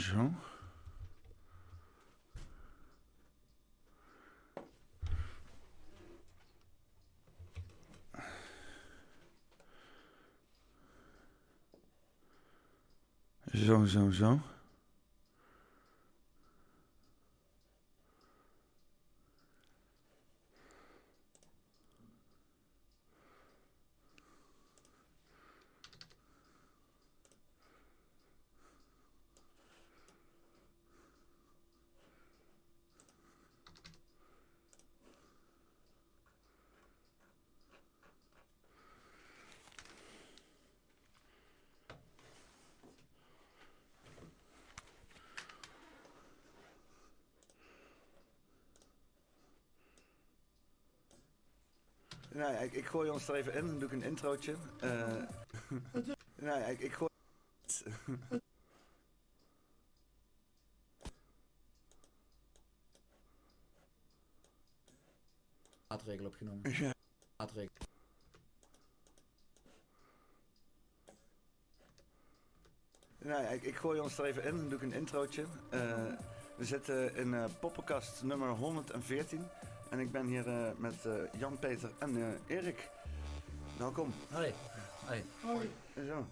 Zo. Zo, zo, zo. Nou ja, ik, ik gooi ons er even in, dan doe ik een introotje. Eh nou ja, ik, ik gooi... Maatregelen opgenomen. Ja. Maatregelen. Nou ja, ik, ik gooi ons er even in, dan doe ik een introotje. Eh, we zitten in eh poppenkast nummer 114. En ik ben hier eh, met eh, Jan-Peter en eh, Erik. Welkom. Hoi. Hoi. Zo.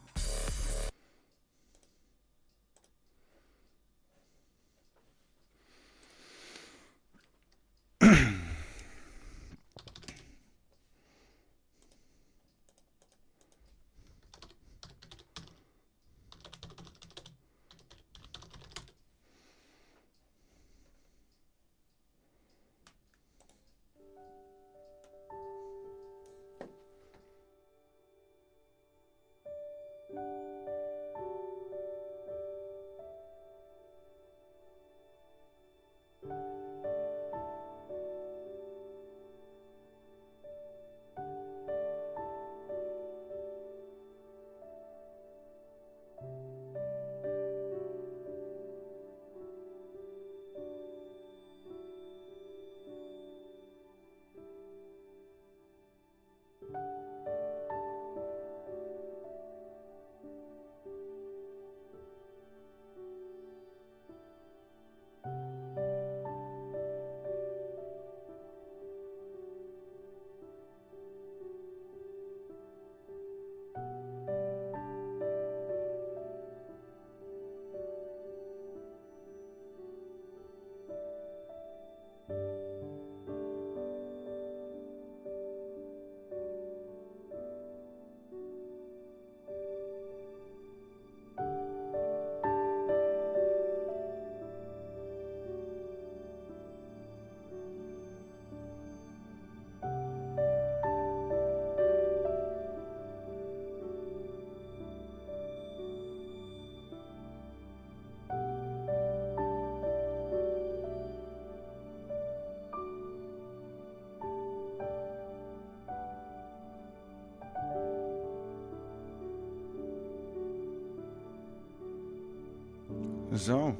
Zo,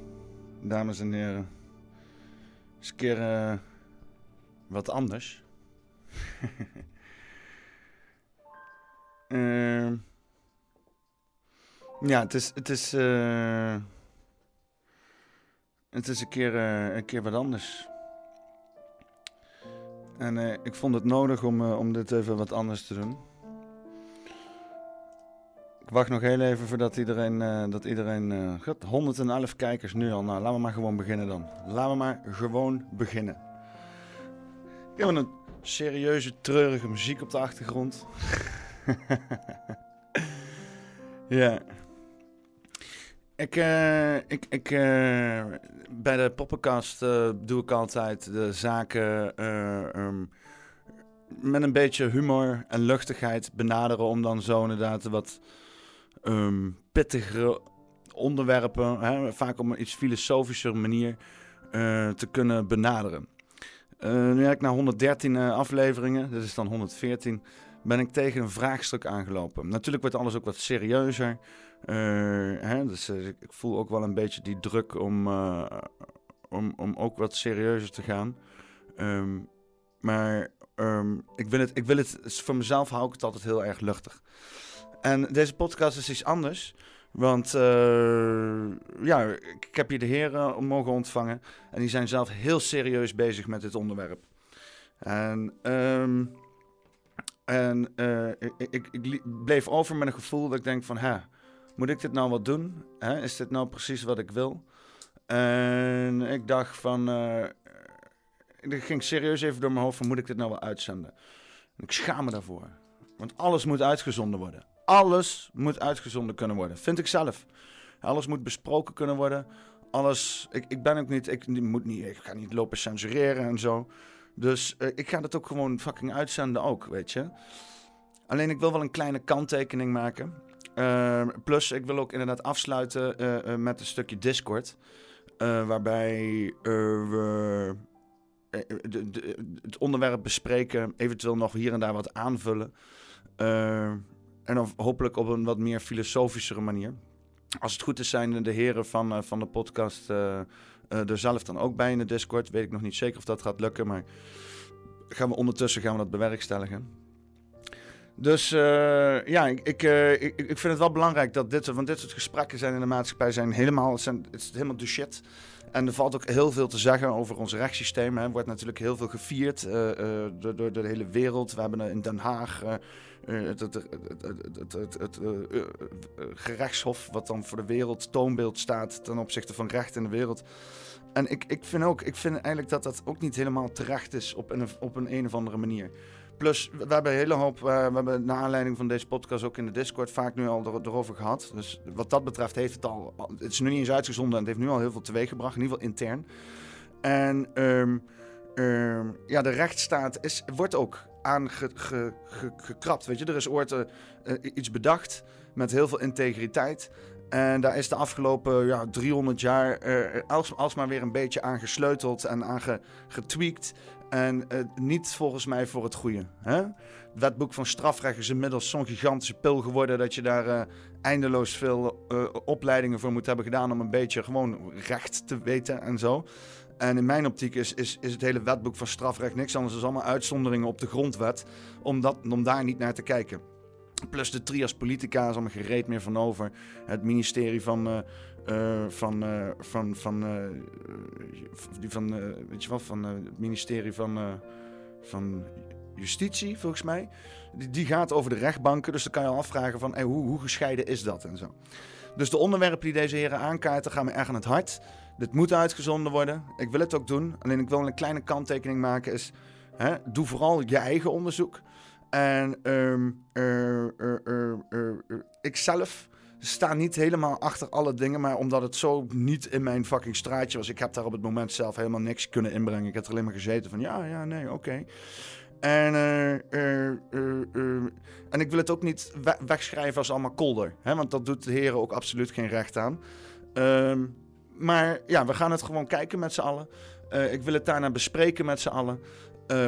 dames en heren. Eens een keer eh, wat anders. Ehm, ja, het is, het is, eh, het is een, keer, eh, een keer wat anders. En ik vond het nodig om, om dit even wat anders te doen. Ik wacht nog heel even voordat iedereen, eh, dat iedereen, eh, god, 111 kijkers nu al. Nou, laten we maar gewoon beginnen dan. Laten we maar gewoon beginnen. Ik heb een serieuze, treurige muziek op de achtergrond. ja. Ik, eh, ik, ik, bij de poppenkast doe ik altijd de zaken eh, ehm, met een beetje humor en luchtigheid benaderen om dan zo inderdaad wat ehm, pittigere onderwerpen, hè, vaak op een iets filosofischer manier, eh, te kunnen benaderen. Eh, nu heb ik na 113 eh, afleveringen, dit is dan 114, ben ik tegen een vraagstuk aangelopen. Natuurlijk wordt alles ook wat serieuzer. hè, dus ik voel ook wel een beetje die druk om, om, om ook wat serieuzer te gaan. Ehm, maar ehm, ik, wil het, ik wil het, voor mezelf hou ik het altijd heel erg luchtig. En deze podcast is iets anders. Want eh, ja, ik heb hier de heren mogen ontvangen. En die zijn zelf heel serieus bezig met dit onderwerp. En, ehm, en eh, ik, ik, bleef over met een gevoel dat ik denk van... Hè, moet ik dit nou wat doen? Hè? Is dit nou precies wat ik wil? En ik dacht van... Uh, ik ging serieus even door mijn hoofd van... Moet ik dit nou wel uitzenden? En ik schaam me daarvoor. Want alles moet uitgezonden worden. Alles moet uitgezonden kunnen worden. Vind ik zelf. Alles moet besproken kunnen worden. Alles. Ik, ik ben ook niet. Ik, moet niet. Ik ga niet lopen censureren en zo. Dus uh, ik ga dat ook gewoon fucking uitzenden ook, weet je. Alleen ik wil wel een kleine kanttekening maken. Uh, plus, ik wil ook inderdaad afsluiten uh, met een stukje Discord. waarbij we het onderwerp bespreken, eventueel nog hier en daar wat aanvullen. En hopelijk op een wat meer filosofischere manier. Als het goed is, zijn de heren van, uh, van de podcast uh, uh, er zelf dan ook bij in de Discord. Weet ik nog niet zeker of dat gaat lukken, maar gaan we ondertussen gaan we dat bewerkstelligen. Dus ja, ik, ik, ik, ik vind het wel belangrijk dat dit, want dit soort gesprekken zijn in de maatschappij zijn helemaal, het, zijn, het is helemaal de shit. En er valt ook heel veel te zeggen over ons rechtssysteem. Er wordt natuurlijk heel veel gevierd door, door, de hele wereld. We hebben in Den Haag het, het, het, het gerechtshof, wat dan voor de wereld toonbeeld staat ten opzichte van recht in de wereld. En ik, ik vind ook, ik vind eigenlijk dat dat ook niet helemaal terecht is op een, op een, een of andere manier. Plus, we hebben een hele hoop, we hebben naar aanleiding van deze podcast ook in de Discord vaak nu al er, erover gehad. Dus wat dat betreft heeft het al, het is nu niet eens uitgezonden en het heeft nu al heel veel teweeggebracht, in ieder geval intern. En um, um, ja, de rechtsstaat is, wordt ook aangekrapt. Weet je, er is ooit uh, iets bedacht met heel veel integriteit. En daar is de afgelopen ja, 300 jaar als, alsmaar weer een beetje aan gesleuteld en aan. En uh, niet volgens mij voor het goede. Hè? Het wetboek van strafrecht is inmiddels zo'n gigantische pil geworden dat je daar uh, eindeloos veel opleidingen voor moet hebben gedaan om een beetje gewoon recht te weten en zo. En in mijn optiek is, is, is het hele wetboek van strafrecht niks anders dan allemaal uitzonderingen op de grondwet. Om, om daar niet naar te kijken. Plus de trias politica is allemaal gereed meer van over. Het ministerie van. Uh, uh, van, van, van, die van, weet je wel, van het ministerie van, van Justitie, volgens mij. Die, die, gaat over de rechtbanken, dus dan kan je al afvragen van hey, hoe, hoe gescheiden is dat en zo. Dus de onderwerpen die deze heren aankaarten gaan me erg aan het hart. Dit moet uitgezonden worden. Ik wil het ook doen. Alleen ik wil een kleine kanttekening maken. Is, hè, doe vooral je eigen onderzoek. En um, uh, uh, ik zelf sta niet helemaal achter alle dingen. Maar omdat het zo niet in mijn fucking straatje was. Ik heb daar op het moment zelf helemaal niks kunnen inbrengen. Ik heb er alleen maar gezeten van ja, ja, nee, oké. En, uh, uh, en ik wil het ook niet we wegschrijven als allemaal kolder. Hè? Want dat doet de heren ook absoluut geen recht aan. Um, maar ja, we gaan het gewoon kijken met z'n allen. Ik wil het daarna bespreken met z'n allen.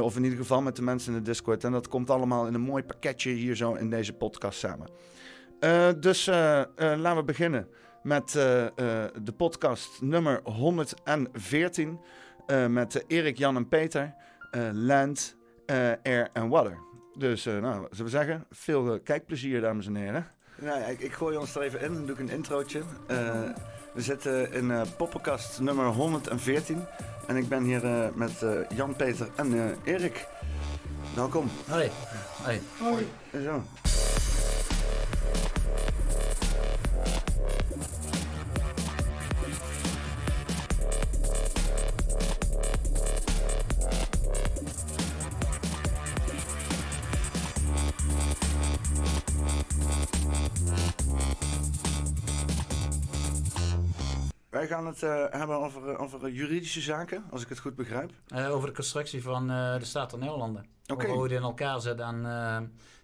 Of in ieder geval met de mensen in de Discord. En dat komt allemaal in een mooi pakketje hier zo in deze podcast samen. Uh, dus laten we beginnen met de podcast nummer 114. met Erik, Jan en Peter. Land, Air en Water. Dus nou, zullen we zeggen, veel kijkplezier dames en heren. Nou, ik, ik gooi ons er even in, dan doe ik een introotje. We zitten in uh, poppenkast nummer 114. En ik ben hier uh, met uh, Jan, Peter en Erik. Welkom. Hoi. Hoi. Hoi. Zo. Wij gaan het uh, hebben over, uh, over juridische zaken, als ik het goed begrijp. Uh, over de constructie van de Staat der Nederlanden. Okay. Over hoe die in elkaar zit en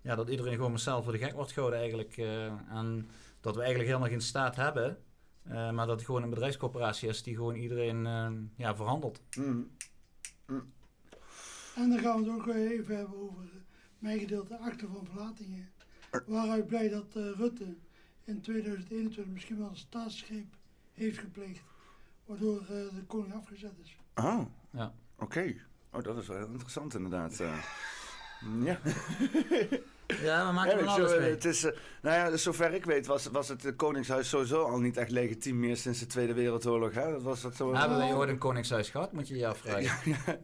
ja, dat iedereen gewoon mezelf voor de gek wordt gehouden eigenlijk. en dat we eigenlijk helemaal geen staat hebben, maar dat het gewoon een bedrijfscoöperatie is die gewoon iedereen ja, verhandelt. Mm. Mm. En dan gaan we het ook even hebben over mijn gedeelte achter van verlatingen. Waaruit blijkt dat Rutte in 2021 misschien wel een staatsgreep heeft gepleegd. Waardoor uh, de koning afgezet is. Oh, ja. oké. Okay. Oh, dat is wel heel interessant inderdaad. Uh, ja. Ja, we maken ja, alles mee. Het is, uh, nou ja, zover ik weet was, was het Koningshuis sowieso al niet echt legitiem meer sinds de Tweede Wereldoorlog. Hè? Dat was dat zo... Ooit een Koningshuis gehad, moet je je afvragen. Ja,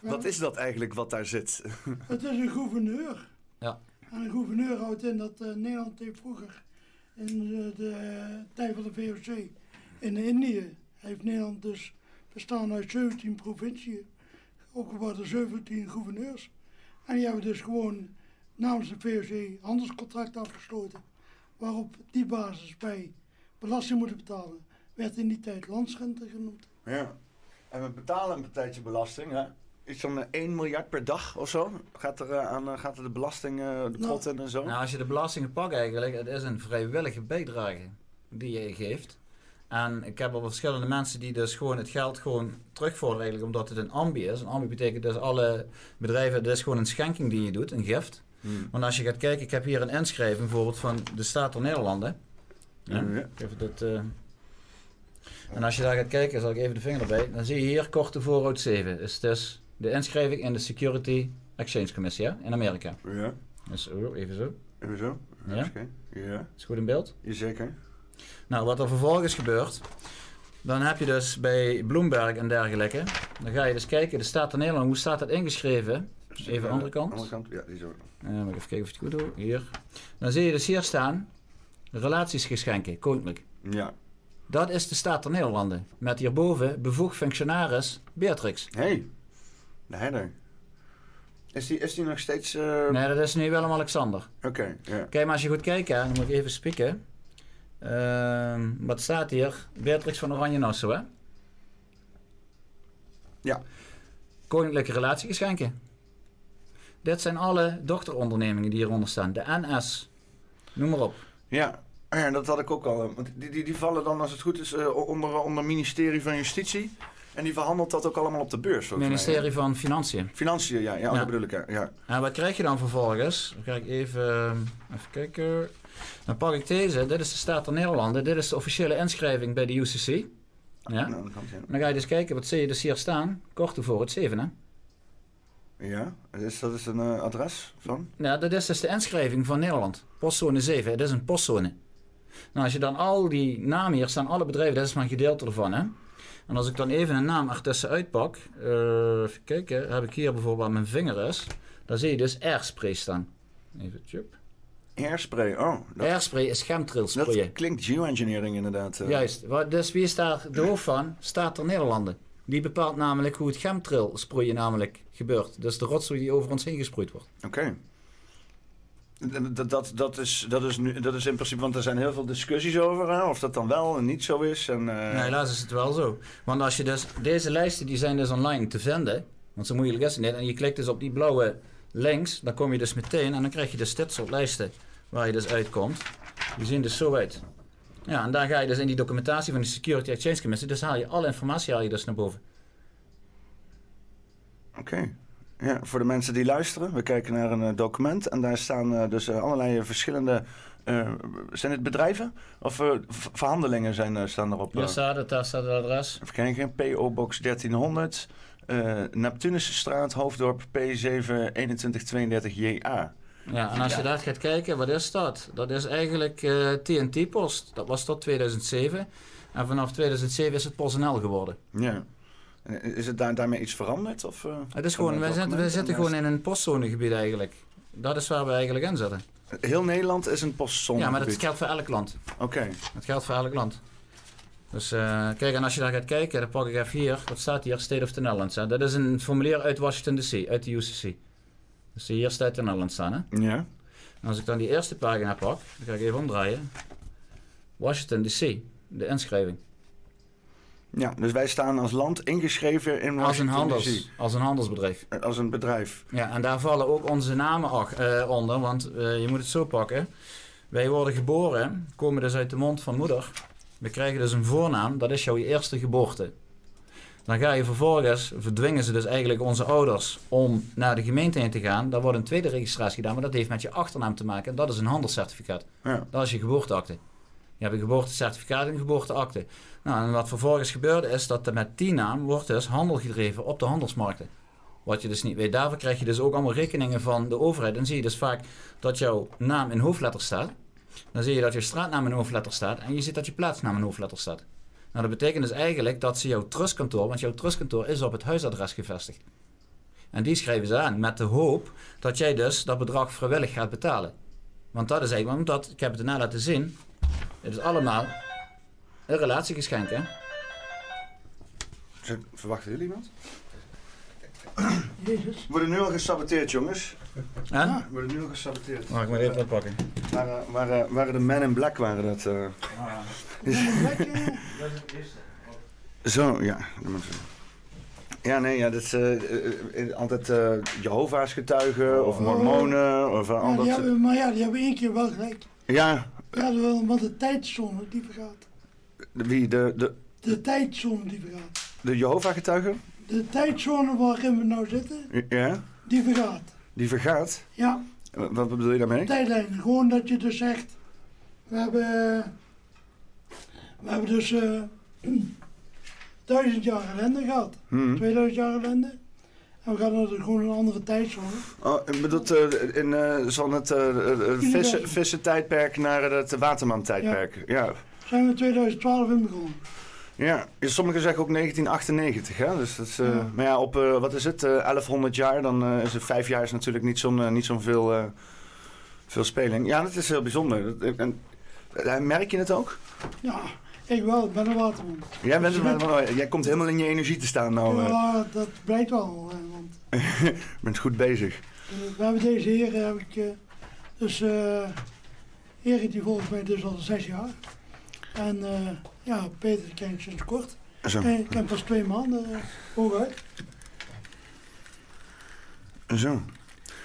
wat is dat eigenlijk wat daar zit? Het is een gouverneur. Ja. En een gouverneur houdt in dat uh, Nederland heeft vroeger in de, de tijd van de VOC in Indië heeft Nederland dus bestaan uit 17 provinciën, opgebouwd door 17 gouverneurs. En die hebben dus gewoon namens de VOC handelscontract afgesloten, waarop die basis bij belasting moeten betalen, werd in die tijd landsrente genoemd. Ja, en we betalen een partijtje belasting, hè? Iets van 1 miljard per dag of zo? Gaat er, uh, aan, uh, gaat er de belasting uh, de pot in en zo? Nou, als je de belastingen pakt eigenlijk, het is een vrijwillige bijdrage die je geeft. En ik heb al verschillende mensen die dus gewoon het geld gewoon terugvorderen eigenlijk omdat het een ambi is. Een ambi betekent dus alle bedrijven, het is gewoon een schenking die je doet, een gift. Hmm. Want als je gaat kijken, ik heb hier een inschrijving bijvoorbeeld van de Staat der Nederlanden. Ja, ja. Even dat, uh... En als je daar gaat kijken, zal ik even de vinger erbij. Dan zie je hier korte voorhoud 7. Is dus de inschrijving in de Security Exchange Commission ja? in Amerika. Ja. Dus oh, even zo. Even zo? Ja. ja. Is goed in beeld? Jazeker. Nou, wat er vervolgens gebeurt, dan heb je dus bij Bloomberg en dergelijke, dan ga je dus kijken, de staat in Nederland, hoe staat dat ingeschreven? Even de andere kant. Andere kant, ja, die zo. Uh, even kijken of het goed doe. Hier. Dan zie je dus hier staan, relatiesgeschenken, koninklijk. Ja. Dat is de staat der Nederlanden. Met hierboven bevoegd functionaris Beatrix. hey, de herder. Is die, is die nog steeds... Uh... Nee, dat is nu Willem-Alexander. Oké, ja. Kijk, maar als je goed kijkt, dan moet ik even spieken. Uh, wat staat hier? Beatrix van Oranje Nassau, hè? Ja. Koninklijke relatiegeschenken. Dit zijn alle dochterondernemingen die hieronder staan. De NS. Noem maar op. Ja, ja dat had ik ook al. Die, die, die vallen dan, als het goed is, uh, onder, onder ministerie van Justitie. En die verhandelt dat ook allemaal op de beurs. Ministerie van Financiën. Financiën, ja, ja, dat bedoel ik. Ja. ja. En wat krijg je dan vervolgens? Dan ga ik even, even kijken. Dan pak ik deze. Dit is de Staat der Nederlanden. Dit is de officiële inschrijving bij de UCC. Ja. Nou, dan ga je dus kijken, wat zie je dus hier staan? Kort voor het 7, hè? Ja, is, dat is een uh, adres van? Ja, dat is dus de inschrijving van Nederland. Postzone 7, het is een postzone. Nou, als je dan al die namen hier staan, alle bedrijven, dat is maar een gedeelte ervan, hè? En als ik dan even een naam ertussen uitpak, uh, even kijken, heb ik hier bijvoorbeeld mijn vinger is, dan zie je dus Airspray staan. Even, tjup. Airspray, oh. Dat, Airspray is chemtrailsprayen. Dat klinkt geoengineering inderdaad. Uh. Juist. Dus wie is daar de hoofd van? Staat er Nederlanden. Die bepaalt namelijk hoe het chemtrailsproeien namelijk gebeurt. Dus de rotzooi die over ons heen gesproeid wordt. Oké. Dat, dat, dat, is, dat, is nu, dat is in principe, want er zijn heel veel discussies over hè, of dat dan wel en niet zo is. En, uh... nee, helaas is het wel zo. Want als je dus, deze lijsten die zijn dus online te vinden, want zo moeilijk is het niet. En je klikt dus op die blauwe links, dan kom je dus meteen en dan krijg je dus dit soort lijsten waar je dus uitkomt. Die zien dus zo uit. Ja, en daar ga je dus in die documentatie van de Security Exchange Commission, dus haal je alle informatie haal je dus naar boven. Oké. Ja, voor de mensen die luisteren, we kijken naar een uh, document en daar staan uh, dus uh, allerlei verschillende. zijn het bedrijven of verhandelingen zijn, staan erop? Ja, daar staat het adres. Even kijken, PO Box 1300, Neptunusstraat, Hoofddorp P72132JA. Ja, en als je daar gaat kijken, wat is dat? Dat is eigenlijk TNT-post. Dat was tot 2007. En vanaf 2007 is het PostNL geworden. Ja. Is het daar, daarmee iets veranderd? Of, uh, het is gewoon, wij zitten, wij zitten gewoon in een postzonegebied eigenlijk. Dat is waar we eigenlijk in zitten. Heel Nederland is een postzonegebied? Ja, maar dat geldt voor elk land. Oké. Okay. Dat geldt voor elk land. Dus uh, kijk, en als je daar gaat kijken, dan pak ik even hier, wat staat hier? State of the Netherlands. Hè? Dat is een formulier uit Washington DC, uit de UCC. Dus hier staat de Netherlands staan, hè? Ja. En als ik dan die eerste pagina pak, dan ga ik even omdraaien. Washington DC, de inschrijving. Ja, dus wij staan als land ingeschreven in als een, handels, als een handelsbedrijf. Eh, als een bedrijf. Ja, en daar vallen ook onze namen uh, onder, want uh, je moet het zo pakken. Wij worden geboren, komen dus uit de mond van moeder. We krijgen dus een voornaam, dat is jouw eerste geboorte. Dan ga je vervolgens, verdwingen ze dus eigenlijk onze ouders om naar de gemeente heen te gaan. Daar wordt een tweede registratie gedaan, maar dat heeft met je achternaam te maken. Dat is een handelscertificaat. Ja. Dat is je geboorteakte. Je hebt een geboortecertificaat en een geboorteakte. Nou, en wat vervolgens gebeurde is dat er met die naam wordt dus handel gedreven op de handelsmarkten. Wat je dus niet weet. Daarvoor krijg je dus ook allemaal rekeningen van de overheid. Dan zie je dus vaak dat jouw naam in hoofdletters staat. Dan zie je dat je straatnaam in hoofdletters staat. En je ziet dat je plaatsnaam in hoofdletters staat. Nou, dat betekent dus eigenlijk dat ze jouw trustkantoor, want jouw trustkantoor is op het huisadres gevestigd. En die schrijven ze aan met de hoop dat jij dus dat bedrag vrijwillig gaat betalen. Want dat is eigenlijk, omdat, ik heb het erna laten zien, het is allemaal een relatiegeschenk, hè? Verwachten jullie iemand? Jezus. We worden nu al gesaboteerd, jongens. Ja? We worden nu al gesaboteerd. Mag ik maar even pakken? Waren, waren, waren de Men in Black, waren dat? Uh... Zo, ja. Ja, nee, ja, dat is uh, altijd uh, Jehovah's getuigen of mormonen of uh, ja, hebben, Maar ja, die hebben één keer wel gelijk. Ja. Ja, wel, want de tijdzone die vergaat. Wie? De, de... de tijdzone die vergaat. De Jehovah-getuigen? De tijdzone waarin we nou zitten, ja? die vergaat. Die vergaat? Ja. Wat, bedoel je daarmee? Tijdlijn. Gewoon dat je dus zegt, we hebben, we hebben dus uh, duizend jaar ellende gehad. Hmm. 2000 jaar ellende. En we gaan naar de, gewoon een andere tijdzone. Oh, ik bedoel, uh, in uh, van het uh, vissen, vissen tijdperk naar het waterman tijdperk. Ja. ja. Zijn we in 2012 in begonnen. Ja, sommigen zeggen ook 1998. Hè? Dus dat is, Maar ja, op wat is het, uh, 1100 jaar, dan is het vijf jaar is natuurlijk niet zo'n niet zo'n veel, veel speling. Ja, dat is heel bijzonder. En, merk je het ook? Ja, ik wel. Ik ben een waterman. Jij, bent een, jij komt helemaal in je energie te staan nou. Ja, dat blijkt wel. Je bent goed bezig. we hebben deze heer, heb ik, dus Erik die volgens mij dus al zes jaar. En ja, Peter ken ik sinds kort. Zo. Ik ken pas twee maanden uh, hooguit. Zo.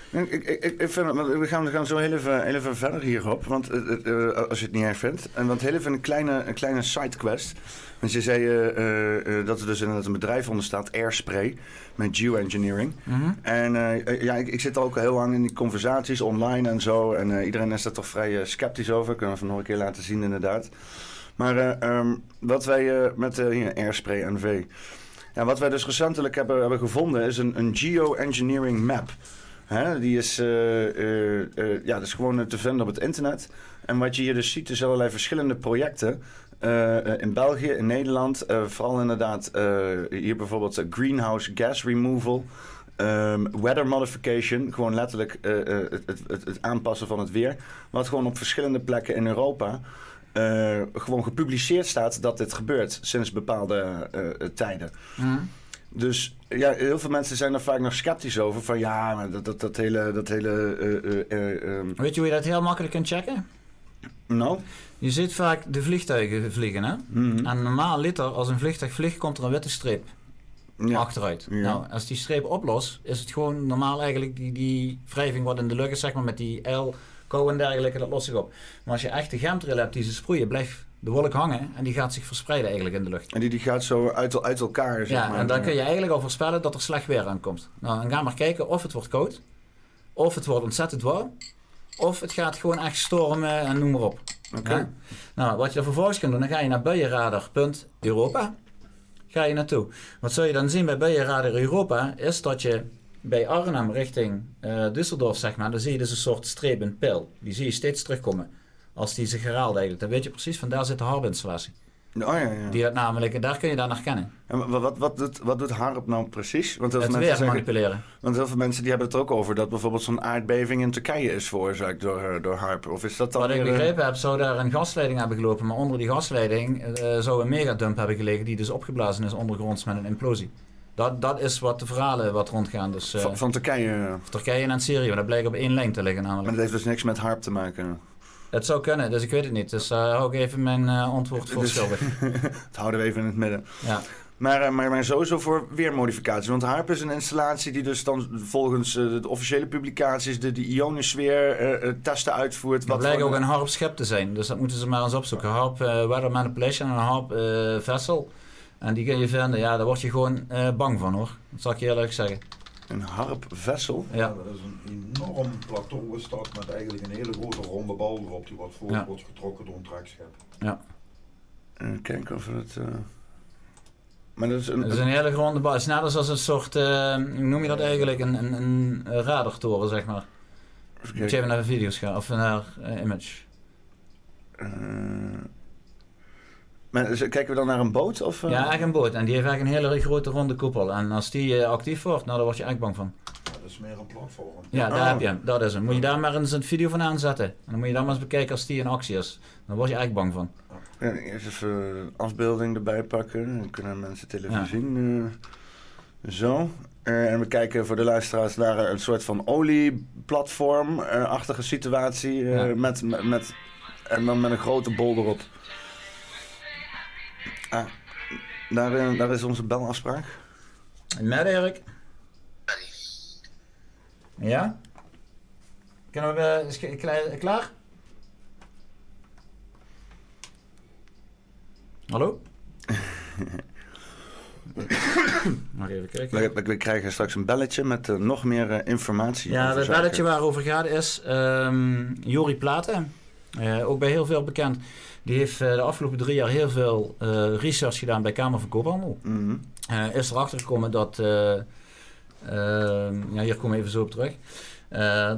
Ik, ik, ik vind, we, gaan, we gaan zo heel even, heel even verder hierop, want, uh, uh, als je het niet erg vindt. En want heel even een kleine, een kleine sidequest. Want je zei uh, dat er dus inderdaad een bedrijf onder staat, Airspray, met geoengineering. Mm En ja, ik, ik, zit ook heel lang in die conversaties online en zo. En iedereen is daar toch vrij sceptisch over. Kunnen we nog een keer laten zien inderdaad. Maar eh, ehm, wat wij met hier, Airspray NV. Ja, wat wij dus recentelijk hebben, hebben gevonden is een, een geoengineering map. Hè, die is, ja, dat is gewoon te vinden op het internet. En wat je hier dus ziet is allerlei verschillende projecten. In België, in Nederland, vooral inderdaad hier bijvoorbeeld greenhouse gas removal. Um, weather modification, gewoon letterlijk het, het, het, aanpassen van het weer. Wat gewoon op verschillende plekken in Europa uh, gewoon gepubliceerd staat dat dit gebeurt sinds bepaalde uh, tijden. Mhm. Dus ja, heel veel mensen zijn er vaak nog sceptisch over. Van ja, maar dat, dat, dat hele. Dat hele uh, Weet je hoe je dat heel makkelijk kunt checken? Nou? Je ziet vaak de vliegtuigen vliegen, hè? Mm En normaal liter, als een vliegtuig vliegt, komt er een witte streep ja. achteruit. Ja. Nou, als die streep oplost, is het gewoon normaal eigenlijk die, die wrijving wat in de lucht is, zeg maar, met die L kou en dergelijke, dat los zich op. Maar als je echt de chemtrail hebt die ze sproeien, blijft de wolk hangen en die gaat zich verspreiden eigenlijk in de lucht. En die, die gaat zo uit, uit elkaar, zeg ja, en dan kun je eigenlijk al voorspellen dat er slecht weer aankomt. Nou, dan ga maar kijken of het wordt koud, of het wordt ontzettend warm, of het gaat gewoon echt stormen en noem maar op. Oké. Nou, wat je dan vervolgens kunt doen, dan ga je naar buienradar.europa. Ga je naartoe. Wat zul je dan zien bij buienradar Europa, is dat je bij Arnhem richting uh, Düsseldorf, zeg maar, dan zie je dus een soort streep, pijl. Die zie je steeds terugkomen. Als die zich herhaalt eigenlijk. Dan weet je precies, van daar zit de harp-installatie. Oh, ja, ja. Die dat namelijk, daar kun je daar naar kennen. En wat, wat, doet, wat doet harp nou precies? Want heel het veel mensen manipuleren. Want heel veel mensen die hebben het ook over dat bijvoorbeeld zo'n aardbeving in Turkije is veroorzaakt door, eh, door harp. Of is dat dan Wat ik eh, begrepen heb, zou daar een gasleiding hebben gelopen. Maar onder die gasleiding uh, zou een megadump hebben gelegen die dus opgeblazen is ondergronds met een implosie. Dat, dat is wat de verhalen wat rondgaan. Dus, van, van, Turkije? Turkije en Syrië, dat blijkt op één lijn te liggen namelijk. Maar dat heeft dus niks met harp te maken? Het zou kunnen, dus ik weet het niet. Dus uh, hou ik even mijn uh, antwoord voor dus, schuldig. dat houden we even in het midden. Ja. Maar, uh, maar, maar sowieso voor weermodificatie. Want HARP is een installatie die dus dan volgens de officiële publicaties de, de ionosfeer testen uitvoert. Dat blijkt ook een HARP schep te zijn. Dus dat moeten ze maar eens opzoeken. HARP Weather Manipulation en een HARP Vessel. En die kun je vinden, ja, daar word je gewoon uh, bang van hoor. Dat zal ik je eerlijk zeggen. Een harpvessel? Ja. Dat is een enorm plateau is dat met eigenlijk een hele grote ronde bal erop die wordt voor wordt getrokken door een trekschep. Ja. Uh, kijken of we het... Uh... Maar dat is een, dat is een hele gronde bouw. Het is net als een soort, uh, hoe noem je dat eigenlijk, een, een, een radartoren, zeg maar. Moet je even naar de video's gaan, of naar uh, image. Maar kijken we dan naar een boot? Of, uh? Ja, echt een boot. En die heeft eigenlijk een hele grote ronde koepel. En als die actief wordt, nou, dan word je echt bang van. Ja, dat is meer een platform. Ja, daar oh. heb je hem. Dat is hem. Moet je daar maar eens een video van aanzetten. En dan moet je dan maar eens bekijken als die in actie is. Dan word je echt bang van. Ja, eerst even afbeelding erbij pakken. Dan kunnen mensen televisie zien. zo. Uh, en we kijken voor de luisteraars naar een soort van olieplatform-achtige situatie. Uh, met, met, en dan met een grote bol erop. Ah, daar, uh, daar is onze belafspraak. Met Erik. Ja? Kunnen we... Is klaar? Hallo? Mag even kijken. We, we, krijgen straks een belletje met uh, nog meer uh, informatie. Ja, het belletje waarover gaat is um, Jori Platen. Uh, ook bij heel veel bekend. Die heeft de afgelopen drie jaar heel veel research gedaan bij Kamer van Koophandel. Mm -hmm. is erachter gekomen dat... Ehm, ja, hier komen we even zo op terug.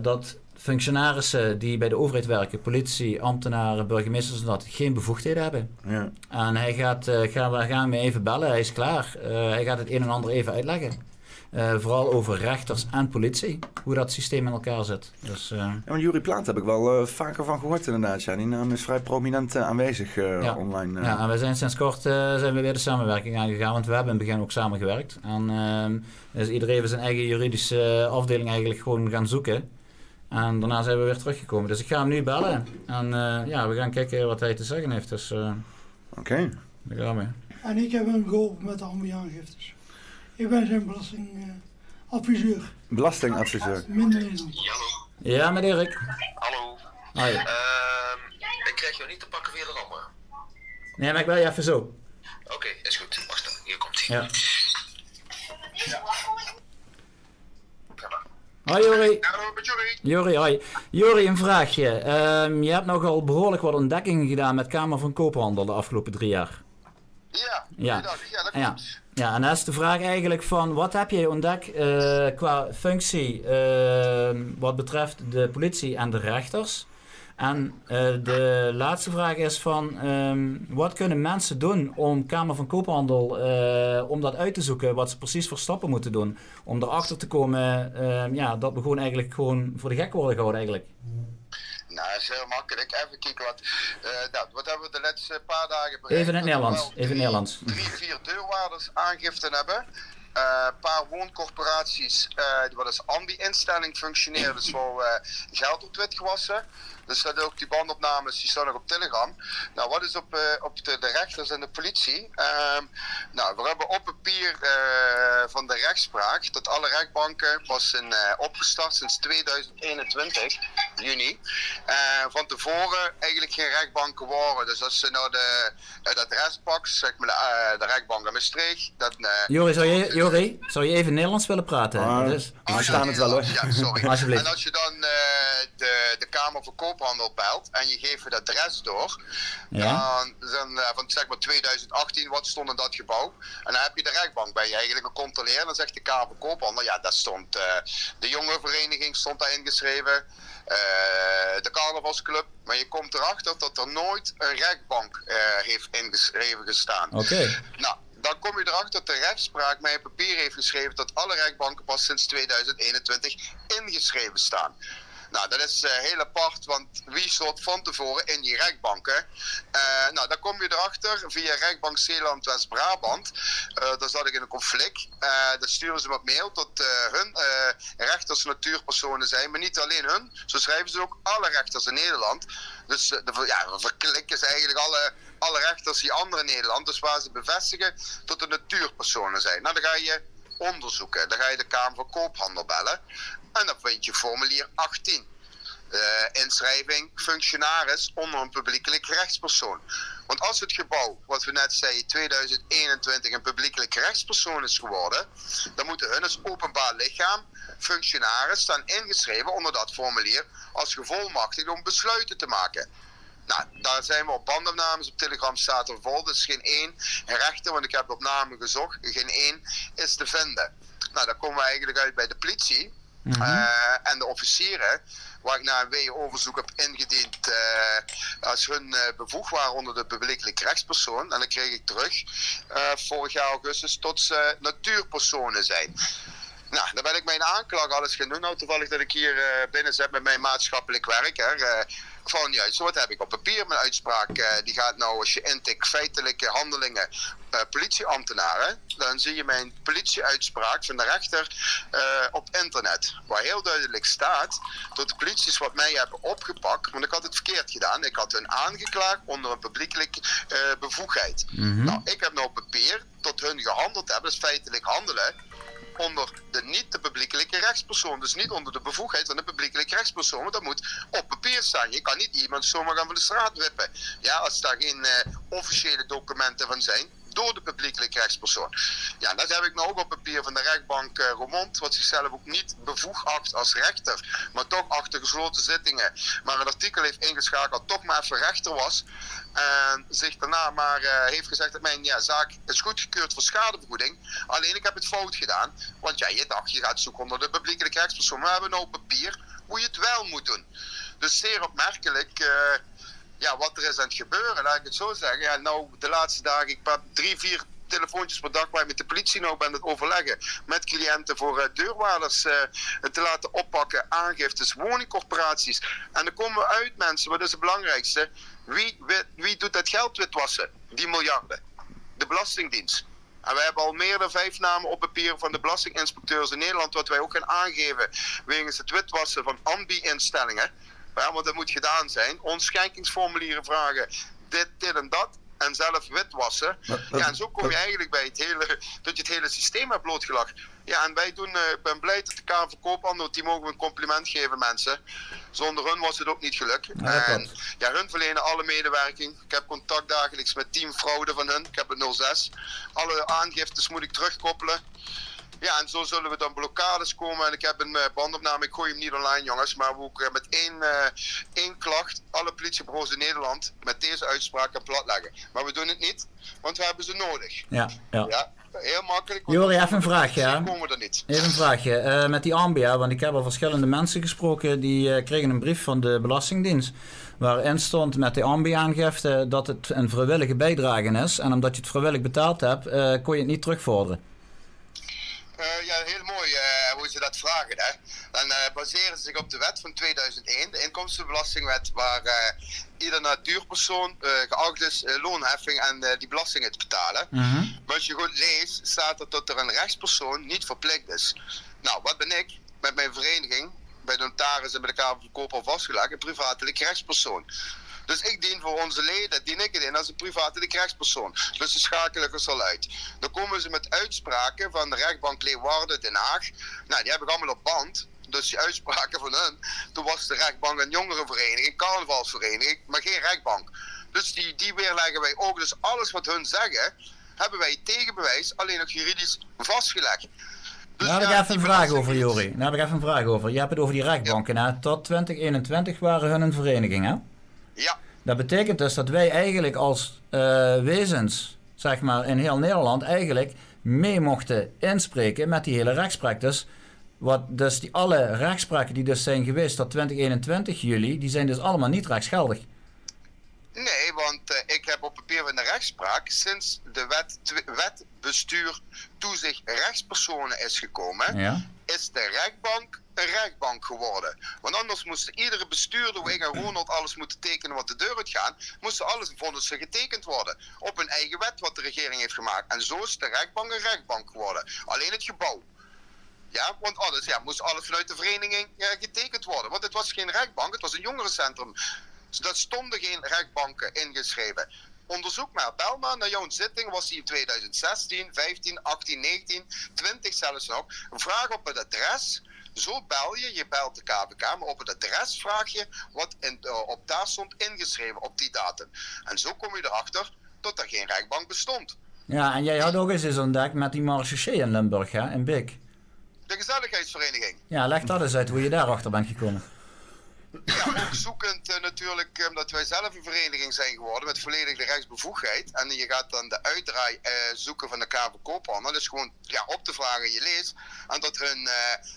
dat functionarissen die bij de overheid werken, politie, ambtenaren, burgemeesters en dat, geen bevoegdheden hebben. Ja. En hij gaat, gaan, we gaan hem even bellen, hij is klaar. Uh, hij gaat het een en ander even uitleggen. Uh, vooral over rechters en politie, hoe dat systeem in elkaar zit. Dus, ja, want Jurie Plaat heb ik wel vaker van gehoord inderdaad. Ja. Die naam is vrij prominent aanwezig ja. online. Ja, en we zijn sinds kort zijn we weer de samenwerking aangegaan, want we hebben in het begin ook samengewerkt. En ehm, is iedereen zijn eigen juridische afdeling eigenlijk gewoon gaan zoeken. En daarna zijn we weer teruggekomen. Dus ik ga hem nu bellen. En uh, ja, we gaan kijken wat hij te zeggen heeft. Dus, uh, Oké. Okay. Daar gaan we. En ik heb hem geholpen met de ambiaangiftes. Ik ben zijn belastingadviseur. Belastingadviseur? Minder Hallo. Ja, met Erik. Hallo. Hoi. Uh, ik krijg jou niet te pakken via de rammen. Nee, maar ik bel je even zo. Oké, okay, is goed. Wacht dan, hier komt hij. Ja. ja. Hoi Jori. Hallo, met Jori. Jori, hoi. Jori, een vraagje. Um, je hebt nogal behoorlijk wat ontdekkingen gedaan met Kamer van Koophandel de afgelopen drie jaar. Ja, ja. ja dat ja. Ja, en dat is de vraag eigenlijk van wat heb jij ontdekt uh, qua functie uh, wat betreft de politie en de rechters? En uh, de laatste vraag is van um, wat kunnen mensen doen om Kamer van Koophandel om dat uit te zoeken, wat ze precies voor stappen moeten doen om erachter te komen uh, ja, dat we gewoon eigenlijk gewoon voor de gek worden gehouden eigenlijk. Nou, dat is heel makkelijk. Even kijken wat. nou, wat hebben we de laatste paar dagen bereikt? Even in het Nederlands. Even in het Nederlands. Drie, vier deurwaarders aangifte hebben. Een uh, paar wooncorporaties uh, wat als ambi-instelling functioneren, dus voor geld op wit gewassen. Dus dat ook die bandopnames, die staan nog op Telegram. Nou, wat is op, uh, op de, de, rechters en de politie? Uh, nou, we hebben op papier uh, van de rechtspraak dat alle rechtbanken pas in, uh, opgestart sinds 2021, juni. van tevoren eigenlijk geen rechtbanken waren. Dus als ze nou de, het adres pakken, zeg maar de, de rechtbank in Maastricht. Dat, Jori, zou je, Jori, zou je even Nederlands willen praten? Ah, dus, we staan het wel hoor. Ja, sorry. Alsjeblieft. En als je dan de, de Kamer voor Koophandel belt en je geeft het adres door, ja. dan, van zeg maar 2018, wat stond in dat gebouw? En dan heb je de rechtbank bij je eigenlijk een. Dan zegt de Kamer Koophandel, ja, daar stond uh, de jongerenvereniging stond daar ingeschreven. Uh, de carnavalsclub. Maar je komt erachter dat er nooit een rechtbank heeft ingeschreven gestaan. Oké. Nou, dan kom je erachter dat de rechtspraak mij op papier heeft geschreven dat alle rechtbanken pas sinds 2021 ingeschreven staan. Nou, dat is uh, heel apart, want wie stond van tevoren in die rechtbanken? Uh, nou, dan kom je erachter via rechtbank Zeeland West-Brabant. Uh, daar zat ik in een conflict. dan sturen ze wat mail dat hun rechters natuurpersonen zijn, maar niet alleen hun. Zo schrijven ze ook alle rechters in Nederland. Dus de, ja, verklikken ze eigenlijk alle, alle rechters die andere Nederland. Dus waar ze bevestigen dat de natuurpersonen zijn. Nou, dan ga je onderzoeken. Dan ga je de Kamer van Koophandel bellen. En dan vind je formulier 18. Uh, inschrijving functionaris onder een publiekelijk rechtspersoon. Want als het gebouw, wat we net zeiden, 2021 een publiekelijk rechtspersoon is geworden, dan moeten hun als openbaar lichaam, functionaris, staan ingeschreven onder dat formulier als gevolmachtigd om besluiten te maken. Nou, daar zijn we op bandopnames. Op Telegram staat er vol. Dus geen één rechter, want ik heb op namen gezocht. Geen één is te vinden. Nou, dan komen we eigenlijk uit bij de politie. Mhm. Eh, en de officieren, waar ik na een WO-onderzoek heb ingediend uh, als hun uh, bevoegd waren onder de publiekelijke rechtspersoon. En dan kreeg ik terug vorig jaar augustus tot ze natuurpersonen zijn. Nou, dan ben ik mijn aanklacht alles gaan doen. Nou, toevallig dat ik hier binnen zit met mijn maatschappelijk werk. Hè van juist, wat heb ik op papier. Mijn uitspraak uh, die gaat nou, als je intikt feitelijke handelingen uh, politieambtenaren, dan zie je mijn politieuitspraak van de rechter uh, op internet. Waar heel duidelijk staat dat de politie wat mij hebben opgepakt, want ik had het verkeerd gedaan. Ik had hun aangeklaagd onder een publiekelijke bevoegdheid. Mm Nou, ik heb nou op papier tot hun gehandeld hebben, dus feitelijk handelen onder de niet de publiekelijke rechtspersoon. Dus niet onder de bevoegdheid van de publiekelijke rechtspersoon. Want dat moet op papier staan. Je kan niet iemand zomaar van de straat wippen. Ja, als daar geen uh, officiële documenten van zijn door de publiekelijke rechtspersoon. Ja, dat heb ik nou ook op papier van de rechtbank uh, Roermond, wat zichzelf ook niet bevoegd acht als rechter, maar toch achter gesloten zittingen, maar een artikel heeft ingeschakeld, toch maar even rechter was. En zich daarna maar uh, heeft gezegd dat mijn ja, zaak is goedgekeurd voor schadevergoeding. Alleen ik heb het fout gedaan. Want ja, je dacht je gaat zoeken onder de publiekelijke rechtspersoon. Maar we hebben nou papier hoe je het wel moet doen. Dus zeer opmerkelijk. Uh, ja, wat er is aan het gebeuren, laat ik het zo zeggen. Ja, nou, de laatste dagen, ik heb drie, vier telefoontjes per dag waar ik met de politie nou ben het overleggen. Met cliënten voor uh, deurwaarders uh, te laten oppakken, aangiftes, woningcorporaties. En dan komen we uit, mensen, wat is het belangrijkste? Wie, wie, wie doet dat geld witwassen? Die miljarden. De Belastingdienst. En wij hebben al meer dan vijf namen op papier van de belastinginspecteurs in Nederland, wat wij ook gaan aangeven wegens het witwassen van ambi-instellingen. Ja, want dat moet gedaan zijn. Ons schenkingsformulieren vragen, dit, dit en dat. En zelf witwassen. Ja, en zo kom je eigenlijk bij het hele, dat je het hele systeem hebt blootgelegd. Ja, en wij doen, uh, ik ben blij dat de Kamer van die mogen we een compliment geven, mensen. Zonder hun was het ook niet gelukt. Ja, en ja, hun verlenen alle medewerking. Ik heb contact dagelijks met team fraude van hun. Ik heb het 06. Alle aangiftes moet ik terugkoppelen. Ja, en zo zullen we dan blokkades komen. En ik heb een uh, bandopname, ik gooi hem niet online, jongens. Maar we ook uh, met één, uh, één klacht alle politiebureaus in Nederland met deze uitspraak kan platleggen. Maar we doen het niet, want we hebben ze nodig. Ja, ja. ja heel makkelijk. Jori, even een vraagje. Ja. Komen we er niet. Even een vraagje. met die Ambia, want ik heb al verschillende mensen gesproken die kregen een brief van de Belastingdienst. Waarin stond met de Ambia-aangifte dat het een vrijwillige bijdrage is. En omdat je het vrijwillig betaald hebt, kon je het niet terugvorderen. Uh, ja, heel mooi uh, hoe ze dat vragen. Hè. Dan uh, baseren ze zich op de wet van 2001, de inkomstenbelastingwet, waar ieder natuurpersoon geacht is loonheffing en die belastingen te betalen. Mhm. Maar als je goed leest, staat er dat er een rechtspersoon niet verplicht is. Nou, wat ben ik met mijn vereniging, bij de notaris en bij de Kamer van Koop al vastgelegd, een privatelijke rechtspersoon. Dus ik dien voor onze leden, dien ik het in als een private rechtspersoon. Dus ze schakelen het al uit. Dan komen ze met uitspraken van de rechtbank Leeuwarden Den Haag. Nou, die heb ik allemaal op band. Dus die uitspraken van hun, toen was de rechtbank een jongerenvereniging, carnavalsvereniging, maar geen rechtbank. Dus die, die weerleggen wij ook. Dus alles wat hun zeggen, hebben wij tegenbewijs, alleen nog juridisch vastgelegd. Dus Daar heb ik even een vraag over, Jori. Daar heb ik even een vraag over. Je hebt het over die rechtbanken. Ja. Tot 2021 waren hun een vereniging, hè? Ja. Dat betekent dus dat wij eigenlijk als uh, wezens, zeg maar in heel Nederland, eigenlijk mee mochten inspreken met die hele rechtspraak. Dus, wat, dus die alle rechtspraken die dus zijn geweest tot 2021 juli, die zijn dus allemaal niet rechtsgeldig. Nee, want uh, ik heb op papier van de rechtspraak sinds de wet, wet bestuur toezicht rechtspersonen is gekomen, ja. is de rechtbank een rechtbank geworden. Want anders moest iedere bestuurder, ik en Ronald, alles moeten tekenen wat de deur uitgaan. Moesten alles vonnissen getekend worden. Op een eigen wet wat de regering heeft gemaakt. En zo is de rechtbank een rechtbank geworden. Alleen het gebouw. Ja, want alles, ja, moest alles vanuit de vereniging ja, getekend worden. Want het was geen rechtbank, het was een jongerencentrum. Dus daar stonden geen rechtbanken ingeschreven. Onderzoek maar, bel maar naar jouw zitting. Was die in 2016, 15, 18, 19, 20 zelfs nog. Vraag op het adres zo bel je, je belt de KVK, maar op het adres vraag je wat in, uh, op daar stond ingeschreven op die datum. En zo kom je erachter dat er geen rechtbank bestond. Ja, en jij had ook eens eens ontdekt met die marché in Limburg, hè, in Bik. De gezelligheidsvereniging. Ja, leg dat eens uit hoe je daarachter bent gekomen. Ja, ook zoekend natuurlijk, omdat wij zelf een vereniging zijn geworden met volledige rechtsbevoegdheid. En je gaat dan de uitdraai zoeken van de Kamer Koophandel. Dus gewoon ja, op te vragen, je leest. En dat hun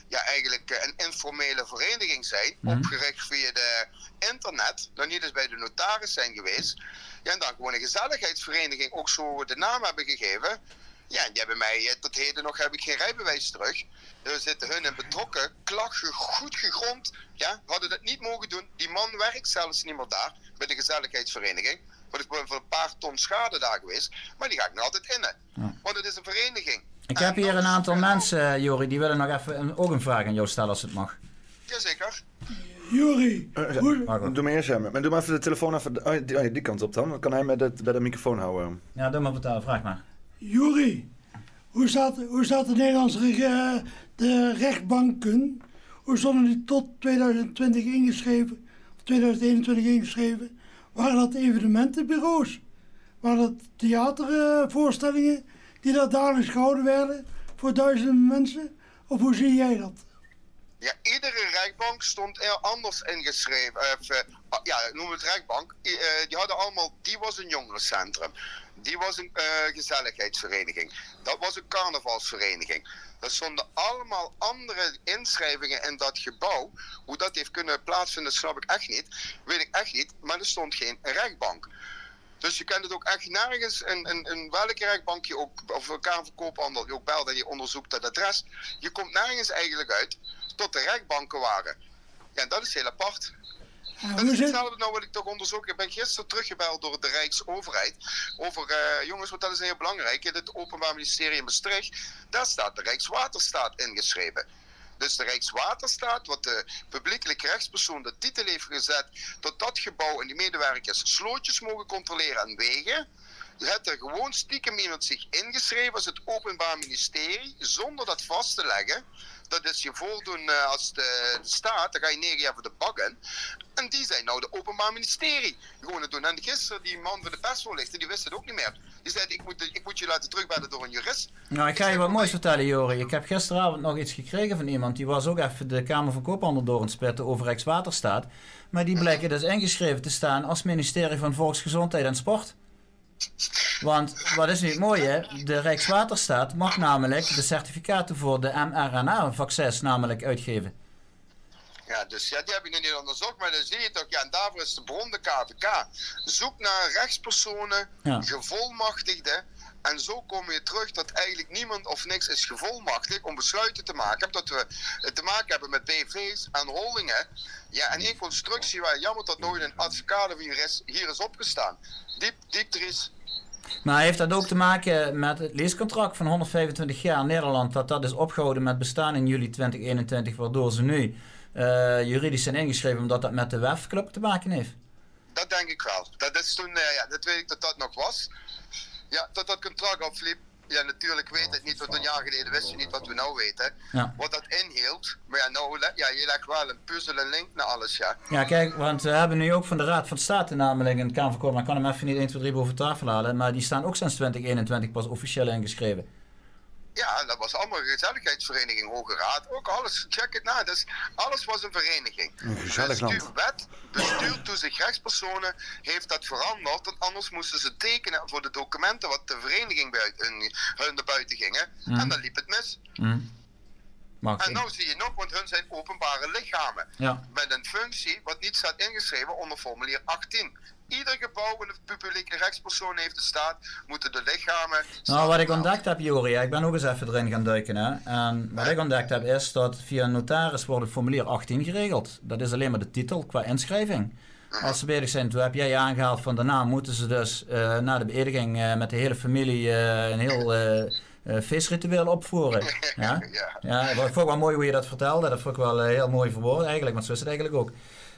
ja, eigenlijk een informele vereniging zijn, mhm. opgericht via de internet. Dan niet eens bij de notaris zijn geweest. Ja, en dan gewoon een gezelligheidsvereniging ook zo de naam hebben gegeven. Ja, die hebben mij eh, tot heden nog heb ik geen rijbewijs terug. Er zitten hun in betrokken, klachten goed gegrond. Ja, hadden dat niet mogen doen. Die man werkt zelfs niet meer daar, bij de gezelligheidsvereniging. Want ik ben voor een paar ton schade daar geweest. Maar die ga ik nog altijd innen. Want het is een vereniging. Ik heb hier een aantal mensen, Jori, die willen nog even een, ook een vraag aan jou stellen als het mag. Jazeker. Jori, uh, doe maar eerst hem. Maar doe maar even de telefoon even, oh, die, oh, die, kant op dan. Dan kan hij met het, bij de microfoon houden. Ja, doe maar betalen, vraag maar. Juri, hoe staat, hoe staat de Nederlandse de rechtbanken? Hoe stonden die tot 2020 ingeschreven, of 2021 ingeschreven? Waren dat evenementenbureaus? Waren dat theatervoorstellingen die daar dagelijks gehouden werden voor duizenden mensen? Of hoe zie jij dat? Ja, iedere rechtbank stond anders ingeschreven. Uh, ja, noem het rechtbank. Uh, die hadden allemaal, die was een jongerencentrum. Die was een uh, gezelligheidsvereniging. Dat was een carnavalsvereniging. Er stonden allemaal andere inschrijvingen in dat gebouw. Hoe dat heeft kunnen plaatsvinden, snap ik echt niet. Weet ik echt niet. Maar er stond geen rechtbank. Dus je kent het ook echt nergens. In, in, welke rechtbank je ook, of een kamerverkoophandel, je ook belt en je onderzoekt dat adres. Je komt nergens eigenlijk uit tot de rechtbanken waren. Ja, en dat is heel apart. dat is hetzelfde nou wat ik toch onderzoek. Ik ben gisteren teruggebeld door de Rijksoverheid. Over, uh, jongens, want dat is heel belangrijk. In het Openbaar Ministerie in Maastricht, daar staat de Rijkswaterstaat ingeschreven. Dus de Rijkswaterstaat, wat de publiekelijke rechtspersoon de titel heeft gezet, tot dat gebouw en die medewerkers slootjes mogen controleren en wegen. Het er gewoon stiekem iemand zich ingeschreven als het Openbaar Ministerie, zonder dat vast te leggen dat is je voordoen uh, als de staat, dan ga je negen jaar voor de bakken. En die zijn nou de openbaar ministerie gewoon het doen. En gisteren die man van de persvoorlichter, die wist het ook niet meer. Die zei, ik moet, ik moet je laten terugbellen door een jurist. Nou, ik ga je wat moois vertellen, Jori. Ik heb gisteravond nog iets gekregen van iemand. Die was ook even de Kamer van Koophandel door het spitten over Rijkswaterstaat. Maar die blijken dus ingeschreven te staan als ministerie van Volksgezondheid en Sport. Want wat is nu het mooie? De Rijkswaterstaat mag namelijk de certificaten voor de mRNA-vaccins namelijk uitgeven. Ja, dus ja, die heb ik nog niet onderzocht, maar dan zie je toch, ja, en daarvoor is de bron de KVK. Zoek naar rechtspersonen, ja. gevolmachtigden, en zo kom je terug dat eigenlijk niemand of niks is gevolmachtigd om besluiten te maken. Dat we te maken hebben met BV's en holdingen. Ja, en één constructie waar jammer dat nooit een advocaat of is, hier is opgestaan. Diep, diep er is maar heeft dat ook te maken met het leescontract van 125 jaar Nederland, dat dat is opgehouden met bestaan in juli 2021, waardoor ze nu uh, juridisch zijn ingeschreven omdat dat met de WEF-club te maken heeft? Dat denk ik wel. Dat is toen, uh, ja, dat weet ik dat dat nog was. Ja, tot dat contract afliep. Ja, natuurlijk weet het niet, want een jaar geleden wist je niet wat we nou weten. Wat dat inhield. Maar ja, nou, ja, je legt wel een puzzel en link naar alles, ja. Ja, kijk, want we hebben nu ook van de Raad van State namelijk een Kamerverkoop, maar ik kan hem even niet 1, 2, 3 boven tafel halen. Maar die staan ook sinds 2021 pas officieel ingeschreven. Ja, dat was allemaal een gezelligheidsvereniging, Hoge Raad. Ook alles, check het na. Dus alles was een vereniging. Een gezellig land. De wet, bestuur, toezicht, rechtspersonen heeft dat veranderd. Want anders moesten ze tekenen voor de documenten wat de vereniging buiten, hun naar buiten gingen. Mm. En dan liep het mis. Mm. En nu zie je nog, want hun zijn openbare lichamen. Ja. Met een functie wat niet staat ingeschreven onder formulier 18 ieder gebouw en publieke rechtspersoon heeft de staat, moeten de lichamen. Nou, wat ik ontdekt heb, Jori, ik ben ook eens even erin gaan duiken. Hè. En wat ik ontdekt heb, is dat via een notaris wordt het formulier 18 geregeld. Dat is alleen maar de titel qua inschrijving. Als ze bezig zijn, toen heb jij aangehaald van daarna moeten ze dus uh, na de beëdiging uh, met de hele familie uh, een heel feestritueel opvoeren. Ja? ja. ja, ik vond wel mooi hoe je dat vertelde. Dat vond ik wel heel mooi verwoord eigenlijk, want zo is het eigenlijk ook.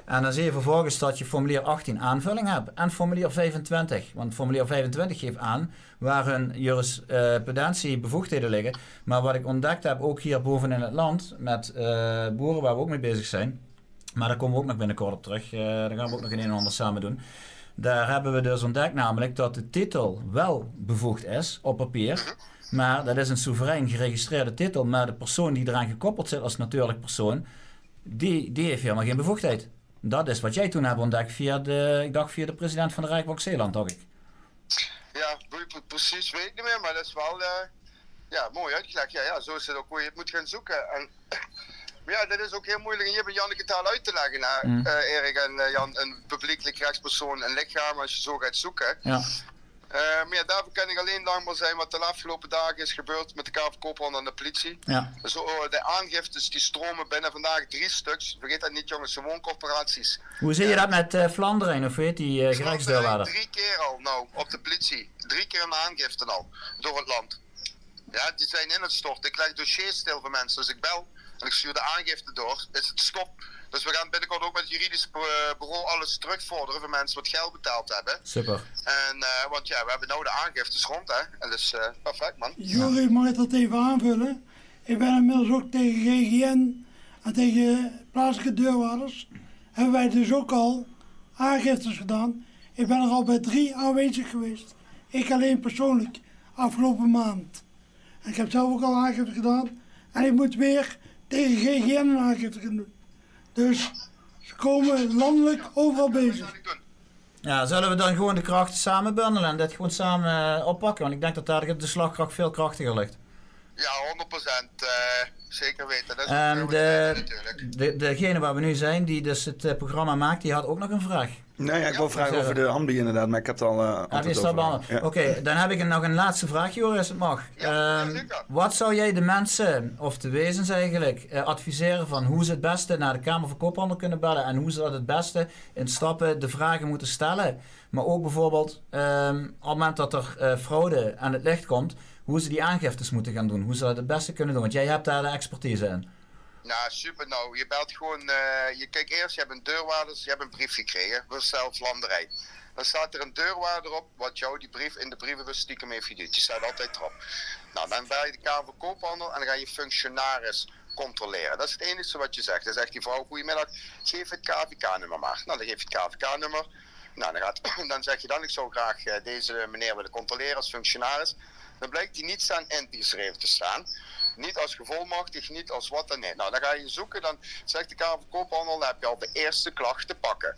En dan zie je vervolgens dat je formulier 18 aanvulling hebt en formulier 25. Want formulier 25 geeft aan waar hun jurisprudentie bevoegdheden liggen. Maar wat ik ontdekt heb, ook hier boven in het land, met uh, boeren waar we ook mee bezig zijn. Maar daar komen we ook nog binnenkort op terug. Uh, daar gaan we ook nog een en ander samen doen. Daar hebben we dus ontdekt namelijk dat de titel wel bevoegd is op papier. Maar dat is een soeverein geregistreerde titel. Maar de persoon die eraan gekoppeld zit als natuurlijk persoon, die, die heeft helemaal geen bevoegdheid. Dat is wat jij toen hebt ontdekt via de, ik dacht via de president van de Rijksbank Zeeland, dacht ik. Ja, precies weet ik niet meer, maar dat is wel uh, ja, mooi uitgelegd. Ja, ja, zo is het ook hoe je het moet gaan zoeken. En, maar ja, dat is ook heel moeilijk hier bij Janneke taal uit te leggen naar mm. uh, Erik en uh, Jan, een publiekelijk rechtspersoon, een lichaam, als je zo gaat zoeken. Ja. Maar ja, daarvoor kan ik alleen dankbaar zijn wat de afgelopen dagen is gebeurd met de KV en de politie. Ja. Dus uh, de aangiftes die stromen binnen vandaag drie stuks. Vergeet dat niet jongens, gewoon corporaties. Hoe zie je dat met uh, Vlaanderen of weet die uh, Drie keer al nou op de politie. Drie keer een aangifte al door het land. Ja, die zijn in het stort. Ik leg dossiers stil voor mensen. Dus ik bel en ik stuur de aangifte door. Is het stop. Dus we gaan binnenkort ook met het juridisch bureau alles terugvorderen voor mensen wat geld betaald hebben. Super. En, uh, want ja, we hebben nou de aangiftes rond, hè. En dus uh, perfect, man. Jury, mag ik dat even aanvullen? Ik ben inmiddels ook tegen GGN en tegen plaatselijke deurwaarders. Hebben wij dus ook al aangiftes gedaan. Ik ben er al bij drie aanwezig geweest. Ik alleen persoonlijk, afgelopen maand. En ik heb zelf ook al aangifte gedaan. En ik moet weer tegen GGN een aangifte gaan doen. Dus ze komen landelijk overal bezig. Ja, zullen we dan gewoon de krachten samen bundelen en dit gewoon samen eh, oppakken? Want ik denk dat daar de slagkracht veel krachtiger ligt. Ja, 100%. Uh, zeker weten. Dat is um, de, de, degene waar we nu zijn, die dus het uh, programma maakt, die had ook nog een vraag. Nee, ja, ik wil vragen over de ambi inderdaad, maar ik heb het al uh. Oké, dan heb ik nog een laatste vraag, Joris, het mag. Um, wat zou jij de mensen, of de wezens eigenlijk, uh, adviseren van hoe ze het beste naar de Kamer van Koophandel kunnen bellen en hoe ze dat het beste in stappen de vragen moeten stellen? Maar ook bijvoorbeeld, um, op het moment dat er uh, fraude aan het licht komt, hoe ze die aangiftes moeten gaan doen, hoe ze dat het beste kunnen doen, want jij hebt daar de expertise in. Nou, super. Nou, je belt gewoon. Uh, je kijkt eerst, je hebt een deurwaarder, je hebt een brief gekregen voor zelflanderij. Dan staat er een deurwaarder op wat jou die brief in de brievenbus stiekem heeft geduwd. Je staat altijd erop. Nou, dan bel je de Kamer van Koophandel en dan ga je functionaris controleren. Dat is het enige wat je zegt. Dan zegt die vrouw, goedemiddag, geef het KVK-nummer maar. Nou, dan geef je het KVK-nummer. Nou, dan, gaat, dan zeg je dan, ik zou graag eh, deze meneer willen controleren als functionaris. Dan blijkt die niet staan ingeschreven te staan. Niet als gevolmachtigd, niet als wat dan nee. Nou, dan ga je zoeken, dan zegt de Kamer van Koophandel, dan heb je al de eerste klacht te pakken.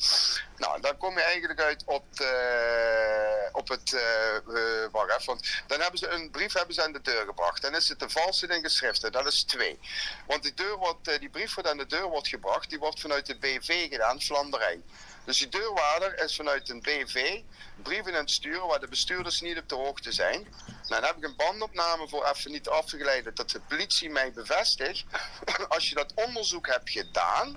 Nou, dan kom je eigenlijk uit op, de, op het, uh, even, want dan hebben ze een brief hebben ze aan de deur gebracht. Dan is het een valse geschriften, dat is twee. Want die, deur wordt, die brief wordt aan de deur wordt gebracht, die wordt vanuit de BV gedaan, Vlanderij. Dus die deurwaarder is vanuit een BV brieven aan het sturen waar de bestuurders niet op de hoogte zijn. Nou, dan heb ik een bandopname voor even niet af te geleiden dat de politie mij bevestigt. Als je dat onderzoek hebt gedaan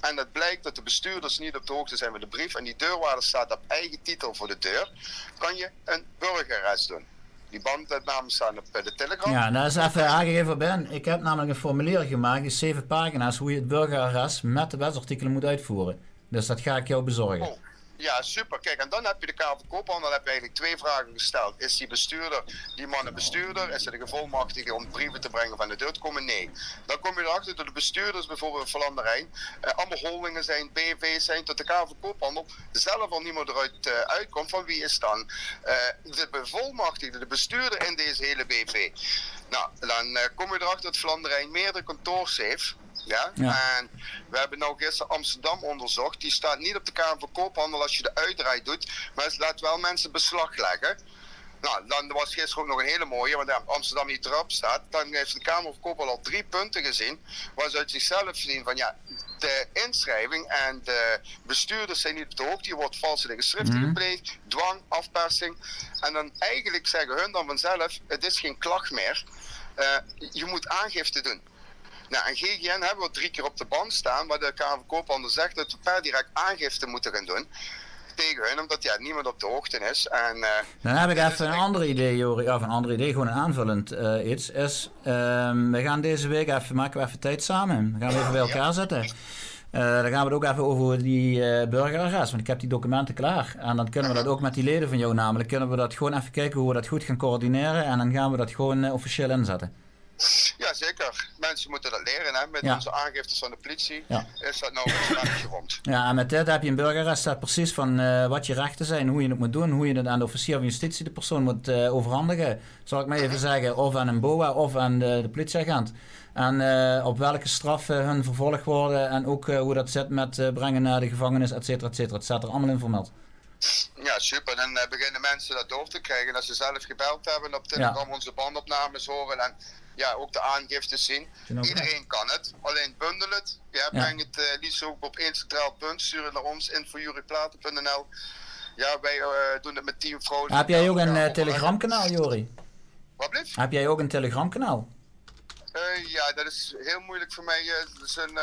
en het blijkt dat de bestuurders niet op de hoogte zijn met de brief en die deurwaarder staat op eigen titel voor de deur, kan je een burgerarrest doen. Die bandopnames staan op eh, de Telegram. Ja, dat is even aangegeven Ben. Ik heb namelijk een formulier gemaakt, die zeven pagina's, hoe je het burgerarrest met de wetsartikelen moet uitvoeren. Dus dat ga ik jou bezorgen. Oh. Ja, super. Kijk, en dan heb je de Kamer Dan heb je eigenlijk twee vragen gesteld. Is die bestuurder, die man een bestuurder? Is hij de gevolmachtige om brieven te brengen van de deur te komen? Nee. Dan kom je erachter dat de bestuurders, bijvoorbeeld van Landerijn, eh, allemaal holdingen zijn, BV's zijn, tot de Kamer van Koophandel zelf al niemand eruit uh, uitkomt. Van wie is dan uh, de bevolmachtigde, de bestuurder in deze hele BV? Nou, dan uh, kom je erachter dat Vlanderijn meerdere kantoors heeft ja? En we hebben nou gisteren Amsterdam onderzocht. Die staat niet op de Kamer van Koophandel als je de uitdraai doet. Maar het laat wel mensen beslag leggen. Nou, dan was gisteren ook nog een hele mooie, want ja, Amsterdam niet erop staat. Dan heeft de Kamer van Koophandel al drie punten gezien. Waar ze uit zichzelf zien van ja, de inschrijving en de bestuurders zijn niet op de hoogte. Je wordt valse geschriften mm gepleegd, dwang, afpersing. En dan eigenlijk zeggen hun dan vanzelf: het is geen klacht meer. Uh, je moet aangifte doen. Nou, en GGN hebben we drie keer op de band staan, waar de van Koophandel zegt dat we per direct aangifte moeten gaan doen tegen hun, omdat ja, niemand op de hoogte is. En, uh, Dan heb ik even een ander idee, Jori. Of een ander idee, gewoon een aanvullend uh, iets. Is, um, we gaan deze week even, maken we even tijd samen. We gaan we even bij elkaar zetten. Uh, dan gaan we het ook even over die uh, burgerarrest. Want ik heb die documenten klaar. En dan kunnen we dat ook met die leden van jou namelijk. Kunnen we dat gewoon even kijken hoe we dat goed gaan coördineren. En dan gaan we dat gewoon officieel inzetten. Ja, zeker. Mensen moeten dat leren. Hè? Met onze aangiftes van de politie ja. is dat nou een rond. Ja, en met dit heb je een burgerarrest staat precies van uh, wat je rechten zijn, hoe je het moet doen, hoe je het aan de officier van justitie de persoon moet uh, overhandigen. Zal ik maar even zeggen, of aan een BOA of aan de, de politieagent. En uh, op welke straffen hun vervolgd worden en ook hoe dat zit met brengen naar de gevangenis, et cetera, et cetera. Het staat er allemaal in vermeld. Ja, super. Dan uh, beginnen mensen dat door te krijgen. Als ze zelf gebeld hebben, op Telegram ja. onze bandopnames horen en ja, ook de aangiftes zien. Iedereen kan het. Alleen bundel het. Ja, breng het uh, liefst ook op één centraal punt. Stuur het naar ons, infojuriplaten.nl. Ja, wij uh, doen het met Team. Heb jij ook een uh, telegramkanaal, Jori? Wat blijft? Heb jij ook een telegramkanaal? ja, dat is heel moeilijk voor mij. is een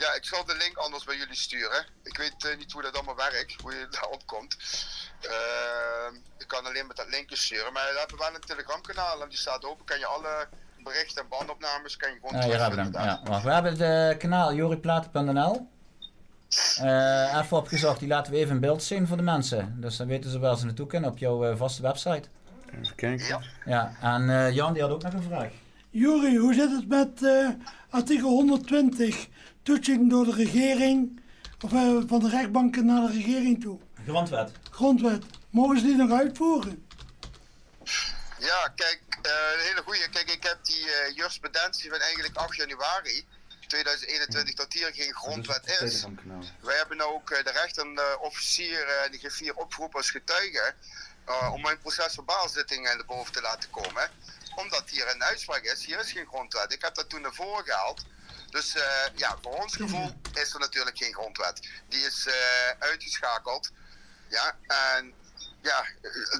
ja, ik zal de link anders bij jullie sturen. Ik weet uh, niet hoe dat allemaal werkt, hoe je daarop komt. Uh, ik kan alleen met dat linkje sturen. Maar we hebben wel een Telegram kanaal en die staat open. Kan je alle berichten en bandopnames kan je gewoon hier hebben we hem. Ja, wacht. We hebben het kanaal joriplaten.nl. Uh, even opgezocht, die laten we even in beeld zien voor de mensen. Dus dan weten ze waar ze naartoe kunnen op jouw vaste website. Even kijken. Ja, ja en Jan die had ook nog een vraag. Jori, hoe zit het met artikel 120 toetsing door de regering, of uh, van de rechtbanken naar de regering toe. Grondwet. Grondwet. Mogen ze die nog uitvoeren? Ja, kijk, een hele goede. Kijk, ik heb die uh, jurisprudentie van eigenlijk 8 januari 2021 dat hier geen grondwet is. Wij hebben nou ook de rechter en de officier en de griffier opgeroepen als getuige om mijn procesverbaalzitting naar boven te laten komen. Omdat hier een uitspraak is, hier is geen grondwet. Ik heb dat toen naar voren gehaald. Dus uh, ja, voor ons gevoel is er natuurlijk geen grondwet. Die is uitgeschakeld. Ja, en ja,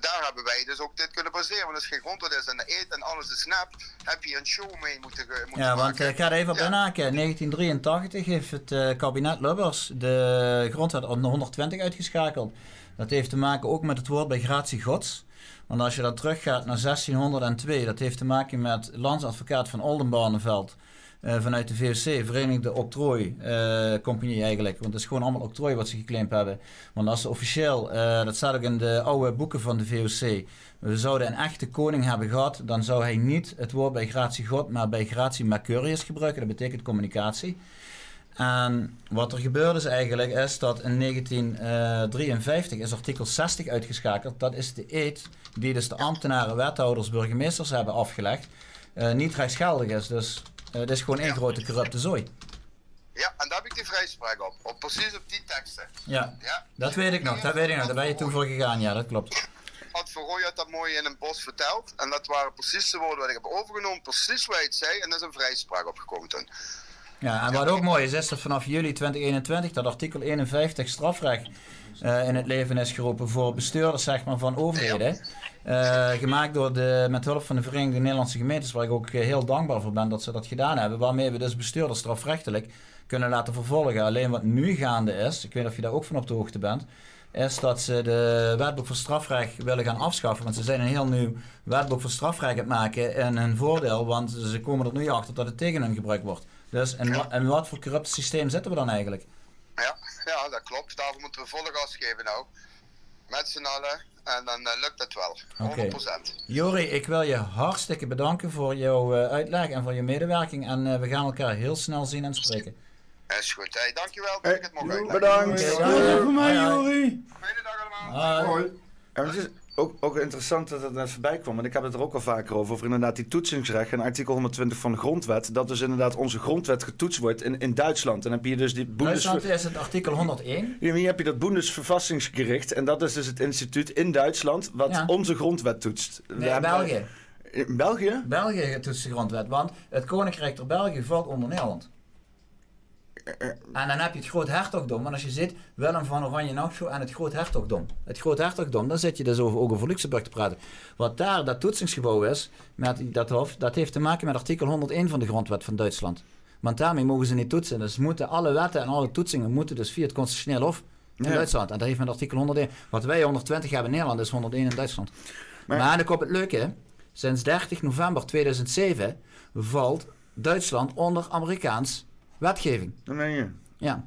daar hebben wij dus ook dit kunnen baseren. Want als geen grondwet is en de eet en alles is snap, heb je een show mee moeten, moeten Ja, want ik ga er even op ja. inhaken. 1983 heeft het uh, kabinet Lubbers de grondwet 120 uitgeschakeld. Dat heeft te maken ook met het woord bij gratie gods. Want als je dan teruggaat naar 1602, dat heeft te maken met landsadvocaat van Oldenbarneveld. Uh, vanuit de VOC, Verenigde Octrooi uh, Compagnie eigenlijk. Want het is gewoon allemaal octrooi wat ze geclaimd hebben. Want als ze officieel, uh, dat staat ook in de oude boeken van de VOC, we zouden een echte koning hebben gehad, dan zou hij niet het woord bij gratie God, maar bij gratie Mercurius gebruiken. Dat betekent communicatie. En wat er gebeurde is eigenlijk is dat in 1953 is artikel 60 uitgeschakeld. Dat is de eed die dus de ambtenaren, wethouders, burgemeesters hebben afgelegd. niet rechtsgeldig is. Dus dat is gewoon één grote corrupte zooi. Ja, en daar heb ik die vrijspraak op. op. Precies op die teksten. Ja, ja. dat weet ik nog. Dat weet ik nog. Daar ben je toen voor gegaan. Ja, dat klopt. Had dat mooi in een bos verteld. En dat waren precies de woorden wat ik heb overgenomen. Precies wat hij het zei. En er is een vrijspraak opgekomen toen. Ja, en wat ook mooi is, is dat vanaf juli 2021 dat artikel 51 strafrecht uh, in het leven is geroepen voor bestuurders zeg maar, van overheden. Uh, gemaakt door de, met hulp van de Verenigde Nederlandse Gemeentes, waar ik ook eh, heel dankbaar voor ben dat ze dat gedaan hebben. Waarmee we dus bestuurders strafrechtelijk kunnen laten vervolgen. Alleen wat nu gaande is, ik weet of je daar ook van op de hoogte bent, is dat ze de wetboek voor strafrecht willen gaan afschaffen. Want ze zijn een heel nieuw wetboek voor strafrecht aan het maken in hun voordeel, want ze komen er nu achter dat het tegen hun gebruikt wordt. Dus in, in wat voor corrupt systeem zitten we dan eigenlijk? Ja, ja, dat klopt. Daarvoor moeten we volle gas geven nou. Met z'n allen. En dan uh, lukt het wel. 100%. Jori, ik wil je hartstikke bedanken voor jouw uh, uitleg en voor je medewerking. En uh, we gaan elkaar heel snel zien en spreken. Is goed. Hey, dankjewel dat hey, ik het mocht uitleggen. Bedankt. Bedankt voor mij, Jori. Fijne dag allemaal. Hoi. Ook, ook interessant dat het net voorbij kwam. En ik heb het er ook al vaker over. Over inderdaad die toetsingsrecht en artikel 120 van de grondwet. Dat dus inderdaad onze grondwet getoetst wordt in, in Duitsland. En dan heb je dus die Bundes... Duitsland is het artikel 101. Ja, hier heb je dat Bundesverfassingsgericht. En dat is dus het instituut in Duitsland wat onze grondwet toetst. Nee, België. In België? België toetst de grondwet. Want het Koninkrijk der België valt onder Nederland. En dan heb je het groot hertogdom. En als je zit, Willem van Oranje-Nassau en het groot hertogdom. Het groot hertogdom, dan zit je dus over, ook over Luxemburg te praten. Wat daar dat toetsingsgebouw is, met dat hof, dat heeft te maken met artikel 101 van de grondwet van Duitsland. Want daarmee mogen ze niet toetsen. Dus moeten alle wetten en alle toetsingen moeten dus via het constitutioneel hof in Duitsland. En dat heeft met artikel 101. Wat wij 120 hebben in Nederland, is 101 in Duitsland. Maar, maar dan komt het leuke. Sinds 30 november 2007 valt Duitsland onder Amerikaans Wetgeving. Dat meen je? Ja.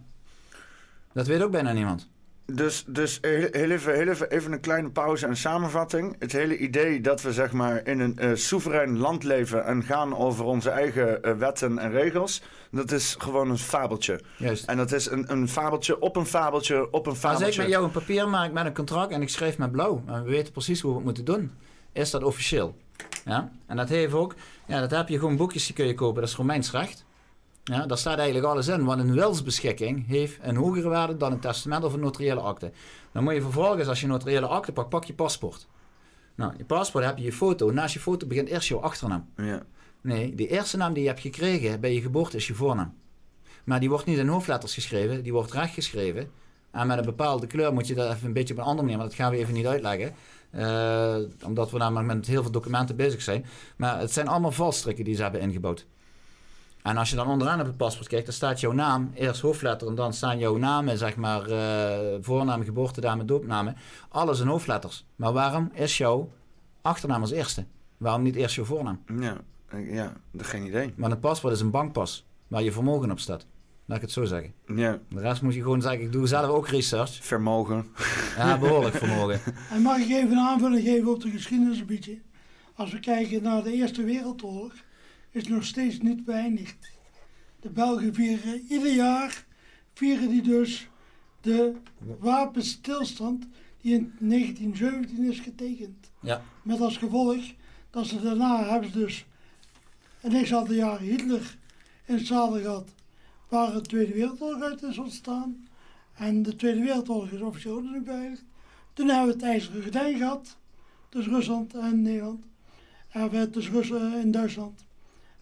Dat weet ook bijna niemand. Dus, dus heel, even, heel even, even een kleine pauze en samenvatting. Het hele idee dat we zeg maar in een uh, soeverein land leven en gaan over onze eigen uh, wetten en regels, dat is gewoon een fabeltje. Juist. En dat is een, een fabeltje op een fabeltje op een fabeltje. Als ik met jou een papier maak met een contract en ik schrijf met blauw en we weten precies hoe we het moeten doen, is dat officieel. Ja? En dat heeft ook, ja, dat heb je gewoon boekjes die kun je kopen, dat is Romeins recht. Ja, daar staat eigenlijk alles in, want een wilsbeschikking heeft een hogere waarde dan een testament of een notariële akte. Dan moet je vervolgens, als je een notariële akte pakt, pak je paspoort. Nou, je paspoort heb je je foto. Naast je foto begint eerst jouw achternaam. Ja. Nee, de eerste naam die je hebt gekregen bij je geboorte is je voornaam. Maar die wordt niet in hoofdletters geschreven, die wordt recht geschreven. En met een bepaalde kleur moet je dat even een beetje op een andere manier, maar dat gaan we even niet uitleggen. Uh, omdat we namelijk met heel veel documenten bezig zijn. Maar het zijn allemaal valstrikken die ze hebben ingebouwd. En als je dan onderaan op het paspoort kijkt, dan staat jouw naam, eerst hoofdletter en dan staan jouw namen, zeg maar, uh, voornaam, geboortedatum, doopnamen. Alles in hoofdletters. Maar waarom is jouw achternaam als eerste? Waarom niet eerst jouw voornaam? Ja, ja, geen idee. Maar een paspoort is een bankpas waar je vermogen op staat. Laat ik het zo zeggen. Ja. De rest moet je gewoon zeggen, ik doe zelf ook research. Vermogen. Ja, behoorlijk vermogen. En mag ik even een aanvulling geven op de geschiedenis een beetje? Als we kijken naar de Eerste Wereldoorlog, is nog steeds niet beëindigd. De Belgen vieren ieder jaar, vieren die dus de wapenstilstand die in 1917 is getekend. Ja. Met als gevolg dat ze daarna hebben ze dus een x aantal jaren Hitler in zadel gehad, waar de Tweede Wereldoorlog uit is ontstaan. En de Tweede Wereldoorlog is officieel nu beëindigd. Toen hebben we het IJzeren Gordijn gehad, tussen Rusland en Nederland. En we het tussen Rusland en Duitsland.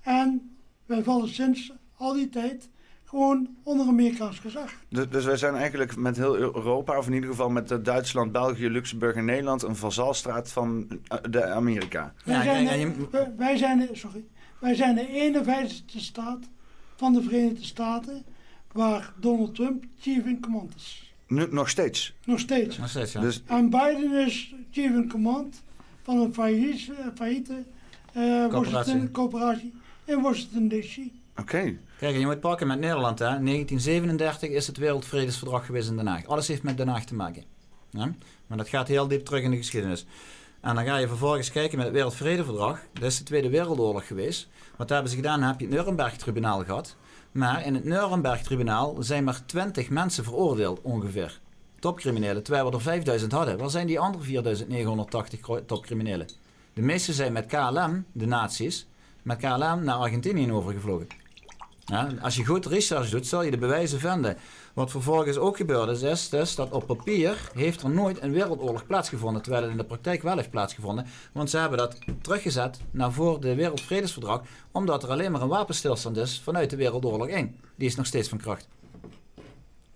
En wij vallen sinds al die tijd gewoon onder Amerikaans gezag. Dus, dus wij zijn eigenlijk met heel Europa, of in ieder geval met Duitsland, België, Luxemburg en Nederland, een vazalstraat van eh, de Amerika. Wij, zijn, de, wij, zijn de, sorry, wij zijn de 51ste staat van de Verenigde Staten waar Donald Trump chief in command is. Nu, nog steeds? Nog steeds. Nog steeds, ja. Dus, en Biden is chief in command van een failliete, failliete uh, coöperatie. In Washington D.C. Oké. Kijk, je moet pakken met Nederland. Hè. 1937 is het Wereldvredesverdrag geweest in Den Haag. Alles heeft met Den Haag te maken. Ja? Maar dat gaat heel diep terug in de geschiedenis. En dan ga je vervolgens kijken met het Wereldvredeverdrag. Dat is de Tweede Wereldoorlog geweest. Wat hebben ze gedaan? Dan heb je het Nuremberg-tribunaal gehad. Maar in het Nuremberg-tribunaal zijn maar 20 mensen veroordeeld ongeveer. Topcriminelen, terwijl we er 5000 hadden. Waar zijn die andere 4980 topcriminelen? De meeste zijn met KLM, de nazi's, met KLM naar Argentinië overgevlogen. Ja, als je goed research doet, zal je de bewijzen vinden. Wat vervolgens ook gebeurd is, is dus dat op papier heeft er nooit een wereldoorlog plaatsgevonden, terwijl het in de praktijk wel heeft plaatsgevonden. Want ze hebben dat teruggezet naar voor de Wereldvredesverdrag, omdat er alleen maar een wapenstilstand is vanuit de Wereldoorlog 1. Die is nog steeds van kracht.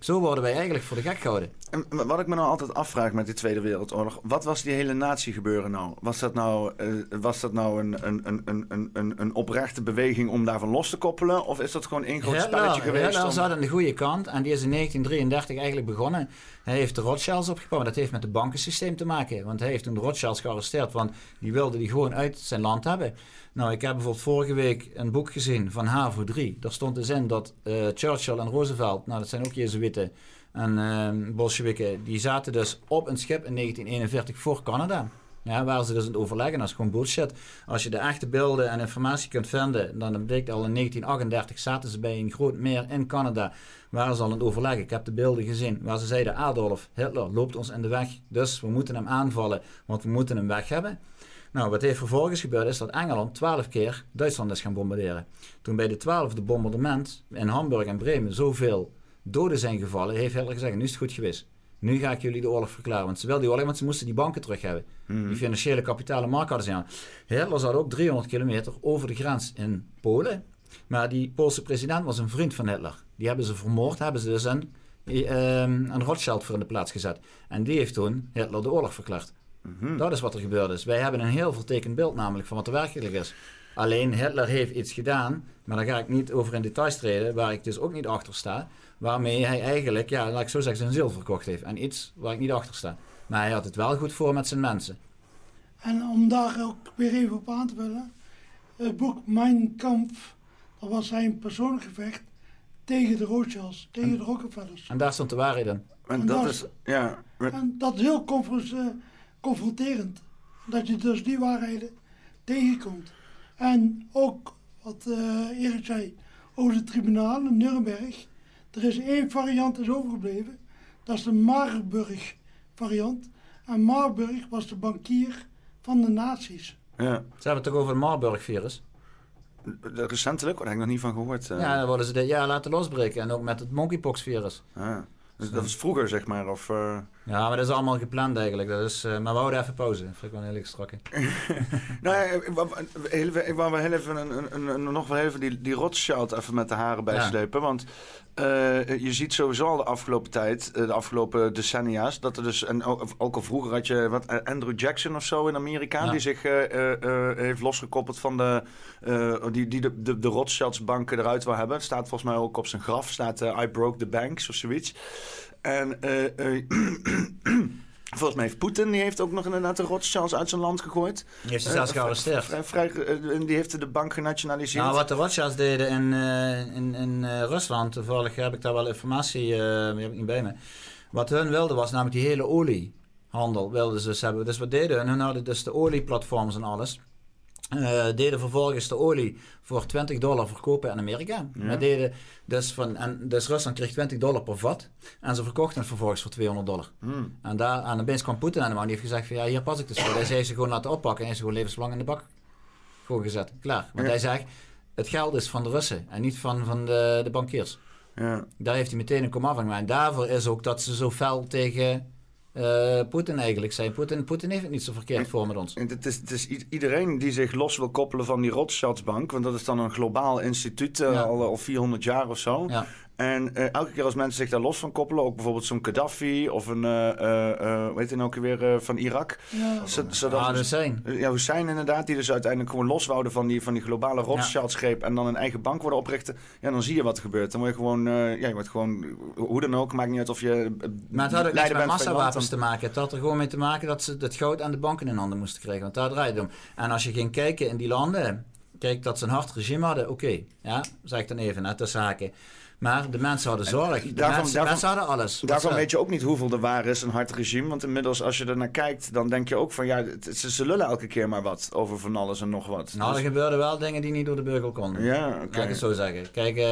Zo worden wij eigenlijk voor de gek gehouden. En wat ik me nou altijd afvraag met die Tweede Wereldoorlog, wat was die hele natie gebeuren nou? Was dat nou, uh, was dat nou een, een, een, een, een, een oprechte beweging om daarvan los te koppelen? Of is dat gewoon één groot spelletje geweest? Hitler zat aan de goede kant en die is in 1933 eigenlijk begonnen. Hij heeft de Rothschilds opgebouwd. Dat heeft met het bankensysteem te maken. Want hij heeft toen de Rothschilds gearresteerd, want die wilde die gewoon uit zijn land hebben. Nou, ik heb bijvoorbeeld vorige week een boek gezien van HAVO 3. Daar stond dus in dat uh, Churchill en Roosevelt, nou dat zijn ook Jezuïeten en uh, die zaten dus op een schip in 1941 voor Canada. Ja, waar ze dus aan het overleggen. Dat is gewoon bullshit. Als je de echte beelden en informatie kunt vinden, dan blijkt al in 1938 zaten ze bij een groot meer in Canada. Waar ze al aan het overleggen. Ik heb de beelden gezien waar ze zeiden: Adolf Hitler loopt ons in de weg. Dus we moeten hem aanvallen, want we moeten hem weg hebben. Nou, wat heeft vervolgens gebeurd is dat Engeland twaalf keer Duitsland is gaan bombarderen. Toen bij de twaalfde bombardement in Hamburg en Bremen zoveel doden zijn gevallen, heeft Hitler gezegd, nu is het goed geweest. Nu ga ik jullie de oorlog verklaren. Want ze wilden die oorlog, want ze moesten die banken terug hebben. Mhm. Die financiële kapitale markt hadden ze aan. Hitler zat ook 300 kilometer over de grens in Polen. Maar die Poolse president was een vriend van Hitler. Die hebben ze vermoord, hebben ze dus een, um, een Rothschild voor in de plaats gezet. En die heeft toen Hitler de oorlog verklaard. Mhm. Dat is wat er gebeurd is. Wij hebben een heel vertekend beeld namelijk van wat er werkelijk is. Alleen Hitler heeft iets gedaan, maar daar ga ik niet over in details treden, waar ik dus ook niet achter sta. Waarmee hij eigenlijk, ja, laat ik zo zeggen, zijn ziel verkocht heeft. En iets waar ik niet achter sta. Maar hij had het wel goed voor met zijn mensen. En om daar ook weer even op aan te vullen. Het boek Mein Kampf, dat was zijn persoonlijk gevecht tegen de Rothschilds, tegen de Rockefellers. En daar stond de waarheid in. En, dat, is, ja. En dat is heel confronterend. Dat je dus die waarheden tegenkomt. En ook wat uh, Erik zei over de tribunalen, Nuremberg. Er is één variant is overgebleven. Dat is de Marburg variant. En Marburg was de bankier van de nazi's. Ja. Ze hebben het toch over het Marburg-virus? Recentelijk, daar heb ik nog niet van gehoord. Uh. Ja, dan worden ze dit jaar laten losbreken. En ook met het monkeypox-virus. Ah. Dus dat is vroeger, zeg maar? Of, uh... Ja, maar dat is allemaal gepland eigenlijk. Dat is, uh, maar we houden even pauze. Dat vind ik wel heel strakke. nou ja, ik wou, ik wou wel heel even, een, een, een, nog wel even die, die Rothschild even met de haren bijslepen. Ja. Want uh, je ziet sowieso al de afgelopen tijd, de afgelopen decennia's, dat er dus, en ook, al vroeger had je wat, Andrew Jackson of zo in Amerika, ja. die zich heeft losgekoppeld van de, die, die de, de, de Rothschilds banken eruit wil hebben. Het staat volgens mij ook op zijn graf, staat I broke the banks of zoiets. En uh, Volgens mij heeft Poetin, die heeft ook nog inderdaad de Rothschilds uit zijn land gegooid. Die heeft ze zelfs uh, gearresteerd. Vrij, vrij, die heeft de bank genationaliseerd. Nou, wat de Rothschilds deden in, uh, in, in Rusland, toevallig heb ik daar wel informatie, heb ik niet bij me. Wat hun wilden was namelijk die hele oliehandel wilden ze dus hebben. Dus wat deden hun? Hun hadden dus de olieplatforms en alles. Uh, deden vervolgens de olie voor 20 dollar verkopen in Amerika. Ja. deden dus, van, en dus Rusland kreeg 20 dollar per vat. En ze verkochten het vervolgens voor 200 dollar. Hmm. En, daar, en opeens kwam Poetin aan de man. Die heeft gezegd van ja, hier pas ik dus voor. Hij heeft ze gewoon laten oppakken. En heeft ze gewoon levenslang in de bak gewoon gezet. Klaar. Want hij zegt, het geld is van de Russen. En niet van, van de, de bankiers. Ja. Daar heeft hij meteen een komaf van En daarvoor is ook dat ze zo fel tegen uh, Poetin eigenlijk zijn. Poetin, Poetin heeft het niet zo verkeerd voor met ons. Het is, het is iedereen die zich los wil koppelen van die Rothschildsbank, want dat is dan een globaal instituut uh, al, al 400 jaar of zo. Ja. En uh, elke keer als mensen zich daar los van koppelen, ook bijvoorbeeld zo'n Gaddafi of een, uh, uh, heet hij nou weer, van Irak. Ja, zodat ah, Hussein. Ja, Hussein inderdaad, die dus uiteindelijk gewoon los wouden van die, van die globale Rothschild-greep en dan een eigen bank worden oprichten. Ja, dan zie je wat er gebeurt. Dan word je gewoon, ja, je wordt gewoon, hoe dan ook, maakt niet uit of je Maar het had ook niks met massawapens te maken. Het had er gewoon mee te maken dat ze het goud aan de banken in handen moesten krijgen. Want daar draait het om. En als je ging kijken in die landen, kijk dat ze een hard regime hadden, oké. ja, zeg ik dan even, net de zaken. Maar de mensen hadden zorg. De daarvan, mensen, mensen, hadden alles. Daarvan weet je ook niet hoeveel er waar is, een hard regime. Want inmiddels, als je er naar kijkt, dan denk je ook van ja, ze, ze lullen elke keer maar wat over van alles en nog wat. Nou, dus... er gebeurden wel dingen die niet door de beugel konden. Ja, oké. Okay. ik het zo zeggen. Kijk, uh,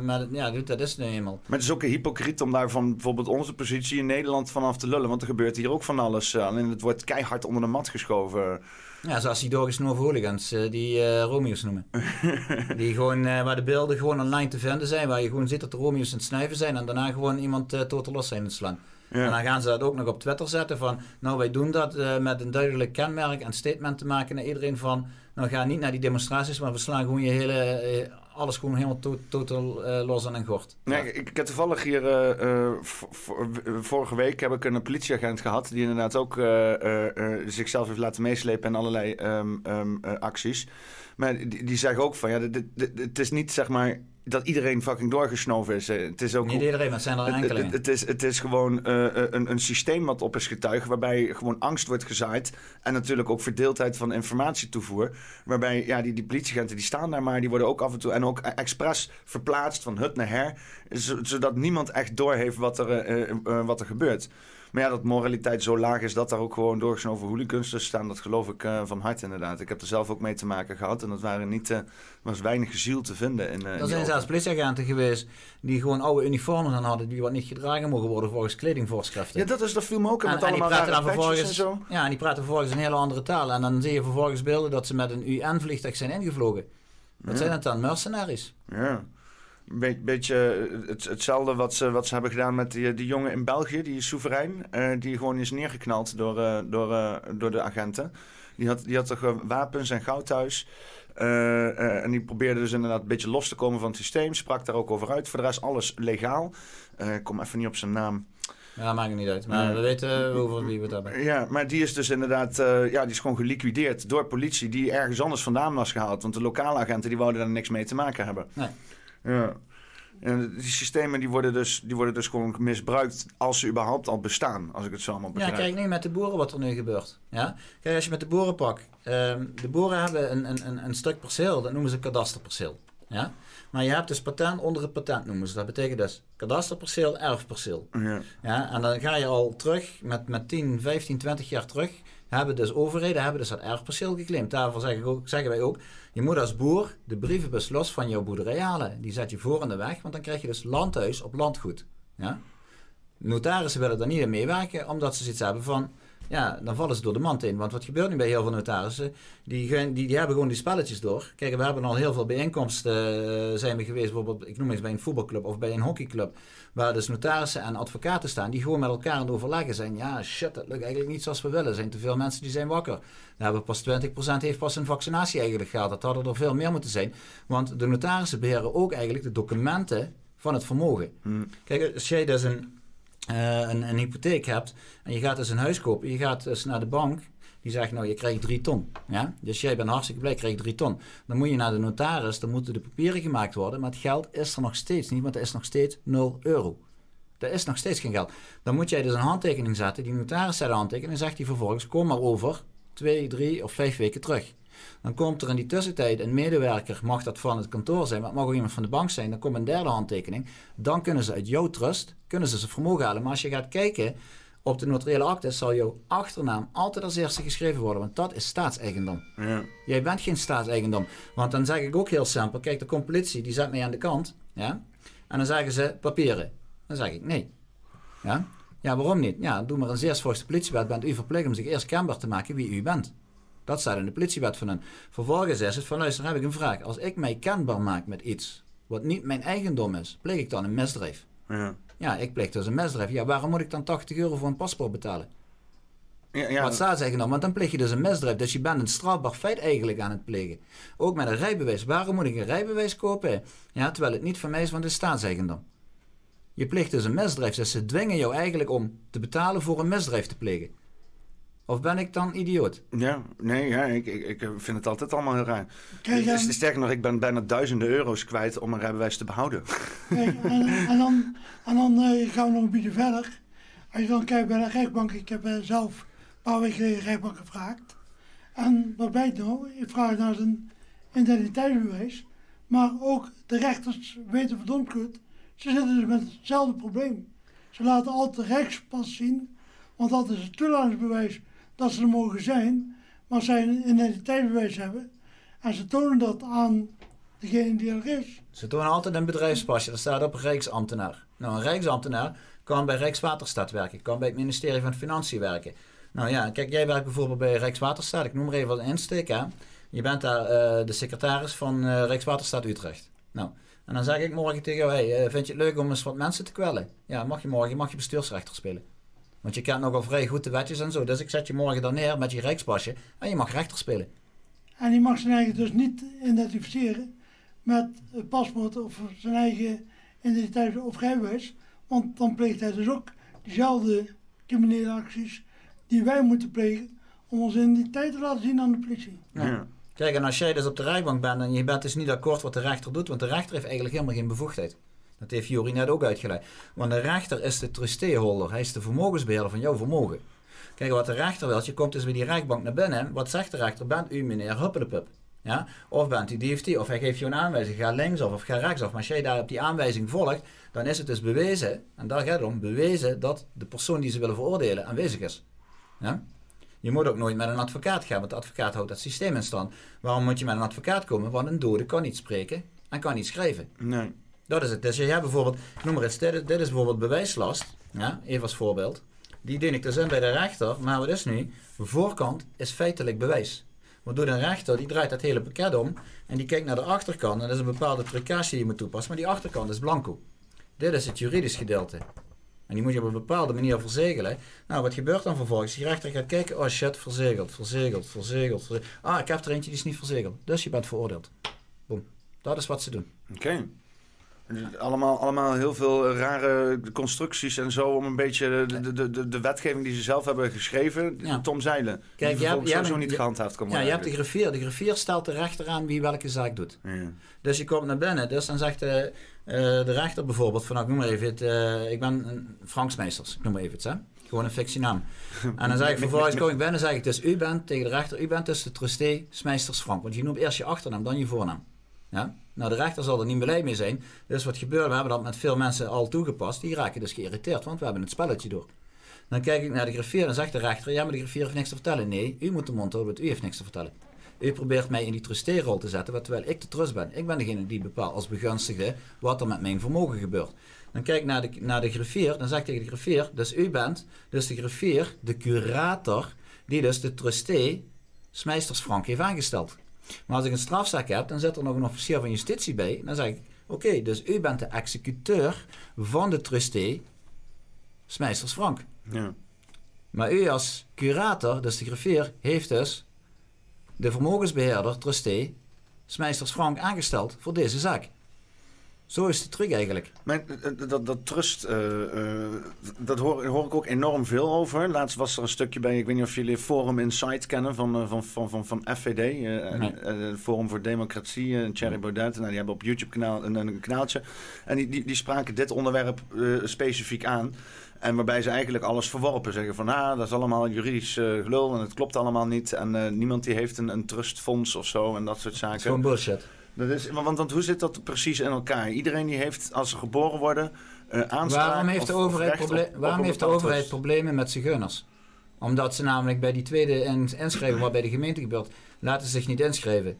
maar ja, dat is nu eenmaal. Maar het is ook een hypocriet om daar van bijvoorbeeld onze positie in Nederland vanaf te lullen. Want er gebeurt hier ook van alles. Uh, alleen het wordt keihard onder de mat geschoven. Ja, zoals die doorgesnoven hooligans, uh, die uh, Romeo's noemen. die gewoon, uh, waar de beelden gewoon online te vinden zijn, waar je gewoon ziet dat de Romeo's aan het snuiven zijn en daarna gewoon iemand uh, totaal los zijn aan het slaan. Ja. En dan gaan ze dat ook nog op Twitter zetten van, nou wij doen dat met een duidelijk kenmerk en statement te maken naar iedereen van, nou ga niet naar die demonstraties, maar we slaan gewoon je hele alles gewoon helemaal to totaal uh, los aan een gort. Nee, ik, ik heb toevallig hier uh, vorige week heb ik een politieagent gehad die inderdaad ook zichzelf heeft laten meeslepen in allerlei um, um, acties. Maar die, die zeggen ook van ja, het is niet zeg maar dat iedereen fucking doorgesnoven is. Het is ook Niet iedereen, maar het zijn er enkele. Het, het, is, het is gewoon uh, een, een systeem wat op is getuigd, waarbij gewoon angst wordt gezaaid. En natuurlijk ook verdeeldheid van informatietoevoer. Waarbij ja, die, die politieagenten die staan daar maar, die worden ook af en toe en ook expres verplaatst van hut naar her. Zodat niemand echt doorheeft wat er, uh, uh, wat er gebeurt. Maar ja, dat moraliteit zo laag is dat daar ook gewoon doorgesnoven hooligans staan, dat geloof ik uh, van harte inderdaad. Ik heb er zelf ook mee te maken gehad en dat waren niet, uh, was weinig ziel te vinden. In, uh, er zijn zelfs politieagenten geweest die gewoon oude uniformen aan hadden, die wat niet gedragen mogen worden volgens kledingvoorschriften. Ja, dat is dat film ook. En, met en allemaal die praten dan vervolgens, en zo. Ja, en die praten vervolgens een hele andere taal. En dan zie je vervolgens beelden dat ze met een UN-vliegtuig zijn ingevlogen. Wat zijn het dan? Mercenaries. Ja. Be beetje het, hetzelfde wat ze, wat ze hebben gedaan met die, die jongen in België, die is soeverein, uh, die gewoon is neergeknald door, uh, door, uh, door de agenten. Die had, die had toch wapens en goud thuis. en die probeerde dus inderdaad een beetje los te komen van het systeem. Sprak daar ook over uit. Voor de rest alles legaal. ik kom even niet op zijn naam. Ja, maakt het niet uit. Maar we weten over wie we het hebben. Ja, maar die is dus inderdaad ja, die is gewoon geliquideerd door politie die ergens anders vandaan was gehaald. Want de lokale agenten die wouden daar niks mee te maken hebben. Nee. Ja. En die systemen die worden, dus, die worden dus gewoon misbruikt als ze überhaupt al bestaan, als ik het zo allemaal begrijp. Ja, kijk nu met de boeren wat er nu gebeurt. Ja? Kijk, als je met de boeren pakt. Um, de boeren hebben een, een, een, stuk perceel, dat noemen ze kadasterperceel. Ja? Maar je hebt dus patent onder het patent noemen ze. Dat betekent dus kadasterperceel, erfperceel. Ja. Ja, en dan ga je al terug met, met 10, 15, 20 jaar terug. Hebben dus overheden hebben dus dat erfperceel geclaimd. Daarvoor zeggen, ook, zeggen wij ook, je moet als boer de brievenbus los van jouw boerderij halen. Die zet je voor in de weg, want dan krijg je dus landhuis op landgoed. Ja? Notarissen willen daar niet in meewerken, omdat ze zoiets hebben van ja, dan vallen ze door de mand in. Want wat gebeurt nu bij heel veel notarissen? Die, die, die hebben gewoon die spelletjes door. Kijk, we hebben al heel veel bijeenkomsten uh, zijn we geweest, bijvoorbeeld, ik noem eens bij een voetbalclub of bij een hockeyclub, waar dus notarissen en advocaten staan, die gewoon met elkaar aan het overleggen zijn. Ja, shit, dat lukt eigenlijk niet zoals we willen. Er zijn te veel mensen die zijn wakker. We hebben pas 20% heeft pas een vaccinatie eigenlijk gehad. Dat hadden er veel meer moeten zijn. Want de notarissen beheren ook eigenlijk de documenten van het vermogen. Hmm. Kijk, als jij dus een uh, een, een, hypotheek hebt en je gaat dus een huis kopen, je gaat dus naar de bank, die zegt nou je krijgt drie ton. Ja? Dus jij bent hartstikke blij, krijg drie ton. Dan moet je naar de notaris, dan moeten de papieren gemaakt worden, maar het geld is er nog steeds niet, want er is nog steeds 0 euro. Er is nog steeds geen geld. Dan moet jij dus een handtekening zetten, die notaris zet een handtekening en zegt hij vervolgens kom maar over twee, drie of vijf weken terug. Dan komt er in die tussentijd een medewerker, mag dat van het kantoor zijn, maar het mag ook iemand van de bank zijn. Dan komt een derde handtekening. Dan kunnen ze uit jouw trust, kunnen ze ze vermogen halen. Maar als je gaat kijken op de notariële akte, zal jouw achternaam altijd als eerste geschreven worden. Want dat is staatseigendom. Ja. Jij bent geen staatseigendom. Want dan zeg ik ook heel simpel, kijk de komt politie, die zet mij aan de kant. Ja? En dan zeggen ze papieren. Dan zeg ik nee. Ja? Ja, waarom niet? Ja, doe maar een zeer volgens de politiewet. Bent u verplicht om zich eerst kenbaar te maken wie u bent. Dat staat in de politiewet van hen. Vervolgens is het van luister, heb ik een vraag. Als ik mij kenbaar maak met iets wat niet mijn eigendom is, pleeg ik dan een misdrijf? Ja. Ja, ik pleeg dus een misdrijf. Ja, waarom moet ik dan 80 euro voor een paspoort betalen? Ja, ja. Wat staat zeggen dan? Want dan pleeg je dus een misdrijf. Dus je bent een strafbaar feit eigenlijk aan het plegen. Ook met een rijbewijs. Waarom moet ik een rijbewijs kopen? Ja, terwijl het niet van mij is, want het staatseigendom. Je pleegt dus een misdrijf. Dus ze dwingen jou eigenlijk om te betalen voor een misdrijf te plegen. Of ben ik dan idioot? Ja, nee, ja, ik, ik, ik vind het altijd allemaal heel raar. Kijk, Sterker nog, ik ben bijna duizenden euro's kwijt om een rijbewijs te behouden. Kijk, en, en, dan, en dan uh, gaan we nog een beetje verder. Als je dan kijkt bij de rechtbank, ik heb uh, zelf een paar weken geleden de rechtbank gevraagd. En wat blijkt nou? Ik vraag naar zijn identiteitsbewijs. Maar ook de rechters weten verdomd goed, ze zitten dus met hetzelfde probleem. Ze laten altijd de rechtspas zien, want dat is het toelatingsbewijs dat ze er mogen zijn, maar zij een identiteitsbewijs hebben en ze tonen dat aan degene die er is. Ze tonen altijd een bedrijfspasje, dat staat op rijksambtenaar. Nou, een rijksambtenaar kan bij Rijkswaterstaat werken, kan bij het ministerie van Financiën werken. Nou ja, kijk, jij werkt bijvoorbeeld bij Rijkswaterstaat, ik noem maar even een insteek hè. Je bent daar uh, de secretaris van uh, Rijkswaterstaat Utrecht. Nou, en dan zeg ik morgen tegen jou, uh, vind je het leuk om eens wat mensen te kwellen? Ja, mag je morgen, mag je bestuursrechter spelen. Want je kent nogal vrij goed de wetjes en zo. Dus ik zet je morgen dan neer met je rijkspasje en je mag rechter spelen. En die mag zijn eigen dus niet identificeren met het paspoort of zijn eigen identiteit of rijbewijs. Want dan pleegt hij dus ook diezelfde criminele acties die wij moeten plegen om onze identiteit te laten zien aan de politie. Ja. Kijk, en als jij dus op de rijbank bent en je bent dus niet akkoord wat de rechter doet, want de rechter heeft eigenlijk helemaal geen bevoegdheid. Dat heeft Jori net ook uitgelegd. Want de rechter is de trusteeholder. Hij is de vermogensbeheerder van jouw vermogen. Kijk, wat de rechter wil, je komt dus bij die rechtbank naar binnen. Wat zegt de rechter? Bent u meneer Huppelepup? Ja? Of bent u DFT? Of hij geeft je een aanwijzing. Ga linksaf of ga rechtsaf. Maar als jij daar op die aanwijzing volgt, dan is het dus bewezen, en daar gaat het om, bewezen dat de persoon die ze willen veroordelen aanwezig is. Ja? Je moet ook nooit met een advocaat gaan, want de advocaat houdt dat systeem in stand. Waarom moet je met een advocaat komen? Want een dode kan niet spreken en kan niet schrijven. Nee. Dat is het. Dus hebt bijvoorbeeld, noem maar eens, dit, dit is bijvoorbeeld bewijslast. Ja, even als voorbeeld. Die dien ik dus in bij de rechter, maar wat is nu? De voorkant is feitelijk bewijs. Waardoor de rechter, die draait dat hele pakket om en die kijkt naar de achterkant. En dat is een bepaalde trucage die je moet toepassen, maar die achterkant is blanco. Dit is het juridisch gedeelte. En die moet je op een bepaalde manier verzegelen. Nou, wat gebeurt dan vervolgens? Die rechter gaat kijken, oh shit, verzegeld, verzegeld, verzegeld. verzegeld. Ah, ik heb er eentje die is niet verzegeld. Dus je bent veroordeeld. Boom. Dat is wat ze doen. Oké. Allemaal, allemaal heel veel rare constructies en zo om een beetje de, de, de, de wetgeving die ze zelf hebben geschreven ja. te omzeilen. Kijk, die je hebt, zo niet gehandhaafd kan worden. Ja, je hebt de griffier. De griffier stelt de rechter aan wie welke zaak doet. Ja. Dus je komt naar binnen. Dus dan zegt de, uh, de rechter bijvoorbeeld van, nou, ik noem maar even het, uh, ik ben een Franks Meesters, ik noem maar even het, hè? Gewoon een fictienaam. En dan zeg ik vervolgens, kom ik binnen, zeg ik dus u bent tegen de rechter, u bent dus de trustee Smeesters Frank. Want je noemt eerst je achternaam, dan je voornaam. Ja? Nou, de rechter zal er niet blij mee zijn. Dus wat gebeurt, we hebben dat met veel mensen al toegepast. Die raken dus geïrriteerd, want we hebben het spelletje door. Dan kijk ik naar de griffier en zegt de rechter, ja, maar de griffier heeft niks te vertellen. Nee, u moet de mond houden, want u heeft niks te vertellen. U probeert mij in die trusteerrol te zetten, terwijl ik de trust ben. Ik ben degene die bepaalt als begunstigde wat er met mijn vermogen gebeurt. Dan kijk ik naar de, naar de griffier, dan zeg ik tegen de griffier, dus u bent dus de griffier, de curator, die dus de trustee Smeisters Frank heeft aangesteld. Maar als ik een strafzaak heb, dan zit er nog een officier van justitie bij. Dan zeg ik, oké, dus u bent de executeur van de trustee Smeisters Frank. Ja. Maar u als curator, dus de griffier, heeft dus de vermogensbeheerder, trustee, Smeisters Frank aangesteld voor deze zaak. Zo is de truc eigenlijk. Maar eh, dat, dat trust, uh, dat hoor, hoor, ik ook enorm veel over. Laatst was er een stukje bij, ik weet niet of jullie Forum Insight kennen van, van, van, van, van FVD. Uh, Forum voor Democratie, en Thierry Baudet. Nou, die hebben op YouTube kanaal, een, een kanaaltje. En die, die, die spraken dit onderwerp specifiek aan. En waarbij ze eigenlijk alles verworpen. Zeggen van, ah, dat is allemaal juridisch uh, gelul en het klopt allemaal niet. En niemand die heeft een, een trustfonds of zo en dat soort zaken. Gewoon bullshit. Dat is, want, want hoe zit dat precies in elkaar? Iedereen die heeft, als ze geboren worden, uh, aanspraak Waarom heeft de overheid, waarom heeft de overheid problemen met zigeuners? Omdat ze namelijk bij die tweede inschrijven, wat bij de gemeente gebeurt, laten ze zich niet inschrijven.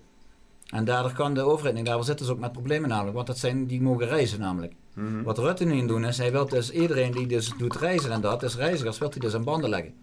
En daardoor kan de overheid niet, daar zitten ze ook met problemen namelijk, want dat zijn, die mogen reizen namelijk. Mhm. Wat Rutte nu in doen is, hij wil dus iedereen die dus doet reizen en dat, dus reizigers, wil hij dus aan banden leggen.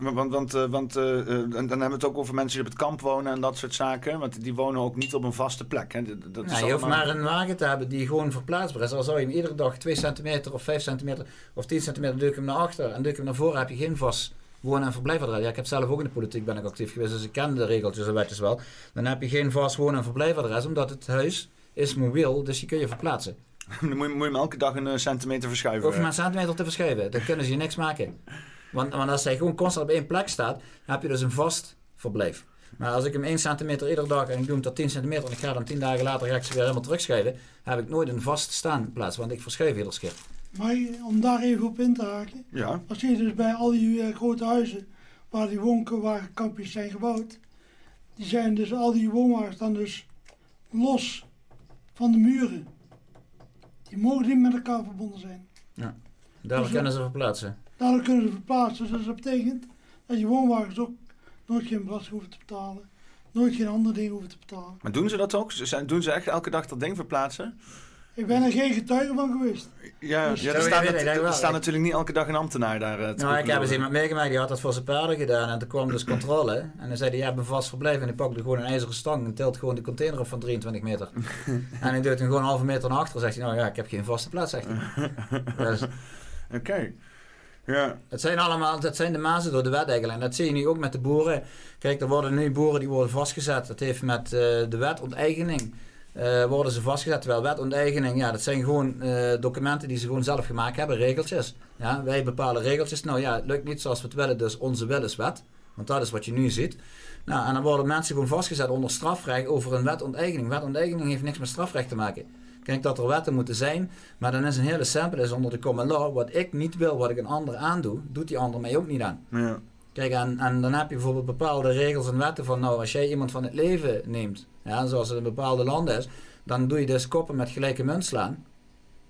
Want, want, uh, want uh, dan hebben we het ook over mensen die op het kamp wonen en dat soort zaken. Want die wonen ook niet op een vaste plek. Hè. Dat is je hoeft maar een wagen te hebben die gewoon verplaatsbaar is. Al zou je hem iedere dag 2 centimeter of 5 centimeter of 10 centimeter druk hem naar achter en druk hem naar voren, heb je geen vast wonen- en verblijfadres. Ja, ik heb zelf ook in de politiek ben ik actief geweest, dus ik ken de regeltjes en wetjes wel. Dan heb je geen vast wonen- en verblijfadres, omdat het huis is mobiel, dus je kun je verplaatsen. dan moet je, moet je hem elke dag een centimeter verschuiven. Of maar een centimeter te verschuiven, dan kunnen ze je niks maken. Want, want als hij gewoon constant op één plek staat, heb je dus een vast verblijf. Maar als ik hem 1 centimeter iedere dag en ik doe hem tot 10 centimeter en ik ga dan 10 dagen later ga ik ze weer helemaal terugschrijven, heb ik nooit een vast staanplaats, want ik verschuif iedere keer. Maar om daar even op in te haken, ja. als je dus bij al die uh, grote huizen waar die woonwagenkampjes zijn gebouwd, die zijn dus al die woonwagens dan dus los van de muren. Die mogen niet met elkaar verbonden zijn. Ja, daar dus kunnen ze verplaatsen. Daardoor kunnen ze verplaatsen. Dus dat betekent dat je woonwagens ook nooit geen belasting hoeven te betalen. Nooit geen andere dingen hoeven te betalen. Maar doen ze dat ook? Doen ze echt elke dag dat ding verplaatsen? Ik ben er geen getuige van geweest. Ja, dus ja er, staat, er staat natuurlijk niet elke dag een ambtenaar daar. Uh, nou, ik heb eens iemand meegemaakt die had dat voor zijn paarden gedaan. En toen kwam dus controle. En dan zei hij, je hebt een vast verblijf. En hij pakte gewoon een ijzeren stang en tilt gewoon de container op van 23 meter. en hij doet hem gewoon een halve meter naar achter. Zegt hij, nou ja, ik heb geen vaste plaats, zegt hij. Dus- Oké. Ja. Het zijn allemaal, dat zijn de mazen door de wet eigenlijk. En dat zie je nu ook met de boeren. Kijk, er worden nu boeren die worden vastgezet. Dat heeft met uh, de wet onteigening. Uh, worden ze vastgezet. Terwijl wet onteigening, ja, dat zijn gewoon uh, documenten die ze gewoon zelf gemaakt hebben, regeltjes. Ja, wij bepalen regeltjes. Nou ja, het lukt niet zoals we het willen, dus onze wil is wet. Want dat is wat je nu ziet. Nou, en dan worden mensen gewoon vastgezet onder strafrecht over een wetonteigening. Wetonteigening heeft niks met strafrecht te maken. Kijk dat er wetten moeten zijn, maar dan is een hele simpele is onder de common law. Wat ik niet wil, wat ik een ander aandoe, doet die ander mij ook niet aan. Ja. Kijk, en, en dan heb je bijvoorbeeld bepaalde regels en wetten van, nou, als jij iemand van het leven neemt, ja, zoals het in bepaalde landen is, dan doe je dus koppen met gelijke munt slaan.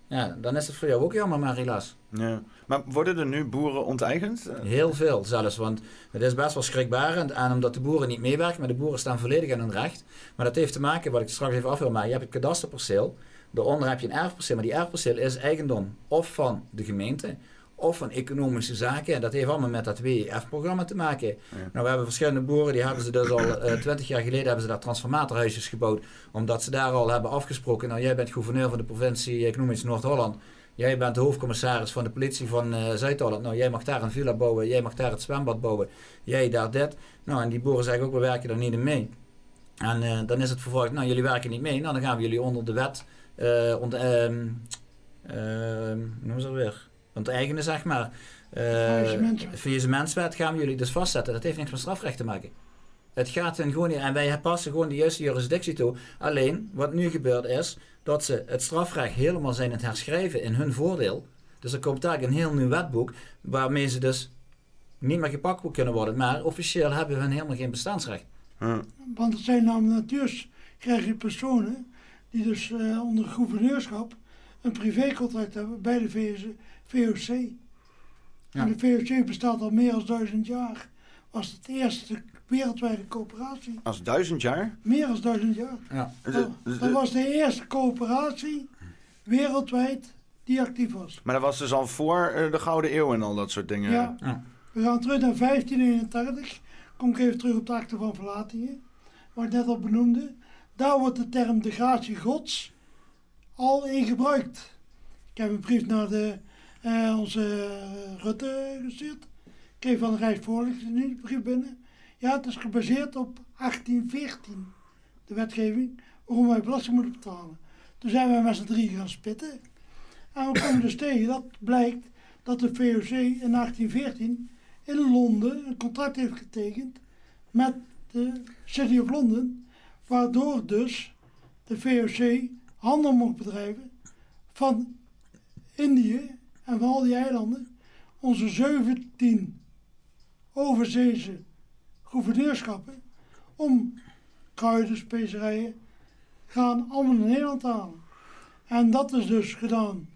Ja, dan is het voor jou ook jammer, maar helaas. Ja. Maar worden er nu boeren onteigend? Heel veel zelfs, want het is best wel schrikbarend. En omdat de boeren niet meewerken, maar de boeren staan volledig in hun recht. Maar dat heeft te maken, wat ik straks even af wil maken, je hebt het kadasterperceel. Daaronder heb je een erfperceel, maar die erfperceel is eigendom of van de gemeente of van economische zaken. En dat heeft allemaal met dat WEF-programma te maken. Nou, we hebben verschillende boeren, die hebben ze dus al uh, eh, 20 jaar geleden hebben ze daar transformatorhuisjes gebouwd. Omdat ze daar al hebben afgesproken. Nou, jij bent gouverneur van de provincie Economisch Noord-Holland. Jij bent de hoofdcommissaris van de politie van uh, Zuid-Holland. Nou, jij mag daar een villa bouwen, jij mag daar het zwembad bouwen. Jij daar dit. Nou, en die boeren zeggen ook, we werken daar niet in mee. En uh, dan is het vervolgens, nou, jullie werken niet mee. Nou, dan gaan we jullie onder de wet uh, ont, um, uh, noem ze weer, onteigenen, zeg maar. Uh, menswet gaan we jullie dus vastzetten. Dat heeft niks met strafrecht te maken. Het gaat hen gewoon en wij passen gewoon de juiste jurisdictie toe. Alleen, wat nu gebeurt is, dat ze het strafrecht helemaal zijn het herschrijven in hun voordeel. Dus er komt daar een heel nieuw wetboek, waarmee ze dus niet meer gepakt kunnen worden. Maar officieel hebben hun helemaal geen bestaansrecht. Want het zijn namelijk natuurs krijg je personen die dus uh, onder gouverneurschap een privécontract hebben bij de VOC. Ja. En de VOC bestaat al meer dan duizend jaar. Was het eerste wereldwijde coöperatie. Als duizend jaar? Meer dan duizend jaar. Ja. Dat, dat was de eerste coöperatie wereldwijd die actief was. Maar dat was dus al voor eh, de Gouden Eeuw en al dat soort dingen? Ja. We gaan terug naar 1531. Kom ik even terug op de akte van Verlatingen. Wat ik net al benoemde. Daar wordt de term de gratie gods al in gebruikt. Ik heb een brief naar de, uh, onze Rutte gestuurd. Ik kreeg van de Rijksvoorlichting nu de brief binnen. Ja, het is gebaseerd op 1814, de wetgeving, waarom wij belasting moeten betalen. Toen zijn wij met z'n drie gaan spitten. En we komen dus tegen dat blijkt dat de VOC in 1814 in Londen een contract heeft getekend met de City of London, waardoor dus de VOC handel mocht bedrijven van Indië en van al die eilanden. Onze 17 overzeese gouverneurschappen om kruiden, specerijen gaan allemaal in Nederland halen. En dat is dus gedaan.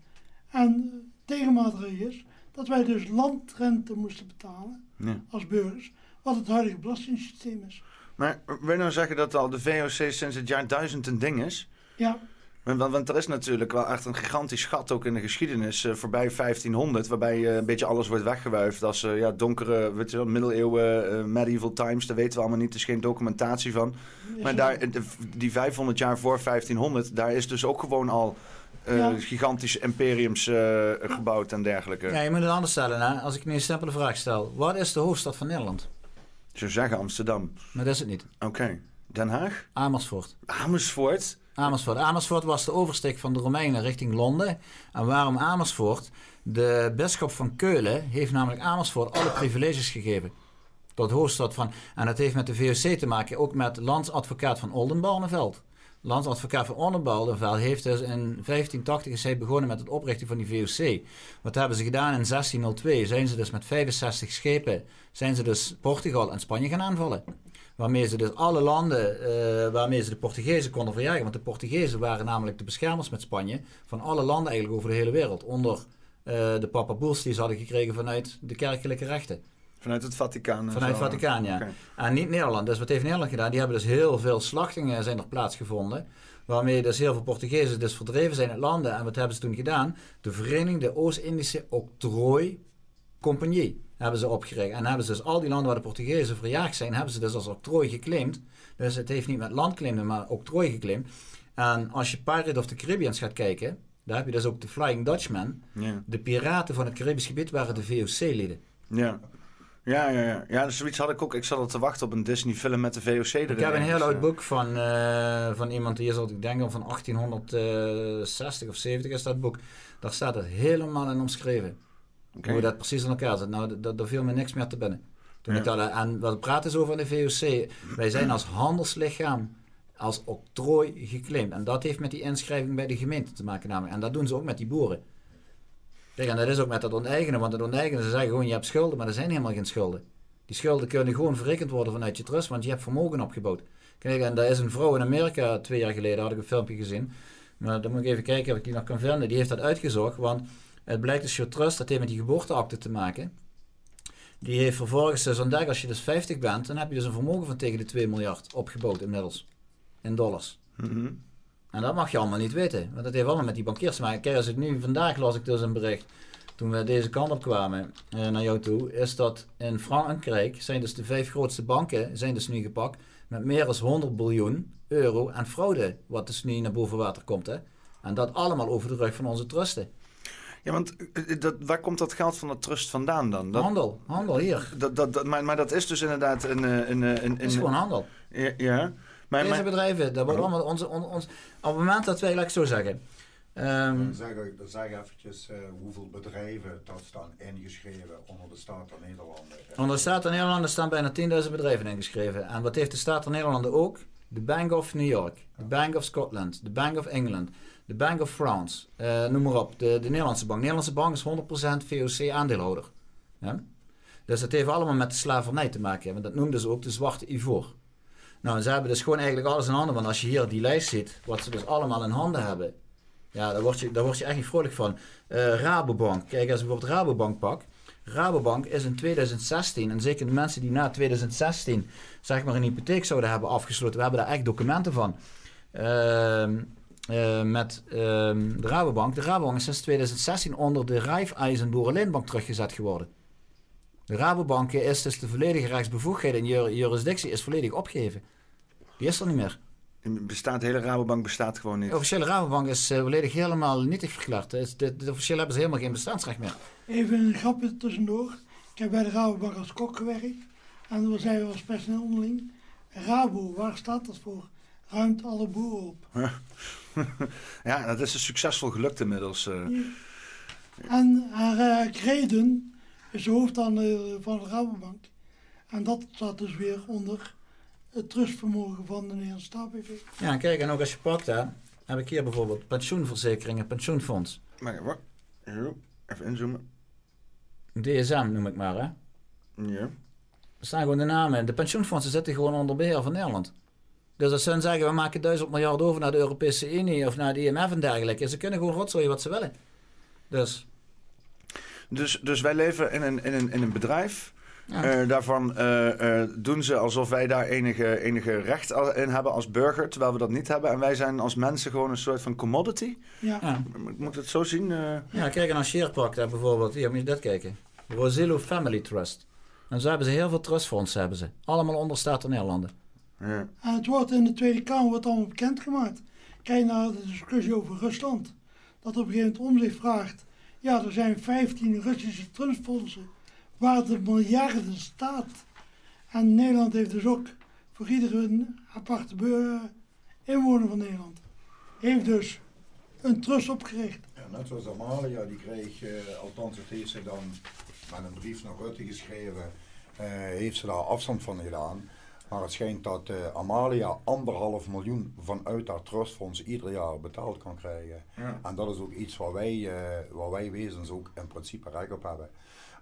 En tegenmaatregel is dat wij dus landrente moesten betalen als burgers, wat het huidige belastingssysteem is. Maar wil je nou zeggen dat al de VOC sinds het jaar duizend een ding is? Ja. Want, want, er is natuurlijk wel echt een gigantisch gat ook in de geschiedenis uh, voorbij 1500, waarbij uh, een beetje alles wordt weggewuifd als uh, ja, donkere, weet je wel, middeleeuwen, medieval times, daar weten we allemaal niet, er is geen documentatie van. Maar daar, die 500 jaar voor 1500, daar is dus ook gewoon al gigantische imperiums gebouwd en dergelijke. Ja, je moet het anders stellen. Hè? Als ik nu een simpele vraag stel, wat is de hoofdstad van Nederland? Zou zeggen Amsterdam. Maar dat is het niet. Oké. Den Haag? Amersfoort. Amersfoort? Amersfoort. Amersfoort was de oversteek van de Romeinen richting Londen. En waarom Amersfoort? De bisschop van Keulen heeft namelijk Amersfoort alle privileges gegeven. Tot hoofdstad van. En dat heeft met de VOC te maken, ook met landsadvocaat van Oldenbarneveld. Landsadvocaat van Oldenbarneveld heeft dus in 1580 is hij begonnen met het oprichten van die VOC. Wat hebben ze gedaan in 1602? Zijn ze dus met 65 schepen, zijn ze dus Portugal en Spanje gaan aanvallen. Waarmee ze dus alle landen, uh, waarmee ze de Portugezen konden verjagen. Want de Portugezen waren namelijk de beschermers met Spanje van alle landen eigenlijk over de hele wereld. Onder uh, de papaboels die ze hadden gekregen vanuit de kerkelijke rechten. Vanuit het Vaticaan? Vanuit het Vaticaan, ja. En niet Nederland. Dus wat heeft Nederland gedaan? Die hebben dus heel veel slachtingen zijn er plaatsgevonden. Waarmee dus heel veel Portugezen dus verdreven zijn uit landen. En wat hebben ze toen gedaan? De Verenigde Oost-Indische Octrooi Compagnie hebben ze opgericht. En hebben ze dus al die landen waar de Portugezen verjaagd zijn, hebben ze dus als octrooi geclaimd. Dus het heeft niet met landclaimden, maar octrooi geclaimd. En als je Pirate of the Caribbeans gaat kijken, daar heb je dus ook de Flying Dutchman. Ja. De piraten van het Caribisch gebied waren de VOC-leden. Ja. Ja, ja, ja. ja dus zoiets had ik ook. Ik zat al te wachten op een Disney-film met de VOC erin. Ik heb een heel oud boek van, uh, van iemand die is al, ik denk al van 1860 of 70 is dat boek. Daar staat het helemaal in omschreven. Hoe dat precies in elkaar zit. Nou, daar viel me niks meer te binnen. Toen ik daar aan wat praten is over de VOC. Wij zijn als handelslichaam, als octrooi geclaimd. En dat heeft met die inschrijving bij de gemeente te maken namelijk. En dat doen ze ook met die boeren. Kijk, en dat is ook met dat oneigenen. Want het oneigenen, ze zeggen gewoon je hebt schulden, maar er zijn helemaal geen schulden. Die schulden kunnen gewoon verrekend worden vanuit je trust, want je hebt vermogen opgebouwd. Kijk, en daar is een vrouw in Amerika twee jaar geleden, had ik een filmpje gezien. Maar dan moet ik even kijken of ik die nog kan vinden. Die heeft dat uitgezocht, want het blijkt dus je trust, dat heeft met die geboorteakte te maken. Die heeft vervolgens dus ontdekt, als je dus 50 bent, dan heb je dus een vermogen van tegen de 2 miljard opgebouwd inmiddels. In dollars. Mhm. En dat mag je allemaal niet weten. Want dat heeft allemaal met die bankiers te maken. Kijk, als ik nu vandaag las ik dus een bericht. Toen we deze kant op kwamen eh, naar jou toe, is dat in Frankrijk zijn dus de vijf grootste banken zijn dus nu gepakt met meer dan 100 biljoen euro aan fraude, wat dus nu naar boven water komt. Hè? En dat allemaal over de rug van onze trusten. Ja, want eh, eh, dat, waar komt dat geld van de trust vandaan dan? Dat, handel, handel hier. Dat, dat, dat, maar, maar dat is dus inderdaad een... een, een, een het is gewoon handel. Ja. ja. Maar, Deze bedrijven, dat wordt allemaal onze, onze, op het moment dat wij, laat ik zo zeggen... Um, dan zeg, dan zeg eventjes uh, hoeveel bedrijven dat staan ingeschreven onder de Staat der Nederlanden. Onder de Staat der Nederlanden staan bijna 10.000 bedrijven ingeschreven. En wat heeft de Staat der Nederlanden ook? De Bank of New York, de Bank of Scotland, de Bank of England, de Bank of France, uh, noem maar op, de, de Nederlandse bank. De Nederlandse bank is 100% VOC-aandeelhouder. Ja? Dus het heeft allemaal met de slavernij te maken. Want dat noemden ze ook de zwarte ivoor. Nou, ze hebben dus gewoon eigenlijk alles in handen. Want als je hier die lijst ziet, wat ze dus allemaal in handen hebben. Ja, daar word je, daar word je echt niet vrolijk van. Uh, Rabobank. Kijk, als ik bijvoorbeeld Rabobank pak. Rabobank is in 2016, en zeker de mensen die na 2016 zeg maar een hypotheek zouden hebben afgesloten, we hebben daar echt documenten van. Uh, uh, met ehm, de Rabobank. De Rabobank is sinds 2016 onder de Raiffeisen Boerenleenbank teruggezet geworden. De Rabobank is dus de volledige rechtsbevoegdheid en jurisdictie is volledig opgegeven. Die is er niet meer. Bestaat, de hele Rabobank bestaat gewoon niet. De officiële Rabobank is uh, volledig helemaal nietig verklaard. De, de, de officiële hebben ze helemaal geen bestaansrecht meer. Even een grapje tussendoor. Ik heb bij de Rabobank als kok gewerkt. En we zijn we als personeel onderling. Rabo, waar staat dat voor? Ruimt alle boeren op. ja, dat is een succesvol gelukt inmiddels. Uh. Ja. En uh, Greden is de hoofd van de Rabobank. En dat staat dus weer onder het trustvermogen van de Nederlandse Staatsbv. Ja, kijk, en ook als je pakt, hè, heb ik hier bijvoorbeeld pensioenverzekeringen, pensioenfonds. Maar wat? Even inzoomen. DSM noem ik maar, hè? Ja. Er staan gewoon de namen in. De pensioenfondsen zitten gewoon onder beheer van Nederland. Dus als ze zeggen, we maken duizend miljard over naar de Europese Unie of naar de IMF en dergelijke. Ze kunnen gewoon rotzooien wat ze willen. Dus... Dus, dus wij leven in een, in een, in een bedrijf uh, daarvan uh, uh, doen ze alsof wij daar enige, enige recht in hebben als burger, terwijl we dat niet hebben. En wij zijn als mensen gewoon een soort van commodity. Ja. ja. Moet het zo zien? Ja, kijk, als Sheerpak daar bijvoorbeeld, hier moet je dat kijken. Rosillo Family Trust. En zo hebben ze heel veel trustfondsen, hebben ze. Allemaal onder Staten Nederlanden. Ja. En het wordt in de Tweede Kamer wordt allemaal bekendgemaakt. Kijk naar de discussie over Rusland. Dat op een gegeven moment om zich vraagt. Ja, er zijn 15 Russische trustfondsen waar de miljarden staat. En Nederland heeft dus ook voor iedere aparte inwoner van Nederland, heeft dus een trust opgericht. Ja, net zoals Amalia, die kreeg, uh, althans het heeft ze dan met een brief naar Rutte geschreven, uh, heeft ze daar afstand van gedaan. Maar het schijnt dat uh, Amalia anderhalf miljoen vanuit dat trustfonds ieder jaar betaald kan krijgen. Ja. En dat is ook iets waar wij, waar wij wezens ook in principe recht op hebben.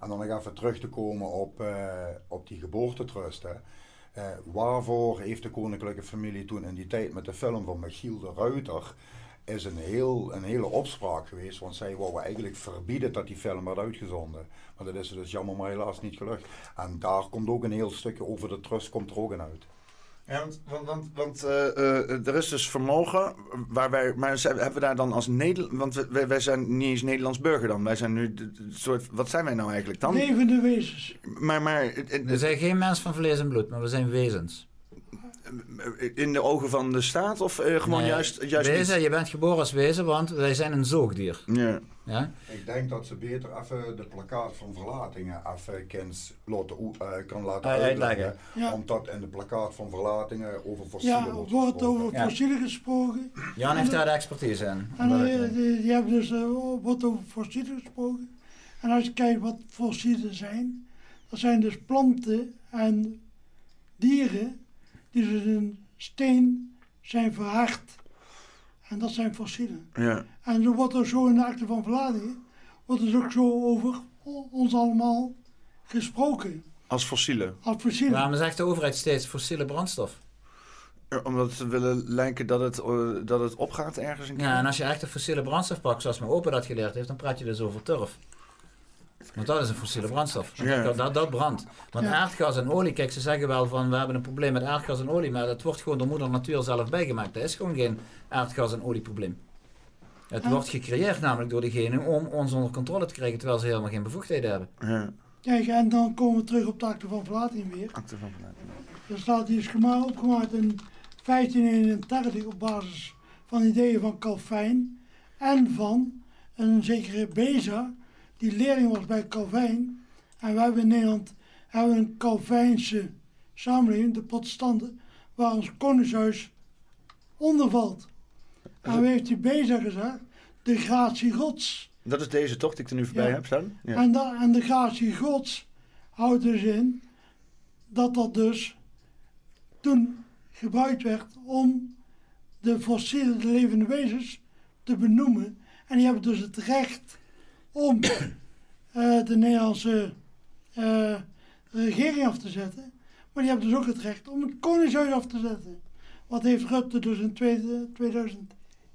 En dan nog even terug te komen op, uh, op die geboortetrust. Uh, waarvoor heeft de koninklijke familie toen in die tijd met de film van Michiel de Ruiter is een, heel, een hele opspraak geweest. Want zij wouden eigenlijk verbieden dat die film werd uitgezonden. Maar dat is dus jammer maar helaas niet gelukt. En daar komt ook een heel stukje over de trust komt er ook in uit. Ja, want, want, want uh, uh, er is dus vermogen waar wij. Maar hebben we daar dan als Nederland. Want wij, wij zijn niet eens Nederlands burger dan. Wij zijn nu. De, soort, wat zijn wij nou eigenlijk dan? Levende wezens. Maar, maar, we zijn geen mens van vlees en bloed, maar we zijn wezens. In de ogen van de staat of uh, gewoon nee, juist, juist. Wezen, je bent geboren als wezen, want wij zijn een zoogdier. Ja. Ja? Ik denk dat ze beter even de plakkaat van verlatingen even kens laten, uh, kan laten uh, uitleggen. Ja. Omdat in de plakkaat van verlatingen over fossielen ja, wordt, wordt over ja. fossielen gesproken. Jan heeft daar de expertise in. En die, die, hebben dus, wordt over fossielen gesproken. En als je kijkt wat fossielen zijn, dat zijn dus planten en dieren die dus in steen zijn verhard. En dat zijn fossielen. Ja. En zo wordt er zo in de akte van verlading, wordt er ook zo over ons allemaal gesproken. Als fossielen? Als fossielen. Waarom zegt de overheid steeds fossiele brandstof? Omdat ze willen lijken dat het, uh, dat het opgaat ergens. Een ja, en als je echt een fossiele brandstof pakt, zoals mijn opa dat geleerd heeft, dan praat je dus over turf. Want dat is een fossiele brandstof. Ja. Dat, dat brandt. Want aardgas en olie, kijk, ze zeggen wel van we hebben een probleem met aardgas en olie, maar dat wordt gewoon door moeder natuur zelf bijgemaakt. Dat is gewoon geen aardgas en olieprobleem. Het wordt gecreëerd namelijk door degene om ons onder controle te krijgen terwijl ze helemaal geen bevoegdheden hebben. Ja. Kijk, en dan komen we terug op de akte van verlating weer. Akte van verlating. Er staat hier schema opgemaakt in 1531 op basis van ideeën van Calvijn en van een zekere Beza die leerling was bij Calvijn. En wij hebben in Nederland hebben een Calvijnse samenleving, de protestanten, waar ons koningshuis onder valt. En we heeft hij bezig gezegd, de gratie gods. Dat is deze toch die ik er nu voorbij heb staan? Ja. En, da, en de gratie gods houdt dus in dat dat dus toen gebruikt werd om de fossiele de levende wezens te benoemen. En die hebben dus het recht om uh, de Nederlandse uh, regering af te zetten. Maar die hebben dus ook het recht om het Koningshuis af te zetten. Wat heeft Rutte dus in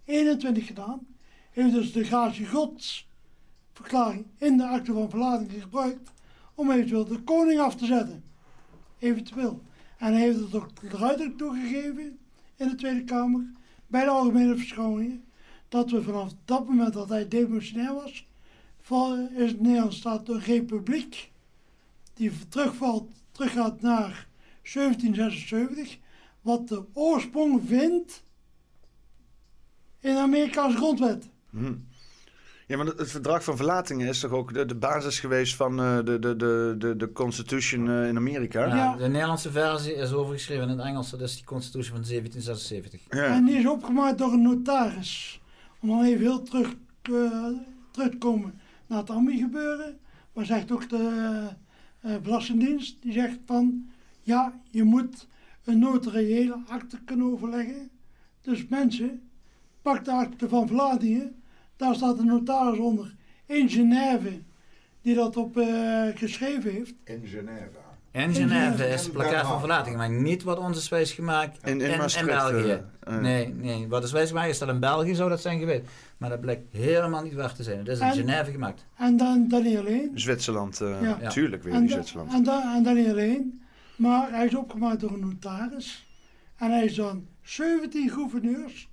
2021 gedaan? Heeft dus de gratie gods verklaring in de akte van verlating gebruikt om eventueel de koning af te zetten. Eventueel. En hij heeft het ook duidelijk toegegeven in de Tweede Kamer bij de algemene verschoningen dat we vanaf dat moment dat hij demissionair was, is het Nederlands staat een republiek die terugvalt, teruggaat naar 1776, wat de oorsprong vindt in de Amerikaanse grondwet. Hm. Ja, maar het verdrag van verlatingen is toch ook de, de basis geweest van uh, de, de, de, de, de Constitution uh, in Amerika? Ja, ja, de Nederlandse versie is overgeschreven in het Engels, dat is die Constitution van 1776. Ja. En die is opgemaakt door een notaris. Om dan even heel terug, uh, terug te komen naar het AMI gebeuren. Maar zegt ook de Belastingdienst, die zegt van, ja, je moet een notariële akte kunnen overleggen. Dus mensen, pak de akte van verlatingen daar staat de notaris onder in Genève, die dat op uh, geschreven heeft. In Genève. In Genève is het plakkaat van verlating, maar niet wat onze is wijs gemaakt in, in, in, België. Uh, nee, nee, wat is wijs gemaakt is dat in België zou dat zijn geweest. Maar dat blijkt helemaal niet waar te zijn. Het is in Genève gemaakt. En dan, dan niet alleen. Zwitserland, uh, ja. tuurlijk weer in Zwitserland. En, dan, en dan niet alleen, maar hij is opgemaakt door een notaris. En hij is dan 17 gouverneurs.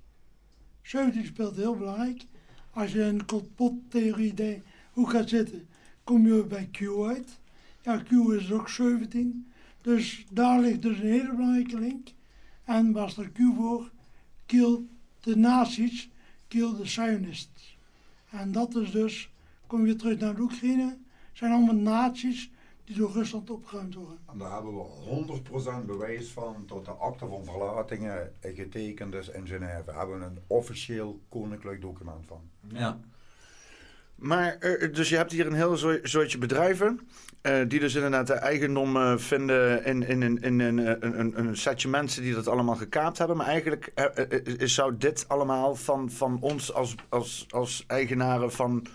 17 speelt heel belangrijk als je een complottheorie denkt, hoe gaat zitten, kom je bij Q uit. Ja, Q is ook 17. Dus daar ligt dus een hele belangrijke link. En waar staat Q voor? Kill de nazi's, kill de Zionists. En dat is dus, kom je terug naar de Oekraïne, zijn allemaal nazi's die door Rusland opgeruimd worden. En daar hebben we 100% bewijs van tot de akte van verlatingen getekend is in Genève. Daar hebben we een officieel koninklijk document van. Ja. Maar, dus je hebt hier een heel soortje bedrijven. Uh, die dus inderdaad de eigendom uh, vinden in, in, in, in, in een, een, een, setje mensen die dat allemaal gekaapt hebben. Maar eigenlijk uh, zou dit allemaal van, van ons als, als, als eigenaren van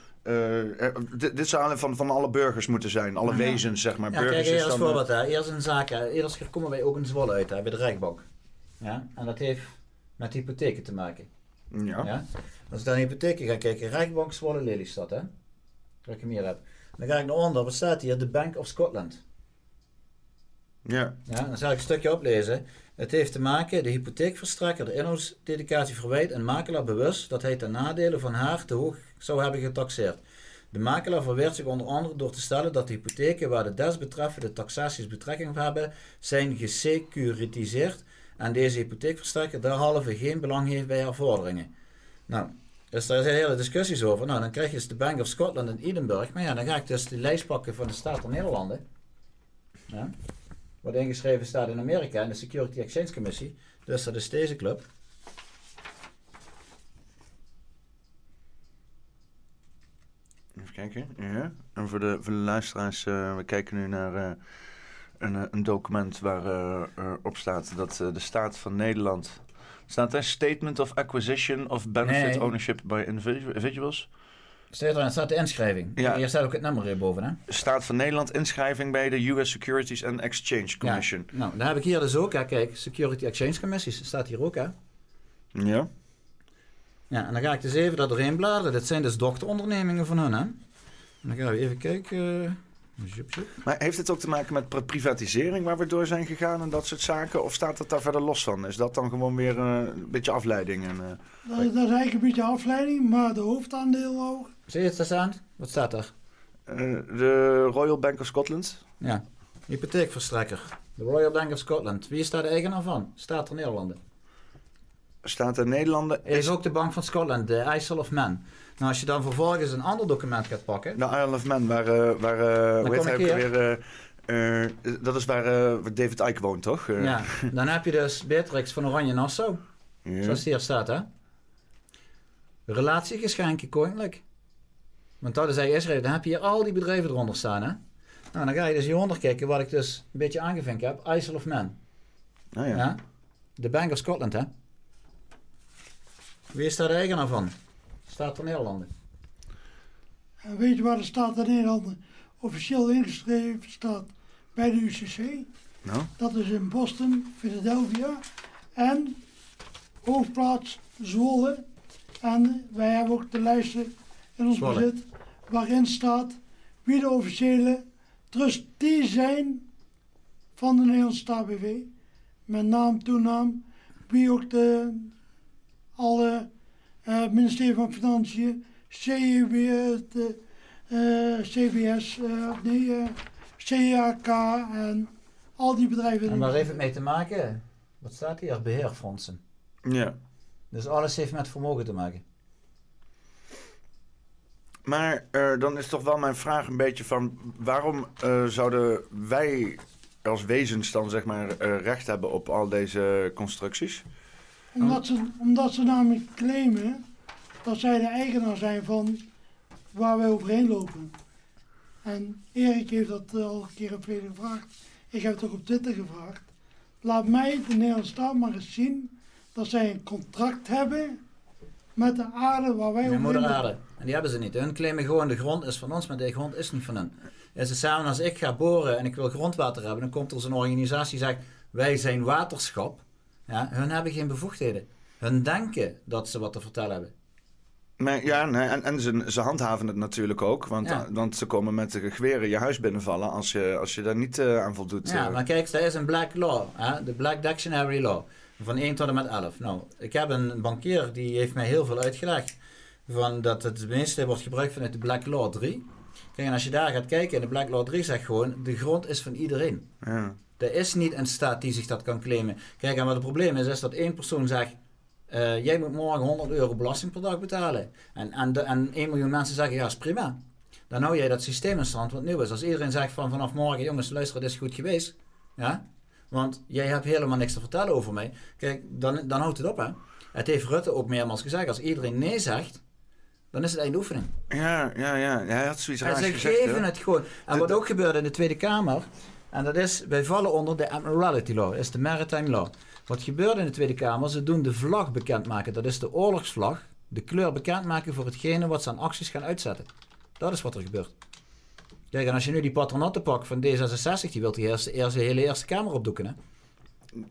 dit, dit zou van, van alle burgers moeten zijn, alle wezens, zeg maar. Ja, burgers kijk, eerst voorbeeld, hè. eerst een zaak, eerst komen wij ook in Zwolle uit, hè, bij de Rijkbank. Ja? En dat heeft met hypotheken te maken. Ja. ja? Als ik naar hypotheken ga kijken, Rijkbank Zwolle Lelystad, hè. Wat ik hem hier heb. Dan ga ik naar onder, wat staat hier? De Bank of Scotland. Ja. ja. Dan zal ik een stukje oplezen. Het heeft te maken, de hypotheekverstrekker, de inhoudsdedicatie verwijt een makelaar bewust dat hij ten nadele van haar te hoog zou hebben getaxeerd. De makelaar verweert zich onder andere door te stellen dat de hypotheken waar de desbetreffende taxaties betrekking op hebben, zijn gesecuritiseerd en deze hypotheekverstrekker derhalve geen belang heeft bij haar vorderingen. Nou, dus daar zijn hele discussies over. Nou, dan krijg je dus de Bank of Scotland in Edinburgh. Maar ja, dan ga ik dus de lijst pakken van de staat van Nederlanden. Ja wat ingeschreven staat in Amerika in de Security Exchange Commissie. Dus dat is deze club. Even kijken. Ja. En voor de, voor de luisteraars, uh, we kijken nu naar uh, een, eh, een, document waar uh, op staat dat de staat van Nederland. Staat er Statement of Acquisition of Benefit nee. Ownership by Individuals? Staat er, staat de inschrijving. Ja. Hier staat ook het nummer boven. Hè? Staat van Nederland inschrijving bij de US Securities and Exchange Commission. Ja. Nou, dan heb ik hier dus ook. Hè. Kijk, Security Exchange Commissies staat hier ook. Hè? Ja. Ja, en dan ga ik dus even daar doorheen bladeren. Dit zijn dus dochterondernemingen van hun. Hè? En dan gaan we even kijken. Maar heeft het ook te maken met privatisering waar we door zijn gegaan en dat soort zaken? Of staat het daar verder los van? Is dat dan gewoon weer uh, een beetje afleiding? En, uh, dat, dat, is eigenlijk een beetje afleiding, maar de hoofdaandeel ook. Zie je het staan? Wat staat er? Uh, de Royal Bank of Scotland. Ja, hypotheekverstrekker. De Royal Bank of Scotland. Wie is daar de eigenaar van? Staat er Nederlanden. Staat er Nederlanden. Is, is ook de Bank van Scotland, de Isle of Man. Nou, als je dan vervolgens een ander document gaat pakken. De Isle of Man, waar, uh, waar uh, hoe heet hij weer... Uh, dat is waar, David Icke woont, toch? Ja, dan heb je dus Beatrix van Oranje Nassau. Ja. Zoals hier staat, hè? Relatiegeschenken koninklijk. Want dat is hij Israël. Dan heb je hier al die bedrijven eronder staan, hè? Nou, dan ga je dus hieronder kijken wat ik dus een beetje aangevinkt heb. Isle of Man. Oh ja. ja. De Bank of Scotland, hè? Wie is daar de eigenaar van? Staat van Nederlanden. En weet je waar de staat van Nederlanden officieel ingeschreven staat? Bij de UCC. Nou? Dat is in Boston, Philadelphia en hoofdplaats Zwolle. En wij hebben ook de lijsten in ons Zwolle. bezit waarin staat wie de officiële trustee zijn van de Nederlandse KBV. Met naam, toenaam, wie ook de alle eh, ministerie van Financiën, CEB, de, eh, CBS, eh, nee, eh, CAK en al die bedrijven. En waar heeft het mee te maken? Wat staat hier? Beheerfondsen. Ja. Dus alles heeft met vermogen te maken. Maar eh, dan is toch wel mijn vraag een beetje van... waarom eh, zouden wij als wezens dan zeg maar eh, recht hebben op al deze constructies? Omdat ze, omdat ze namelijk claimen dat zij de eigenaar zijn van waar wij overheen lopen. En Erik heeft dat al een keer op gevraagd. Ik heb het ook op Twitter gevraagd. Laat mij de Nederlandse staat maar eens zien dat zij een contract hebben met de aarde waar wij overheen moeder lopen. En die hebben ze niet. Hun claimen gewoon de grond is van ons, maar de grond is niet van hun. Het is hetzelfde als ik ga boren en ik wil grondwater hebben. Dan komt er zo'n organisatie die zegt, wij zijn waterschap. Ja, hun hebben geen bevoegdheden. Hun denken dat ze wat te vertellen hebben. Maar ja, nee, en, en ze, ze handhaven het natuurlijk ook. Want, Ja. want ze komen met de geweren je huis binnenvallen als je, als je daar niet eh, aan voldoet. Ja, eh. maar kijk, dat is een black law. Hè? De Black Dictionary Law. Van 1 tot en met 11. Nou, ik heb een bankier die heeft mij heel veel uitgelegd. Van dat het meeste wordt gebruikt vanuit de Black Law 3. Kijk, en als je daar gaat kijken, in de Black Law 3 zegt gewoon, de grond is van iedereen. ja. Er is niet een staat die zich dat kan claimen. Kijk, en wat het probleem is, is dat één persoon zegt... eh, jij moet morgen 100 euro belasting per dag betalen. En, en, de, en 1 miljoen mensen zeggen, ja, is prima. Dan hou jij dat systeem in stand wat nieuw is. Als iedereen zegt van vanaf morgen, jongens, luister, het is goed geweest. Ja? Want jij hebt helemaal niks te vertellen over mij. Kijk, dan, dan houdt het op, hè. Het heeft Rutte ook meermaals gezegd. Als iedereen nee zegt, dan is het einde oefening. Ja, ja, ja. Hij had zoiets En raars ze gezegd. geven hè? het gewoon. En wat ook gebeurde in de Tweede Kamer, en dat is, wij vallen onder de Admiralty Law, is de Maritime Law. Wat gebeurde in de Tweede Kamer, ze doen de vlag bekendmaken, dat is de oorlogsvlag, de kleur bekendmaken voor hetgene wat ze aan acties gaan uitzetten. Dat is wat er gebeurt. Kijk, en als je nu die patronatten pakt van D66, die wil die eerst, eerst de hele Eerste Kamer opdoeken, hè?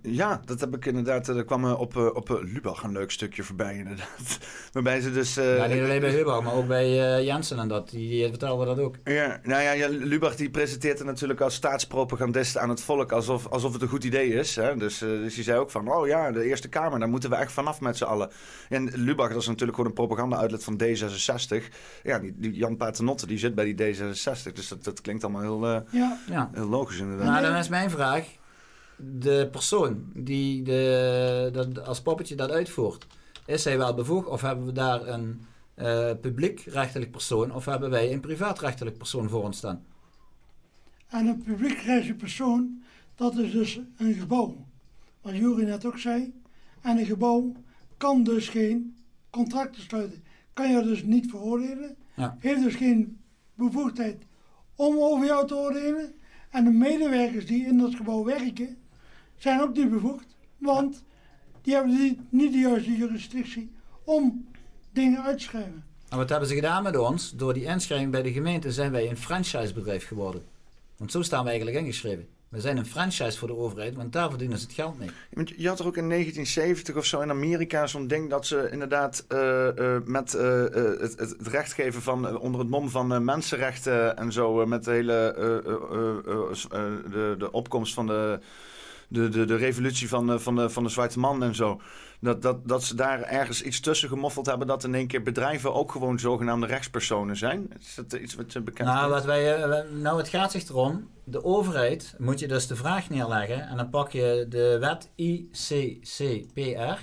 Ja, dat heb ik inderdaad. eh, Er kwam eh, op, eh, op Lubach een leuk stukje voorbij, inderdaad. Waarbij ze dus. eh, ja, niet alleen bij Hubach, maar ook bij eh, Jensen en dat. Die, die vertelden dat ook. Ja, nou ja, ja, Lubach die presenteert het natuurlijk als staatspropagandist aan het volk alsof, alsof het een goed idee is. Hè? Dus, eh, dus die zei ook van, oh ja, de Eerste Kamer, daar moeten we echt vanaf met z'n allen. En Lubach, dat is natuurlijk gewoon een propaganda-outlet van D66. Ja, die, die Jan Paternotte, die zit bij die D66. Dus dat, dat klinkt allemaal heel, eh, Ja, Ja. heel logisch inderdaad. Nou, dan is mijn vraag. De persoon die de, dat, als poppetje dat uitvoert, is hij wel bevoegd of hebben we daar een eh publiekrechtelijk persoon of hebben wij een privaatrechtelijk persoon voor ons staan? en een publiekrechtelijke persoon, dat is dus een gebouw. Wat Jury net ook zei. En een gebouw kan dus geen contracten sluiten. Kan je dus niet veroordelen. Ja. Heeft dus geen bevoegdheid om over jou te oordelen. En de medewerkers die in dat gebouw werken, zijn ook niet bevoegd. Want die hebben niet, niet de juiste jurisdictie om dingen uit te schrijven. En wat hebben ze gedaan met ons? Door die inschrijving bij de gemeente zijn wij een franchisebedrijf geworden. Want zo staan we eigenlijk ingeschreven. We zijn een franchise voor de overheid, want daar verdienen ze het geld mee. Want je had er ook in 1970 of zo in Amerika zo'n ding dat ze inderdaad eh, eh, met eh, eh, het, het, recht geven van onder het mom van eh, mensenrechten en zo, met de hele eh, eh, eh, eh, eh, de, de opkomst van de, de, de, de revolutie van, de- van, de, van de zwarte man en zo. Dat, dat, dat ze daar ergens iets tussen gemoffeld hebben dat in één keer bedrijven ook gewoon zogenaamde rechtspersonen zijn. Is dat iets wat bekend Nou, wat wij, eh, nou, het gaat zich erom. De overheid moet je dus de vraag neerleggen. En dan pak je de wet ICCPR.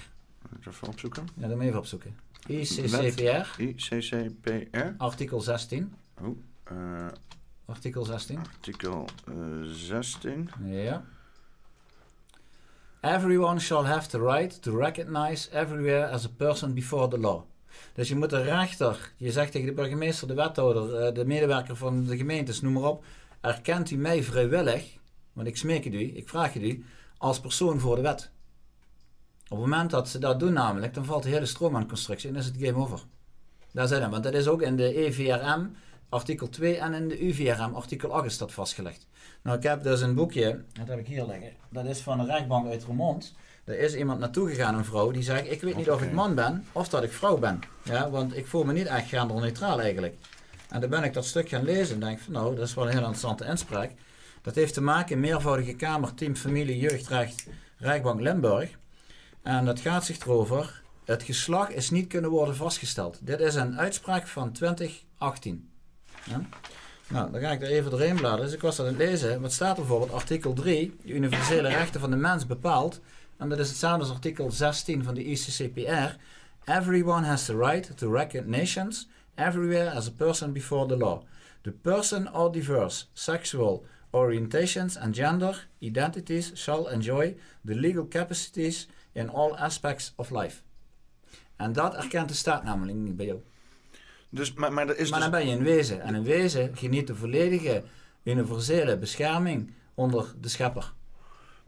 Even opzoeken. Ja, dat moet je even opzoeken. ICCPR, ICCPR. artikel 16. Oh, eh, Artikel 16. artikel eh, 16. Ja. Everyone shall have the right to recognize everywhere as a person before the law. Dus je moet de rechter, je zegt tegen de burgemeester, de wethouder, eh, de medewerker van de gemeentes, noem maar op, erkent u mij vrijwillig, want ik smeek het u, ik vraag het u, als persoon voor de wet. Op het moment dat ze dat doen namelijk, dan valt de hele stroommaanconstructie en is het game over. Daar zijn we, want dat is ook in de EVRM, artikel 2 en in de UVRM artikel 8 is dat vastgelegd. Nou, ik heb dus een boekje, dat heb ik hier liggen. Dat is van een rechtbank uit Remond. Er is iemand naartoe gegaan, een vrouw, die zegt: Ik weet niet of ik man ben of dat ik vrouw ben. Ja, want ik voel me niet echt genderneutraal eigenlijk. En dan ben ik dat stuk gaan lezen en denk van nou, dat is wel een heel interessante inspraak. Dat heeft te maken met meervoudige Kamer, Team Familie, Jeugdrecht, Rijkbank Limburg. En dat gaat zich erover, het geslacht is niet kunnen worden vastgesteld. Dit is een uitspraak van 2018. Ja? Nou, dan ga ik er even doorheen bladeren. Dus ik was dat aan het lezen. Wat staat er bijvoorbeeld? Artikel 3, de universele rechten van de mens bepaalt, en dat is hetzelfde als artikel 16 van de ICCPR, Everyone has the right to nations everywhere as a person before the law. The person or diverse sexual orientations and gender identities shall enjoy the legal capacities in all aspects of life. En dat erkent de staat namelijk niet bij jou. Dus, maar maar, is maar dan dus... ben je een wezen. En een wezen geniet de volledige universele bescherming onder de schepper.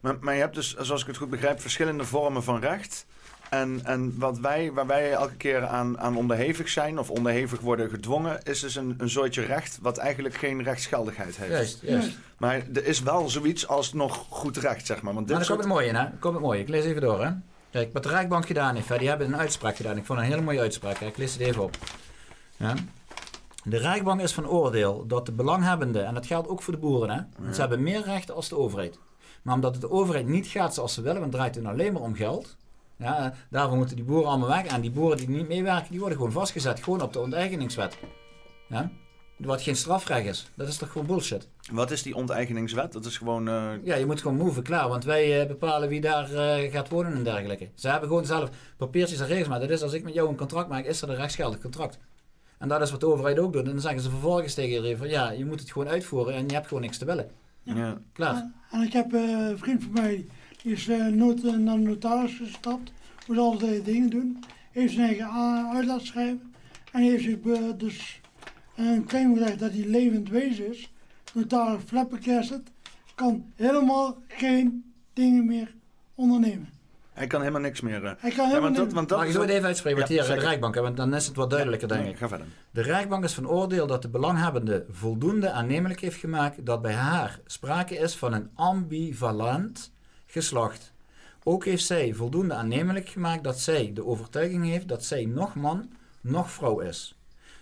Maar, maar je hebt dus, zoals ik het goed begrijp, verschillende vormen van recht. En, en wat wij, waar wij elke keer aan, aan onderhevig zijn of onderhevig worden gedwongen, is dus een, een soortje recht wat eigenlijk geen rechtsgeldigheid heeft. Juist, juist. Maar er is wel zoiets als nog goed recht, zeg maar. Want dit maar dan komt het mooie, hè? Komt het mooie. Ik lees even door, hè? Kijk, wat de Rijkbank gedaan heeft, die hebben een uitspraak gedaan. Ik vond een hele mooie uitspraak. Ik lees het even op. Ja? De Rijkbank is van oordeel dat de belanghebbenden, en dat geldt ook voor de boeren, hè? Want ze hebben meer rechten als de overheid. Maar omdat het de overheid niet gaat zoals ze willen, want het draait het alleen maar om geld, ja, daarvoor moeten die boeren allemaal weg. En die boeren die niet meewerken, die worden gewoon vastgezet. Gewoon op de onteigeningswet. Ja? Wat geen strafrecht is. Dat is toch gewoon bullshit. Wat is die onteigeningswet? Dat is gewoon... Uh... Ja, je moet gewoon move, klaar. Want wij uh, bepalen wie daar uh, gaat wonen en dergelijke. Ze hebben gewoon zelf papiertjes en regels. Maar dat is als ik met jou een contract maak, is dat een rechtsgeldig contract. En dat is wat de overheid ook doet. En dan zeggen ze vervolgens tegen iedereen van... Ja, je moet het gewoon uitvoeren en je hebt gewoon niks te willen. Ja. Klaar. En ik heb een vriend van mij die is uh, nood, naar de notaris gestapt. Moet altijd dingen doen. Heeft zijn eigen uit laten schrijven. En heeft zich dus een claim gelegd dat hij levend wezen is. Notaris flabbergasted. Kan helemaal geen dingen meer ondernemen. Hij kan helemaal niks meer. Uh. Hij kan helemaal ja, want dat, want dat Mag ik zo even uitspreken wat ja, hier de Rijkbank want dan is het wat duidelijker, denk ik. Ga verder. De Rijkbank is van oordeel dat de belanghebbende voldoende aannemelijk heeft gemaakt dat bij haar sprake is van een ambivalent geslacht. Ook heeft zij voldoende aannemelijk gemaakt dat zij de overtuiging heeft dat zij nog man, nog vrouw is.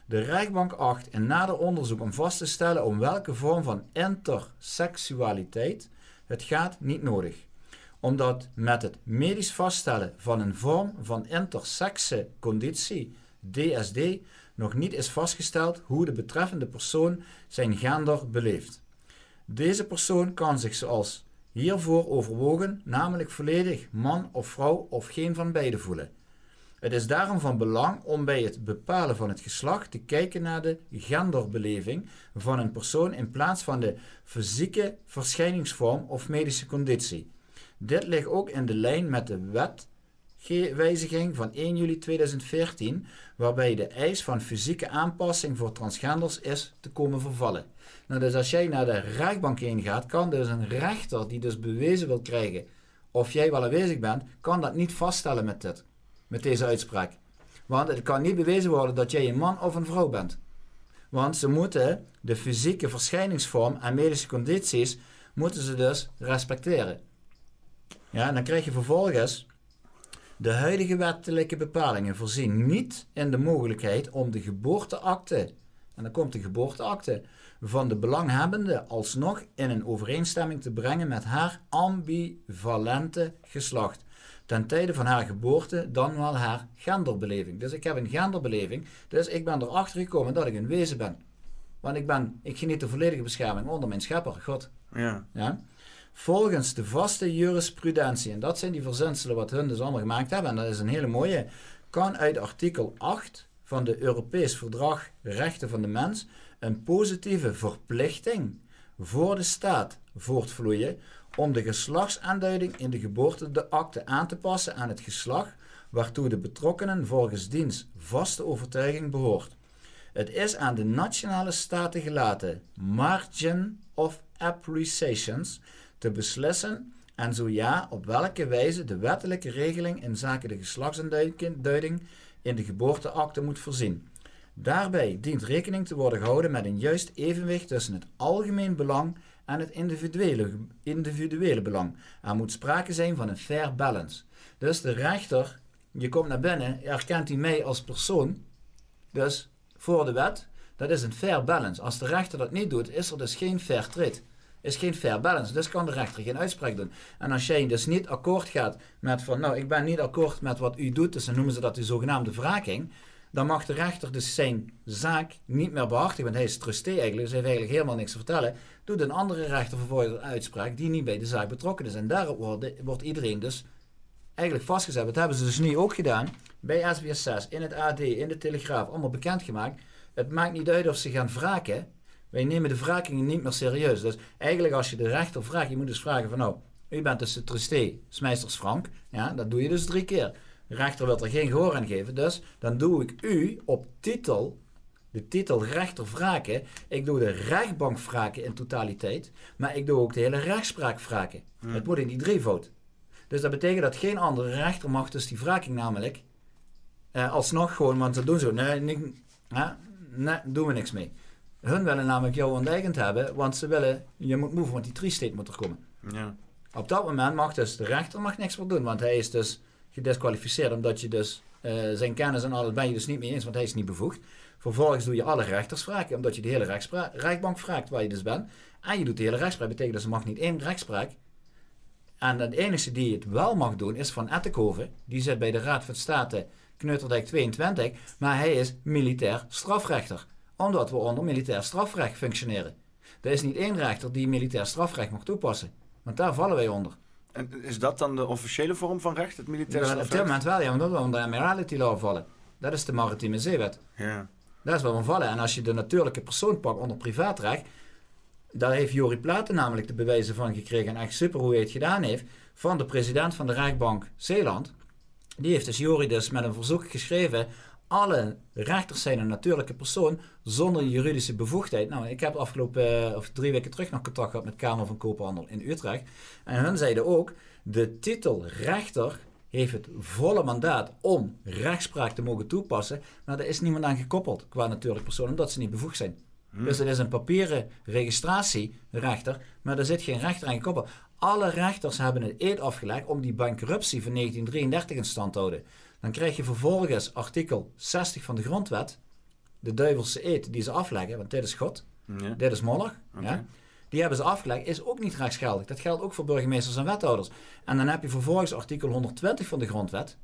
De rechtbank acht in nader onderzoek om vast te stellen om welke vorm van interseksualiteit het gaat niet nodig. Omdat met het medisch vaststellen van een vorm van intersexe conditie, DSD, nog niet is vastgesteld hoe de betreffende persoon zijn gender beleeft. Deze persoon kan zich zoals hiervoor overwogen, namelijk volledig man of vrouw of geen van beide voelen. Het is daarom van belang om bij het bepalen van het geslacht te kijken naar de genderbeleving van een persoon in plaats van de fysieke verschijningsvorm of medische conditie. Dit ligt ook in de lijn met de wetwijziging van 1 juli 2014, waarbij de eis van fysieke aanpassing voor transgenders is te komen vervallen. Nou, dus als jij naar de rechtbank heen gaat, kan dus een rechter die dus bewezen wil krijgen of jij wel aanwezig bent, kan dat niet vaststellen met dit, met deze uitspraak. Want het kan niet bewezen worden dat jij een man of een vrouw bent. Want ze moeten de fysieke verschijningsvorm en medische condities moeten ze dus respecteren. Ja, en dan krijg je vervolgens de huidige wettelijke bepalingen voorzien niet in de mogelijkheid om de geboorteakte, en dan komt de geboorteakte, van de belanghebbende alsnog in een overeenstemming te brengen met haar ambivalente geslacht. Ten tijde van haar geboorte dan wel haar genderbeleving. Dus ik heb een genderbeleving, dus ik ben erachter gekomen dat ik een wezen ben. Want ik, ben, ik geniet de volledige bescherming onder mijn schepper, God. Ja. ja? Volgens de vaste jurisprudentie, en dat zijn die verzinselen wat hun dus allemaal gemaakt hebben, en dat is een hele mooie, kan uit artikel 8 van de Europees Verdrag Rechten van de Mens een positieve verplichting voor de staat voortvloeien om de geslachtsaanduiding in de geboorteakte aan te passen aan het geslacht waartoe de betrokkenen volgens diens vaste overtuiging behoort. Het is aan de nationale staten gelaten margin of appreciations te beslissen en zo ja, op welke wijze de wettelijke regeling in zaken de geslachtsaanduiding in de geboorteakte moet voorzien. Daarbij dient rekening te worden gehouden met een juist evenwicht tussen het algemeen belang en het individuele, individuele belang. Er moet sprake zijn van een fair balance. Dus de rechter, je komt naar binnen, erkent hij mij als persoon, dus voor de wet, dat is een fair balance. Als de rechter dat niet doet, is er dus geen fair trade. Is geen fair balance. Dus kan de rechter geen uitspraak doen. En als jij dus niet akkoord gaat met van, nou, ik ben niet akkoord met wat u doet, dus dan noemen ze dat de zogenaamde wraking dan mag de rechter dus zijn zaak niet meer behartigen. Want hij is trustee eigenlijk, dus hij heeft eigenlijk helemaal niks te vertellen. Doet een andere rechter vervolgens een uitspraak die niet bij de zaak betrokken is. En daarop wordt, wordt iedereen dus eigenlijk vastgezet. Dat hebben ze dus nu ook gedaan bij SBS 6, in het AD, in de Telegraaf, allemaal bekendgemaakt. Het maakt niet uit of ze gaan wraken. Wij nemen de wrakingen niet meer serieus. Dus eigenlijk als je de rechter vraagt, je moet dus vragen van nou, u bent dus de trustee, Smeisters Frank. Ja, dat doe je dus drie keer. De rechter wil er geen gehoor aan geven. Dus dan doe ik u op titel, de titel rechter wraken. Ik doe de rechtbank wraken in totaliteit. Maar ik doe ook de hele rechtspraak wraken. Hmm. Het moet in die drievoud. Dus dat betekent dat geen andere rechter mag dus die wraking namelijk eh, alsnog gewoon, want ze doen zo. Nee, nee, nee, doen we niks mee. Hun willen namelijk jou onteigend hebben, want ze willen, je moet move, want die tri-state moet er komen. Ja. Op dat moment mag dus de rechter mag niks meer doen, want hij is dus gedisqualificeerd omdat je dus uh, zijn kennis en alles ben je dus niet mee eens, want hij is niet bevoegd. Vervolgens doe je alle rechters vragen, omdat je de hele rechtbank vraagt waar je dus bent. En je doet de hele rechtspraak, betekent dat ze mag niet één rechtspraak. En de enige die het wel mag doen is van Ettenkoven. Die zit bij de Raad van State Kneuterdijk 22, maar hij is militair strafrechter. Omdat we onder militair strafrecht functioneren. Er is niet één rechter die militair strafrecht mag toepassen. Want daar vallen wij onder. En is dat dan de officiële vorm van recht, het militaire ja, Op dit moment wel, ja, omdat we onder de Admiralty Law vallen. Dat is de maritieme zeewet. Ja. Dat is waar we vallen. En als je de natuurlijke persoon pakt onder privaatrecht, daar heeft Jori Platen namelijk de bewijzen van gekregen. En echt super hoe hij het gedaan heeft. Van de president van de Rijksbank Zeeland. Die heeft dus Jori dus met een verzoek geschreven alle rechters zijn een natuurlijke persoon zonder juridische bevoegdheid. Nou, ik heb afgelopen uh, of drie weken terug nog contact gehad met Kamer van Koophandel in Utrecht. En hun zeiden ook, de titel rechter heeft het volle mandaat om rechtspraak te mogen toepassen. Maar daar is niemand aan gekoppeld qua natuurlijke persoon, omdat ze niet bevoegd zijn. Hmm. Dus het is een papieren registratierechter, maar er zit geen rechter aan gekoppeld. Alle rechters hebben een eed afgelegd om die bankruptie van 1933 in stand te houden. Dan krijg je vervolgens artikel 60 van de grondwet, de duivelse eed die ze afleggen, want dit is God, ja. dit is. Ja? Die hebben ze afgelegd, is ook niet rechtsgeldig. Dat geldt ook voor burgemeesters en wethouders. En dan heb je vervolgens artikel 120 van de grondwet.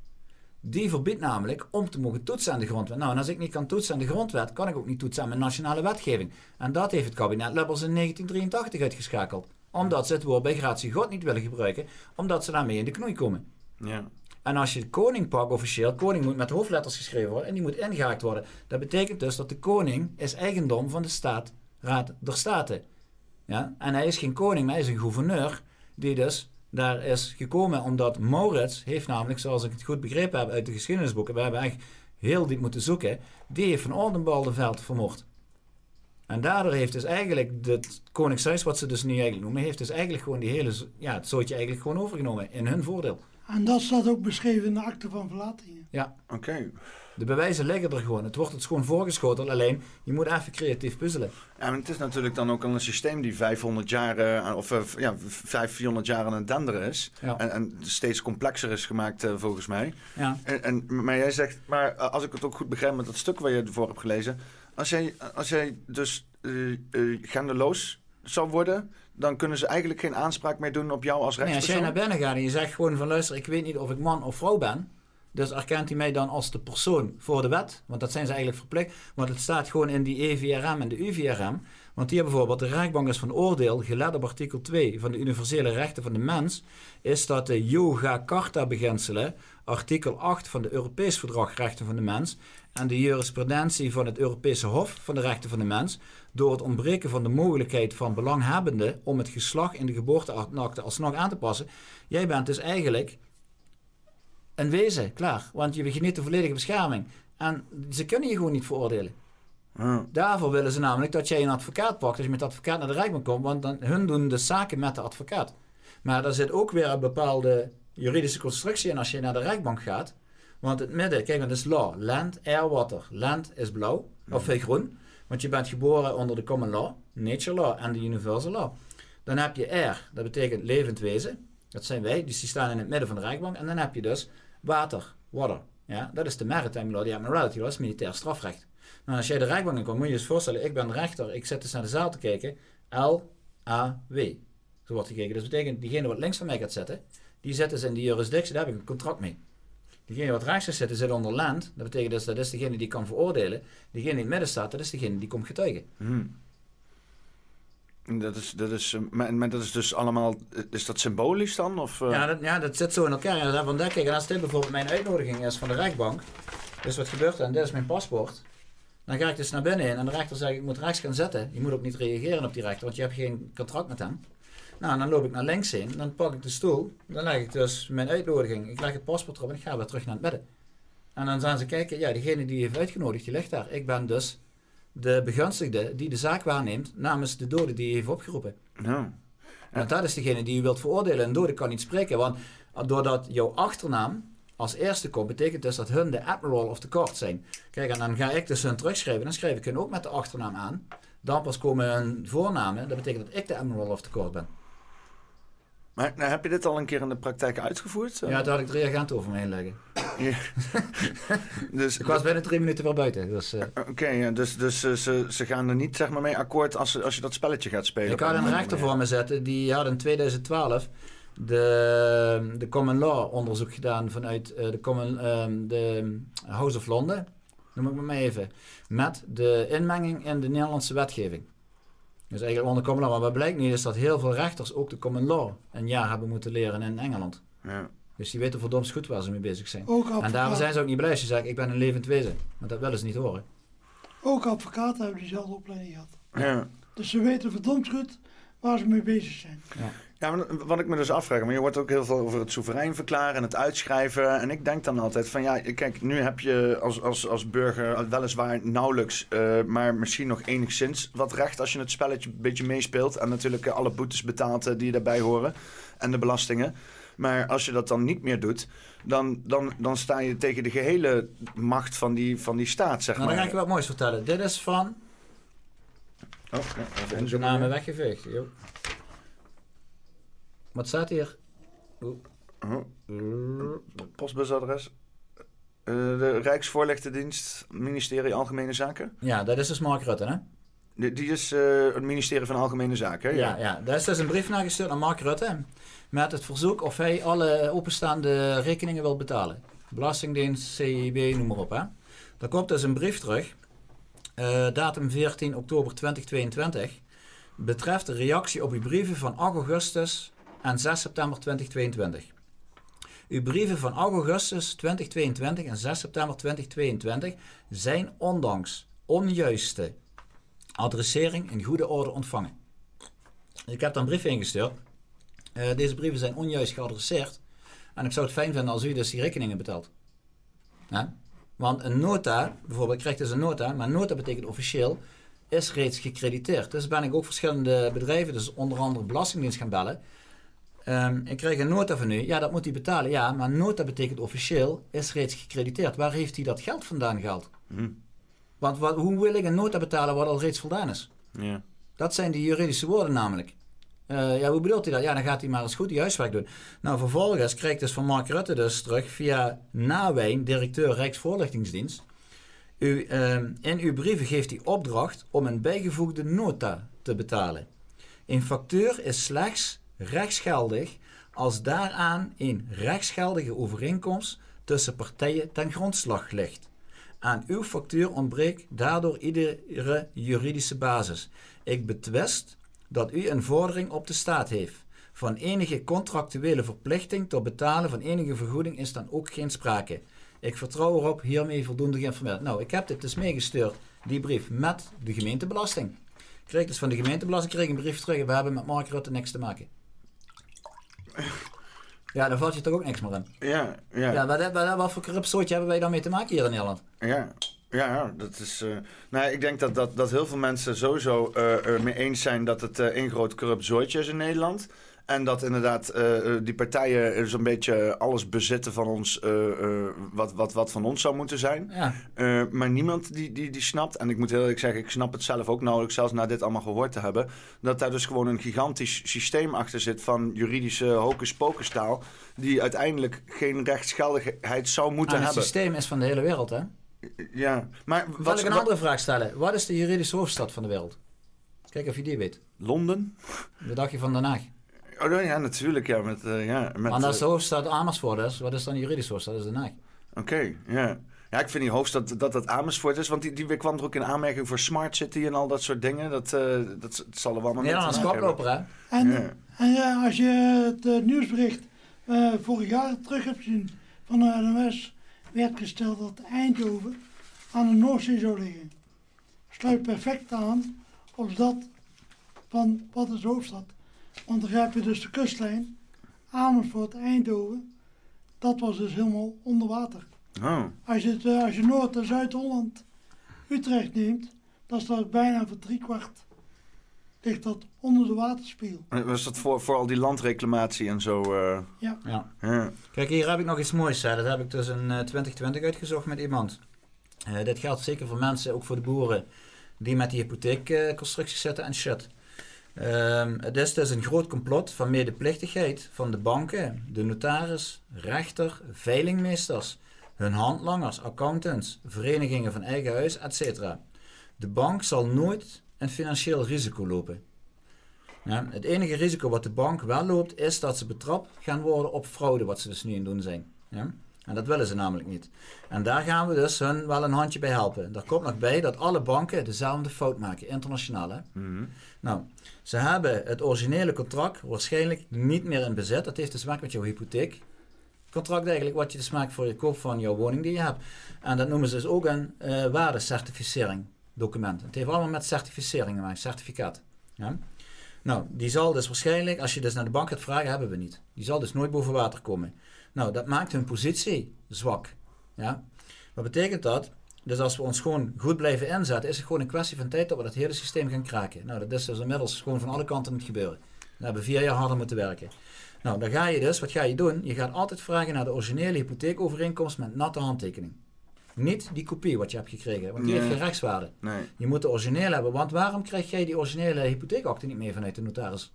Die verbiedt namelijk om te mogen toetsen aan de grondwet. Nou, en als ik niet kan toetsen aan de grondwet, kan ik ook niet toetsen aan mijn nationale wetgeving. En dat heeft het kabinet Lubbers in 1983 uitgeschakeld. Omdat ze het woord bij gratie God niet willen gebruiken, omdat ze daarmee in de knoei komen. Ja. En als je de koning pakt officieel, koning moet met hoofdletters geschreven worden en die moet ingehaakt worden. Dat betekent dus dat de koning is eigendom van de staat, Raad der Staten. Ja? En hij is geen koning, maar hij is een gouverneur die dus daar is gekomen omdat Maurits heeft namelijk, zoals ik het goed begrepen heb uit de geschiedenisboeken, we hebben echt heel diep moeten zoeken, die heeft van Oldenbaldenveld vermoord. En daardoor heeft dus eigenlijk het Koningshuis, wat ze dus nu eigenlijk noemen, heeft dus eigenlijk gewoon die hele, ja, het zootje eigenlijk gewoon overgenomen in hun voordeel. En dat staat ook beschreven in de akte van verlatingen. Ja. Oké. De bewijzen liggen er gewoon. Het wordt het gewoon voorgeschoteld. Alleen, je moet even creatief puzzelen. Ja, maar het is natuurlijk dan ook een systeem die 500 jaar, uh, of uh, ja, 500 jaar aan het denderen is. Ja. En, en, steeds complexer is gemaakt, uh, volgens mij. Ja. En, en, maar jij zegt, maar als ik het ook goed begrijp met dat stuk waar je ervoor hebt gelezen. Als jij, als jij dus genderloos zou worden, dan kunnen ze eigenlijk geen aanspraak meer doen op jou als rechtspersoon. Nee, als jij naar binnen gaat en je zegt gewoon van luister, ik weet niet of ik man of vrouw ben. Dus erkent hij mij dan als de persoon voor de wet? Want dat zijn ze eigenlijk verplicht. Want het staat gewoon in die EVRM en de UVRM. Want hier bijvoorbeeld, de rechtbank is van oordeel, gelet op artikel 2 van de universele rechten van de mens, is dat de Yoga Carta beginselen, artikel 8 van de Europees Verdrag Rechten van de Mens en de jurisprudentie van het Europese Hof van de Rechten van de Mens, door het ontbreken van de mogelijkheid van belanghebbenden om het geslacht in de geboorteakte alsnog aan te passen. Jij bent dus eigenlijk een wezen, klaar. Want je geniet de volledige bescherming. En ze kunnen je gewoon niet veroordelen. Daarvoor willen ze namelijk dat jij een advocaat pakt als je met de advocaat naar de rechtbank komt, want dan, hun doen de zaken met de advocaat. Maar er zit ook weer een bepaalde juridische constructie in als je naar de rechtbank gaat. Want het midden, kijk, het is law. Land, air, water. Land is blauw. Of veel groen. Want je bent geboren onder de common law, nature law en de universal law. Dan heb je air, dat betekent levend wezen. Dat zijn wij, dus die staan in het midden van de rijkbank. En dan heb je dus water, water. Ja, dat is de maritime law, die admiralty law, dat is militair strafrecht. Nou, als jij de rijkbank in komt, moet je je eens voorstellen, ik ben rechter, ik zit dus naar de zaal te kijken. L-A-W. Zo wordt gekeken. Dus dat betekent, diegene wat links van mij gaat zitten, die zit dus in die jurisdictie, daar heb ik een contract mee. Diegene wat rechts zit, zit onder land. Dat betekent dus, dat is degene die kan veroordelen. Diegene die in het midden staat, dat is degene die komt getuigen. Hmm. Dat is, dat, is, maar, maar, dat is dus allemaal, is dat symbolisch dan? Of, uh... ja, dat, ja, dat zit zo in elkaar. Ja, daarvan denk ik, en als dit bijvoorbeeld mijn uitnodiging is van de rechtbank, dus wat gebeurt er en dit is mijn paspoort, dan ga ik dus naar binnen in en de rechter zegt, ik moet rechts gaan zetten. Je moet ook niet reageren op die rechter, want je hebt geen contract met hem. Nou, dan loop ik naar links in, dan pak ik de stoel, dan leg ik dus mijn uitnodiging, ik leg het paspoort erop en ik ga weer terug naar het midden. En dan gaan ze kijken, ja, degene die je heeft uitgenodigd, die ligt daar. Ik ben dus de begunstigde die de zaak waarneemt namens de dode die je heeft opgeroepen. Nou. En dat is degene die je wilt veroordelen. Een dode kan niet spreken, want doordat jouw achternaam als eerste komt, betekent dus dat hun de admiral of the court zijn. Kijk, en dan ga ik dus hun terugschrijven, dan schrijf ik hun ook met de achternaam aan. Dan pas komen hun voornamen, dat betekent dat ik de admiral of the court ben. Maar nou, heb je dit al een keer in de praktijk uitgevoerd? Ja, daar had ik drie agenten over me heen leggen. Ja. dus, ik was bijna drie minuten weer buiten. Dus, uh... Oké, ja, dus, dus uh, ze, ze gaan er niet zeg maar, mee akkoord als, als je dat spelletje gaat spelen? Ik had een rechter voor me zetten, die had in 2012 de, de common law onderzoek gedaan vanuit uh, de, common, um, de House of London, noem ik maar even, met de inmenging in de Nederlandse wetgeving. Dus eigenlijk onder common law. Maar wat blijkt nu is dat heel veel rechters ook de common law een jaar hebben moeten leren in Engeland. Ja. Dus die weten verdomd goed waar ze mee bezig zijn. en daarom zijn ze ook niet blij als je zegt, ik ben een levend wezen. Want dat willen ze niet horen. Ook advocaten hebben diezelfde opleiding gehad. Ja. Dus ze weten verdomd goed waar ze mee bezig zijn. Ja. Ja, wat ik me dus afvraag, maar je hoort ook heel veel over het soeverein verklaren en het uitschrijven. En ik denk dan altijd van ja, kijk, nu heb je als, als, als burger weliswaar nauwelijks, uh, maar misschien nog enigszins wat recht als je het spelletje een beetje meespeelt. En natuurlijk alle boetes betaalt uh, die daarbij horen en de belastingen. Maar als je dat dan niet meer doet, dan, dan, dan sta je tegen de gehele macht van die, van die staat, zeg nou, maar. Dan ga ik je wat moois vertellen. Dit is van... Oh, ja, even de namen weggeveegd. Jo. Wat staat hier? Oh. Postbusadres. Uh, de Rijksvoorlichtendienst, ministerie Algemene Zaken? Ja, dat is dus Mark Rutte, hè? Die, die is uh, het ministerie van Algemene Zaken, hè? Ja, ja, ja. daar is dus een brief naar gestuurd aan Mark Rutte. Met het verzoek of hij alle openstaande rekeningen wil betalen. Belastingdienst, CIB, noem maar op, hè? Daar komt dus een brief terug. Uh, datum 14 oktober 2022 betreft de reactie op uw brieven van 8 augustus en 6 september 2022. Uw brieven van 8 augustus 2022 en 6 september 2022 zijn ondanks onjuiste adressering in goede orde ontvangen. Ik heb een brief ingestuurd. Uh, deze brieven zijn onjuist geadresseerd. En ik zou het fijn vinden als u dus die rekeningen betaalt. Ja? Want een nota, bijvoorbeeld, ik krijg dus een nota, maar nota betekent officieel is reeds gecrediteerd. Dus ben ik ook verschillende bedrijven, dus onder andere Belastingdienst gaan bellen. Um, ik krijg een nota van u. Ja, dat moet hij betalen. Ja, maar nota betekent officieel is reeds gecrediteerd. Waar heeft hij dat geld vandaan gehaald? Hm. Want wat, hoe wil ik een nota betalen wat al reeds voldaan is? Ja. Dat zijn die juridische woorden namelijk. Uh, ja, hoe bedoelt hij dat? Ja, dan gaat hij maar eens goed die huiswerk doen. Nou, vervolgens krijg ik dus van Mark Rutte dus terug via Nawijn, directeur Rijksvoorlichtingsdienst. U, uh, in uw brieven geeft hij opdracht om een bijgevoegde nota te betalen. Een factuur is slechts rechtsgeldig als daaraan een rechtsgeldige overeenkomst tussen partijen ten grondslag ligt. Aan uw factuur ontbreekt daardoor iedere juridische basis. Ik betwist dat u een vordering op de staat heeft. Van enige contractuele verplichting tot betalen van enige vergoeding is dan ook geen sprake. Ik vertrouw erop hiermee voldoende geïnformeerd. Nou, ik heb dit dus meegestuurd, die brief, met de gemeentebelasting. Ik kreeg dus van de gemeentebelasting kreeg een brief terug en we hebben met Mark Rutte niks te maken. Ja, dan valt je toch ook niks meer in. Ja, ja. ja wat, wat, wat voor corrupt soortje hebben wij dan mee te maken hier in Nederland? Ja, ja, dat is. Uh, nou, ik denk dat, dat, dat heel veel mensen sowieso uh, mee eens zijn dat het uh, een groot corrupt zooitje is in Nederland. En dat inderdaad die partijen zo'n beetje alles bezitten van ons, wat, wat, wat van ons zou moeten zijn. Ja. maar niemand die, die, die snapt, en ik moet heel eerlijk zeggen, ik snap het zelf ook nauwelijks, zelfs na dit allemaal gehoord te hebben, dat daar dus gewoon een gigantisch systeem achter zit van juridische hocus-pocus-taal, die uiteindelijk geen rechtsgeldigheid zou moeten ah, hebben. Het systeem is van de hele wereld, hè? Ja, maar... Wat, ik een andere vraag stellen? Wat is de juridische hoofdstad van de wereld? Kijk of je die weet. Londen? Wat dacht je van Den Haag? Oh ja, natuurlijk. Ja, met, uh, ja, met, maar als de hoofdstad Amersfoort is, wat is dan de juridische hoofdstad? Dat is Den Haag. Oké, ja. Ja, ik vind die hoofdstad dat dat Amersfoort is. Want die, die kwam er ook in aanmerking voor Smart City en al dat soort dingen. Dat, uh, dat, dat zal er wel maar Nederland als koploper, hè? En, ja. en ja, als je het uh, nieuwsbericht uh, vorig jaar terug hebt gezien van de NOS... werd gesteld dat Eindhoven aan de Noordzee zou liggen. Sluit perfect aan op dat van wat is de hoofdstad. Want dan heb je dus de kustlijn, Amersfoort, Eindhoven. Dat was dus helemaal onder water. Oh. Als, je het, eh, als je Noord- en Zuid-Holland, Utrecht neemt, dan staat bijna voor driekwart ligt dat onder de waterspiegel. Was dat voor, voor al die landreclamatie en zo? Uh... Ja. ja. ja. Kijk, hier heb ik nog iets moois. Hè. Dat heb ik dus in uh, eh, 2020 uitgezocht met iemand. Uh, dit geldt zeker voor mensen, ook voor de boeren, die met die hypotheekconstructies zitten en shit. Um, het is dus een groot complot van medeplichtigheid van de banken, de notaris, rechter, veilingmeesters, hun handlangers, accountants, verenigingen van eigen huis, etc. De bank zal nooit een financieel risico lopen. Ja, het enige risico wat de bank wel loopt, is dat ze betrapt gaan worden op fraude, wat ze dus nu in doen zijn. Ja? En dat willen ze namelijk niet. En daar gaan we dus hun wel een handje bij helpen. Daar komt nog bij dat alle banken dezelfde fout maken, internationaal. Hè? Mhm. Nou, ze hebben het originele contract waarschijnlijk niet meer in bezit. Dat heeft dus te maken met jouw hypotheek. Contract eigenlijk wat je dus maakt voor je koop van jouw woning die je hebt. En dat noemen ze dus ook een uh, waardecertificering document. Het heeft allemaal met certificering gemaakt, certificaat. Ja? Nou, die zal dus waarschijnlijk, als je dus naar de bank gaat vragen, hebben we niet. Die zal dus nooit boven water komen. Nou, dat maakt hun positie zwak. Ja? Wat betekent dat? Dus als we ons gewoon goed blijven inzetten, is het gewoon een kwestie van tijd dat we dat hele systeem gaan kraken. Nou, dat is dus inmiddels gewoon van alle kanten moet gebeuren. We hebben vier jaar harder moeten werken. Nou, dan ga je dus, wat ga je doen? Je gaat altijd vragen naar de originele hypotheekovereenkomst met natte handtekening. Niet die kopie wat je hebt gekregen, want die heeft geen rechtswaarde. Nee. Je moet de originele hebben, want waarom krijg jij die originele hypotheekakte niet mee vanuit de notaris?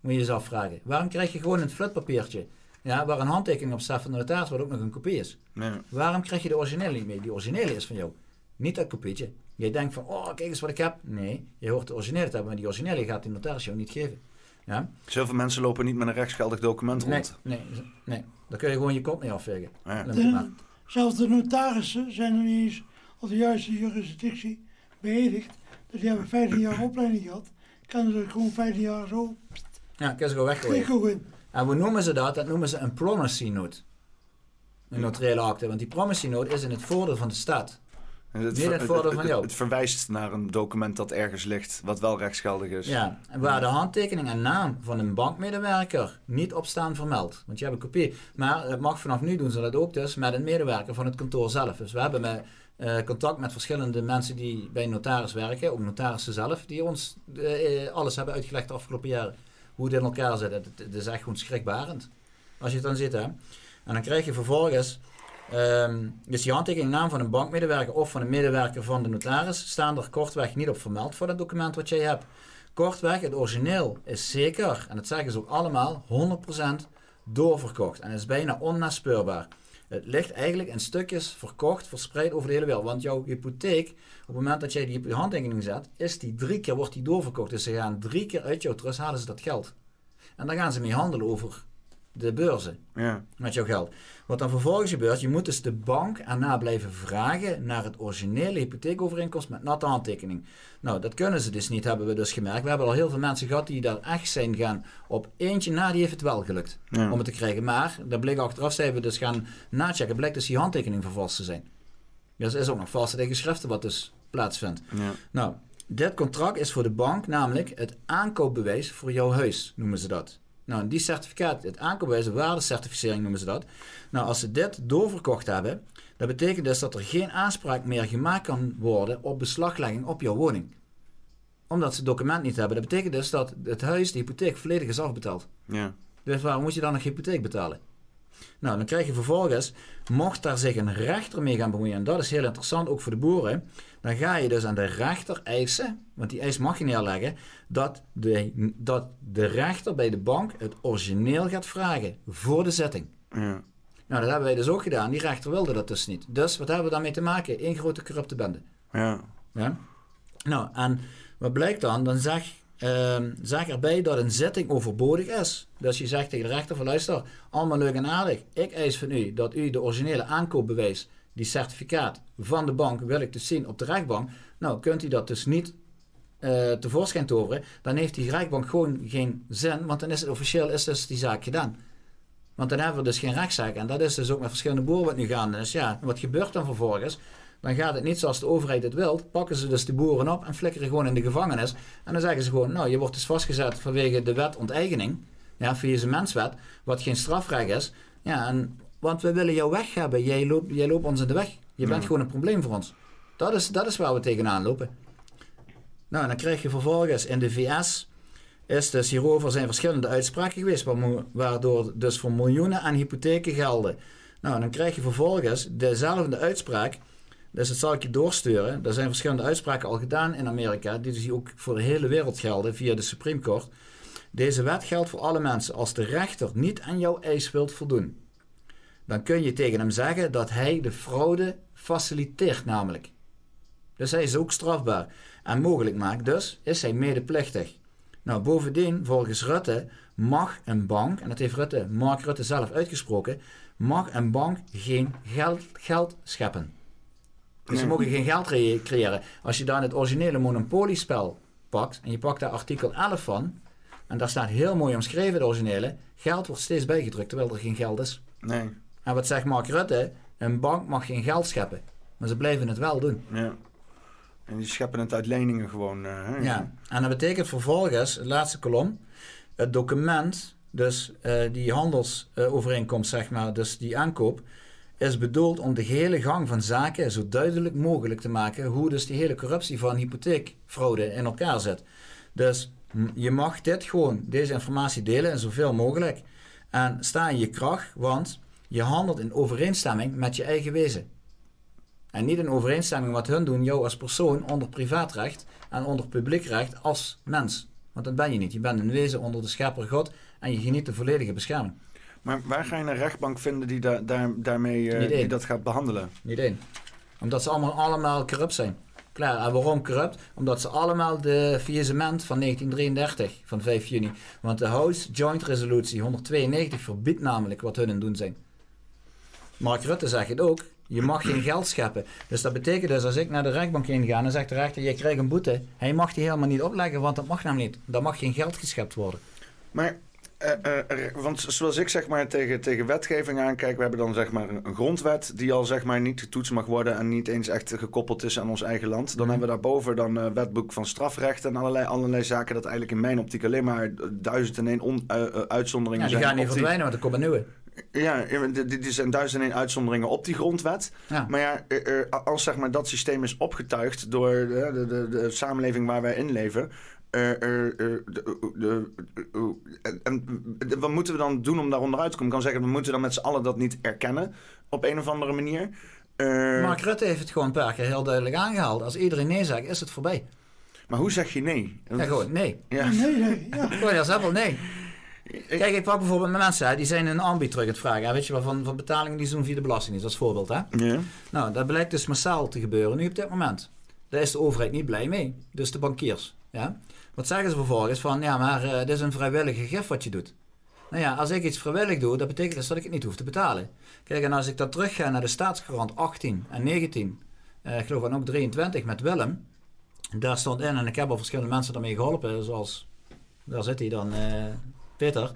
Moet je jezelf vragen. Waarom krijg je gewoon een flutpapiertje ja, waar een handtekening op staat van de notaris, wat ook nog een kopie is? Nee. Waarom krijg je de originele niet mee? Die originele is van jou, niet dat kopietje. Je denkt van, oh kijk eens wat ik heb. Nee, je hoort de originele te hebben, maar die originele gaat die notaris jou niet geven. Ja? Zoveel mensen lopen niet met een rechtsgeldig document rond. Nee, nee. Dan kun je gewoon je kop mee afvegen. Ja. Zelfs de notarissen zijn er niet eens op de juiste jurisdictie beëdigd. Dus die hebben 15 jaar opleiding gehad. Kunnen ze gewoon 15 jaar zo. Ja, kunnen ze gewoon weggooien. En hoe noemen ze dat? Dat noemen ze een promissory note. Een notariële akte. Want die promissory note is in het voordeel van de staat. Het, het, voordeel van jou. Het, verwijst naar een document dat ergens ligt, wat wel rechtsgeldig is. Ja, en waar de handtekening en naam van een bankmedewerker niet op staan vermeld. Want je hebt een kopie. Maar het mag vanaf nu doen ze dat ook dus met een medewerker van het kantoor zelf. Dus we hebben met, uh, contact met verschillende mensen die bij een notaris werken, ook notarissen zelf, die ons uh, alles hebben uitgelegd de afgelopen jaren. Hoe het in elkaar zit. Het, het, is echt gewoon schrikbarend. Als je het dan ziet, hè. En dan krijg je vervolgens Um, dus die handtekening naam van een bankmedewerker of van een medewerker van de notaris staan er kortweg niet op vermeld voor het document wat jij hebt. Kortweg, het origineel is zeker, en dat zeggen ze ook allemaal, 100% doorverkocht en is bijna onnaspeurbaar. Het ligt eigenlijk in stukjes verkocht, verspreid over de hele wereld. Want jouw hypotheek, op het moment dat jij die handtekening zet, is die drie keer wordt die doorverkocht. Dus ze gaan drie keer uit jouw trust halen ze dat geld. En dan gaan ze mee handelen over de beurzen ja. met jouw geld. Wat dan vervolgens gebeurt, je moet dus de bank erna blijven vragen naar het originele hypotheekovereenkomst met natte handtekening. Nou, dat kunnen ze dus niet, hebben we dus gemerkt. We hebben al heel veel mensen gehad die daar echt zijn gaan. Op eentje na, die heeft het wel gelukt om het te krijgen. Maar, dat bleek achteraf, zijn we dus gaan nachecken, blijkt dus die handtekening vervalst te zijn. Dus er is ook nog valse tegen schriften wat dus plaatsvindt. Ja. Nou, dit contract is voor de bank namelijk het aankoopbewijs voor jouw huis, noemen ze dat. Nou, die certificaat, het aankoopbewijs, waardecertificering noemen ze dat. Nou, als ze dit doorverkocht hebben, dat betekent dus dat er geen aanspraak meer gemaakt kan worden op beslaglegging op jouw woning. Omdat ze het document niet hebben. Dat betekent dus dat het huis, de hypotheek, volledig is afbetaald. Ja. Dus waarom moet je dan nog hypotheek betalen? Nou, dan krijg je vervolgens, mocht daar zich een rechter mee gaan bemoeien, en dat is heel interessant ook voor de boeren, dan ga je dus aan de rechter eisen, want die eis mag je neerleggen, dat de, dat de rechter bij de bank het origineel gaat vragen voor de zetting. Ja. Nou, dat hebben wij dus ook gedaan. Die rechter wilde dat dus niet. Dus wat hebben we daarmee te maken? Eén grote corrupte bende. Ja. Ja? Nou, en wat blijkt dan? Dan zeg, uh, zeg erbij dat een zitting overbodig is. Dus je zegt tegen de rechter van luister, allemaal leuk en aardig. Ik eis van u dat u de originele aankoopbewijs, die certificaat van de bank, wil ik dus zien op de rechtbank. Nou, kunt u dat dus niet uh, tevoorschijn toveren, dan heeft die rechtbank gewoon geen zin, want dan is het officieel is dus die zaak gedaan. Want dan hebben we dus geen rechtszaak. En dat is dus ook met verschillende boeren wat nu gaande is. Ja, wat gebeurt dan vervolgens? Dan gaat het niet zoals de overheid het wil. Pakken ze dus de boeren op en flikkeren gewoon in de gevangenis. En dan zeggen ze gewoon, nou, je wordt dus vastgezet vanwege de wet onteigening. Ja, via menswet, wat geen strafrecht is. Ja, en, want we willen jou weg hebben. Jij loopt, jij loopt ons in de weg. Je bent gewoon een probleem voor ons. Dat is, dat is waar we tegenaan lopen. Nou, en dan krijg je vervolgens in de VS is dus hierover zijn verschillende uitspraken geweest, waardoor dus voor miljoenen aan hypotheken gelden. Nou, dan krijg je vervolgens dezelfde uitspraak. Dus dat zal ik je doorsturen. Er zijn verschillende uitspraken al gedaan in Amerika, die dus ook voor de hele wereld gelden via de Supreme Court. Deze wet geldt voor alle mensen. Als de rechter niet aan jouw eis wilt voldoen, dan kun je tegen hem zeggen dat hij de fraude faciliteert, namelijk. Dus hij is ook strafbaar en mogelijk maakt, dus is hij medeplichtig. Nou, bovendien, volgens Rutte mag een bank, en dat heeft Rutte, Mark Rutte zelf uitgesproken, mag een bank geen geld, geld scheppen. Dus ze mogen geen geld creëren. Als je dan het originele monopoliespel pakt, en je pakt daar artikel 11 van, en daar staat heel mooi omschreven, het originele, geld wordt steeds bijgedrukt terwijl er geen geld is. Nee. En wat zegt Mark Rutte? Een bank mag geen geld scheppen. Maar ze blijven het wel doen. Ja. En die scheppen het uit leningen gewoon. Uh, ja, en dat betekent vervolgens, de laatste kolom, het document, dus uh, die handelsovereenkomst, zeg maar, dus die aankoop, is bedoeld om de hele gang van zaken zo duidelijk mogelijk te maken hoe dus die hele corruptie van hypotheekfraude in elkaar zit. Dus je mag dit gewoon, deze informatie delen en zoveel mogelijk. En sta in je kracht, want je handelt in overeenstemming met je eigen wezen. En niet in overeenstemming wat hun doen, jou als persoon onder privaatrecht en onder publiekrecht als mens. Want dat ben je niet. Je bent een wezen onder de schepper God en je geniet de volledige bescherming. Maar waar ga je een rechtbank vinden die da daar, daarmee uh, die dat gaat behandelen? Niet één. Omdat ze allemaal, allemaal corrupt zijn. Klaar. En waarom corrupt? Omdat ze allemaal de faillissement van 1933, van 5 juni. Want de House Joint Resolutie 192 verbiedt namelijk wat hun doen zijn. Mark Rutte zegt het ook. Je mag geen geld scheppen. Dus dat betekent dus als ik naar de rechtbank heen ga en dan zegt de rechter, je krijgt een boete. Hij mag die helemaal niet opleggen, want dat mag namelijk niet. Dan mag geen geld geschept worden. Maar, uh, uh, want zoals ik zeg maar tegen, tegen wetgeving aankijk, we hebben dan zeg maar een grondwet die al zeg maar niet getoetst mag worden en niet eens echt gekoppeld is aan ons eigen land. Dan mhm. hebben we daarboven dan uh, wetboek van strafrecht en allerlei, allerlei zaken dat eigenlijk in mijn optiek alleen maar duizend en één uitzonderingen ja, die zijn. Die gaan niet verdwijnen, want er komt een nieuwe. Ja, dit zijn duizend en uitzonderingen op die grondwet. Maar ja, als zeg maar, dat systeem is opgetuigd door de, de, de, de samenleving waar wij in leven. En wat moeten we dan doen om daar onderuit te komen? Ik kan zeggen, we moeten dan met z'n allen dat niet erkennen op een of andere manier. Mark Rutte heeft het gewoon een paar keer heel duidelijk aangehaald. Als iedereen nee zegt, is het voorbij. Maar hoe zeg je nee? Ja, gewoon nee. Ja. Nee, nee. Ja. Gewoon zelf wel nee. Kijk, ik pak bijvoorbeeld met mensen, die zijn een ambi terug het vragen. Weet je wel, van, van betalingen die ze doen via de belastingdienst, als voorbeeld. Hè? Ja. Nou, dat blijkt dus massaal te gebeuren nu op dit moment. Daar is de overheid niet blij mee. Dus de bankiers. Ja? Wat zeggen ze vervolgens? Van, ja, maar uh, dit is een vrijwillige gif wat je doet. Nou ja, als ik iets vrijwillig doe, dat betekent dus dat ik het niet hoef te betalen. Kijk, en als ik dan terug ga naar de staatskrant 18 en 19, uh, ik geloof dan ook 23 met Willem. Daar stond in, en ik heb al verschillende mensen daarmee geholpen, zoals, daar zit hij dan, uh, Peter,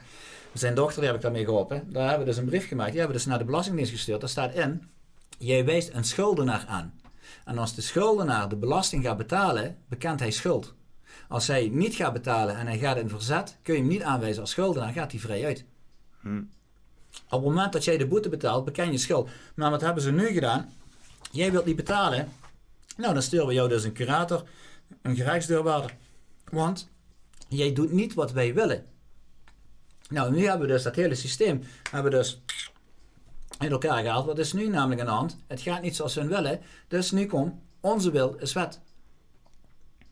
zijn dochter, die heb ik daarmee geholpen. Daar hebben we dus een brief gemaakt. Die hebben we dus naar de Belastingdienst gestuurd. Daar staat in, jij wijst een schuldenaar aan. En als de schuldenaar de belasting gaat betalen, bekent hij schuld. Als hij niet gaat betalen en hij gaat in verzet, kun je hem niet aanwijzen als schuldenaar, gaat hij vrij uit. Hm. Op het moment dat jij de boete betaalt, beken je schuld. Maar wat hebben ze nu gedaan? Jij wilt niet betalen. Nou, dan sturen we jou dus een curator, een gerechtsdeurwaarder. Want jij doet niet wat wij willen. Nou, nu hebben we dus dat hele systeem hebben we dus in elkaar gehaald. Wat is nu namelijk aan de hand? Het gaat niet zoals we willen. Dus nu komt onze wil is wet.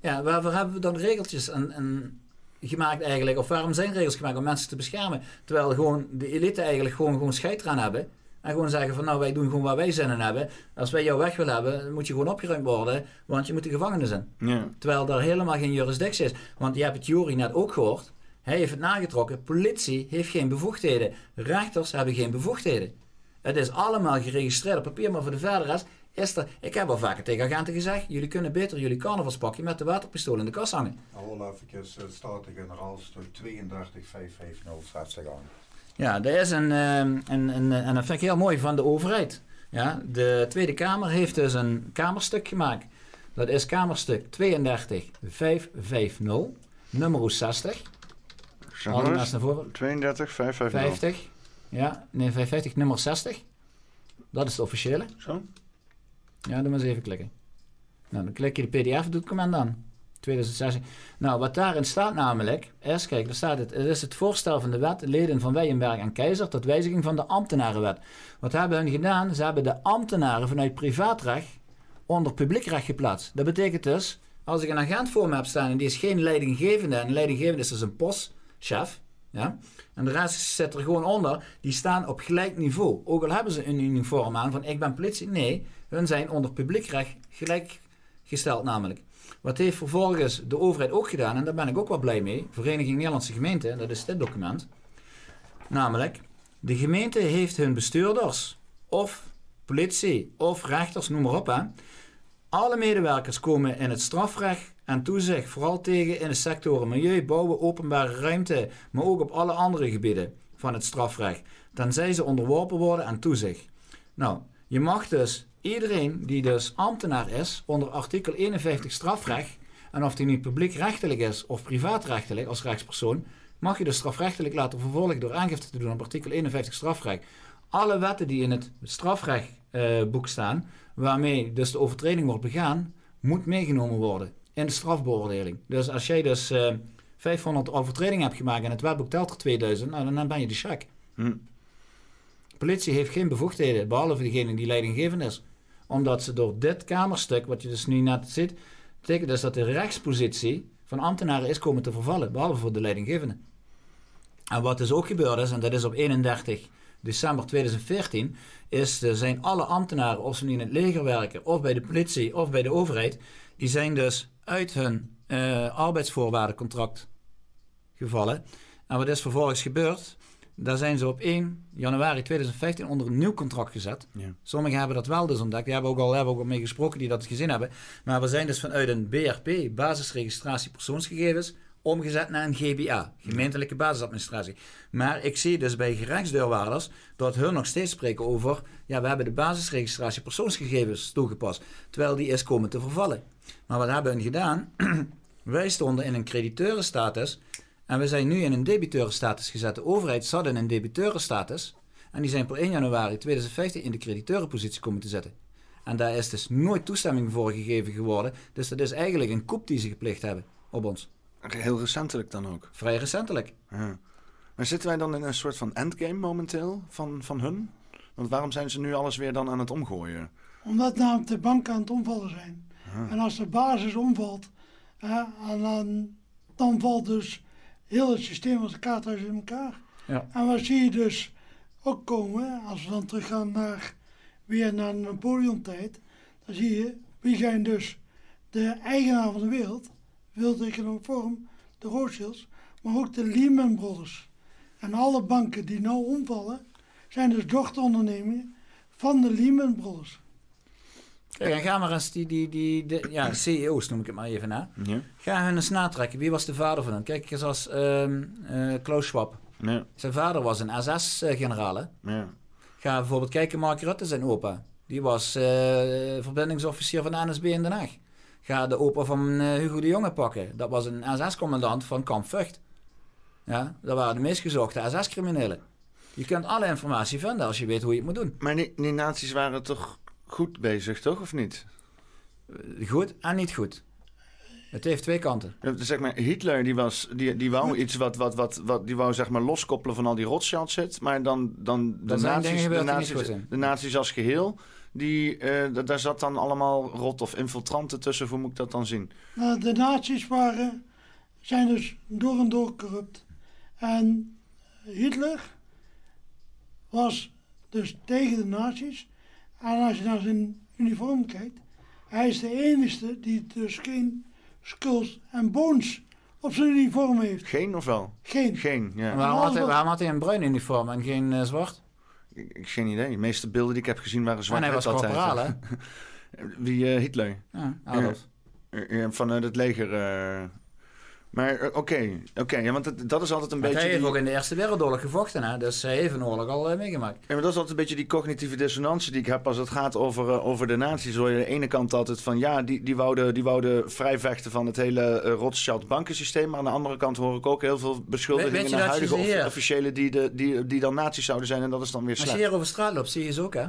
Ja, waarvoor hebben we dan regeltjes en, en gemaakt eigenlijk? Of waarom zijn regels gemaakt om mensen te beschermen? Terwijl gewoon de elite eigenlijk gewoon, gewoon scheid eraan hebben. En gewoon zeggen van nou wij doen gewoon waar wij zin in hebben. Als wij jou weg willen hebben, moet je gewoon opgeruimd worden. Want je moet de gevangenis in. Ja. Terwijl daar helemaal geen jurisdictie is. Want je hebt het jury net ook gehoord. Hij heeft het nagetrokken. Politie heeft geen bevoegdheden. Rechters hebben geen bevoegdheden. Het is allemaal geregistreerd op papier, maar voor de verder rest is er... Ik heb al vaker tegen agenten gezegd, jullie kunnen beter jullie carnavalspakje met de waterpistool in de kast hangen. Al even, het staat de generaalstuk 32550 aan. Ja, dat is een, ehm, een, een, en dat vind ik heel mooi van de overheid. Ja, de Tweede Kamer heeft dus een kamerstuk gemaakt. Dat is kamerstuk 32550, nummer 60. Al die naar voren. 32, 550. 50. Ja, nee, 550, nummer 60. Dat is de officiële. Zo. Ja, doe maar eens even klikken. Nou, dan klik je de PDF-document aan. 2006. Nou, wat daarin staat namelijk, is, kijk, daar staat het, het is het voorstel van de wet leden van Weyenberg en Keizer tot wijziging van de ambtenarenwet. Wat hebben hun gedaan? Ze hebben de ambtenaren vanuit privaatrecht onder publiekrecht geplaatst. Dat betekent dus, als ik een agent voor me heb staan en die is geen leidinggevende, en leidinggevende is dus een postchef, ja, en de rest zit er gewoon onder, die staan op gelijk niveau. Ook al hebben ze een uniform aan van ik ben politie, nee, hun zijn onder publiekrecht gelijkgesteld namelijk. Wat heeft vervolgens de overheid ook gedaan, en daar ben ik ook wel blij mee, Vereniging Nederlandse Gemeenten, dat is dit document. Namelijk, de gemeente heeft hun bestuurders, of politie, of rechters, noem maar op. Hè. Alle medewerkers komen in het strafrecht en toezicht, vooral tegen in de sectoren milieu, bouwen, openbare ruimte, maar ook op alle andere gebieden van het strafrecht, tenzij ze onderworpen worden aan toezicht. Nou, je mag dus iedereen die dus ambtenaar is onder artikel 51 strafrecht, en of die nu publiekrechtelijk is of privaatrechtelijk als rechtspersoon, mag je dus strafrechtelijk laten vervolgen door aangifte te doen op artikel 51 strafrecht. Alle wetten die in het strafrechtboek uh, staan, waarmee dus de overtreding wordt begaan, moet meegenomen worden in de strafbeoordeling. Dus als jij dus uh, eh, 500 overtredingen hebt gemaakt en het wetboek telt er 2000, nou, dan ben je de check. Hm. Politie heeft geen bevoegdheden, behalve degene die leidinggevend is. Omdat ze door dit kamerstuk, wat je dus nu net ziet, betekent dus dat de rechtspositie van ambtenaren is komen te vervallen, behalve voor de leidinggevende. En wat dus ook gebeurd is, en dat is op 31 december 2014, is, zijn alle ambtenaren, of ze nu in het leger werken, of bij de politie, of bij de overheid, die zijn dus uit hun uh, arbeidsvoorwaardencontract gevallen. En wat is vervolgens gebeurd? Daar zijn ze op 1 januari 2015 onder een nieuw contract gezet. Ja. Sommigen hebben dat wel dus ontdekt. Die hebben ook al hebben ook mee gesproken die dat gezien hebben. Maar we zijn dus vanuit een BRP, basisregistratie persoonsgegevens, omgezet naar een GBA, gemeentelijke basisadministratie. Maar ik zie dus bij gerechtsdeurwaarders dat hun nog steeds spreken over, ja, we hebben de basisregistratie persoonsgegevens toegepast, terwijl die is komen te vervallen. Maar wat hebben hun gedaan? Wij stonden in een crediteurenstatus en we zijn nu in een debiteurenstatus gezet. De overheid zat in een debiteurenstatus en die zijn per 1 januari 2015 in de crediteurenpositie komen te zetten. En daar is dus nooit toestemming voor gegeven geworden. Dus dat is eigenlijk een koep die ze gepleegd hebben op ons. Heel recentelijk dan ook? Vrij recentelijk. Ja. Maar zitten wij dan in een soort van endgame momenteel van, van hun? Want waarom zijn ze nu alles weer dan aan het omgooien? Omdat namelijk de banken aan het omvallen zijn. En als de basis omvalt, hè, en dan, dan valt dus heel het systeem als een kaarthuis in elkaar. Ja. En wat zie je dus ook komen, als we dan teruggaan naar, weer naar de Napoleon-tijd, dan zie je, wie zijn dus de eigenaar van de wereld, wereldeconomische vorm, de Rothschilds, maar ook de Lehman Brothers. En alle banken die nou omvallen, zijn dus dochterondernemingen van de Lehman Brothers. Kijk, en ga maar eens die, die, die de, ja, CEO's noem ik het maar even na. Ja. Ga hun eens natrekken. Wie was de vader van hem? Kijk eens als um, uh, Klaus Schwab. Ja. Zijn vader was een SS-generaal. Ja. Ga bijvoorbeeld kijken, Mark Rutte, zijn opa. Die was uh, verbindingsofficier van de NSB in Den Haag. Ga de opa van uh, Hugo de Jonge pakken. Dat was een SS-commandant van kamp Vught. Ja, dat waren de meest gezochte SS-criminelen. Je kunt alle informatie vinden als je weet hoe je het moet doen. Maar die, die naties waren toch goed bezig, toch? Of niet? Goed en niet goed. Het heeft twee kanten. zeg maar, Hitler die, was, die, die wou iets wat, wat, wat, wat die wou zeg maar loskoppelen van al die Rothschild zit. Maar dan, dan de, nazi's, de, nazi's, de nazi's als geheel, die, uh, daar zat dan allemaal rot of infiltranten tussen. Hoe moet ik dat dan zien? Nou, de nazi's waren, zijn dus door en door corrupt. En Hitler was dus tegen de nazi's. En als je naar zijn uniform kijkt, hij is de enige die dus geen skulls en bones op zijn uniform heeft. Geen of wel? Geen. Geen, ja. Waarom had, hij, waarom had hij een bruin uniform en geen uh, zwart? Ik, geen idee. De meeste beelden die ik heb gezien waren zwart. En hij was corporaal, hè? Wie, uh, Hitler? Ja, Adolf. Vanuit het leger... Uh, maar eh, oké, oké, ja, want dat, is altijd een beetje. Hij heeft die... ook in de Eerste Wereldoorlog gevochten, hè? dus hij heeft een oorlog al uh, meegemaakt. Ja, maar dat is altijd een beetje die cognitieve dissonantie die ik heb als het gaat over, uh, over de naties. Hoor je aan de ene kant altijd van ja, die, die, wouden, die wouden vrijvechten van het hele Rothschild bankensysteem. Maar aan de andere kant hoor ik ook heel veel beschuldigingen naar huidige of, officiëlen die, de, die, die dan naties zouden zijn. En dat is dan weer slecht. Als je hier over straat loopt, zie je ze ook, hè?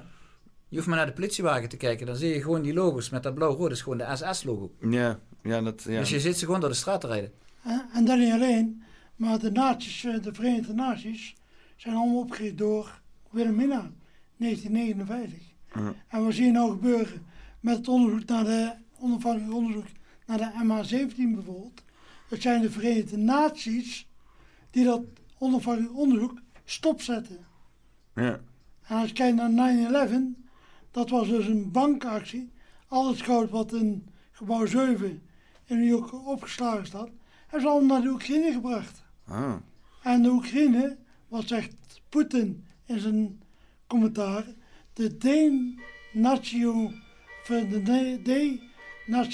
Je hoeft maar naar de politiewagen te kijken. Dan zie je gewoon die logos met dat blauw-rood. Dat is gewoon de SS-logo. Ja, ja, dat, ja. Dus je ziet ze gewoon door de straat te rijden. En dat niet alleen, maar de naties, eh, de Verenigde Naties, zijn allemaal opgericht door Wilhelmina, 1959. En wat zie je nou gebeuren met het onderzoek naar de, onafhankelijk onderzoek naar de MH17 bijvoorbeeld? Dat zijn de Verenigde Naties die dat onafhankelijk onderzoek stopzetten. Ja. En als je kijkt naar 9-11, dat was dus een bankactie. Al het goud wat in gebouw 7 in New York opgeslagen staat, hebben ze allemaal naar de Oekraïne gebracht. Ah. En de Oekraïne, wat zegt Poetin in zijn commentaar, de denatio, de de,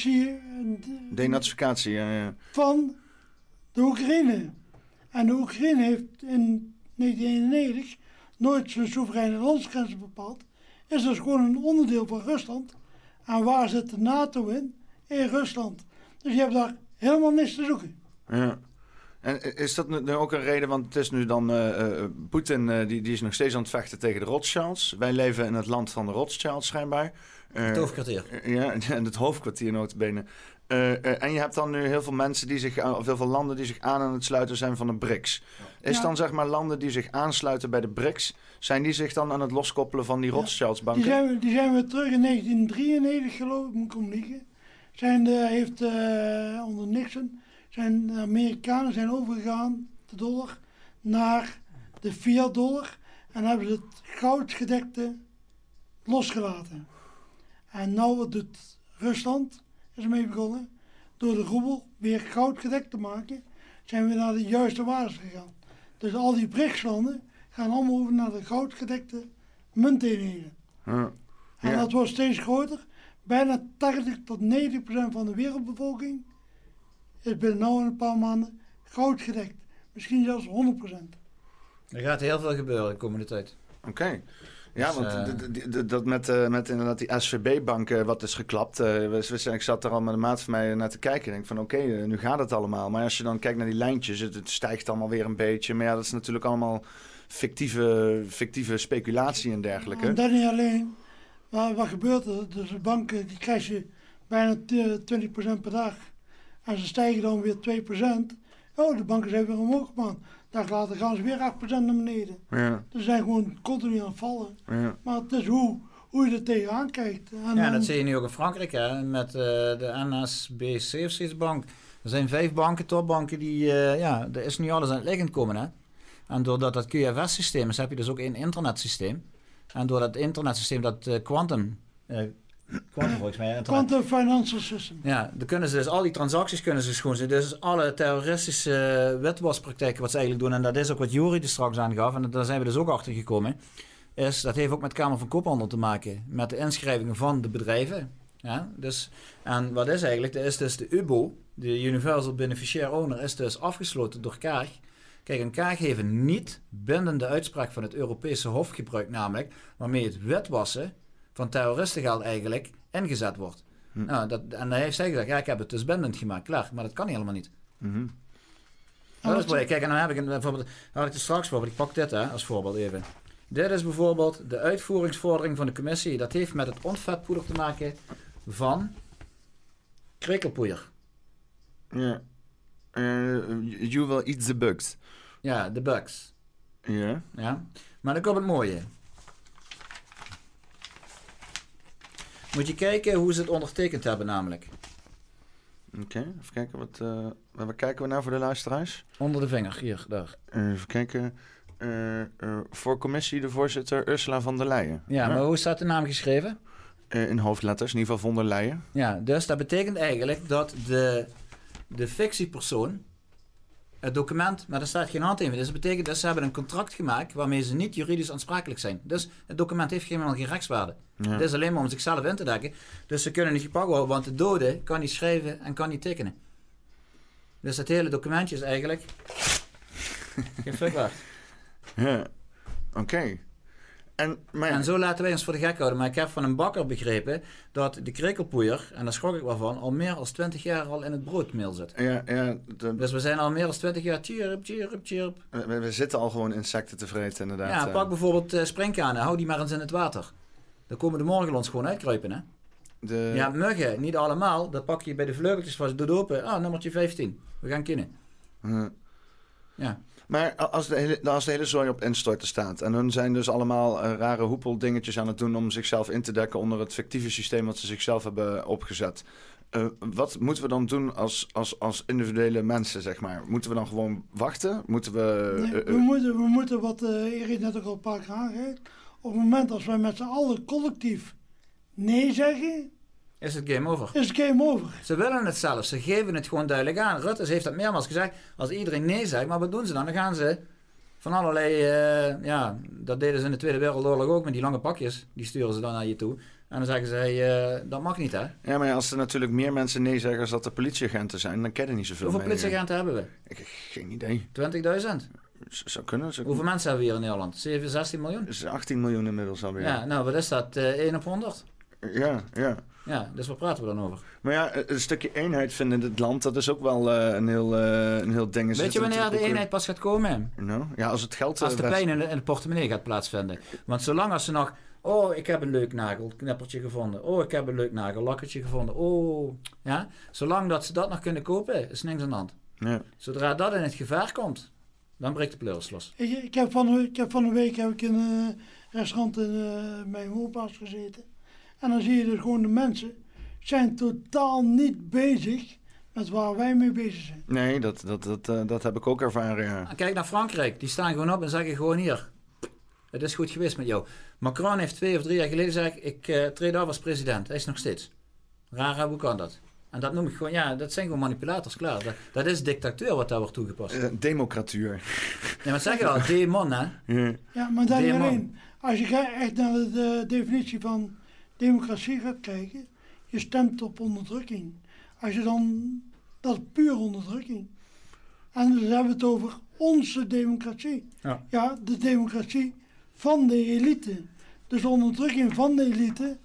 denazificatie ja, ja. van de Oekraïne. En de Oekraïne heeft in 1991 nooit zijn soevereine landsgrenzen bepaald. Is dus gewoon een onderdeel van Rusland. En waar zit de NATO in? In Rusland. Dus je hebt daar helemaal niks te zoeken. Ja. En is dat nu ook een reden, want het is nu dan, uh, Poetin uh, die, die is nog steeds aan het vechten tegen de Rothschilds. Wij leven in het land van de Rothschilds schijnbaar. het hoofdkwartier. ja, en het hoofdkwartier notabene. en je hebt dan nu heel veel mensen die zich, of heel veel landen die zich aan aan het sluiten zijn van de BRICS. Is dan zeg maar landen die zich aansluiten bij de BRICS, zijn die zich dan aan het loskoppelen van die Rothschilds banken? Die zijn, die zijn we terug in 1993 geloof ik, moet ik liegen. Zijn de, heeft onder Nixon zijn de Amerikanen zijn overgegaan, de dollar, naar de fiat dollar en hebben ze het goudgedekte losgelaten. En nu doet Rusland, is ermee begonnen, door de roebel weer goudgedekt te maken, zijn we naar de juiste waardes gegaan. Dus al die BRICS-landen gaan allemaal over naar de goudgedekte munteenheden. Ja. En dat wordt steeds groter. Bijna 80 tot 90 procent van de wereldbevolking is binnen nu een paar maanden goud gedekt. Misschien zelfs 100%. Er gaat heel veel gebeuren de komende tijd. Oké. Ja, dus, want uh, dat met, uh, met inderdaad die SVB-bank wat is geklapt. Uh, ik zat er al met een maat van mij naar te kijken. Ik denk van oké, okay, nu gaat het allemaal. Maar als je dan kijkt naar die lijntjes, het, het, stijgt allemaal weer een beetje. Maar ja, dat is natuurlijk allemaal fictieve, fictieve speculatie en dergelijke. En dat niet alleen. Maar wat gebeurt er? Dus de banken die krijg je bijna 20% per dag. En ze stijgen dan weer 2%. Oh, de banken zijn weer omhoog man. Dag later gaan ze weer 8% naar beneden. Ja. Ze zijn gewoon continu aan het vallen. Ja. Maar het is hoe, hoe je er tegenaan kijkt. En ja, dat zie je nu ook in Frankrijk hè, met uh, de NSBC of zoiets bank. Er zijn vijf banken, topbanken, die, uh, ja, er is nu alles aan het liggen komen. Hè? En doordat dat QFS-systeem is, heb je dus ook een internetsysteem. En door dat internetsysteem, dat uh, quantum Quantum volgens mij. Quantum Financial System. Ja, dan kunnen ze dus al die transacties kunnen ze gewoon zien. Dus alle terroristische witwaspraktijken wat ze eigenlijk doen, en dat is ook wat Jori er straks aangaf, en daar zijn we dus ook achter gekomen, is dat heeft ook met Kamer van Koophandel te maken, met de inschrijvingen van de bedrijven. Ja, dus, en wat is eigenlijk, dat is dus de UBO, de Universal Beneficiary Owner, is dus afgesloten door Kaag. Kijk, een Kaag heeft een niet bindende uitspraak van het Europese Hof gebruikt, namelijk waarmee het witwassen van terroristengeld eigenlijk ingezet wordt. Hm. Nou, dat, en dan heeft zij gezegd, ja, ik heb het dus bindend gemaakt, klaar. Maar dat kan helemaal niet. Mm -hmm. dat is Kijk, en dan heb ik een, bijvoorbeeld, had ik er straks voor, ik pak dit hè, als voorbeeld even. Dit is bijvoorbeeld de uitvoeringsvordering van de commissie. Dat heeft met het onvetpoeder te maken van krekelpoeier. Ja. Uh, you will eat the bugs. Ja, de bugs. Ja. Ja. Maar dan komt het mooie. Moet je kijken hoe ze het ondertekend hebben namelijk. Oké, even kijken. Wat, uh, waar kijken we nou voor de luisteraars? Onder de vinger, hier, daar. even kijken. Uh, voor commissie de voorzitter Ursula van der Leyen. Ja, maar hoe staat de naam geschreven? in hoofdletters, in ieder geval von der Leyen. Ja, dus dat betekent eigenlijk dat de, de fictiepersoon het document, maar er staat geen handtekening. Dus dat betekent dat ze hebben een contract gemaakt waarmee ze niet juridisch aansprakelijk zijn. Dus het document heeft helemaal geen rechtswaarde. Ja. Het is alleen maar om zichzelf in te dekken. Dus ze kunnen niet gepakt worden, want de dode kan niet schrijven en kan niet tekenen. Dus dat hele documentje is eigenlijk geen fuck waard. Ja, oké. En, maar en zo laten wij ons voor de gek houden. Maar ik heb van een bakker begrepen dat de krekelpoeier, en daar schrok ik wel van, al meer dan 20 jaar al in het broodmeel zit. Ja, ja. Dus we zijn al meer dan 20 jaar chirp, chirp, chirp. We, we, zitten al gewoon insecten te vreten, inderdaad. Ja, pak bijvoorbeeld uh, springkanen, hou die maar eens in het water. Dan komen de morgenlons gewoon uitkruipen, hè. De... Ja, muggen, niet allemaal. Dat pak je bij de vleugeltjes vast, doe open. Ah, nummertje 15. We gaan kinnen. Hm. Ja. Maar als de, hele, als de hele zooi op instorten staat en hun zijn dus allemaal uh, rare hoepeldingetjes aan het doen om zichzelf in te dekken onder het fictieve systeem wat ze zichzelf hebben opgezet. Uh, wat moeten we dan doen als, als, als individuele mensen, zeg maar? Moeten we dan gewoon wachten? Moeten we... Nee, we, moeten, we moeten, wat uh, Erik net ook al een paar keer aangeeft, op het moment als wij met z'n allen collectief nee zeggen, is het game over. Is het game over. Ze willen het zelf. Ze geven het gewoon duidelijk aan. Rutte heeft dat meermaals gezegd. Als iedereen nee zegt, maar wat doen ze dan? Dan gaan ze van allerlei... Uh, ja, dat deden ze in de Tweede Wereldoorlog ook met die lange pakjes. Die sturen ze dan naar je toe. En dan zeggen ze, hey, uh, dat mag niet hè. Ja, maar als er natuurlijk meer mensen nee zeggen als dat er politieagenten zijn, dan kennen niet zoveel Hoeveel politieagenten hebben we? Ik heb geen idee. 20.000? Zou kunnen. Zou Hoeveel mensen hebben we hier in Nederland? 7, 16 miljoen? Dus 18 miljoen inmiddels alweer. Ja, nou wat is dat? Uh, 1 op 100? Ja, ja. Ja, dus waar praten we dan over? Maar ja, een stukje eenheid vinden in het land, dat is ook wel uh, een, heel, uh, een heel ding. Weet je wanneer de eenheid pas gaat komen? No? Ja, als het geld... Als eh, de pijn in de, in de portemonnee gaat plaatsvinden. Want zolang als ze nog... Oh, ik heb een leuk nagelknippertje gevonden. Oh, ik heb een leuk nagellakkertje gevonden. Oh, ja. Zolang dat ze dat nog kunnen kopen, is niks aan de hand. Ja. Zodra dat in het gevaar komt, dan breekt de pleuris los. Ik, ik, heb van, ik heb van een week heb ik in een restaurant in uh, mijn woonplaats gezeten. En dan zie je dus gewoon de mensen zijn totaal niet bezig met waar wij mee bezig zijn. Nee, dat, dat, dat, uh, dat heb ik ook ervaren. Ja. Kijk naar Frankrijk, die staan gewoon op en zeggen gewoon hier. Het is goed geweest met jou. Macron heeft twee of drie jaar geleden gezegd, ik uh, treed af als president. Hij is nog steeds. Raar, hoe kan dat? En dat noem ik gewoon, ja, dat zijn gewoon manipulators, klaar. Dat, dat is dictatuur wat daar wordt toegepast. Uh, democratuur. Ja, maar zeg je al, demon, hè? Ja, ja maar dan alleen, als je echt naar de definitie van democratie gaat kijken, je stemt op onderdrukking. Als je dan, dat is puur onderdrukking. En dan hebben we het over onze democratie. Ja, ja de democratie van de elite. Dus de onderdrukking van de elite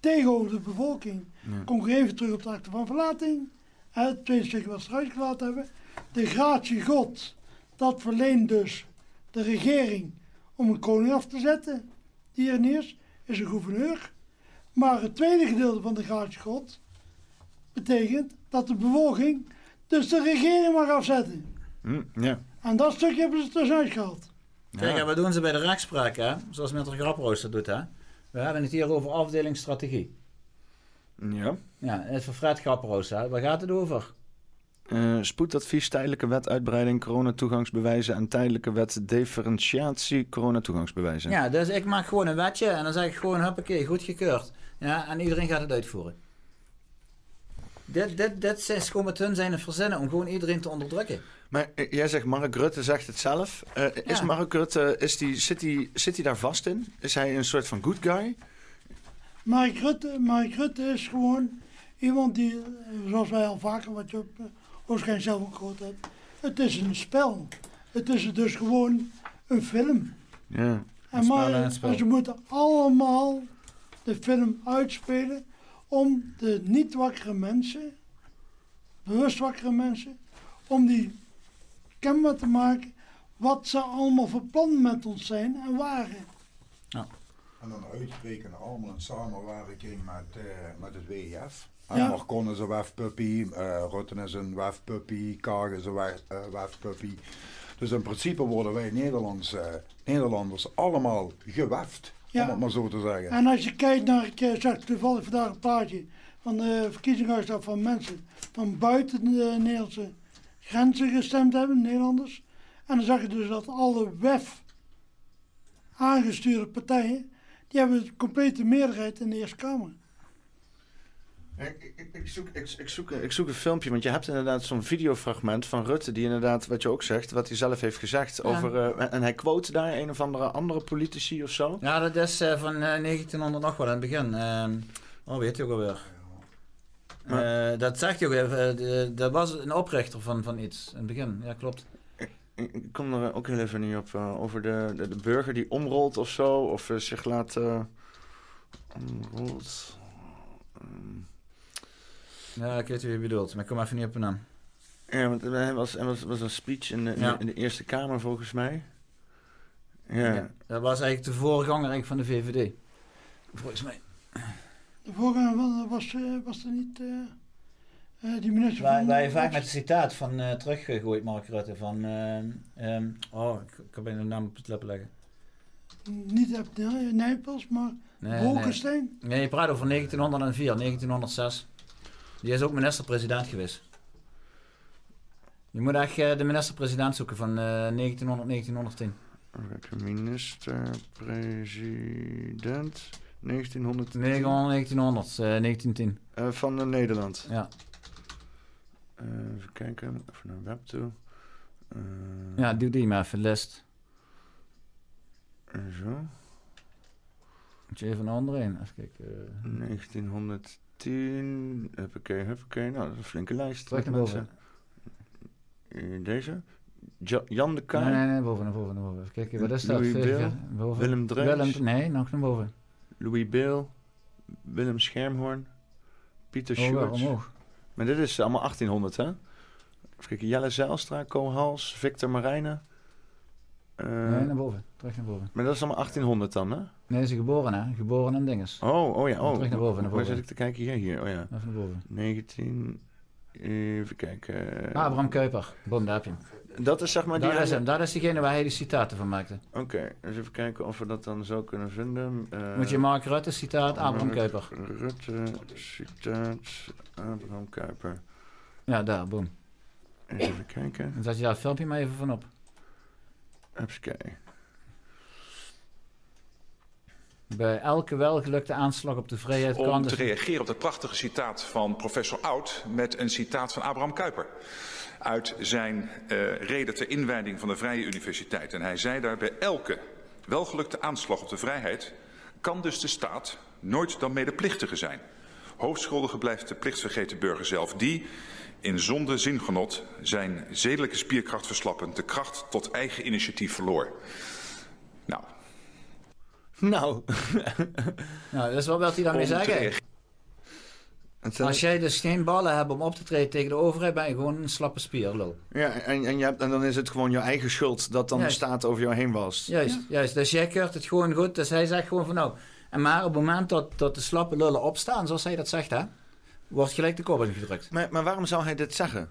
tegenover de bevolking. Ja. Kom ik even terug op de acte van verlating. Het tweede stukje wat we eruit gelaten hebben. De gratie God, dat verleent dus de regering om een koning af te zetten. Die er niet is, is een gouverneur. Maar het tweede gedeelte van de gratie God betekent dat de bevolking dus de regering mag afzetten. Hm, ja. En dat stukje hebben ze tussenuit gehaald. Kijk, en wat doen ze bij de rechtspraak, hè? zoals Metter Graprooster doet. Hè? We hebben het hier over afdelingsstrategie. Ja. Ja, het is voor Fred Graprooster. Waar gaat het over? Uh, spoedadvies, tijdelijke wet uitbreiding, coronatoegangsbewijzen en tijdelijke wet differentiatie, coronatoegangsbewijzen. Ja, dus ik maak gewoon een wetje en dan zeg ik gewoon, huppakee, goedgekeurd. Ja, en iedereen gaat het uitvoeren. Dit, dit, dit is gewoon met hun zijn het verzinnen om gewoon iedereen te onderdrukken. Maar eh, jij zegt, Mark Rutte zegt het zelf. Uh, is Mark Rutte, is die, zit hij die, zit die daar vast in? Is hij een soort van good guy? Mark Rutte, Mark Rutte is gewoon iemand die, zoals wij al vaker, wat je op, waarschijnlijk zelf ook gehoord hebt, het is een spel. Het is dus gewoon een film. Ja, en maar, en ze moeten allemaal de film uitspelen om de niet wakkere mensen, bewust wakkere mensen, om die kenbaar te maken wat ze allemaal voor plan met ons zijn en waren. Ja. En dan uitspreken allemaal in samenwerking met, uh, met het WEF. Ja. Marcon is een wefpuppy, uh, Rutten is een wefpuppy, Kaag is een wef, uh, wefpuppy. Dus in principe worden wij Nederlands, uh, Nederlanders allemaal geweft, ja. om het maar zo te zeggen. En als je kijkt naar, ik zag toevallig vandaag een plaatje van de verkiezingsuitslag van mensen van buiten de Nederlandse grenzen gestemd hebben, Nederlanders. En dan zag je dus dat alle WEF aangestuurde partijen, die hebben de complete meerderheid in de Eerste Kamer. Ik, ik, ik, zoek, ik, ik, zoek, ik zoek een filmpje, want je hebt inderdaad zo'n videofragment van Rutte, die inderdaad, wat je ook zegt, wat hij zelf heeft gezegd over. Uh, en hij quote daar een of andere andere politici of zo. Ja, dat is uh, van uh, 1900 nog wel in het begin. Ehm, oh, weet je ook alweer. Dat zegt je ook even. dat was een oprichter van, van iets in het begin. Ja, klopt. Ik, kom er ook heel even niet op. over de, de, de, burger die omrolt of zo. Of zich laat. omrolt. Um, ja, ik weet wie je bedoelt, maar ik kom even niet op een naam. Ja, want er was, er was, was een speech in de, in, de, Eerste Kamer volgens mij. Ja. ja. Dat was eigenlijk de voorganger van de VVD. Volgens mij. De voorganger was, uh, was er niet uh, uh, die minister waar, van... Waar je vaak met het citaat van uh, teruggegooid, Mark Rutte, van... Um, oh, ik, ik kan bijna de naam op het lippen leggen. Niet op Nijpels, maar nee, Bolkestein? Nee. nee, je praat over 1904, 1906. Die is ook minister-president geweest. Je moet echt uh, de minister-president zoeken van uh, 1900, 1910. Minister-president 1900. 1900, 1910. Uh, van Nederland. Ja. Eh, even kijken, even naar web toe. Eh, ja, doe die maar even, list. Zo. Moet je even een andere in, even kijken. 1900. 10. Huppakee, huppakee. Nou, dat is een flinke lijst. Trek naar boven. Deze? Jan de Kaai? Nee, nee, nee, boven, naar boven, naar boven. Even kijken, wat is dat? Louis boven. Willem Drees? Willem, nee, nog naar boven. Louis Bill, Willem Schermhoorn, Pieter Schwartz. Maar dit is allemaal 1800, hè? Even kijken, Jelle Zijlstra, Kohals, Victor Marijnen. Uh, nee, naar boven. Terug naar boven. Maar dat is allemaal 1800 dan, hè? Nee, ze geboren, hè? Geboren en dinges. Oh, oh ja. Oh. Terug naar boven, naar boven. Waar zit ik te kijken? Hier, hier. Oh ja. Even naar boven. 19... Even kijken. Abraham Kuyper. Boom, daar heb je hem. Dat is zeg maar die... Dat is hem. Dat is diegene waar hij de citaten van maakte. Oké, okay, dus even kijken of we dat dan zo kunnen vinden. Uh, Moet je Mark Rutte citaat, Abraham Kuyper. Rutte citaat, Abraham Kuyper. Ja, daar, boom. Even kijken. Dan zet je daar het filmpje maar even van op. Even kijken. Bij elke welgelukte aanslag op de vrijheid kan... Om te reageren op dat prachtige citaat van professor Oud met een citaat van Abraham Kuyper. Uit zijn uh, reden ter inwijding van de Vrije Universiteit. En hij zei daar bij elke welgelukte aanslag op de vrijheid kan dus de staat nooit dan medeplichtige zijn. Hoofdschuldige blijft de plichtsvergeten burger zelf die, in zonde zingenot, zijn zedelijke spierkracht verslappend, de kracht tot eigen initiatief verloor. Nou, nou. nou, dat is wel wat hij daarmee zeggen. Als jij dus geen ballen hebt om op te treden tegen de overheid, ben je gewoon een slappe spierlul. Ja, en, en, je hebt, en dan is het gewoon je eigen schuld dat dan de staat over jou heen was. Juist, juist. Dus jij keurt het gewoon goed. Dus hij zegt gewoon van nou. En maar op het moment dat, dat de slappe lullen opstaan, zoals hij dat zegt, hè, wordt gelijk de kop ingedrukt. Maar, maar waarom zou hij dit zeggen?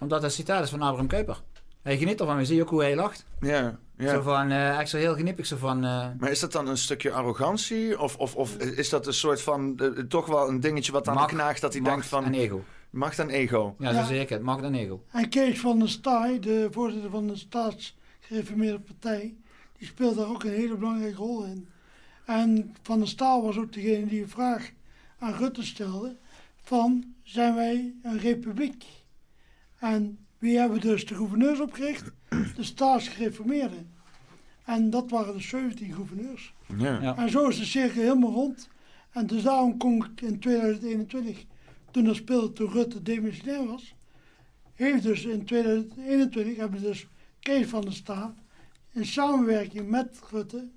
Omdat het citaat is van Abraham Kuyper. Hij geniet ervan. We zien ook hoe hij lacht. Ja, ja. Zo van, uh, ik zo heel genippig. Zo van, uh... Maar is dat dan een stukje arrogantie? Of, of, of is dat een soort van, uh, toch wel een dingetje wat aan knaagt dat hij denkt van... en ego. Macht en ego. Ja, ja. zeker. Macht en ego. En Kees van der Staaij, de voorzitter van de staatsgereformeerde partij, die speelt daar ook een hele belangrijke rol in. En Van der Staal was ook degene die een vraag aan Rutte stelde van, zijn wij een republiek? En wie hebben dus de gouverneurs opgericht? De staatsgereformeerden. En dat waren de 17 gouverneurs. Ja. ja. En zo is de cirkel helemaal rond. En dus daarom kon ik in 2021, toen dat speelde, toen Rutte demissionair was, heeft dus in 2021 hebben dus Kees van der Staat in samenwerking met Rutte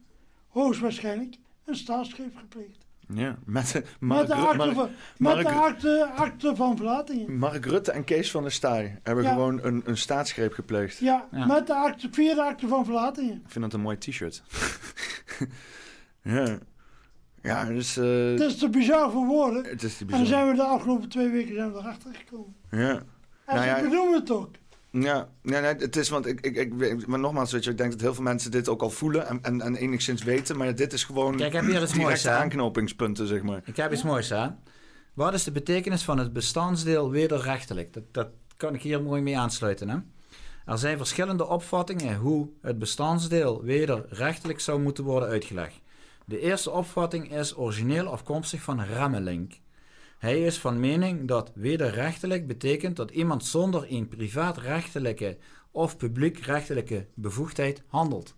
hoogstwaarschijnlijk een staatsgreep gepleegd. Ja, met, Mark, met, de, acte van, met de acte, acte van verlatingen. Mark Rutte en Kees van der Staaij hebben gewoon een, een staatsgreep gepleegd. Ja, met de acte, vierde acte van verlatingen. Ik vind dat een mooi t-shirt. ja. Ja, dus... het is te bizar voor woorden. Het is te bizar. En dan zijn we de afgelopen twee weken zijn we erachter gekomen. Ja. En nou ja, benoemen het ook. Ja, ja nee, het is, want ik, ik, ik, maar nogmaals, weet je, ik denk dat heel veel mensen dit ook al voelen en, en, en enigszins weten, maar dit is gewoon Kijk, ik heb hier iets moois aanknopingspunten, zeg maar. Ik heb iets moois aan. Wat is de betekenis van het bestandsdeel wederrechtelijk? Dat, dat kan ik hier mooi mee aansluiten. Hè? Er zijn verschillende opvattingen hoe het bestandsdeel wederrechtelijk zou moeten worden uitgelegd. De eerste opvatting is origineel afkomstig van Remmelink. Hij is van mening dat wederrechtelijk betekent dat iemand zonder een privaatrechtelijke of publiekrechtelijke bevoegdheid handelt.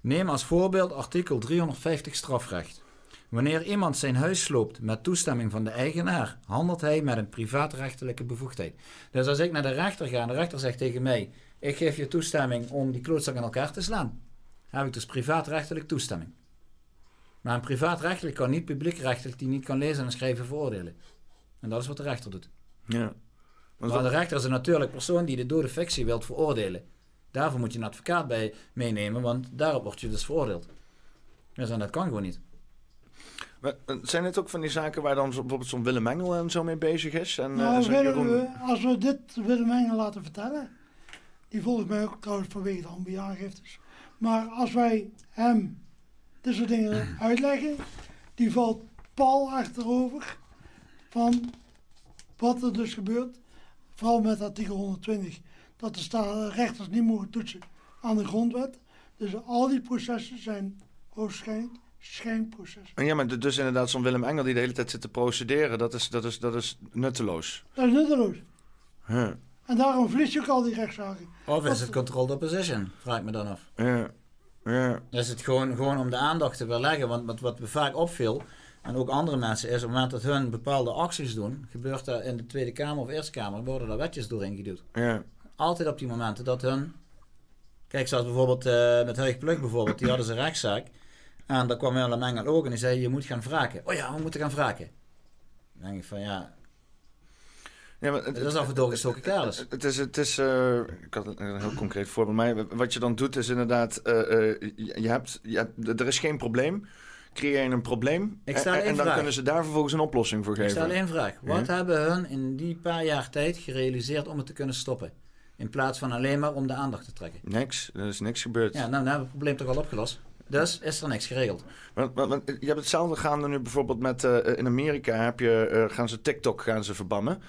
Neem als voorbeeld artikel 350 strafrecht. Wanneer iemand zijn huis sloopt met toestemming van de eigenaar, handelt hij met een privaatrechtelijke bevoegdheid. Dus als ik naar de rechter ga en de rechter zegt tegen mij: Ik geef je toestemming om die klootzak in elkaar te slaan, heb ik dus privaatrechtelijk toestemming. Maar een privaatrechtelijk kan niet publiekrechtelijk die niet kan lezen en schrijven veroordelen. En dat is wat de rechter doet. Ja. Maar de rechter is een natuurlijk persoon die de dode fictie wilt veroordelen. Daarvoor moet je een advocaat bij meenemen, want daarop word je dus veroordeeld. Dus en dat kan gewoon niet. Maar, zijn het ook van die zaken waar dan bijvoorbeeld zo'n Willem Engel en zo mee bezig is? En, nou, we, als we dit Willem Engel laten vertellen, die volgt mij ook trouwens vanwege de ambiaangiftes. Maar als wij hem dit soort dingen uitleggen, die valt pal achterover van wat er dus gebeurt. Vooral met artikel 120, dat de rechters niet mogen toetsen aan de grondwet. Dus al die processen zijn waarschijnlijk schijnprocessen. Ja, maar dus inderdaad zo'n Willem Engel die de hele tijd zit te procederen, dat is, dat is, dat is nutteloos. Dat is nutteloos. Huh. En daarom verlies je ook al die rechtszaken. Of is het controlled opposition, vraag ik me dan af. Ja. Ja. Is het gewoon, gewoon om de aandacht te verleggen. Want wat, wat me vaak opviel, en ook andere mensen, is op het moment dat hun bepaalde acties doen, gebeurt er in de Tweede Kamer of Eerste Kamer, worden er wetjes doorheen geduwd. Ja. Altijd op die momenten dat hun. Kijk, zoals bijvoorbeeld uh, met Heug Pluk bijvoorbeeld, die hadden ze rechtszaak. En daar kwam Willem Engel ook en die zei: Je moet gaan wraken. Oh ja, we moeten gaan wraken. Dan denk ik van ja, ja, maar het, dat is af en toe gestoken kaders. Het is, het is uh, ik had een, heel concreet voorbeeld. Maar wat je dan doet is inderdaad, uh, uh, je, hebt, je hebt, er is geen probleem. Creëer je een probleem ik en, en dan kunnen ze daar vervolgens een oplossing voor geven. Ik stel één vraag. Wat hebben hun in die paar jaar tijd gerealiseerd om het te kunnen stoppen? In plaats van alleen maar om de aandacht te trekken. Niks, er is niks gebeurd. Ja, nou, nou hebben we het probleem toch al opgelost. Dus is er niks geregeld. Want, want, je hebt hetzelfde gaande nu bijvoorbeeld met in Amerika heb je, gaan ze TikTok gaan ze verbannen.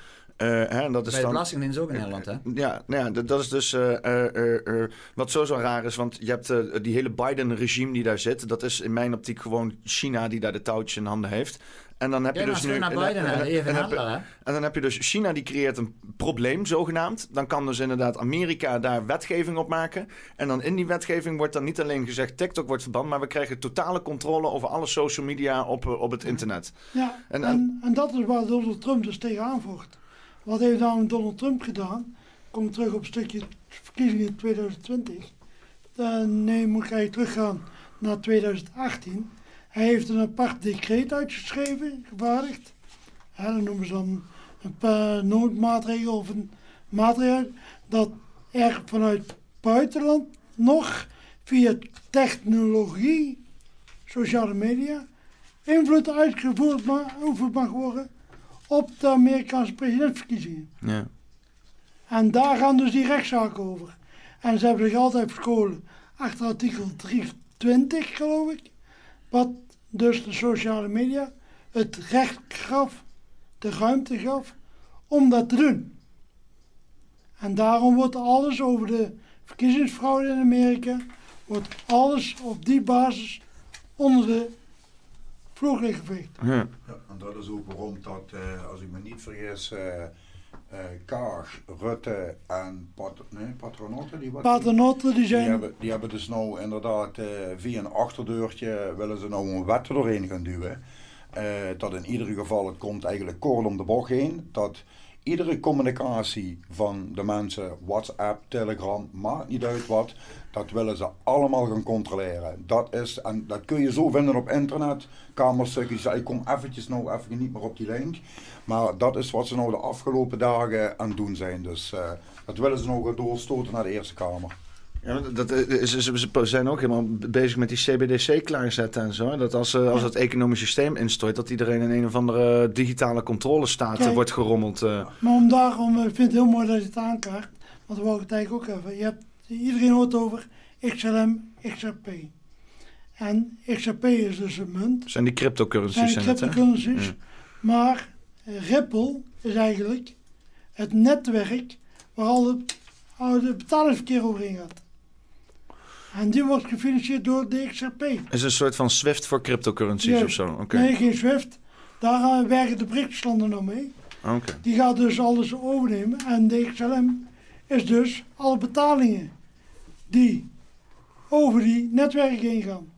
Uh, hè, dat is Bij de Belastingdienst ook in Nederland, hè? Ja, nou ja dat, dat is dus uh, wat sowieso raar is. Want je hebt die hele Biden-regime die daar zit. Dat is in mijn optiek gewoon China die daar de touwtjes in handen heeft. En dan heb je dus nu. Naar Biden, en, en, en, en, dan heb je dus China die creëert een probleem, zogenaamd. Dan kan dus inderdaad Amerika daar wetgeving op maken. En dan in die wetgeving wordt dan niet alleen gezegd TikTok wordt verband, maar we krijgen totale controle over alle social media op, op het internet. Ja, en, en, en, dat is waar Donald Trump dus tegenaan vocht. Wat heeft nou Donald Trump gedaan? Kom terug op een stukje verkiezingen 2020. Dan nee, moet ik teruggaan naar 2018. Hij heeft een apart decreet uitgeschreven, gevaardigd. Ja, dat noemen ze dan een noodmaatregel of een maatregel. Dat er vanuit buitenland nog via technologie, sociale media, invloed uitgevoerd mag, mag worden op de Amerikaanse presidentsverkiezingen. Ja. En daar gaan dus die rechtszaken over. En ze hebben zich altijd verscholen achter artikel 320, geloof ik. Wat dus de sociale media het recht gaf, de ruimte gaf, om dat te doen. En daarom wordt alles over de verkiezingsfraude in Amerika, wordt alles op die basis onder de ja. En dat is ook waarom dat, uh, als ik me niet vergis, uh, uh, Kaag, Rutte en Pat nee, Patronotte, die, Patronotte, die zijn... Die hebben, die hebben dus nou inderdaad via een achterdeurtje willen ze nou een wet doorheen gaan duwen. dat in ieder geval, het komt eigenlijk kort om de bocht heen, dat iedere communicatie van de mensen, WhatsApp, Telegram, maakt niet uit wat, dat willen ze allemaal gaan controleren. Dat is, en dat kun je zo vinden op internet. Kamerstukjes, ik kom eventjes nou even niet meer op die link. Maar dat is wat ze nou de afgelopen dagen aan het doen zijn. Dus uh, dat willen ze nou gaan doorstoten naar de Eerste Kamer. Ja, dat, ze, ze zijn ook helemaal bezig met die CBDC klaarzetten en zo. Dat als, als het economisch systeem instort, dat iedereen in een of andere digitale controlestaat wordt gerommeld. Maar om daarom, ik vind het heel mooi dat je het aankaart. Want we wou ik het eigenlijk ook even. Je hebt, iedereen hoort over XLM, XRP. En XRP is dus een munt. Zijn die cryptocurrencies? Zijn cryptocurrencies. Ja. Maar Ripple is eigenlijk het netwerk waar al het, al het betalingsverkeer overheen gaat. En die wordt gefinancierd door de XRP. Is een soort van SWIFT voor cryptocurrencies of zo? Nee, geen SWIFT. Daar uh, werken de BRICS-landen nog mee. Okay. Die gaat dus alles overnemen. En de XLM is dus alle betalingen die over die netwerken heen gaan.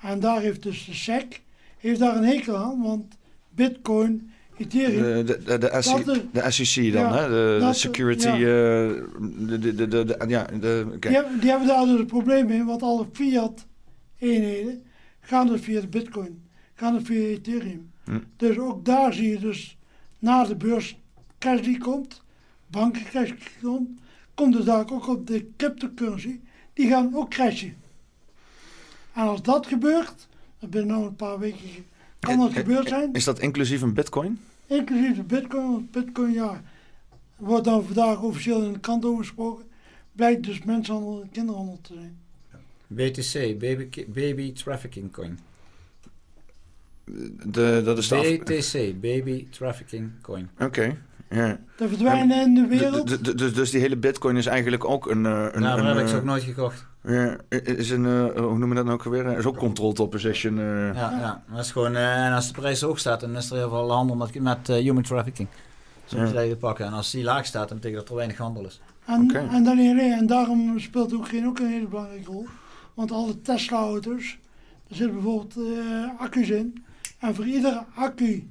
En daar heeft dus de SEC heeft daar een hekel aan, want Bitcoin, Ethereum. De, de, de, SEC, de, de SEC dan, hè? De, security. Ja. Uh, de, de, de, de, ja, okay. die, hebben, die hebben daar dus een probleem mee, want alle fiat-eenheden gaan dus via de Bitcoin, gaan dus via Ethereum. Hm. Dus ook daar zie je dus na de beurs cash die komt, bankencrash die komt, komt dus daar ook op de cryptocurrency, die gaan ook crashen. En als dat gebeurt, dan binnen nog een paar weken kan dat gebeurd zijn. Is dat inclusief een bitcoin? Inclusief een bitcoin. Bitcoin, ja. Wordt dan vandaag officieel in de kant over gesproken. Blijkt dus mensenhandel en kinderhandel te zijn. BTC, baby, baby Trafficking Coin. De, dat is de BTC, Baby Trafficking Coin. Oké. Ja. De verdwijnen in de wereld. Dus, dus die hele bitcoin is eigenlijk ook een... Uh, een nou, heb ik ze ook nooit gekocht. Ja, is een, uh, hoe noem je dat nou ook weer? Is ook control top position. Uh. Ja, ja, dat is gewoon, uh, en als de prijs hoog staat, dan is er heel veel handel met, met human trafficking. Zo moet je pakken. En als die laag staat, dan betekent dat er weinig handel is. En, okay. en, dan, en daarom speelt Oekraïne ook een hele belangrijke rol. Want alle Tesla-auto's, er zitten bijvoorbeeld accu's in. En voor iedere accu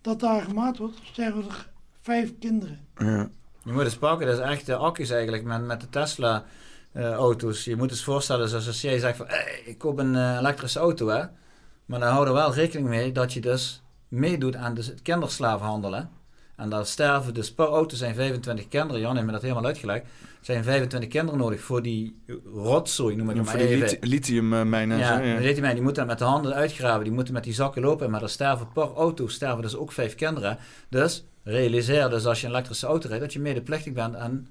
dat daar gemaakt wordt, sterven er vijf kinderen. Ja. Je moet eens pakken, dat is echt de accu's eigenlijk met, met de Tesla uh, auto's. Je moet eens voorstellen, zoals als jij zegt van hey, ik koop een uh, elektrische auto hè. Maar dan hou er wel rekening mee dat je dus meedoet aan het kinderslavenhandel hè. En daar sterven dus per auto zijn 25 kinderen. Jan heeft me dat helemaal uitgelegd. Zijn 25 kinderen nodig voor die rotzooi, noem ik het maar even. lithiummijnen. Ja, ja. lithiummijnen. Die moeten met de handen uitgraven. Die moeten met die zakken lopen. Maar er sterven per auto sterven dus ook vijf kinderen. Dus realiseer dus als je een elektrische auto rijdt dat je medeplichtig bent aan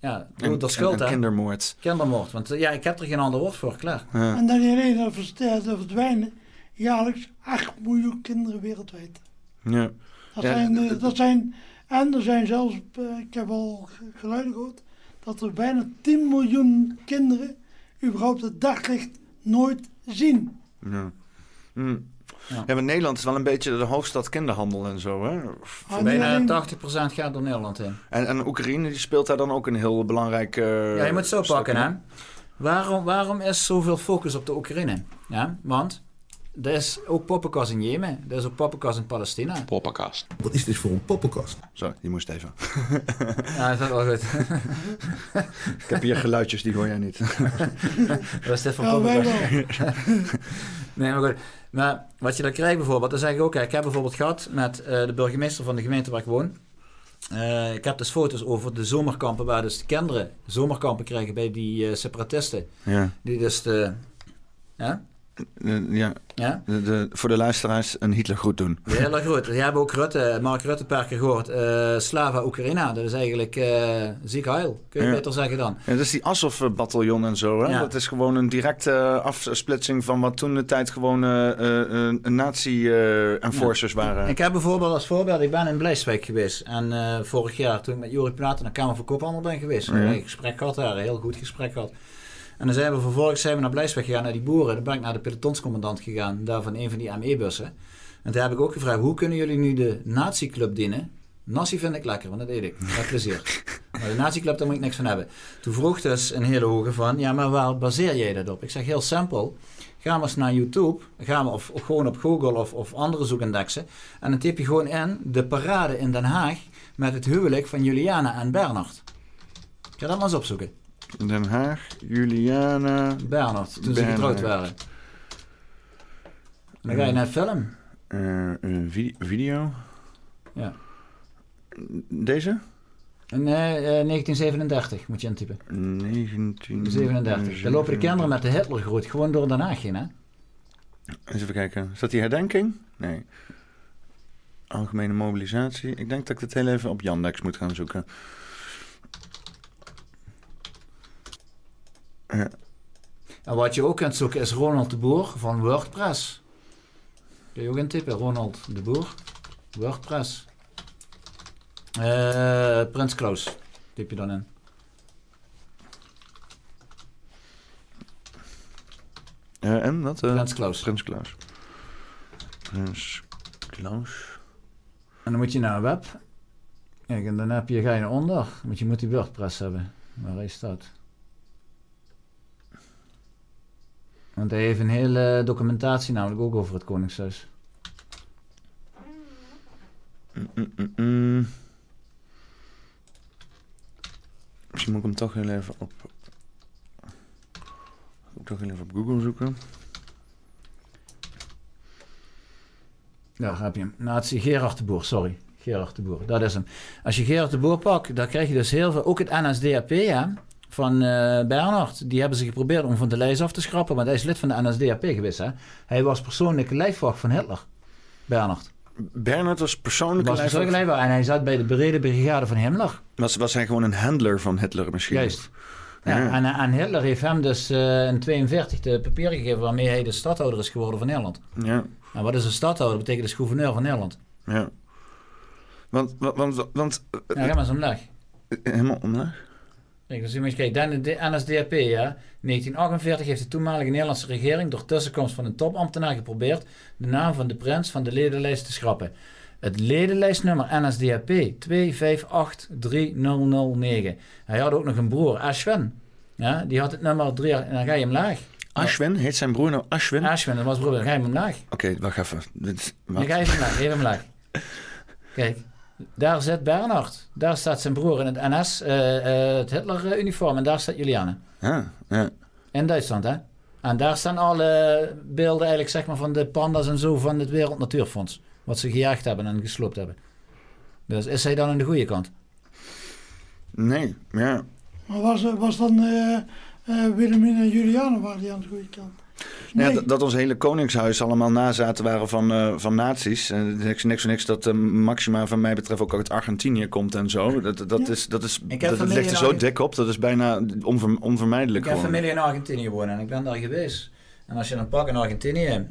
ja, en, dat schuld, en, kindermoord. Kindermoord, want ja, ik heb er geen ander woord voor, klaar. En dan die dat verdwijnen jaarlijks 8 miljoen kinderen wereldwijd. Ja. Dat, zijn, dat zijn, en er zijn zelfs, eh, ik heb al geluiden gehoord, dat er bijna 10 miljoen kinderen überhaupt het daglicht nooit zien. Ja. Hm. Ja. ja, maar Nederland is wel een beetje de hoofdstad kinderhandel en zo. Hè? Ah, Bijna 80% gaat door Nederland heen. En, en Oekraïne die speelt daar dan ook een heel belangrijk. Uh, ja, je moet het zo pakken, hè? Waarom, waarom is zoveel focus op de Oekraïne? Ja, want er is ook poppenkast in Jemen. Er is ook poppenkast in Palestina. Poppenkast. Wat is dit voor een poppenkast? Zo, die moest even. ja, dat is wel goed. Ik heb hier geluidjes, die hoor jij niet. Wat is dit voor poppenkast? nee, maar goed. Maar wat je dan krijgt bijvoorbeeld, dan zeg ik ook, ik heb bijvoorbeeld gehad met uh, de burgemeester van de gemeente waar ik woon. Uh, ik heb dus foto's over de zomerkampen waar dus de kinderen zomerkampen krijgen bij die uh, separatisten. Ja. Die dus de, ja? Ja, ja? De, de, voor de luisteraars een Hitler goed doen. Heel erg goed. Je hebt ook Rutte, Mark Rutte keer gehoord. Uh, Slava Oekraïna, dat is eigenlijk uh, ziek heil. Kun je ja. beter zeggen dan. Ja, dat is die Azov-bataljon en zo. Hè? Dat is gewoon een directe afsplitsing van wat toen de tijd gewoon nazi-enforcers waren. Ik heb bijvoorbeeld als voorbeeld, ik ben in Blijswijk geweest. En vorig jaar toen ik met Jori Platen naar Kamer van Koophandel ben geweest. Ja. Een gesprek gehad daar, een heel goed gesprek gehad. En dan zijn we vervolgens zijn we naar Blijsweg gegaan, naar die boeren. Dan ben ik naar de pelotonscommandant gegaan, daar van een van die ME-bussen. En daar heb ik ook gevraagd, hoe kunnen jullie nu de nazi-club dienen? Nasi vind ik lekker, want dat eet ik. Met plezier. Maar de nazi-club, daar moet ik niks van hebben. Toen vroeg dus een hele hoge van, ja, maar waar baseer jij dat op? Ik zeg heel simpel. Ga maar eens naar YouTube, ga maar of, of gewoon op Google of, of andere zoekindexen. En dan typ je gewoon in de parade in Den Haag met het huwelijk van Juliana en Bernard. Ga dat maar eens opzoeken. Den Haag, Juliana... Bernhard, toen ze getrouwd waren. Dan ga je naar film. Uh, video? Ja. Deze? Nee, uh, 1937 moet je intypen. 1937. Dan lopen de kinderen met de Hitler groet gewoon door Den Haag heen, hè? Eens even kijken. Is dat die herdenking? Nee. Algemene mobilisatie. Ik denk dat ik het heel even op Yandex moet gaan zoeken. Ja. En wat je ook kunt zoeken is Ronald de Boer van WordPress. Kun je ook intypen, Ronald de Boer, WordPress. Uh, Prins Klaus, typ je dan in. Uh, en wat? Uh, Prins Klaus. Prins Klaus. Prins Klaus. En dan moet je naar een web. Kijk, en dan heb je, ga je naar onder. Want je moet die WordPress hebben. Waar hij staat. Want hij heeft een hele documentatie namelijk ook over het Koningshuis. Mm, mm, mm, Misschien moet ik hem toch heel even op. Ik toch heel even op Google zoeken. Daar heb je hem. Nazi Gerard de Boer, sorry. Gerard de Boer, dat is hem. Als je Gerard de Boer pakt, dan krijg je dus heel veel. Ook het NSDAP, ja van uh, Bernhard. Die hebben ze geprobeerd om van de lijst af te schrappen, want hij is lid van de NSDAP geweest. Hè? Hij was persoonlijke lijfwacht van Hitler, Bernhard. Bernhard was persoonlijke was lijfwacht? lijfwacht? En hij zat bij de brede brigade van Himmler. Was, was hij gewoon een handler van Hitler misschien? Juist. Ja, En, en, Hitler heeft hem dus uh, in 42 de papieren gegeven waarmee hij de stadhouder is geworden van Nederland. Ja. En wat is een stadhouder? Dat betekent dus gouverneur van Nederland. Ja. Want... want, want ja, ga maar eens omlaag. Helemaal omlaag? Kijk, dus je moet kijken, de NSDAP, ja. 1948 heeft de toenmalige Nederlandse regering door tussenkomst van een topambtenaar geprobeerd de naam van de prins van de ledenlijst te schrappen. Het ledenlijstnummer NSDAP 258309. Hij had ook nog een broer, Ashwin. Ja, die had het nummer 3 en dan ga je hem laag. Ashwin? Heet zijn broer nou Ashwin? Ashwin, dat was broer. Dan ga je hem laag. Oké, wacht even. Dit, Dan ga je hem laag, even hem laag. Kijk, daar zit Bernhard. Daar staat zijn broer in het NS, uh, uh, het Hitler-uniform. En daar staat Juliane. Ja, ja. In Duitsland, hè? En daar staan alle beelden eigenlijk zeg maar, van de panda's en zo van het Wereld Natuurfonds. Wat ze gejaagd hebben en gesloopt hebben. Dus is hij dan aan de goede kant? Nee, ja. Maar was, was dan uh, uh, Wilhelmina en Juliane waren die aan de goede kant? Nee. Ja, dat, ons hele koningshuis allemaal nazaten waren van, uh, van nazi's. En niks, niks niks dat uh, Maxima van mij betreft ook uit Argentinië komt en zo. Dat, dat, is, dat, is, dat, dat ligt er zo dik op. Dat is bijna onver, onvermijdelijk Ik heb familie in Argentinië wonen en ik ben daar geweest. En als je dan pakt in Argentinië...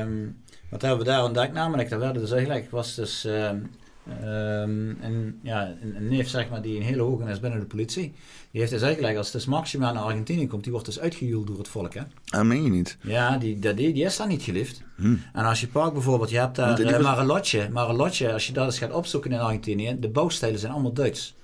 Um, wat hebben we daar ontdekt namelijk? Dat werden dus eigenlijk... was dus... Um, um, een, ja, een, een neef zeg maar, die een hele hoge is binnen de politie. Die heeft dus eigenlijk, als dus Maxima naar Argentinië komt, die wordt dus uitgejoeld door het volk. Hè? Ah, meen je niet? Ja, die, die, die is daar niet geliefd. Hm. En als je pakt bijvoorbeeld, je hebt daar uh, Marilotje. Marilotje, als je dat eens gaat opzoeken in Argentinië, de bouwstijlen zijn allemaal Duits.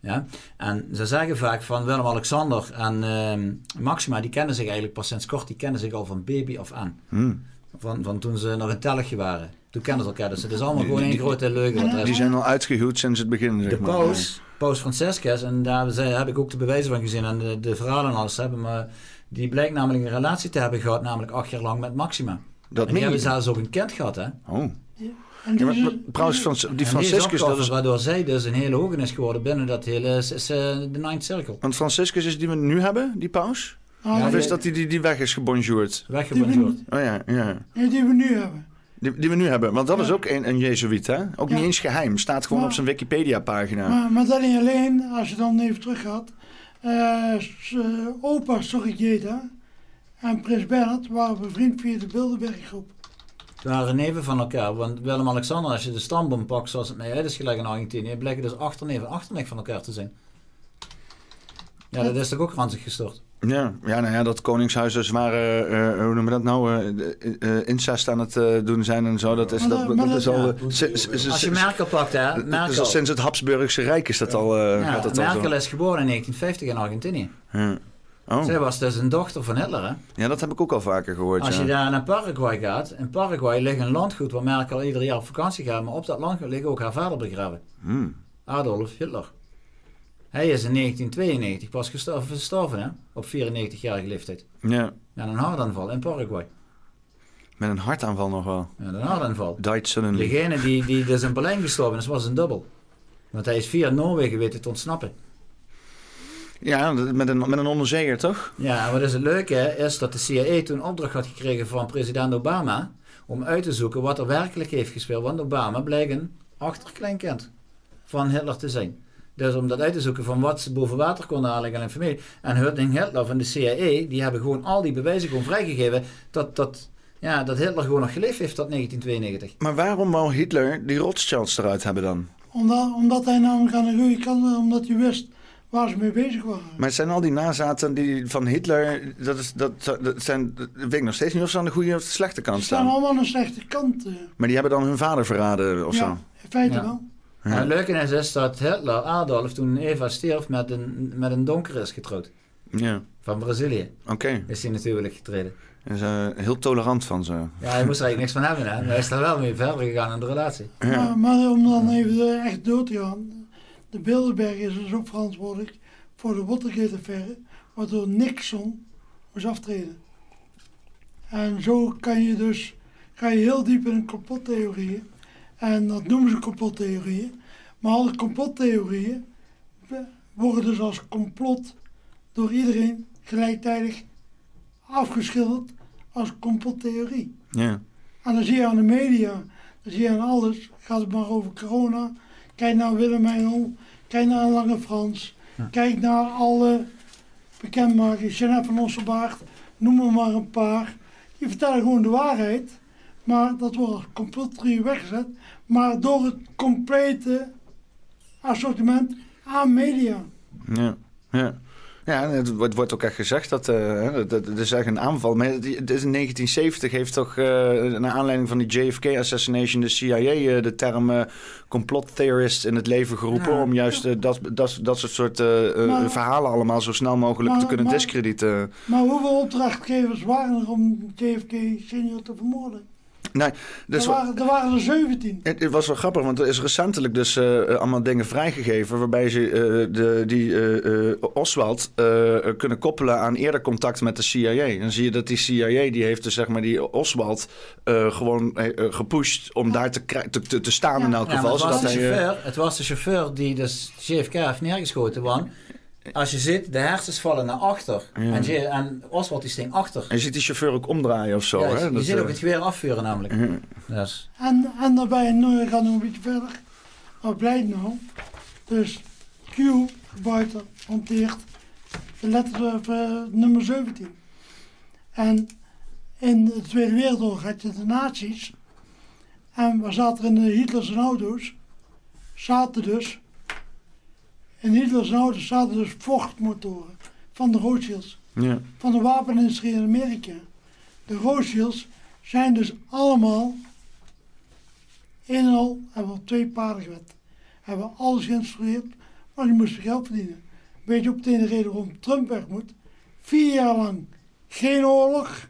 Ja? En ze zeggen vaak van Willem-Alexander en uh, Maxima, die kennen zich eigenlijk pas sinds kort, die kennen zich al van baby af aan. Hm. Van, van toen ze nog een telligje waren. Toen kennen ze elkaar, dus het is allemaal gewoon één grote leugen. Die zijn al uitgehuwd sinds het begin, zeg de maar. Paus, Paus Franciscus, en daar heb ik ook de bewijzen van gezien en de, de verhalen en alles hebben, maar die blijkt namelijk een relatie te hebben gehad, namelijk acht jaar lang met Maxima. Dat en die hebben zelfs ook een kind gehad, hè? Oh. Ja. En die, ja, maar, Paus Frans, die Franciscus... dat is... Waardoor zij dus een hele hoge is geworden binnen dat hele is, uh, de Ninth Circle. Want Franciscus is die we nu hebben, die paus? Ah, of is dat die, die, die weg is gebonjourd? Weggebonjourd. Oh ja, ja. Nee, die we nu hebben. Die, die we nu hebben, want dat ja. is ook een, een Jezuïet, hè? Ook ja. niet eens geheim, staat gewoon maar, op zijn Wikipedia-pagina. Maar, maar dat niet alleen, als je dan even terug gaat. Uh, opa Sorigeta en Prins Bernhard waren bevriend via de Bilderberggroep. Het waren neven van elkaar, want Willem-Alexander, als je de stamboom pakt zoals het mij uit is gelijk in Argentinië, blijken dus achterneven achterneef van elkaar te zijn. Ja, dat is toch ook ranzig gestort? Ja, ja, nou ja, dat koningshuis dus waren, uh, hoe noemen we dat nou, uh, uh, incest aan het doen zijn en zo. Dat is, dat, dat, dat is al... Ja. Als je Merkel pakt, hè. Merkel. Dus sinds het Habsburgse Rijk is dat al... ja, gaat dat Merkel al zo. is geboren in 1950 in Argentinië. Ja. Oh. Zij was dus een dochter van Hitler, hè? Ja, dat heb ik ook al vaker gehoord. Als ja. je daar naar Paraguay gaat, in Paraguay ligt een landgoed waar Merkel ieder jaar op vakantie gaat, maar op dat landgoed ligt ook haar vader begraven. Hmm. Adolf Hitler. Hij is in 1992 pas gestorven, gestorven hè? op 94-jarige leeftijd. Ja. Met een hartaanval in Paraguay. Met een hartaanval nog wel? Ja, een hartaanval. Died suddenly. Degene die, die dus in Berlijn gestorven is, was een dubbel. Want hij is via Noorwegen weten te ontsnappen. Ja, met een, met een onderzeeër, toch? Ja, en wat is het leuke is dat de CIA toen opdracht had gekregen van president Obama om uit te zoeken wat er werkelijk heeft gespeeld. Want Obama blijkt een achterkleinkind van Hitler te zijn. Dus om dat uit te zoeken van wat ze boven water konden halen en familie. En Hutting Hitler van de CIA, die hebben gewoon al die bewijzen gewoon vrijgegeven dat, dat, ja, dat Hitler gewoon nog geleefd heeft tot 1992. Maar waarom wou Hitler die Rothschilds eruit hebben dan? Omdat, omdat hij namelijk aan de goede kant, omdat hij wist waar ze mee bezig waren. Maar het zijn al die nazaten die van Hitler, dat, is, dat, dat zijn, dat weet ik nog steeds niet of ze aan de goede of de slechte kant Ze staan staan. allemaal aan de slechte kant. eh. Maar die hebben dan hun vader verraden of ja, zo. in feite Ja. wel. En het leuke is, is dat Hitler, Adolf, toen Eva stierf, met een, met een donker is getrouwd. Ja, Van Brazilië oké. is hij natuurlijk getreden. Is eh, heel tolerant van ze. Ja, hij moest er eigenlijk niks van hebben, hè. Maar hij is daar wel mee verder gegaan in de relatie. Ja. Maar, maar om dan even echt dood te gaan. De Bilderberg is dus ook verantwoordelijk voor de Watergate-affaire, waardoor Nixon moest aftreden. En zo kan je dus ga je heel diep in een complottheorieën. En dat noemen ze complottheorieën. Maar alle complottheorieën worden dus als complot door iedereen gelijktijdig afgeschilderd als complottheorie. Ja. En dan zie je aan de media, dan zie je aan alles, gaat het maar over corona. Kijk naar Willem Engel, kijk naar Lange Frans, Ja. kijk naar alle bekendmakers, Jeanette van Osselbaard, noem er maar een paar. Die vertellen gewoon de waarheid, maar dat wordt complottheorie weggezet. Maar door het complete assortiment aan media. Ja, ja. Ja, het wordt, wordt ook echt gezegd dat, hè, dat, is echt een aanval. Maar het, in 1970 heeft toch, eh naar aanleiding van die JFK-assassination, de CIA eh, de term eh, complot theorist in het leven geroepen. Ja. om juist dat, dat, dat soort, soort Maar- verhalen allemaal zo snel mogelijk Maar- te kunnen maar-. Maar hoeveel opdrachtgevers waren er om JFK senior te vermoorden? Nee, dus er, wa- waren, er waren er 17. Het, het was wel grappig, want er is recentelijk dus eh, eh, allemaal dingen vrijgegeven... waarbij ze eh, de, die eh, eh, Oswald kunnen koppelen aan eerder contact met de CIA. Dan zie je dat die CIA, die heeft dus zeg maar die Oswald eh, gewoon gepusht... om daar te, te, te, te staan Ja. in elk Ja, geval. het, was zodat de hij, chauffeur, het was de chauffeur die dus JFK heeft neergeschoten. Want als je ziet, de hersens vallen naar achter. Ja. En, J- en Oswald die sting achter. en je ziet die chauffeur ook omdraaien of zo. Ja, hè? je Dat, ziet eh, ook het geweer afvuren namelijk. mhm. Dus, En, en daarbij, nu gaan we nog een beetje verder. Wat blijkt nou? Dus Q buiten hanteert de letter of, eh, nummer 17. En in de Tweede Wereldoorlog had je de nazi's. En we zaten in de Hitlers auto's. Zaten dus. In Hitlers auto's zaten dus vochtmotoren van de Rothschilds ja. van de wapenindustrie in Amerika. De Rothschilds zijn dus allemaal een en al hebben op twee paarden gewet. Hebben alles geïnstrueerd, maar die moesten geld verdienen. Weet je ook meteen de reden waarom Trump weg moet? Vier jaar lang geen oorlog.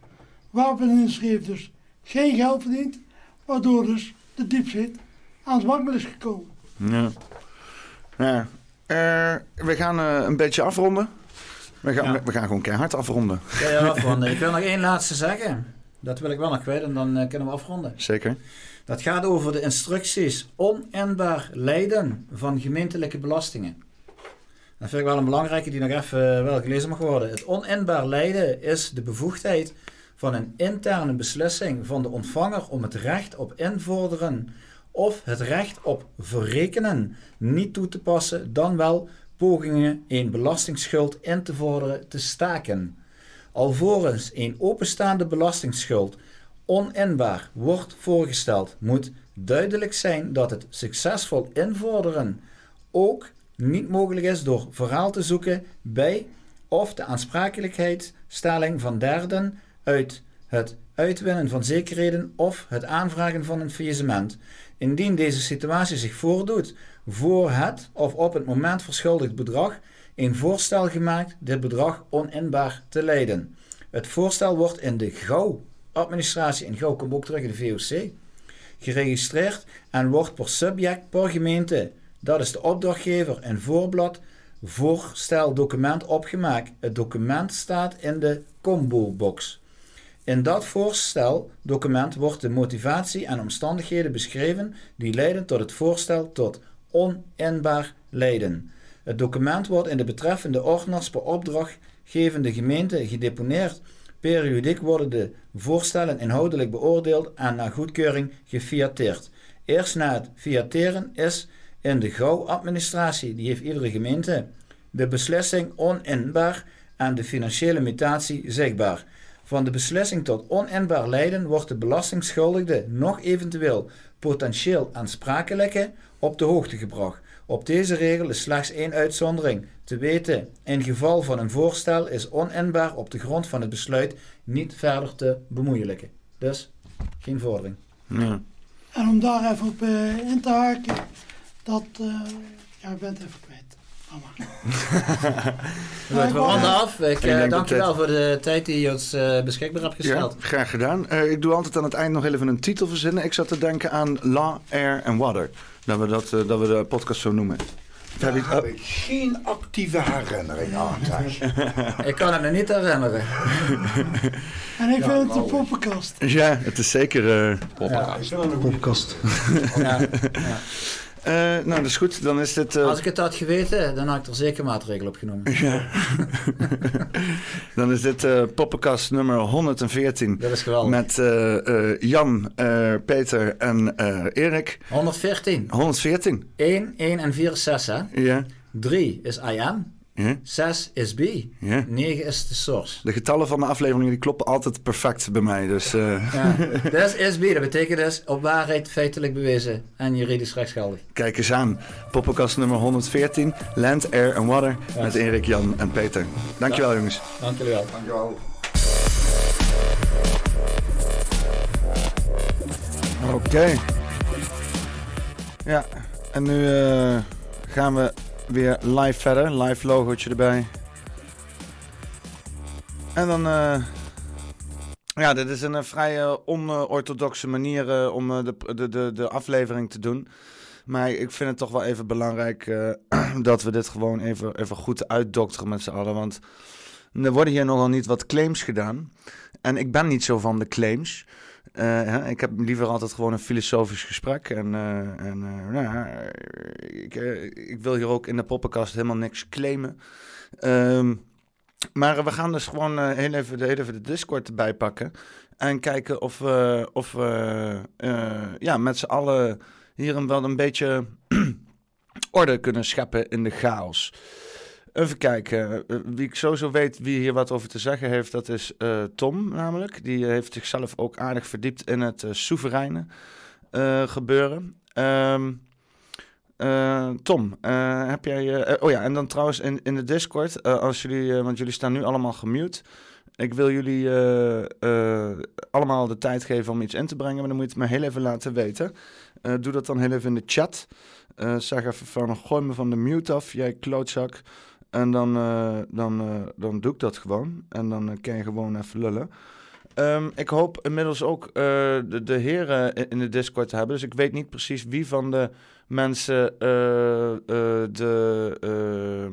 Wapenindustrie heeft dus geen geld verdiend, waardoor dus de diepzee aan het wankelen is gekomen. Ja. ja. Eh, we gaan eh, een beetje afronden. We gaan, Ja. we gaan gewoon keihard afronden. ja, afronden. Ik wil nog één laatste zeggen. Dat wil ik wel nog kwijt en dan eh, kunnen we afronden. Zeker. Dat gaat over de instructies oninbaar leiden van gemeentelijke belastingen. Dat vind ik wel een belangrijke die nog even wel gelezen mag worden. Het oninbaar leiden is de bevoegdheid van een interne beslissing van de ontvanger om het recht op invorderen of het recht op verrekenen niet toe te passen, dan wel pogingen een belastingsschuld in te vorderen te staken. Alvorens een openstaande belastingsschuld oninbaar wordt voorgesteld, moet duidelijk zijn dat het succesvol invorderen ook niet mogelijk is door verhaal te zoeken bij of de aansprakelijkheidsstelling van derden uit het uitwinnen van zekerheden of het aanvragen van een faillissement. Indien deze situatie zich voordoet voor het of op het moment verschuldigd bedrag, een voorstel gemaakt dit bedrag oninbaar te leiden. Het voorstel wordt in de gauw-administratie, en gauw komt ook terug in de VOC, geregistreerd en wordt per subject per gemeente, dat is de opdrachtgever, en voorblad voorsteldocument opgemaakt. Het document staat in de combo-box. In dat voorsteldocument wordt de motivatie en omstandigheden beschreven die leiden tot het voorstel tot oninbaar lijden. Het document wordt in de betreffende ordners per opdrachtgevende gemeente gedeponeerd. Periodiek worden de voorstellen inhoudelijk beoordeeld en na goedkeuring gefiateerd. Eerst na het fiateren is in de gauw-administratie, die heeft iedere gemeente, de beslissing oninbaar en de financiële mutatie zichtbaar. Van de beslissing tot oninbaar lijden wordt de belastingschuldigde nog eventueel potentieel aansprakelijke op de hoogte gebracht. Op deze regel is slechts één uitzondering te weten. In geval van een voorstel is oninbaar op de grond van het besluit niet verder te bemoeilijken. Dus geen vordering. Ja. En om daar even op uh, in te haken, dat. Uh, ja, ik ben het even kwijt. we ronden af. Ik, uh, dank je wel voor de tijd die je ons uh, beschikbaar hebt gesteld. Ja, graag gedaan. Uh, ik doe altijd aan het eind nog even een titel verzinnen. Ik zat te denken aan Law, Air and Water. Dat we, dat, dat we de podcast zo noemen. Daar heb, heb ik geen actieve herinnering aan. ik kan het me niet herinneren. en ik vind het een poppenkast. Ja, het is zeker uh, poppenkast. Ja, een poppenkast. ja. Uh, nou, dat is goed. Dan is dit, uh... Als ik het had geweten, dan had ik er zeker maatregelen op genomen. Ja. dan is dit uh, poppenkast nummer 114. Dat is geweldig. Met Jan, Peter en Erik. 114. 114. 1, 1 en 4 is 6, hè? Ja. 3 is I am. Ja. 6 is B. Ja. 9 is de source. De getallen van de afleveringen die kloppen altijd perfect bij mij. Dus, uh... ja. Dat is B. Dat betekent dus op waarheid feitelijk bewezen en juridisch rechtsgeldig. Kijk eens aan. Poppenkast nummer 114. Land, Air and Water. Ja. Met Erik, Jan en Peter. Dankjewel ja. jongens. Dank jullie wel. Dankjewel. Oké. Okay. Ja, en nu uh, gaan we weer live verder. Live logootje erbij. En dan... Uh, ja, dit is een uh, vrij onorthodoxe manier om de, de, de, de aflevering te doen. Maar ik vind het toch wel even belangrijk dat we dit gewoon even, even goed uitdokteren met z'n allen. Want er worden hier nogal niet wat claims gedaan. En ik ben niet zo van de claims. Uh, ik heb liever altijd gewoon een filosofisch gesprek. En, uh, en uh, nou ik, ik, wil hier ook in de poppenkast helemaal niks claimen. Um, maar we gaan dus gewoon heel, even de, Discord erbij pakken. En kijken of we, of ja, met z'n allen hier wel een beetje orde kunnen scheppen in de chaos. Even kijken. Uh, wie ik sowieso weet wie hier wat over te zeggen heeft, dat is uh, Tom namelijk. Die heeft zichzelf ook aardig verdiept in het soevereine gebeuren. Um, Tom, heb jij... oh ja, en dan trouwens in, in de Discord, als jullie, want jullie staan nu allemaal gemute. Ik wil jullie allemaal de tijd geven om iets in te brengen, maar dan moet je het me heel even laten weten. doe dat dan heel even in de chat. zeg even van, gooi me van de mute af, jij klootzak. En dan, uh, dan, uh, dan doe ik dat gewoon. En dan uh, kan je gewoon even lullen. Um, ik hoop inmiddels ook de, de, heren in de Discord te hebben. Dus ik weet niet precies wie van de mensen de, ehm,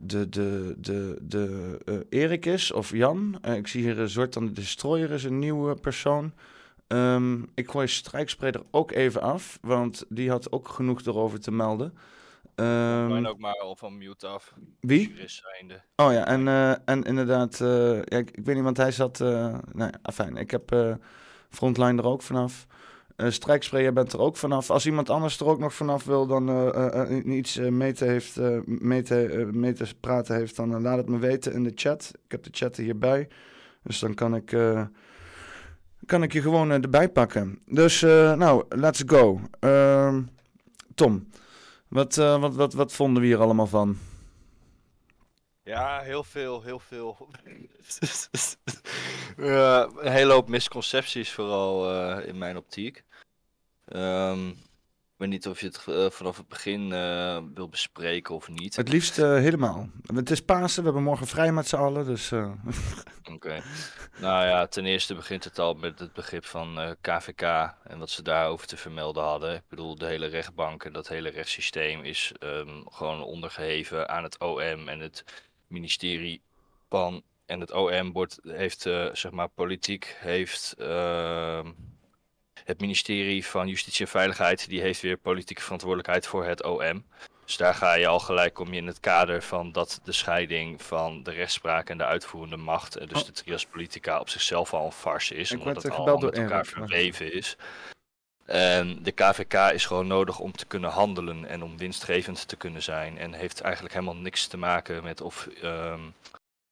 de, de, de, de Erik is of Jan. ik zie hier een soort van de Destroyer is een nieuwe persoon. Um, ik gooi Strijkspray ook even af, want die had ook genoeg erover te melden. Um, ik ook maar al van mute af. Wie? Oh ja, en, uh, en inderdaad, uh, ja, ik, ik, weet niet, want hij zat. Uh, nou ja, fijn. Ik heb Frontline er ook vanaf. Strijkspray, bent er ook vanaf. Als iemand anders er ook nog vanaf wil, dan iets mee, te heeft, mee, te, mee te praten heeft, dan laat het me weten in de chat. Ik heb de chat hierbij. Dus dan kan ik, kan ik je gewoon erbij pakken. Dus, nou, let's go. Ehm, Tom. Wat, uh, wat, wat, wat vonden we hier allemaal van? Ja, heel veel, heel veel. een hele hoop misconcepties, vooral uh, in mijn optiek. Um, weet niet of je het uh, vanaf het begin uh, wil bespreken of niet. Het liefst uh, helemaal. Het is Pasen, we hebben morgen vrij met z'n allen, dus... Oké. Okay. Nou ja, ten eerste begint het al met het begrip van KVK en wat ze daarover te vermelden hadden. Ik bedoel, de hele rechtbank en dat hele rechtssysteem is um, gewoon ondergeheven aan het OM en het ministerie van... En het OM wordt, heeft, zeg maar, politiek heeft... Het ministerie van Justitie en Veiligheid die heeft weer politieke verantwoordelijkheid voor het OM. Dus daar ga je al gelijk, kom je in het kader van dat de scheiding van de rechtspraak en de uitvoerende macht, en dus oh. de trias politica op zichzelf al een farce is, Ik omdat het al met elkaar verweven is. En de KVK is gewoon nodig om te kunnen handelen en om winstgevend te kunnen zijn. En heeft eigenlijk helemaal niks te maken met of ehm,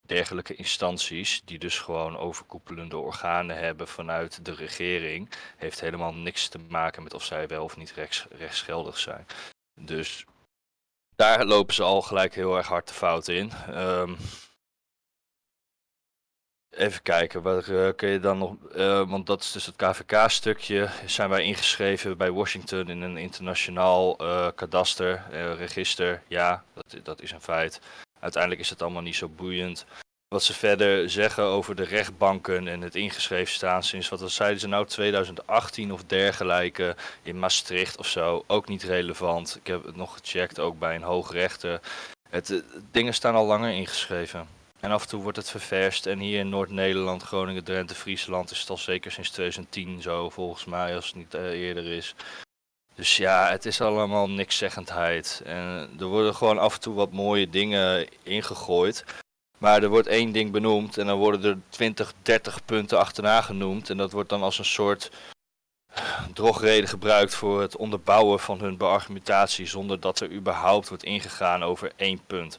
dergelijke instanties, die dus gewoon overkoepelende organen hebben vanuit de regering, heeft helemaal niks te maken met of zij wel of niet rechts, rechtsgeldig zijn. Dus daar lopen ze al gelijk heel erg hard de fout in. Ehm, even kijken, wat uh, kun je dan nog. Uh, want dat is dus het KVK-stukje. Zijn wij ingeschreven bij Washington in een internationaal uh, kadaster, register? Ja, dat, dat is een feit. Uiteindelijk is het allemaal niet zo boeiend. Wat ze verder zeggen over de rechtbanken en het ingeschreven staan sinds, wat zeiden ze nou, 2018 of dergelijke in Maastricht of zo, ook niet relevant. Ik heb het nog gecheckt, ook bij een hoogrechter. Het, het dingen staan al langer ingeschreven. En af en toe wordt het ververst. En hier in Noord-Nederland, Groningen, Drenthe, Friesland is het al zeker sinds 2010 zo, volgens mij, als het niet uh, eerder is. Dus ja, het is allemaal nikszeggendheid. En er worden gewoon af en toe wat mooie dingen ingegooid. Maar er wordt één ding benoemd en dan worden er 20, 30 punten achterna genoemd. En dat wordt dan als een soort drogreden gebruikt voor het onderbouwen van hun beargumentatie. Zonder dat er überhaupt wordt ingegaan over één punt.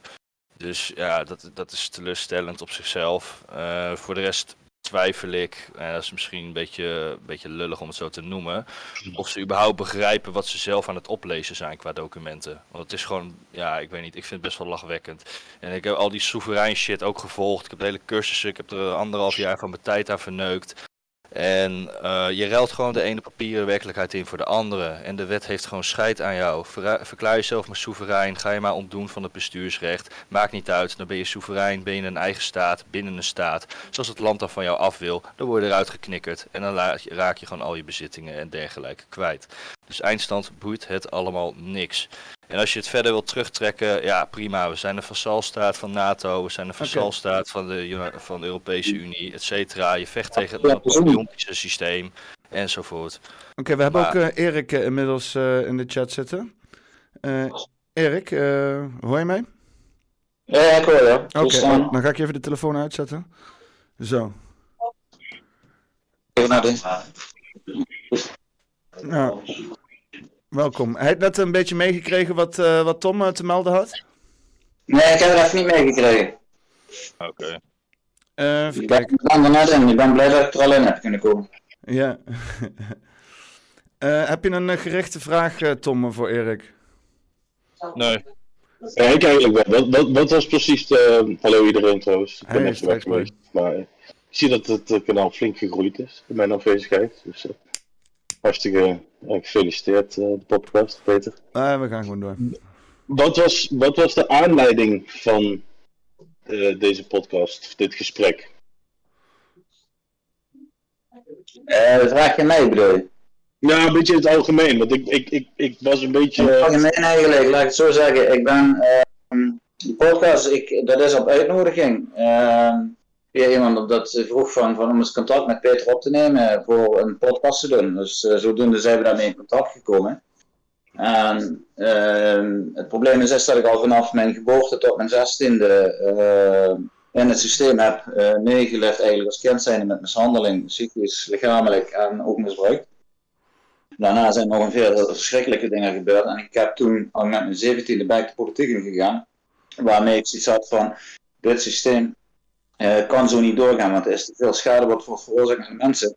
Dus ja, dat, dat is teleurstellend op zichzelf. Uh, voor de rest twijfel ik, en dat is misschien een beetje, een beetje lullig om het zo te noemen, of ze überhaupt begrijpen wat ze zelf aan het oplezen zijn qua documenten. Want het is gewoon, ja, ik weet niet, ik vind het best wel lachwekkend. En ik heb al die soeverein shit ook gevolgd. Ik heb hele cursussen, ik heb er anderhalf jaar van mijn tijd aan verneukt. En uh, je ruilt gewoon de ene papieren werkelijkheid in voor de andere. En de wet heeft gewoon scheid aan jou. verklaar jezelf maar soeverein. Ga je maar ontdoen van het bestuursrecht. Maakt niet uit. Dan ben je soeverein. Ben je een eigen staat. Binnen een staat. Zoals het land dan van jou af wil. Dan word je eruit geknikkerd. En dan raak je gewoon al je bezittingen en dergelijke kwijt. Dus eindstand boeit het allemaal niks. En als je het verder wilt terugtrekken, ja prima. We zijn een vassalstaat van NATO, we zijn een vassalstaat van, de, van de Europese Unie, et cetera. Je vecht tegen het Napoleontische systeem enzovoort. Oké, we hebben ook uh, Erik uh, inmiddels uh, in de chat zitten. Erik, hoor je mij? Ja, ik hoor je. Oké, okay, dan ga ik even de telefoon uitzetten. Zo. Even naar de... Nou, welkom. Hij heeft net een beetje meegekregen wat, uh, wat Tom uh, te melden had? Nee, ik heb het even niet meegekregen. Oké. Okay. Uh, even ik ben er net in. Ik ben blij dat ik er al in heb kunnen komen. Ja. heb je een gerichte vraag, Tom, voor Erik? Nee. Ja, ik eigenlijk wel. Wat, wat, wat was precies de... Hallo iedereen trouwens. Ik ben even weg geweest. Maar ik zie dat het kanaal flink gegroeid is in mijn afwezigheid. Dus, Hartstikke gefeliciteerd, uh, de podcast, Peter. We gaan gewoon door. Wat was, wat was de aanleiding van uh, deze podcast, dit gesprek? Uh, vraag je mij bedoel je? Ja, een beetje in het algemeen, want ik, ik, ik, ik was een beetje... In het algemeen eigenlijk, laat ik het zo zeggen. Ik ben, uh, de podcast, ik, dat is op uitnodiging. Weer iemand dat vroeg van, om eens contact met Peter op te nemen voor een podcast te doen. Dus uh, zodoende zijn we daarmee in contact gekomen. En uh, het probleem is, dat ik al vanaf mijn geboorte tot mijn zestiende in het systeem heb meegelegd eigenlijk als kind zijnde met mishandeling, psychisch, lichamelijk en ook misbruik. Daarna zijn nog een veel verschrikkelijke dingen gebeurd en ik heb toen al met mijn zeventiende bij de politiek ingegaan, waarmee ik zoiets had van, dit systeem uh, kan zo niet doorgaan, want er is te veel schade voor veroorzaakt aan mensen.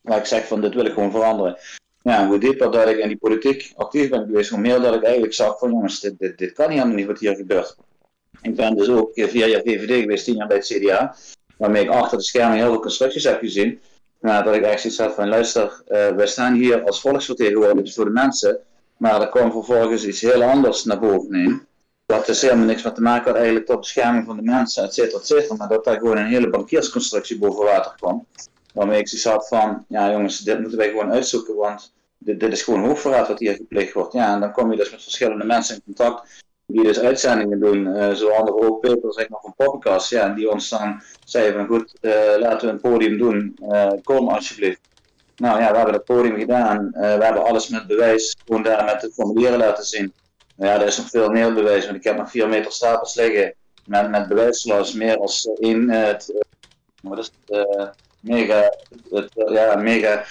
Waar ik zeg van dit wil ik gewoon veranderen. Ja, hoe dieper dat ik in die politiek actief ben geweest, hoe meer dat ik eigenlijk zag van jongens, dit, dit, kan helemaal niet wat hier gebeurt. Ik ben dus ook vier jaar VVD geweest, tien jaar bij het CDA, waarmee ik achter de schermen heel veel constructies heb gezien. Dat ik echt zoiets van luister, uh, wij staan hier als volksvertegenwoordigers voor de mensen, maar er kwam vervolgens iets heel anders naar boven heen dat is helemaal niks met te maken had eigenlijk tot bescherming van de mensen, et cetera, et cetera. Maar dat daar gewoon een hele bankiersconstructie boven water kwam. Waarmee ik zoiets had van, ja jongens, dit moeten wij gewoon uitzoeken, want dit, dit is gewoon hoogverraad wat hier gepleegd wordt. Ja, en dan kom je dus met verschillende mensen in contact, die dus uitzendingen doen, uh, zo anderen ook Peter, zeg maar, van podcast, ja, die ons dan zeiden van goed, uh, laten we een podium doen, uh, kom alsjeblieft. Nou ja, we hebben het podium gedaan. we hebben alles met bewijs gewoon daar met de formulieren laten zien. Nou ja, er is nog veel meer bewijs, want ik heb nog 4 meter stapels liggen met, met bewijslast meer als één. het, wat is het, mega, het, ja, mega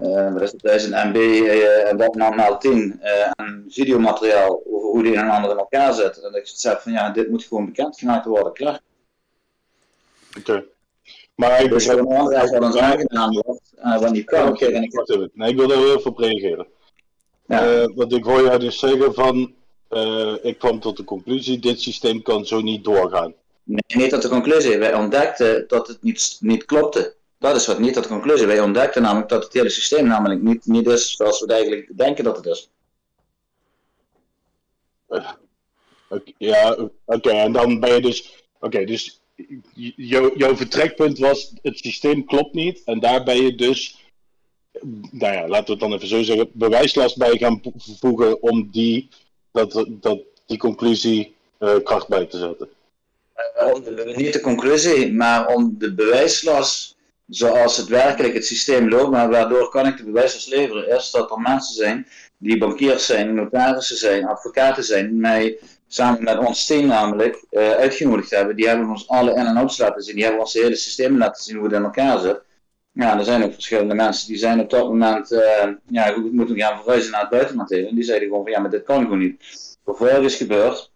uh, wat is het, 1000 MB uh, en dat maal 10 uh, aan videomateriaal over hoe die een en ander in elkaar zet. En dat ik zeg van ja, dit moet gewoon bekend gemaakt worden, klaar. Oké. Okay. Maar ik dus een ander wat ons aangedaan wordt, uh, wat niet kan. Okay, en ik... Nee, ik wil daar heel veel op reageren. Ja. Uh, want ik hoor jou dus zeggen van, uh, ik kwam tot de conclusie, dit systeem kan zo niet doorgaan. Nee, niet tot de conclusie. Wij ontdekten dat het niet, niet klopte. Dat is wat niet tot de conclusie. Wij ontdekten namelijk dat het hele systeem namelijk niet, niet is zoals we eigenlijk denken dat het is. Ja, oké, en dan ben je dus. Oké, dus jouw vertrekpunt was: het systeem klopt niet, en daar ben je dus. Nou ja, laten we het dan even zo zeggen: bewijslast bij gaan voegen om die, dat, dat, die conclusie uh, kracht bij te zetten. Uh, niet de conclusie, maar om de bewijslast zoals het werkelijk het systeem loopt, maar waardoor kan ik de bewijs leveren, is dat er mensen zijn die bankiers zijn, notarissen zijn, advocaten zijn, mij samen met ons team namelijk uh, uitgenodigd hebben. Die hebben ons alle in- en outs laten zien, die hebben ons het hele systeem laten zien hoe het in elkaar zit. Ja, er zijn ook verschillende mensen die zijn op dat moment, uh, ja, moeten gaan verhuizen naar het buitenland En die zeiden gewoon van ja, maar dit kan gewoon niet. Vervolgens is gebeurd,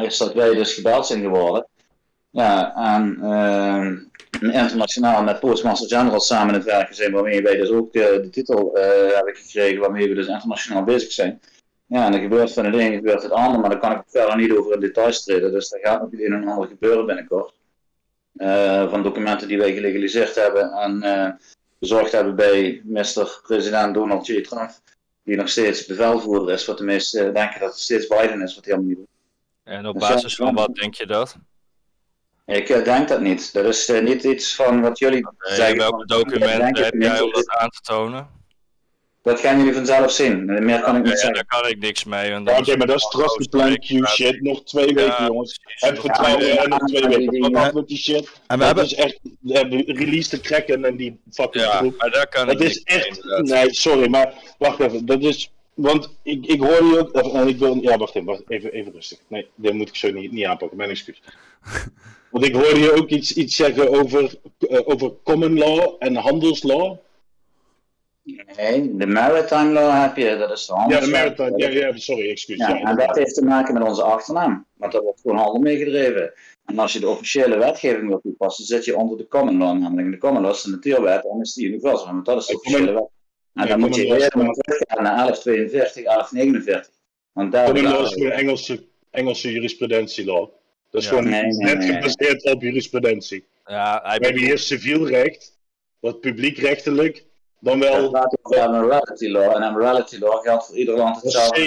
is dat wij dus gebeld zijn geworden. Ja, en uh, internationaal met Postmaster General samen in het werken zijn, waarmee wij dus ook de, de titel uh, hebben gekregen, waarmee we dus internationaal bezig zijn. Ja, en er gebeurt van het een, gebeurt het ander, maar daar kan ik verder niet over in details treden, dus daar gaat nog het een en ander gebeuren binnenkort. Uh, van documenten die wij gelegaliseerd hebben en uh, bezorgd hebben bij Mr. President Donald J. Trump, die nog steeds bevelvoerder is, wat de meesten denken dat het steeds Biden is, wat helemaal niet doet. En op dus basis van wat denk je dat? Ik uh, denk dat niet. Er is uh, niet iets van wat jullie nee, zeggen. Welke documenten heb jij om dat aan te tonen? Dat gaan jullie vanzelf zien. Meer kan ik niet zeggen. Daar kan ik niks mee. Oké, okay, maar dat is trust plan Q shit. Nog twee weken, jongens. Heb vertrouwen en nog twee weken. Wat met die shit? En we hebben... is echt release de Kraken en die fucking ja, groep. maar daar kan dat ik is echt... Nee, sorry, maar wacht even. Dat is... Want ik, ik hoor je ook... En ik wil... Ja, wacht even. Wacht, even, even rustig. Nee, dit moet ik zo niet, niet aanpakken. Mijn excuus. Want ik hoorde je ook iets, iets zeggen over, uh, over common law en handelslaw. Nee, de maritime law heb je, dat is de. Ja, de maritime, ja, ja, sorry, excuus. Ja, ja, en dat heeft te maken met onze achternaam. Want daar wordt gewoon handel mee gedreven. En als je de officiële wetgeving wil toepassen, zit je onder de common law namelijk. De common law is de natuurwet en is die universal, want dat is de officiële wet. En dan moet je eerder teruggaan naar 1142, 1149. Want daar common law is de Engelse, Engelse jurisprudentielaw. Dat is gewoon net gebaseerd op jurisprudentie. Ja, hij We hebben hier civiel recht, wat publiekrechtelijk, dan wel... Het gaat over morality law, en morality law geldt voor ieder land hetzelfde.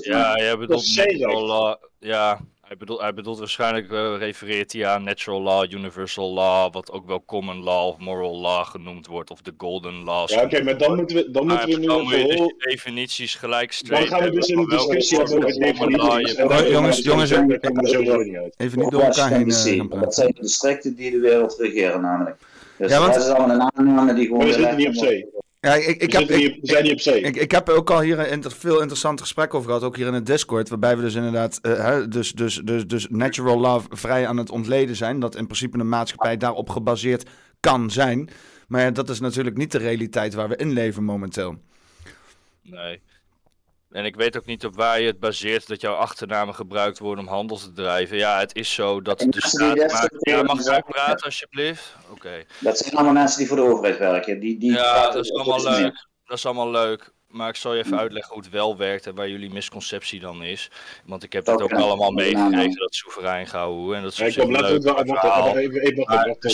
Ja, je bedoelt natural law, ja, hij bedoelt, hij bedoelt waarschijnlijk, uh, refereert hij aan natural law, universal law, wat ook wel common law of moral law genoemd wordt, of de golden law. Ja, oké, maar dan moeten we, dan moeten we nu dan moet je dus definities gelijk Dan gaan we dus in een discussie over definities. Jongens, jongens, even niet door elkaar heen uh, Dat zijn de districten die de wereld regeren namelijk. Dus ja, want... dat is allemaal een aanname die gewoon... We zitten niet op zee. Ja, ik, ik, heb, we zijn niet op zee. Ik, ik, heb ook al hier een veel interessante gesprekken over gehad, ook hier in het Discord, waarbij we dus inderdaad, uh, dus, dus, dus, dus natural love vrij aan het ontleden zijn, dat in principe een maatschappij daarop gebaseerd kan zijn. Maar ja, dat is natuurlijk niet de realiteit waar we in leven momenteel. Nee. En ik weet ook niet op waar je het baseert dat jouw achternamen gebruikt worden om handel te drijven. Ja, het is zo dat de staat maakt... Ja, mag ik praten alsjeblieft? Oké. Dat zijn allemaal mensen die voor de overheid werken. Die, die ja, dat is allemaal leuk. Dat is allemaal leuk. Maar ik zal je even uitleggen hoe het wel werkt en waar jullie misconceptie dan is. Want ik heb het ook allemaal meegekregen, dat soeverein gehouden. En dat is ja, kom, laten we het wel even, even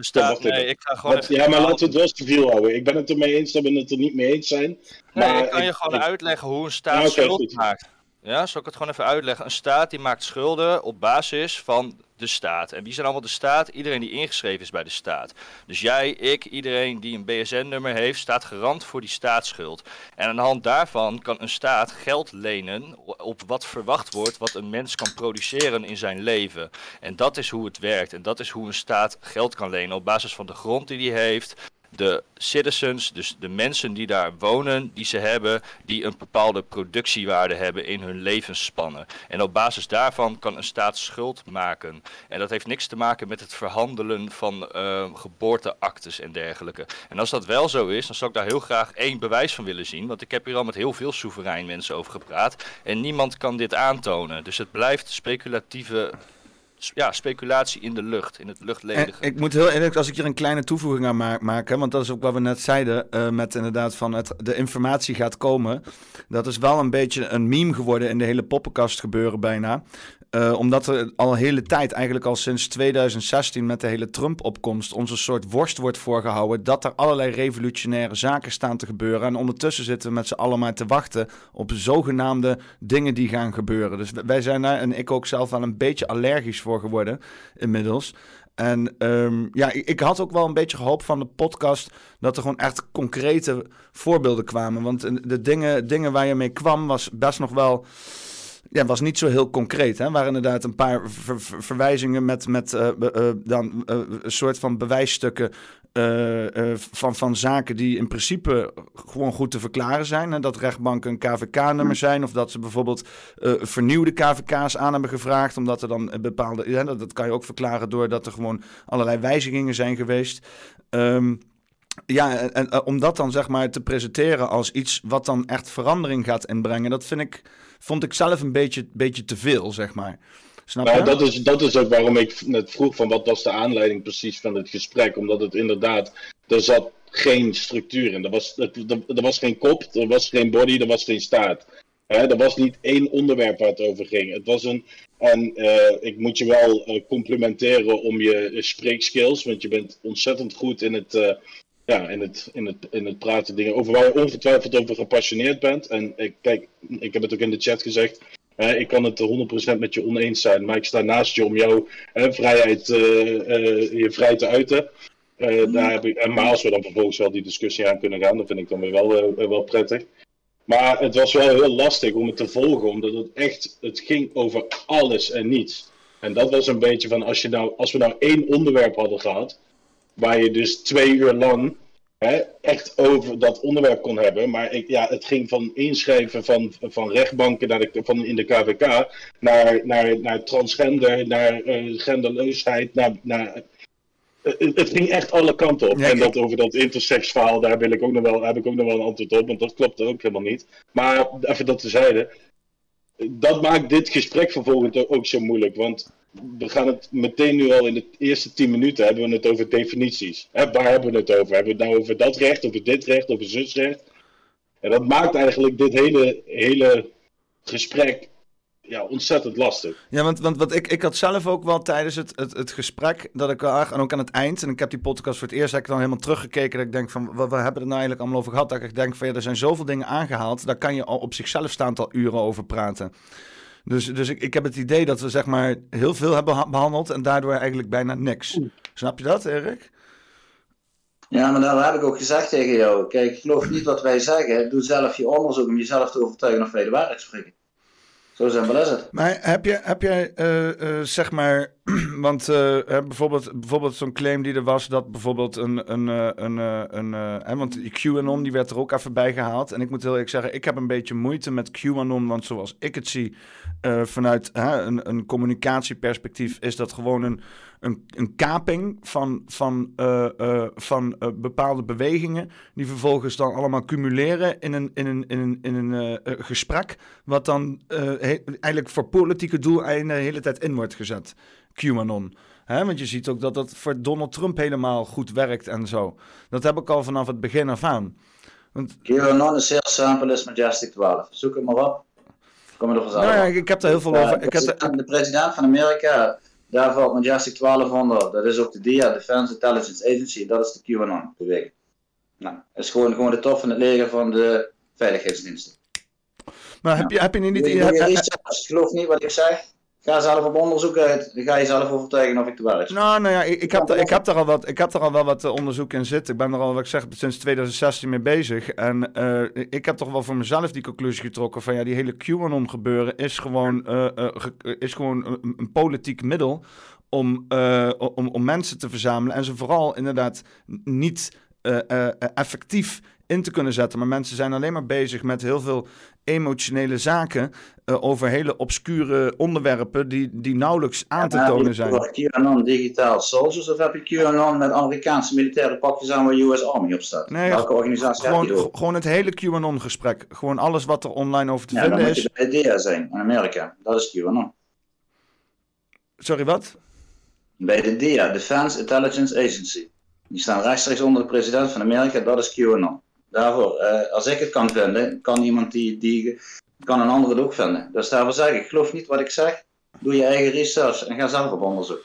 staat, nee, ik ga gewoon Ja, maar laten we het wel civiel houden. Ik ben het ermee eens dat we het er niet mee eens zijn. Nee, ik kan je gewoon uitleggen hoe een staat ja, schuld maakt. Ja, zal ik het gewoon even uitleggen? Een staat die maakt schulden op basis van de staat. En wie zijn allemaal de staat? Iedereen die ingeschreven is bij de staat. Dus jij, ik, iedereen die een BSN-nummer heeft, staat garant voor die staatsschuld. En aan de hand daarvan kan een staat geld lenen op wat verwacht wordt, wat een mens kan produceren in zijn leven. En dat is hoe het werkt. En dat is hoe een staat geld kan lenen op basis van de grond die hij heeft, de citizens, dus de mensen die daar wonen, die ze hebben, die een bepaalde productiewaarde hebben in hun levensspannen. En op basis daarvan kan een staat schuld maken. En dat heeft niks te maken met het verhandelen van uh, geboorteactes en dergelijke. En als dat wel zo is, dan zou ik daar heel graag één bewijs van willen zien. Want ik heb hier al met heel veel soeverein mensen over gepraat. En niemand kan dit aantonen. Dus het blijft speculatieve ja, speculatie in de lucht, in het luchtledige. ik moet heel eerlijk, als ik hier een kleine toevoeging aan ma maken, want dat is ook wat we net zeiden, uh, met inderdaad van het, de informatie gaat komen. Dat is wel een beetje een meme geworden in de hele poppenkast gebeuren bijna. Uh, omdat er al een hele tijd, eigenlijk al sinds 2016 met de hele Trump-opkomst, onze soort worst wordt voorgehouden dat er allerlei revolutionaire zaken staan te gebeuren. En ondertussen zitten we met z'n allen maar te wachten op zogenaamde dingen die gaan gebeuren. Dus wij zijn daar, en ik ook zelf, wel een beetje allergisch voor geworden inmiddels. En um, ja, ik had ook wel een beetje gehoopt van de podcast dat er gewoon echt concrete voorbeelden kwamen. Want de dingen, dingen waar je mee kwam was best nog wel ja, was niet zo heel concreet. Hè? waren inderdaad een paar verwijzingen met, met uh, uh, dan, uh, een soort van bewijsstukken van, van zaken die in principe gewoon goed te verklaren zijn. Hè? Dat rechtbanken een KVK-nummer zijn of dat ze bijvoorbeeld vernieuwde KVK's aan hebben gevraagd. Omdat er dan bepaalde... Ja, dat, dat kan je ook verklaren doordat er gewoon allerlei wijzigingen zijn geweest. Um, ja, en, en om dat dan zeg maar te presenteren als iets wat dan echt verandering gaat inbrengen, dat vind ik vond ik zelf een beetje, beetje te veel, zeg maar. Snap je? dat, is, dat is ook waarom ik net vroeg van wat was de aanleiding precies van het gesprek. Omdat het inderdaad, er zat geen structuur in. Er was, er, er was geen kop, er was geen body, er was geen staart. He, er was niet één onderwerp waar het over ging. Het was een. En uh, ik moet je wel uh, complimenteren om je spreekskills. Want je bent ontzettend goed in het, ja, in het, in het, in het praten dingen over waar je ongetwijfeld over gepassioneerd bent. En ik, kijk, ik heb het ook in de chat gezegd. Ik kan het 100% met je oneens zijn, maar ik sta naast je om jouw hè, vrijheid uh, je vrij te uiten. Uh, daar heb ik, en maar als we dan vervolgens wel die discussie aan kunnen gaan, dan vind ik dan weer wel, wel prettig. Maar het was wel heel lastig om het te volgen, omdat het echt, het ging over alles en niets. En dat was een beetje van, als, je nou, als we nou één onderwerp hadden gehad, waar je dus twee uur lang hè, echt over dat onderwerp kon hebben. Maar ik, ja, het ging van inschrijven van, van rechtbanken naar de, van in de KVK naar, naar, naar transgender, naar uh, genderloosheid, naar, naar uh, het ging echt alle kanten op. en dat over dat intersex verhaal, daar wil ik ook nog wel, heb ik ook nog wel een antwoord op, want dat klopt ook helemaal niet. Maar even dat tezijde. Dat maakt dit gesprek vervolgens ook zo moeilijk. Want we gaan het meteen nu al in de eerste tien minuten hebben we het over definities. Hè, waar hebben we het over? Hebben we het nou over dat recht, over dit recht, over zusrecht? En dat maakt eigenlijk dit hele, hele gesprek ja, ontzettend lastig. Ja, want, want ik, ik had zelf ook wel tijdens het, het, het gesprek, dat ik en ook aan het eind, en ik heb die podcast voor het eerst heb ik dan helemaal teruggekeken, dat ik denk van, wat, we hebben er nou eigenlijk allemaal over gehad? Dat ik denk van, ja, er zijn zoveel dingen aangehaald, daar kan je al op zichzelf staand al uren over praten. Dus, dus ik, ik heb het idee dat we zeg maar heel veel hebben behandeld en daardoor eigenlijk bijna niks. Snap je dat, Erik? Ja, maar daar heb ik ook gezegd tegen jou. Kijk, geloof niet wat wij zeggen. Doe zelf je onderzoek om jezelf te overtuigen of wij de waarheid spreken. Zo simpel is het. Maar heb, je, heb jij, uh, uh, zeg maar, want uh, bijvoorbeeld, bijvoorbeeld zo'n claim die er was dat bijvoorbeeld een, een, een, een, een want QAnon die werd er ook even bij gehaald. En ik moet heel eerlijk zeggen, ik heb een beetje moeite met QAnon, want zoals ik het zie, vanuit een, een communicatieperspectief, is dat gewoon een een, een kaping van, van, uh, uh, van uh, bepaalde bewegingen, die vervolgens dan allemaal cumuleren in een, in een, in een, in een gesprek, wat dan eigenlijk voor politieke doeleinden de hele tijd in wordt gezet. QAnon. Hè? Want je ziet ook dat dat voor Donald Trump helemaal goed werkt en zo. Dat heb ik al vanaf het begin af aan. Want... QAnon is heel simpel, is Majestic 12. Zoek het maar op. Kom er vanzelf. Nou ja, ik heb er heel veel over. Ik heb de president van Amerika daar valt Majestic 12 onder. Dat is ook de DIA, Defense Intelligence Agency. Dat is de QAnon-beweging. Nou, dat is gewoon, gewoon de top van het leger van de veiligheidsdiensten. Maar heb, je, heb je niet... Je, geloof niet wat ik zeg. Ga zelf op onderzoek uit. Ga je zelf overtuigen of ik de waarheid Nou, nou ja, ik, ik, heb, ik, heb er al wat, ik heb er al wel wat eh, onderzoek in zitten. Ik ben er al, wat ik zeg, sinds 2016 mee bezig. En uh, ik heb toch wel voor mezelf die conclusie getrokken van ja, die hele QAnon gebeuren is gewoon, uh, uh, is gewoon een, een politiek middel om, om, om mensen te verzamelen. En ze vooral inderdaad niet effectief in te kunnen zetten. Maar mensen zijn alleen maar bezig met heel veel emotionele zaken uh, over hele obscure onderwerpen die, die nauwelijks aan te tonen zijn. QAnon digitaal soldiers of heb je QAnon met Amerikaanse militaire pakjes aan waar US Army op staat? Nee, Welke organisatie gewoon, heb je Gewoon het hele QAnon gesprek. Gewoon alles wat er online over te ja, vinden is. Ja, dan moet je bij DEA zijn in Amerika. Dat is QAnon. Sorry, wat? Bij de DEA, Defense Intelligence Agency. Die staan rechtstreeks onder de president van Amerika, dat is QAnon. Daarvoor, uh, als ik het kan vinden, kan iemand die, die kan een ander het ook vinden. Dus daarvoor zeg ik, geloof niet wat ik zeg, doe je eigen research en ga zelf op onderzoek.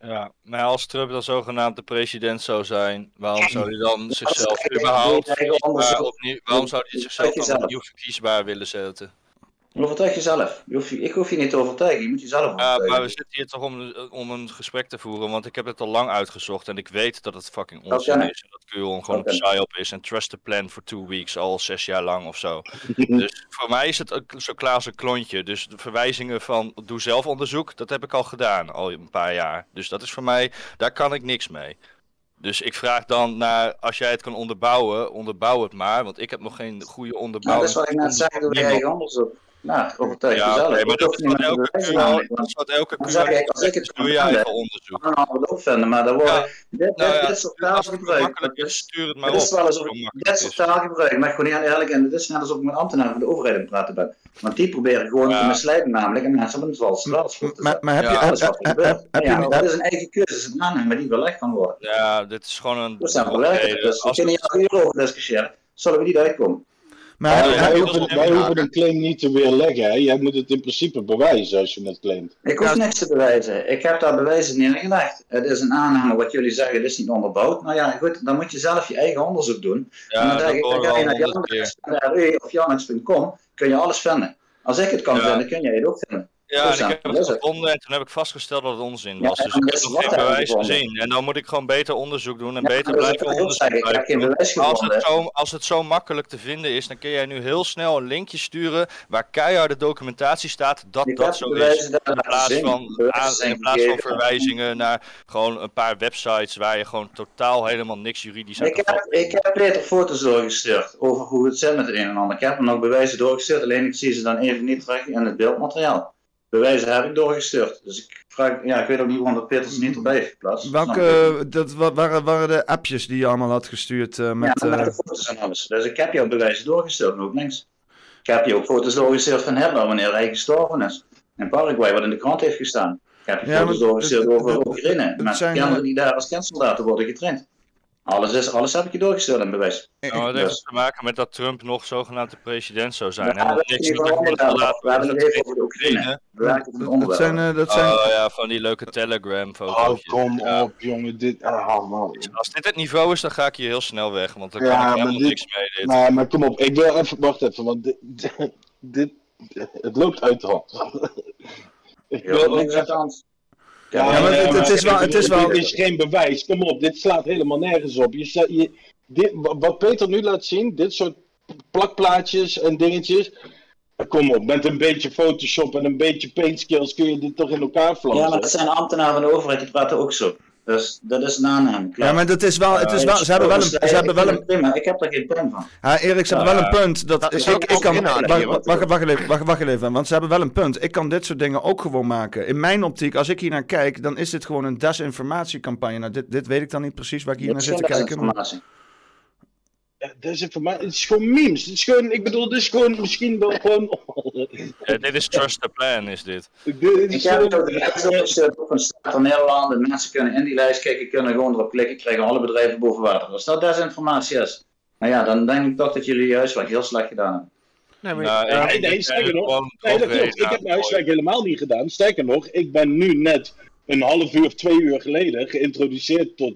Ja, maar als Trump dan zogenaamd de president zou zijn, waarom zou hij dan zichzelf überhaupt, waarom zou hij zichzelf dan opnieuw verkiesbaar willen zetten? Overtuig jezelf. Je hoeft, ik hoef je niet te overtuigen, je moet jezelf overtuigen. Ja, maar we zitten hier toch om, om een gesprek te voeren, want ik heb het al lang uitgezocht en ik weet dat het fucking onzin is. En dat QAnon gewoon een psyop is en trust the plan for two weeks, al zes jaar lang of zo. dus voor mij is het zo klaar als een klontje. Dus de verwijzingen van doe zelf onderzoek, dat heb ik al gedaan, al een paar jaar. Dus dat is voor mij, daar kan ik niks mee. Dus ik vraag dan naar, als jij het kan onderbouwen, onderbouw het maar. Want ik heb nog geen goede onderbouwing. Nou, dat is wat ik net zei, doe je eigen onderzoek. Nou, overtuig ja, jezelf. Okay, maar dat is, wat elke QR, dat is wat elke QR als ik het doe je eigen onderzoek. Dan gaan we het opvinden, maar dan wordt ja. dit, nou ja, dit soort taalgebruik. Is, stuur het maar dit is wel eens dit soort taalgebruik, maar gewoon heel eerlijk, en dit is net alsof ik met ambtenaren van de overheid aan het praten ben. Want die proberen gewoon te misleiden namelijk en mensen hebben het wel zoals Maar, maar heb je... Ja, dat, heb, heb, ja, dat is een eigen cursus, een aannemen die belegd kan worden. Ja, dit is gewoon een... Dat zijn belegd, dus we kunnen hier hierover discussiëren. Zullen we niet uitkomen? Maar wij, hoeven, wij hoeven een claim niet te weerleggen. Hè? Jij moet het in principe bewijzen als je het claimt. Ik hoef niks te bewijzen. Ik heb daar bewijzen neergelegd. Het is een aanname wat jullie zeggen, het is niet onderbouwd. Nou ja, goed, dan moet je zelf je eigen onderzoek doen. Ja, en dan, denk ik, dan ga je naar Jan of Jannex.com, kun je alles vinden. Als ik het kan vinden, kun jij het ook vinden. Ja, en ik heb het gevonden en toen heb ik vastgesteld dat het onzin was. dus ik heb nog geen bewijs gezien. En dan moet ik gewoon beter onderzoek doen en beter blijven onderzoeken. Als het, zo, als het zo makkelijk te vinden is, dan kun jij nu heel snel een linkje sturen waar keiharde documentatie staat dat dat zo is. In plaats, van, in plaats van verwijzingen naar gewoon een paar websites waar je gewoon totaal helemaal niks juridisch aan ik heb, ik heb Peter foto's doorgestuurd over hoe het zit met het een en ander. Ik heb hem nog bewijzen doorgestuurd, alleen ik zie ze dan even niet terug in het beeldmateriaal bewijzen heb ik doorgestuurd. Dus ik vraag, ja, ik weet ook niet waarom dat Peters niet erbij heeft geplaatst. Welke, dat waren, waren de appjes die je allemaal had gestuurd uh, met... Ja, met de eh, foto's en alles. Dus ik heb jouw bewijzen doorgestuurd, ook links. Ik heb je ook foto's doorgestuurd van Hitler wanneer hij gestorven is. In Paraguay, wat in de krant heeft gestaan. Ik heb je foto's doorgestuurd over Oekraïne. Met kinderen die daar als kindsoldaten worden getraind. Alles, is, alles heb ik je doorgestuurd en bewijs. Nou, dat heeft te maken met dat Trump nog zogenaamd de president zou zijn. Ja, we hebben het even over de Oekraïne. Dat zijn, uh, dat zijn... Oh ja, van die leuke Telegram foto's. Oh, kom op jongen. Dit, oh, man. Als dit het niveau is, dan ga ik hier heel snel weg. Want dan kan ik helemaal niks mee. Dit. Nee, maar kom op. Ik wil even, wacht even. Want dit, dit, het loopt uit de hand. ik wil niks uit de hand. Ja, maar het, het, is wel... Het is, wel... Het is geen bewijs. Kom op, dit slaat helemaal nergens op. Je, je, dit, wat Peter nu laat zien, dit soort plakplaatjes en dingetjes... Kom op, met een beetje Photoshop en een beetje paint skills kun je dit toch in elkaar flansen. Ja, maar het zijn ambtenaren van de overheid, die praten ook zo. Dus dat is een aanname. Ja, maar dat is wel, het is wel, ze hebben wel een, ze hebben wel een... Prima, ik heb daar geen punt van. Ja, Erik, ze hebben wel een punt. Dat, ik, ik kan, wacht, wacht, wacht, even, wacht, wacht even, want ze hebben wel een punt. Ik kan dit soort dingen ook gewoon maken. In mijn optiek, als ik hier naar kijk, dan is dit gewoon een desinformatiecampagne. Nou, dit, dit weet ik dan niet precies waar ik hier naar zit te kijken. Ja, desinformatie. Het is gewoon memes. Het is gewoon, ik bedoel, dit is gewoon misschien wel gewoon. ja, dit is Trust the Plan, is dit. ik heb het ook de lijst van Staat van Nederland. De mensen kunnen in die lijst kijken, kunnen gewoon erop klikken, krijgen alle bedrijven boven water. Als dat desinformatie is, nou ja, dan denk ik toch dat jullie je huiswerk heel slecht gedaan hebben. Nee, maar nou, ja, nee, nee, sterker nog, nee, dat klopt. Ik heb mijn huiswerk helemaal niet gedaan. Sterker nog, ik ben nu net een half uur of twee uur geleden geïntroduceerd tot,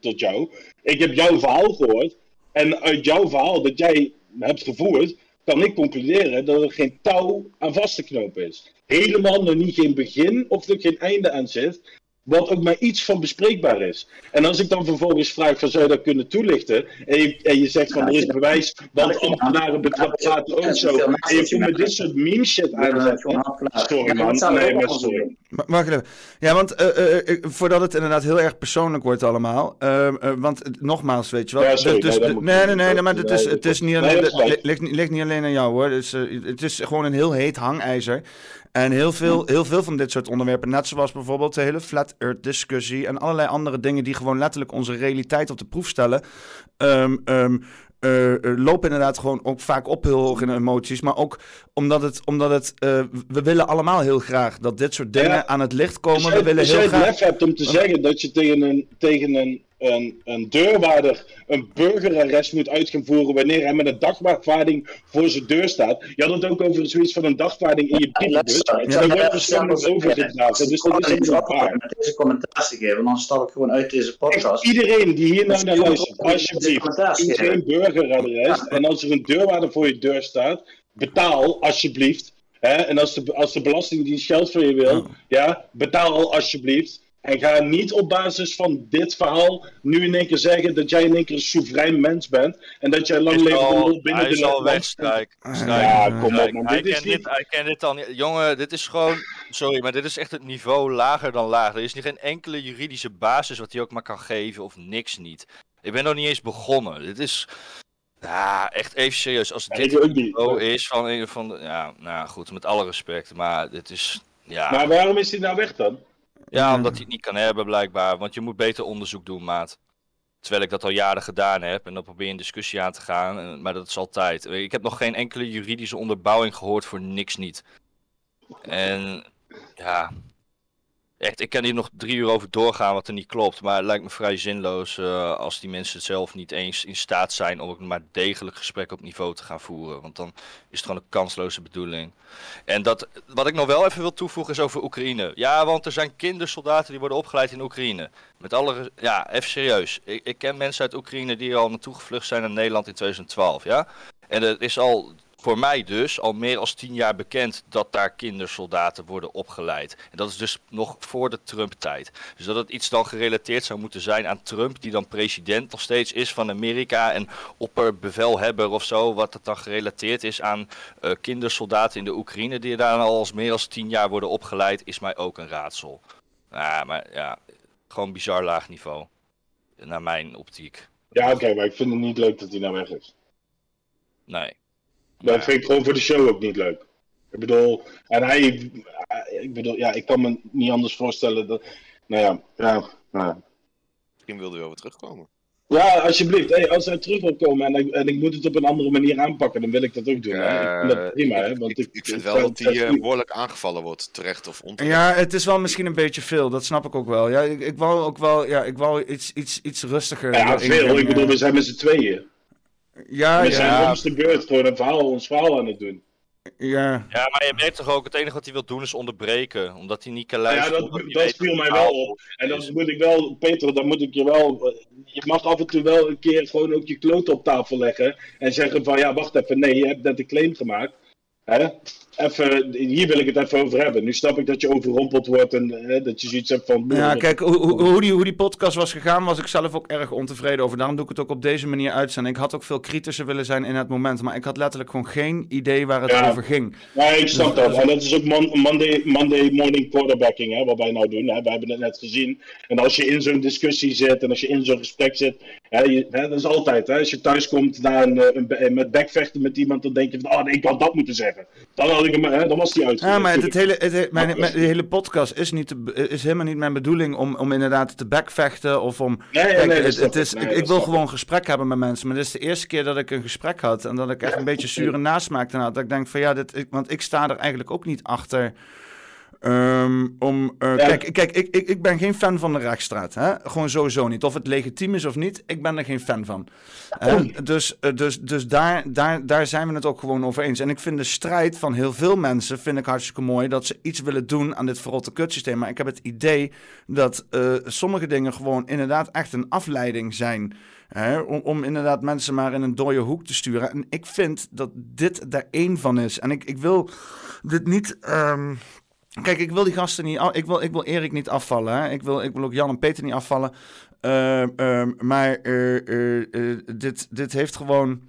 tot jou. Ik heb jouw verhaal gehoord. En uit jouw verhaal dat jij hebt gevoerd, kan ik concluderen dat er geen touw aan vast te knopen is. Helemaal nog niet geen begin of er geen einde aan zit. Wat ook maar iets van bespreekbaar is. En als ik dan vervolgens vraag van zou je dat kunnen toelichten en je, en je zegt van er is bewijs, want ambtenaren praten ook zo en je komt met dit soort meme shit aanzetten. Sorry man, nee maar sorry. Mag even. Ja, want uh, uh, voordat het inderdaad heel erg persoonlijk wordt allemaal. Uh, want nogmaals, weet je wel. Ja, sorry, dus, nee, nee, nee, nee, maar het is, het is niet alleen, het ligt, ligt niet alleen aan jou hoor. Het is, het is gewoon een heel heet hangijzer. En heel veel, heel veel van dit soort onderwerpen, net zoals bijvoorbeeld de hele flat earth discussie en allerlei andere dingen die gewoon letterlijk onze realiteit op de proef stellen, um, um, uh, lopen inderdaad gewoon ook vaak op heel hoog in emoties. Maar ook omdat het, omdat het uh, we willen allemaal heel graag dat dit soort dingen ja. aan het licht komen. Als jij, we willen als heel jij graag... het lef hebt om te zeggen dat je tegen een, tegen een een, een deurwaarder een burgerarrest moet uit gaan voeren wanneer hij met een dagvaarding voor zijn deur staat. Je had het ook over zoiets van een dagvaarding in je brievenbus. Ja, dan wordt verstandig overgedragen. Dus dat is niet waar. Met deze commentaar te geven, dan stap ik gewoon uit deze podcast. Echt, iedereen die hier nou naar luistert, alsjeblieft, geen burgerarrest. En als er een deurwaarder voor je deur staat, betaal alsjeblieft. Hè? En als de, als de Belastingdienst geld van je wil, ja, betaal alsjeblieft. En ga niet op basis van dit verhaal nu in één keer zeggen dat jij in één keer een soeverein mens bent. En dat jij lang leven al, binnen hij de is al weg, Strijk. Ja, kom op, man. Hij Dit is kent niet... dit, dit al niet. Jongen, dit is gewoon... Sorry, maar dit is echt het niveau lager dan laag. Er is niet geen enkele juridische basis wat hij ook maar kan geven of niks niet. Ik ben nog niet eens begonnen. Dit is... Ja, echt even serieus. Als Ja, dit niet. niveau is van een van de... Ja, nou goed, met alle respect. Maar dit is... Ja, Maar waarom is hij nou weg dan? Ja omdat hij het niet kan hebben blijkbaar. Want je moet beter onderzoek doen, maat. Terwijl ik dat al jaren gedaan heb. En dan probeer je een discussie aan te gaan. Maar dat is altijd. Ik heb nog geen enkele juridische onderbouwing gehoord voor niks niet. En ja. Echt, ik kan hier nog drie uur over doorgaan wat er niet klopt. Maar het lijkt me vrij zinloos eh, als die mensen zelf niet eens in staat zijn om ook maar degelijk gesprek op niveau te gaan voeren. Want dan is het gewoon een kansloze bedoeling. En dat, wat ik nog wel even wil toevoegen is over Oekraïne. Ja, want er zijn kindersoldaten die worden opgeleid in Oekraïne. Met alle, ja, even serieus. Ik, ik ken mensen uit Oekraïne die al naartoe gevlucht zijn naar Nederland in 2012, ja. En het is al, voor mij dus, al meer dan tien jaar bekend dat daar kindersoldaten worden opgeleid. En dat is dus nog voor de Trump-tijd. Dus dat het iets dan gerelateerd zou moeten zijn aan Trump, die dan president nog steeds is van Amerika en opperbevelhebber of zo, wat het dan gerelateerd is aan eh, kindersoldaten in de Oekraïne die daar al als meer dan tien jaar worden opgeleid, is mij ook een raadsel. Ja, maar ja, gewoon bizar laag niveau. Naar mijn optiek. Ja, oké, maar ik vind het niet leuk dat hij nou weg is. Nee. Dat vind ik gewoon voor de show ook niet leuk. Ik bedoel, en hij, ik bedoel, ja, ik kan me niet anders voorstellen dat, nou ja, ja, nou ja. Misschien wilde hij wel weer terugkomen. Ja, alsjeblieft. Hey, als hij terug wil komen en ik, en ik moet het op een andere manier aanpakken, dan wil ik dat ook doen. hè. Ik vind dat Eh, prima, hè. ik, Want ik, ik, ik vind wel dat hij eh, behoorlijk aangevallen wordt, terecht of onterecht. Ja, het is wel misschien een beetje veel, dat snap ik ook wel. Ja, ik, ik wou ook wel, ja, ik wou iets, iets, iets rustiger. Ja, veel. Ik bedoel, we zijn met z'n tweeën. Ja, we zijn ja. om de beurt gewoon een verhaal, ons verhaal aan het doen. Ja. Ja, maar je merkt toch ook, het enige wat hij wil doen is onderbreken. Omdat hij niet kan Nou ja, luisteren. dat, dat viel mij wel op. En dan moet ik wel, Peter, dan moet ik je wel. Je mag af en toe wel een keer gewoon ook je kloot op tafel leggen. En zeggen van ja, wacht even, nee, je hebt net een claim gemaakt. Hè? Even, hier wil ik het even over hebben. Nu snap ik dat je overrompeld wordt en hè, dat je zoiets hebt van. Ja, kijk, hoe, hoe, die, hoe die podcast was gegaan, was ik zelf ook erg ontevreden over. Daarom doe ik het ook op deze manier uitzenden. Ik had ook veel kritischer willen zijn in het moment, maar ik had letterlijk gewoon geen idee waar het Ja. over ging. Nee, ik snap Dus- dat. En dat is ook mon- Monday, Monday morning quarterbacking, hè, wat wij nou doen. Hè. We hebben het net gezien. En als je in zo'n discussie zit en als je in zo'n gesprek zit, hè, je, hè, dat is altijd. Hè, als je thuis komt na een, eh, een, met bekvechten met iemand, dan denk je van, oh, nee, ik had dat moeten zeggen. Dan, had ik hem, hè, dan was die uit. Ja, maar het, het hele, het, he- mijn, mijn- de hele podcast is, niet te- is helemaal niet mijn bedoeling om, om inderdaad te backvechten of om... Nee, nee, Kijk, nee, dat het, is, Nee, ik, wil gewoon gesprek hebben met mensen, maar dit is de eerste keer dat ik een gesprek had en dat ik echt een beetje zure nasmaak had. Dat ik denk van ja, dit, ik, want ik sta er eigenlijk ook niet achter... ehm, om, eh, Ja. Kijk, kijk ik, ik, ik ben geen fan van de rechtsstraat. Hè? Gewoon sowieso niet. Of het legitiem is of niet, ik ben er geen fan van. Dus, eh, dus, dus daar, daar, daar zijn we het ook gewoon over eens. En ik vind de strijd van heel veel mensen vind ik hartstikke mooi. Dat ze iets willen doen aan dit verrotte kutsysteem. Maar ik heb het idee dat eh, sommige dingen gewoon inderdaad echt een afleiding zijn. Hè? Om, om inderdaad mensen maar in een dode hoek te sturen. En ik vind dat dit daar één van is. En ik, ik wil dit niet... ehm, Kijk, ik wil die gasten niet. Ik wil, ik wil Erik niet afvallen. Hè? Ik, wil, ik wil ook Jan en Peter niet afvallen. Uh, uh, maar uh, dit, dit heeft gewoon.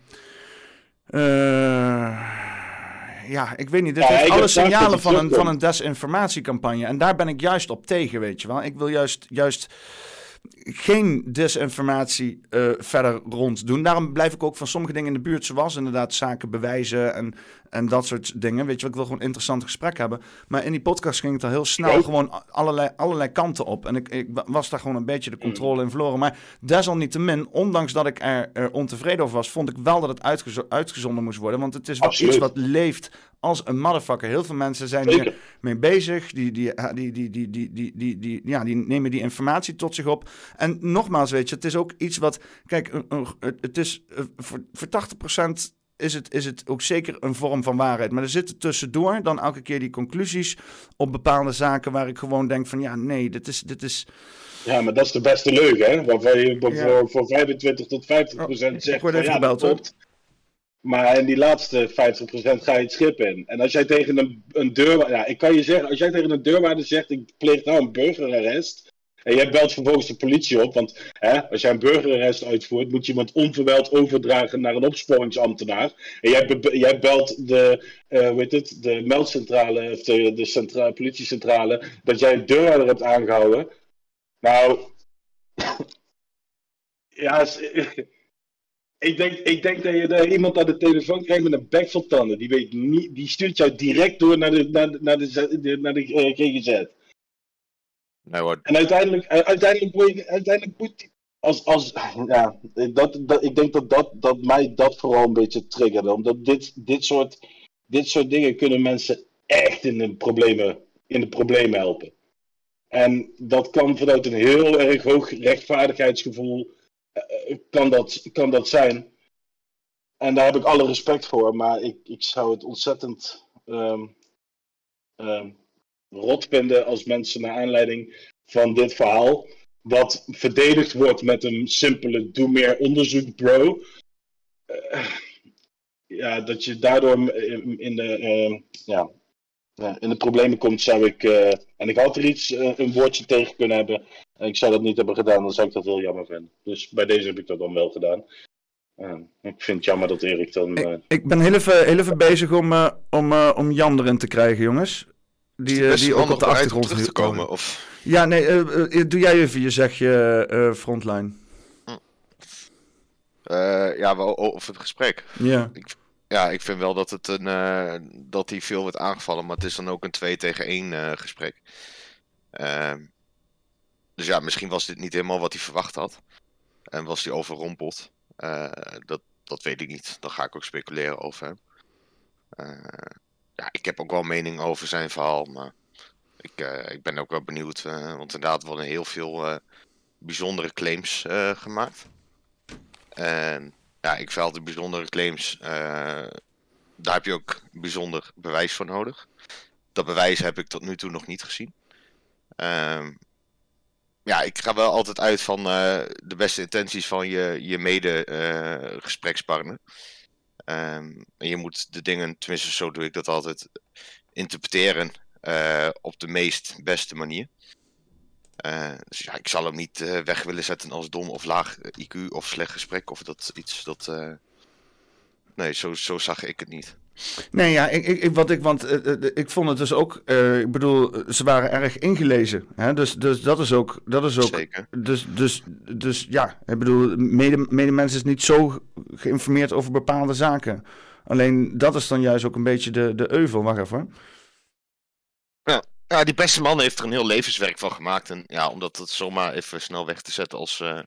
ja, ik weet niet. Dit ja, heeft alle signalen van een, van een desinformatiecampagne. En daar ben ik juist op tegen, weet je wel. Ik wil juist. juist geen desinformatie uh, verder rond doen. Daarom blijf ik ook van sommige dingen in de buurt, zoals inderdaad zaken bewijzen en, en dat soort dingen. Weet je wel, ik wil gewoon een interessant gesprek hebben. Maar in die podcast ging het al heel snel gewoon allerlei, allerlei kanten op. En ik, ik was daar gewoon een beetje de controle in verloren. Maar desalniettemin, ondanks dat ik er, er ontevreden over was, vond ik wel dat het uitgezonden moest worden. Want het is wel iets wat leeft als een motherfucker. Heel veel mensen zijn hier mee bezig. Die, die, die, die, die, die, die, die, die, ja, die nemen die informatie tot zich op. En nogmaals, weet je, het is ook iets wat. Kijk, het is voor, voor 80% is het, is het ook zeker een vorm van waarheid. Maar er zitten tussendoor dan elke keer die conclusies op bepaalde zaken waar ik gewoon denk van ja, nee, dit is. Dit is ja, maar dat is de beste leugen, hè? Waarvan je voor, voor 25 tot 50 procent oh, zegt. Ik word even ja, gebeld, Maar in die laatste 50% ga je het schip in. En als jij tegen een, een deur. Ja, ik kan je zeggen, als jij tegen een deurwaarder zegt: ik pleeg nou een burgerarrest. En jij belt vervolgens de politie op, want hè, als jij een burgerarrest uitvoert, moet je iemand onverwijld overdragen naar een opsporingsambtenaar. En jij, belt de, uh, weet het, de meldcentrale, of de, de centrale, politiecentrale, dat jij een deurwaarder hebt aangehouden. Nou, ja, ik denk, ik denk dat je daar iemand aan de telefoon krijgt met een bek van tanden. Die, weet niet, die stuurt jou direct door naar de, naar de, naar de, naar de, uh, GGZ. En uiteindelijk, eh, uiteindelijk, je, uiteindelijk moet als, als, ja, dat, dat, ik denk dat, dat, dat mij dat vooral een beetje triggerde. Omdat dit, dit, soort, dit soort dingen kunnen mensen echt in de problemen, in de problemen helpen. En dat kan vanuit een heel erg hoog rechtvaardigheidsgevoel kan, dat, kan dat zijn. En daar heb ik alle respect voor, maar ik, ik zou het ontzettend um, um, rot vinden als mensen naar aanleiding van dit verhaal, wat verdedigd wordt met een simpele doe meer onderzoek bro, uh, ja, dat je daardoor in de, ja, in de problemen komt, zou ik, uh, en ik had er iets, een woordje tegen kunnen hebben, en ik zou dat niet hebben gedaan, dan zou ik dat heel jammer vinden. Dus bij deze heb ik dat dan wel gedaan. ik vind het jammer dat Erik dan. Ik, ik, ben heel even, heel even bezig om, om, om Jan erin te krijgen, jongens. Die, die ook op de achtergrond terug te komen. Of... Ja, nee, uh, doe jij even je zegje uh, frontline. Hm. ja, over het gesprek. Ja. Ja, ik vind wel dat, het een, dat hij veel wordt aangevallen, maar het is dan ook een 2 tegen 1 gesprek. Ehm, dus ja, misschien was dit niet helemaal wat hij verwacht had. En was hij overrompeld. dat, dat weet ik niet. Daar ga ik ook speculeren over hem ja, ik heb ook wel mening over zijn verhaal, maar ik, ik ben ook wel benieuwd. Want inderdaad worden heel veel bijzondere claims gemaakt. En ja, ik vind altijd bijzondere claims, daar heb je ook bijzonder bewijs voor nodig. Dat bewijs heb ik tot nu toe nog niet gezien. Ehm, ja, ik ga wel altijd uit van de beste intenties van je, je mede-gesprekspartner. Um, en je moet de dingen, tenminste zo doe ik dat altijd, interpreteren op de meest beste manier. Uh, dus ja, ik zal hem niet uh, weg willen zetten als dom of laag IQ of slecht gesprek of dat iets dat. Nee, zo, zo zag ik het niet. Nee, ja, ik, ik, wat ik, want ik vond het dus ook, ik bedoel, ze waren erg ingelezen. Hè? Dus, dus dat is ook, dat is ook. Zeker. Dus, dus, dus ja, ik bedoel, mede, mede is niet zo geïnformeerd over bepaalde zaken. Alleen dat is dan juist ook een beetje de, de euvel. Wacht even. Ja, ja, die beste man heeft er een heel levenswerk van gemaakt. En ja, om dat zomaar even snel weg te zetten als. Uh,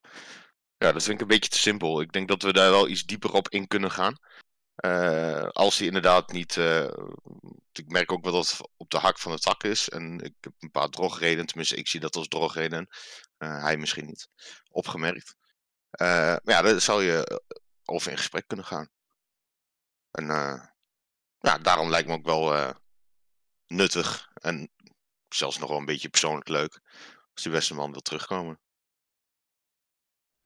ja, dat vind ik een beetje te simpel. Ik denk dat we daar wel iets dieper op in kunnen gaan. Uh, als hij inderdaad niet. Uh, ik merk ook wel dat het op de hak van de tak is. En ik heb een paar drogreden, tenminste, ik zie dat als drogreden. Hij misschien niet. Opgemerkt. maar ja, daar zou je over in gesprek kunnen gaan. En ja, daarom lijkt me ook wel nuttig. En zelfs nog wel een beetje persoonlijk leuk. Als die beste man wil terugkomen.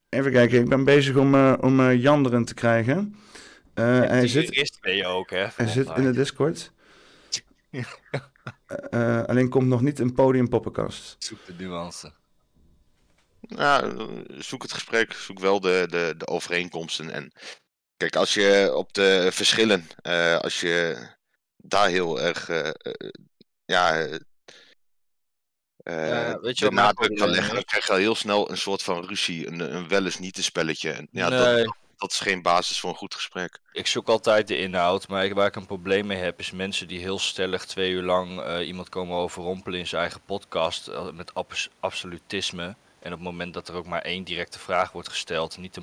Even kijken, ik ben bezig om, om Jan erin te krijgen. Uh, hij zit, eerst ben je ook, hè? Hij zit in de Discord. alleen komt nog niet een podiumpoppenkast. Zoek de nuance. Ja, zoek het gesprek, zoek wel de, de, de overeenkomsten. En kijk, als je op de verschillen, als je daar heel erg, ja, uh, weet je de nadruk kan leggen, dan krijg je al heel snel een soort van ruzie, een, een wel eens niet een spelletje. En ja, nee. dat, dat is geen basis voor een goed gesprek. Ik zoek altijd de inhoud, maar waar ik een probleem mee heb, is mensen die heel stellig twee uur lang uh, iemand komen overrompelen in zijn eigen podcast uh, met absolutisme. En op het moment dat er ook maar één directe vraag wordt gesteld, niet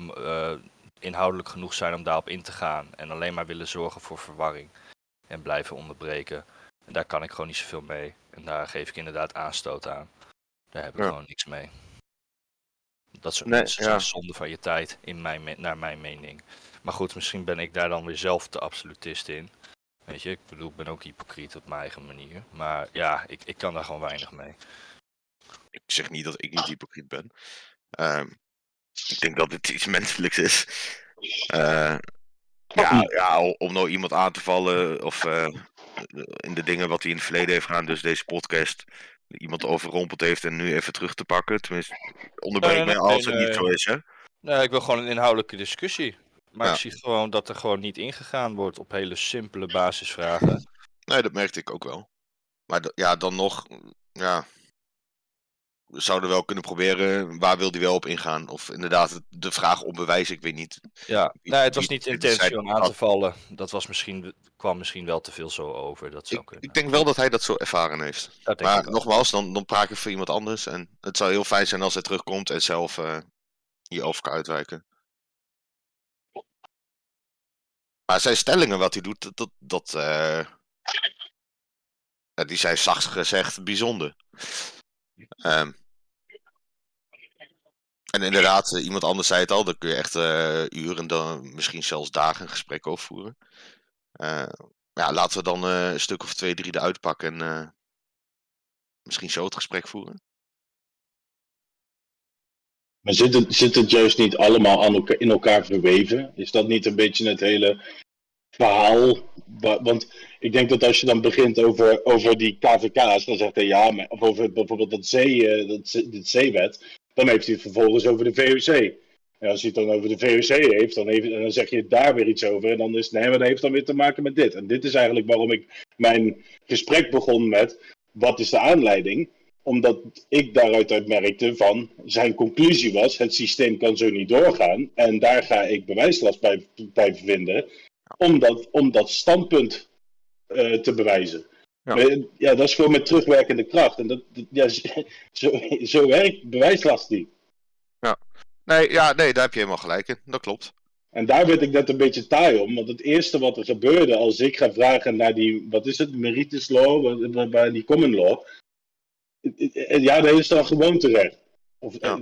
inhoudelijk genoeg zijn om daarop in te gaan. En alleen maar willen zorgen voor verwarring en blijven onderbreken. En daar kan ik gewoon niet zoveel mee. En daar geef ik inderdaad aanstoot aan. Daar heb ik gewoon niks mee. Dat soort nee, mensen zijn zonde van je tijd, in mijn, naar mijn mening. Maar goed, misschien ben ik daar dan weer zelf de absolutist in. Weet je, ik bedoel, ik ben ook hypocriet op mijn eigen manier. Maar ja, ik, ik kan daar gewoon weinig mee. Ik zeg niet dat ik niet hypocriet ben. Uh, ik denk dat het iets menselijks is. Uh, ja, ja, om nou iemand aan te vallen of uh, in de dingen wat hij in het verleden heeft gedaan, dus deze podcast, iemand overrompeld heeft en nu even terug te pakken. Tenminste, onderbreek mij als het niet zo is, hè? Nee, ik wil gewoon een inhoudelijke discussie. Maar ik zie gewoon dat er gewoon niet ingegaan wordt op hele simpele basisvragen. Nee, dat merkte ik ook wel. Maar ja, dan nog, ja, zouden wel kunnen proberen, waar wil hij wel op ingaan? Of inderdaad, de vraag om bewijs, ik weet niet. Ja, nee, het was niet intentie om aan te vallen. Dat was misschien, kwam misschien wel te veel zo over. Dat zou ik, kunnen. ik denk wel dat hij dat zo ervaren heeft. Maar nogmaals, dan, dan praat ik voor iemand anders. En het zou heel fijn zijn als hij terugkomt en zelf uh, hierover kan uitwijken. Maar zijn stellingen, wat hij doet, dat, dat, dat uh, die zijn zacht gezegd bijzonder. Um, en inderdaad, eh, iemand anders zei het al, dan kun je echt uh, uren, dan misschien zelfs dagen een gesprek over voeren. Uh, ja, laten we dan een stuk of twee, drie eruit pakken en misschien zo het gesprek voeren. Maar zit het, zit het juist niet allemaal aan elkaar, in elkaar verweven? Is dat niet een beetje het hele verhaal? Want ik denk dat als je dan begint over, over die KVK's, dan zegt hij ja, maar, of over bijvoorbeeld dat zee, dat, dit zeewet, dan heeft hij het vervolgens over de VOC. En als hij het dan over de VOC heeft, dan, dan zeg je daar weer iets over. En dan is nee, maar dat heeft dan weer te maken met dit. En dit is eigenlijk waarom ik mijn gesprek begon met, wat is de aanleiding? Omdat ik daaruit uit merkte van, zijn conclusie was, het systeem kan zo niet doorgaan. En daar ga ik bewijslast bij, bij vinden, om dat, om dat standpunt uh, te bewijzen. Ja. ja, dat is gewoon met terugwerkende kracht. En dat, ja, zo, zo werkt bewijslast niet. Ja. Nee, ja, nee, daar heb je helemaal gelijk in. Dat klopt. En daar werd ik net een beetje taai om. Want het eerste wat er gebeurde als ik ga vragen naar die, wat is het, meritus law, bij die common law. Ja, dat is dan gewoonterecht. Of, ja.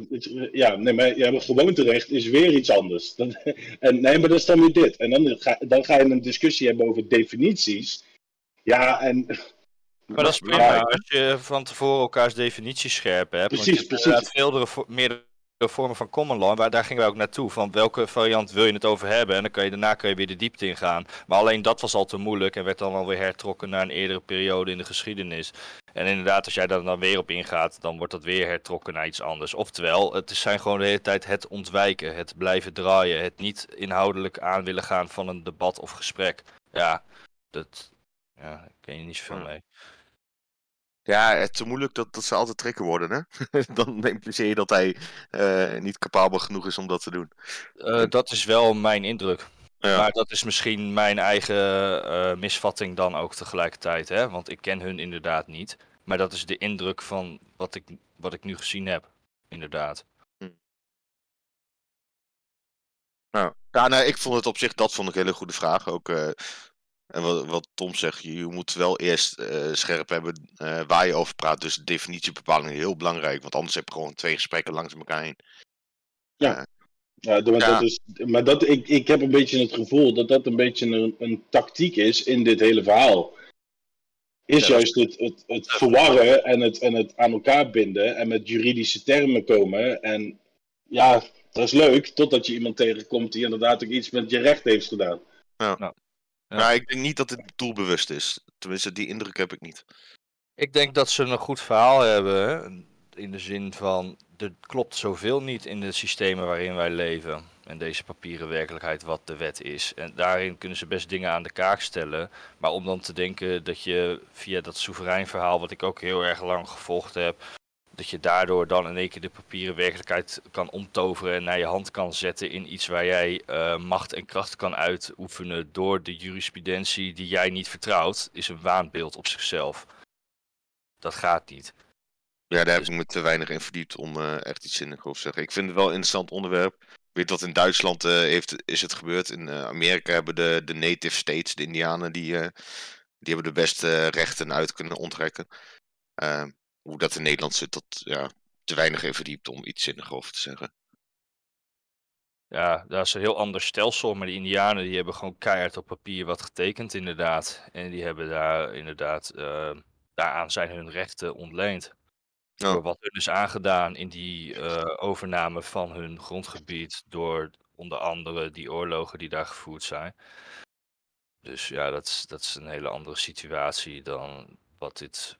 ja, nee, maar ja, gewoonterecht is weer iets anders. en, nee, maar dat is dan weer dit. En dan ga, dan ga je een discussie hebben over definities. Ja, en... Maar dat is prima als je van tevoren elkaars definities scherp hebt. Precies, want je precies. Meerdere, meerdere vormen van common law, waar, daar gingen wij ook naartoe. Van welke variant wil je het over hebben? En dan kan je daarna kan je weer de diepte ingaan. Maar alleen dat was al te moeilijk en werd dan alweer hertrokken naar een eerdere periode in de geschiedenis. En inderdaad, als jij daar dan weer op ingaat, dan wordt dat weer hertrokken naar iets anders. Oftewel, het zijn gewoon de hele tijd het ontwijken, het blijven draaien, het niet inhoudelijk aan willen gaan van een debat of gesprek. Ja, dat, ja, daar ken je niet zoveel mee. Ja, het is te moeilijk dat, dat ze altijd trekken worden, hè? Dan impliceer je dat hij uh, niet capabel genoeg is om dat te doen. Uh, dat is wel mijn indruk. Ja. Maar dat is misschien mijn eigen uh, misvatting dan ook tegelijkertijd, hè? Want ik ken hun inderdaad niet. Maar dat is de indruk van wat ik, wat ik nu gezien heb, inderdaad. Hm. Nou, ja, nee, ik vond het op zich, dat vond ik een hele goede vraag. Ook en wat, wat Tom zegt, je moet wel eerst uh, scherp hebben uh, waar je over praat. Dus definitiebepaling is heel belangrijk. Want anders heb je gewoon twee gesprekken langs elkaar heen. Ja. Uh, ja, maar, ja. Dat is, maar dat, ik, ik heb een beetje het gevoel dat dat een beetje een, een tactiek is in dit hele verhaal. Is ja, juist het, het, het verwarren en het, en het aan elkaar binden en met juridische termen komen. En ja, dat is leuk, totdat je iemand tegenkomt die inderdaad ook iets met je recht heeft gedaan. Ja. ja. Ja. Maar ik denk niet dat het doelbewust is. Tenminste, die indruk heb ik niet. Ik denk dat ze een goed verhaal hebben. In de zin van, er klopt zoveel niet in de systemen waarin wij leven. En deze papieren werkelijkheid wat de wet is. En daarin kunnen ze best dingen aan de kaak stellen. Maar om dan te denken dat je via dat soeverein verhaal, wat ik ook heel erg lang gevolgd heb, dat je daardoor dan in één keer de papieren werkelijkheid kan omtoveren en naar je hand kan zetten in iets waar jij uh, macht en kracht kan uitoefenen door de jurisprudentie die jij niet vertrouwt, is een waanbeeld op zichzelf. Dat gaat niet. Ja, daar heb ik me te weinig in verdiept om uh, echt iets zinnigs over te zeggen. Ik vind het wel een interessant onderwerp. Weet dat in Duitsland uh, heeft, is het gebeurd. In Amerika hebben de, de native states, de indianen, die, die hebben de beste rechten uit kunnen onttrekken. Hoe dat in Nederland zit, dat ja, te weinig in verdiept om iets zinnigs over te zeggen. Ja, dat is een heel ander stelsel, maar de Indianen die hebben gewoon keihard op papier wat getekend inderdaad. En die hebben daar inderdaad, uh, daaraan zijn hun rechten ontleend. Oh. Door wat hun is aangedaan in die uh, overname van hun grondgebied door onder andere die oorlogen die daar gevoerd zijn. Dus ja, dat is, dat is een hele andere situatie dan wat dit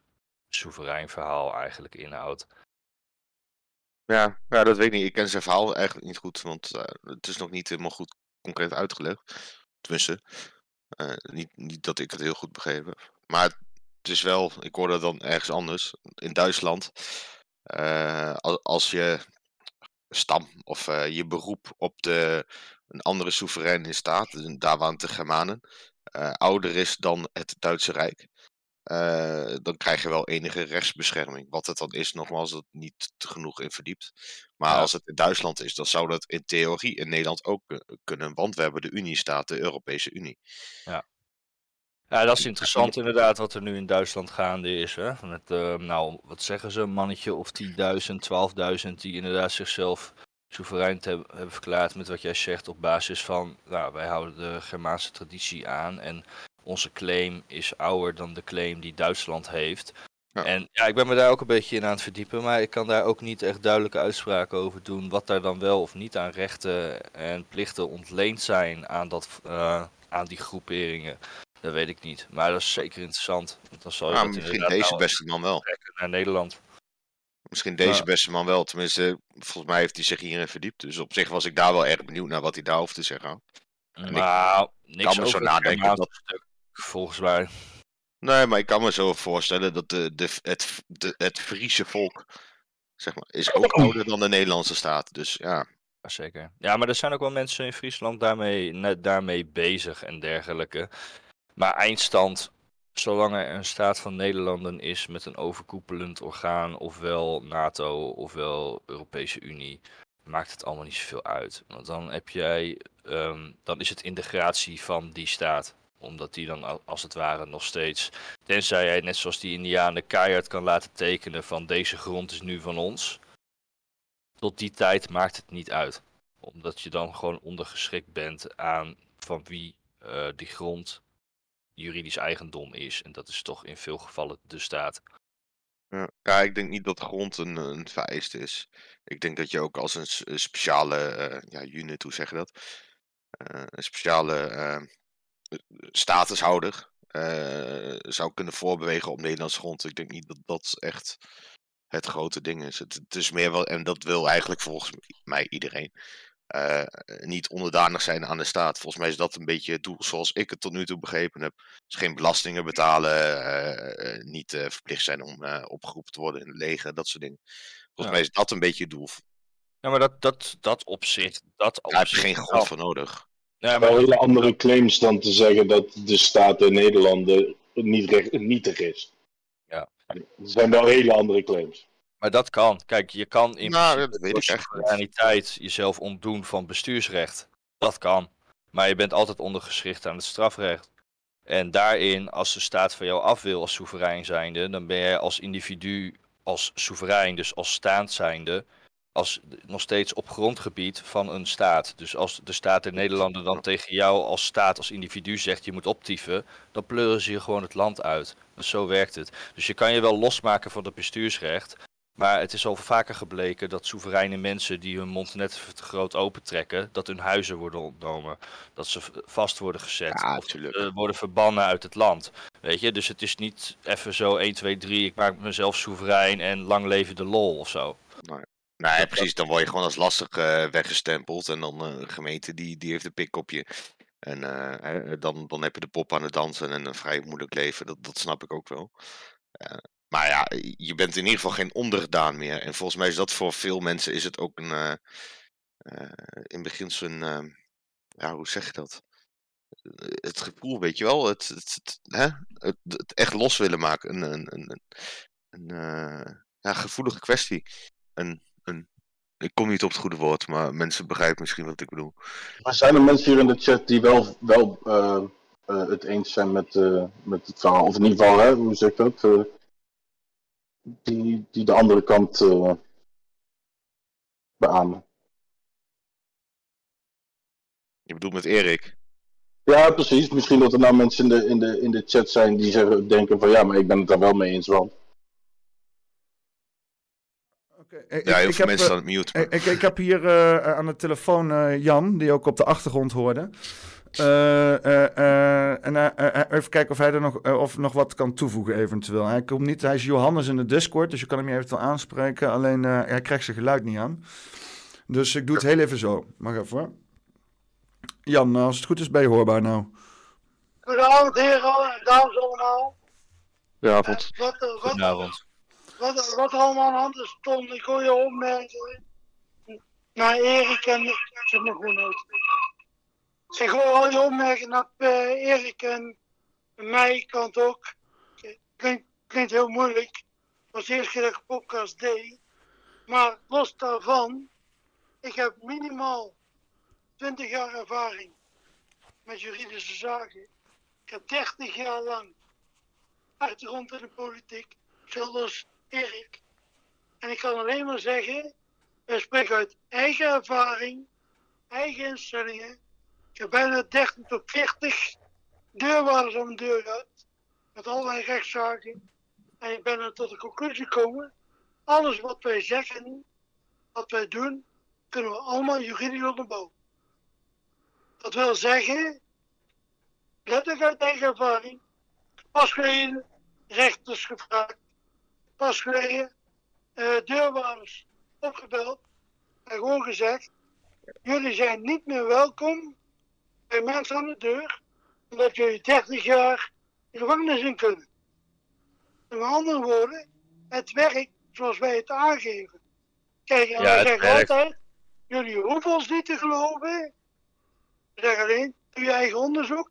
soeverein verhaal eigenlijk inhoudt. Ja, ja, dat weet ik niet. Ik ken zijn verhaal eigenlijk niet goed, want uh, het is nog niet helemaal goed concreet uitgelegd. Tenminste, uh, niet, niet dat ik het heel goed begrepen Maar het is wel, ik hoorde dan ergens anders, in Duitsland. Uh, als je stam of je beroep op de, een andere soevereine staat, daar waren de Germanen, ouder is dan het Duitse Rijk. Uh, dan krijg je wel enige rechtsbescherming. Wat het dan is, nogmaals, dat niet genoeg in verdiept. Maar als het in Duitsland is, dan zou dat in theorie in Nederland ook kunnen. Want we hebben de Unie staat, de Europese Unie. Ja. Ja, dat is interessant inderdaad wat er nu in Duitsland gaande is. Hè? Met, uh, nou, wat zeggen ze, een mannetje of 10.000, 12.000 die inderdaad zichzelf soeverein hebben, hebben verklaard met wat jij zegt op basis van, nou, wij houden de Germaanse traditie aan en onze claim is ouder dan de claim die Duitsland heeft. En ja, ik ben me daar ook een beetje in aan het verdiepen, maar ik kan daar ook niet echt duidelijke uitspraken over doen wat daar dan wel of niet aan rechten en plichten ontleend zijn aan, dat, uh, aan die groeperingen. Dat weet ik niet, maar dat is zeker interessant. Dan zal je ja, misschien deze beste man wel. Naar Nederland. Misschien deze beste man wel, tenminste, volgens mij heeft hij zich hierin verdiept. Dus op zich was ik daar wel erg benieuwd naar wat hij daarover te zeggen had. Nou, ik niks kan me zo nadenken dat, volgens mij. Nee, maar ik kan me zo voorstellen dat de, de, het, de, het Friese volk zeg maar, is ook ouder dan de Nederlandse staat. Dus ja. Zeker. Ja, maar er zijn ook wel mensen in Friesland daarmee, net daarmee bezig en dergelijke. Maar eindstand, zolang er een staat van Nederlanden is met een overkoepelend orgaan, ofwel NATO ofwel Europese Unie, maakt het allemaal niet zoveel uit. Want dan heb jij, um, dan is het integratie van die staat omdat die dan als het ware nog steeds, tenzij hij net zoals die Indianen keihard kan laten tekenen van deze grond is nu van ons. Tot die tijd maakt het niet uit. Omdat je dan gewoon ondergeschikt bent aan van wie uh, die grond juridisch eigendom is. En dat is toch in veel gevallen de staat. Ja, ik denk niet dat grond een, een vereist is. Ik denk dat je ook als een, speciale uh, ja, unit, hoe zeg je dat? Uh, een speciale statushouder uh, zou kunnen voorbewegen op Nederlands grond. Ik denk niet dat dat echt het grote ding is. Het, het is meer wel, en dat wil eigenlijk volgens mij iedereen, uh, niet onderdanig zijn aan de staat. Volgens mij is dat een beetje het doel zoals ik het tot nu toe begrepen heb. Dus geen belastingen betalen, uh, niet verplicht zijn om opgeroepen te worden in het leger, dat soort dingen. Volgens ja. mij is dat een beetje het doel. Ja, maar dat, dat, dat op zich. Dat Daar heb je geen grond voor nodig. Ja, maar... Wel hele andere claims dan te zeggen dat de staat in Nederlanden niet, recht, nietig is. Ja. Er zijn wel hele andere claims. Maar dat kan. Kijk, je kan in nou, soevereiniteit jezelf ontdoen van bestuursrecht. Dat kan. Maar je bent altijd ondergeschikt aan het strafrecht. En daarin, als de staat van jou af wil als soeverein zijnde, dan ben jij als individu, als soeverein, dus als staand zijnde, als nog steeds op grondgebied van een staat. Dus als de staat in Nederlanden dan tegen jou als staat, als individu zegt je moet optieven, dan pleuren ze je gewoon het land uit. Dus zo werkt het. Dus je kan je wel losmaken van het bestuursrecht, Maar het is al vaker gebleken dat soevereine mensen die hun mond net te groot opentrekken, dat hun huizen worden ontnomen. Dat ze vast worden gezet. Ja, of uh, worden verbannen uit het land. Weet je, dus het is niet even zo 1, 2, 3, ik maak mezelf soeverein en lang leven de lol of zo. Nee. Nee, precies. Dan word je gewoon als lastig uh, weggestempeld. En dan uh, de gemeente die, die heeft een pik op je. En uh, dan, dan heb je de pop aan het dansen en een vrij moeilijk leven. Dat, dat snap ik ook wel. maar ja, je bent in ieder geval geen ondergedaan meer. En volgens mij is dat voor veel mensen is het ook een... in beginsel een... ja, hoe zeg je dat? Het gevoel, weet je wel. Het, het, het, hè? het, het echt los willen maken. Een, een, een, een, ja, gevoelige kwestie. Een. Ik kom niet op het goede woord, maar mensen begrijpen misschien wat ik bedoel. Maar zijn er mensen hier in de chat die wel, wel uh, uh, het eens zijn met, uh, met het verhaal? Of in ieder geval, hè, hoe zeg ik dat? die, die de andere kant beamen. Je bedoelt met Erik? Ja, precies. Misschien dat er nou mensen in de, in de, in de chat zijn die zeggen, denken van ja, maar ik ben het daar wel mee eens, want... Okay. Ja, heel ik, veel mensen staan mute. Ik, ik, ik, heb hier uh, aan de telefoon uh, Jan, die ook op de achtergrond hoorde. Uh, en even kijken of hij er nog, of nog wat kan toevoegen eventueel. Hij, komt niet, hij is Johannes in de Discord, dus je kan hem eventueel aanspreken. Alleen hij krijgt zijn geluid niet aan. Dus ik doe het heel even zo. Mag even hoor. Jan, als het goed is, ben je hoorbaar nou. Goedenavond heren, dames allemaal. Goedenavond. Goedenavond wat, wat allemaal aan de hand is, stond. Ik hoor je opmerkingen. Naar Erik en zit me gewoon uit. Ik hoor al je opmerkingen naar uh, Erik en mij kant ook. Klinkt, klinkt heel moeilijk. Was de eerste keer dat podcast deed. Maar los daarvan, ik heb minimaal 20 jaar ervaring met juridische zaken. Ik heb 30 jaar lang achtergrond in de politiek, zoals En ik kan alleen maar zeggen, we spreken uit eigen ervaring, eigen instellingen. Ik heb bijna 30 tot 40 deurwaarders aan de deur gehad, met allerlei rechtszaken. En ik ben er tot de conclusie gekomen, alles wat wij zeggen, wat wij doen, kunnen we allemaal juridisch onderbouwen. Dat wil zeggen, letterlijk uit eigen ervaring, pas geen rechters gevraagd, pas geleden uh, deurwaarders opgebeld en gewoon gezegd: jullie zijn niet meer welkom bij mensen aan de deur, omdat jullie 30 jaar de gevangenis in kunnen. met andere woorden, het werkt zoals wij het aangeven. Kijk, en ja, wij zeggen altijd: jullie hoeven ons niet te geloven. We zeggen alleen: doe je eigen onderzoek.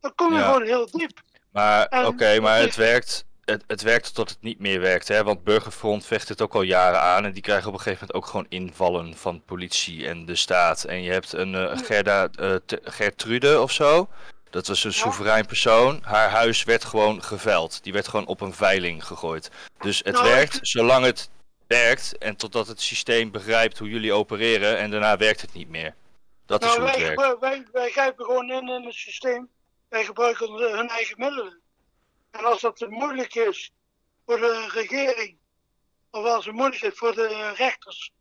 Dan kom je gewoon heel diep. Maar oké, maar het werkt het, het werkte tot het niet meer werkte. Hè? Want Burgerfront vecht het ook al jaren aan. En die krijgen op een gegeven moment ook gewoon invallen van politie en de staat. En je hebt een uh, Gerda, uh, Gertrude of zo. Dat was een soeverein persoon. Haar huis werd gewoon geveld. Die werd gewoon op een veiling gegooid. Dus het nou, werkt zolang het werkt. En totdat het systeem begrijpt hoe jullie opereren. En daarna werkt het niet meer. Dat is nou, hoe het wij, werkt. Wij, wij grijpen gewoon in in het systeem. Wij gebruiken hun eigen middelen. En als dat moeilijk is voor de regering, of als het moeilijk is voor de rechters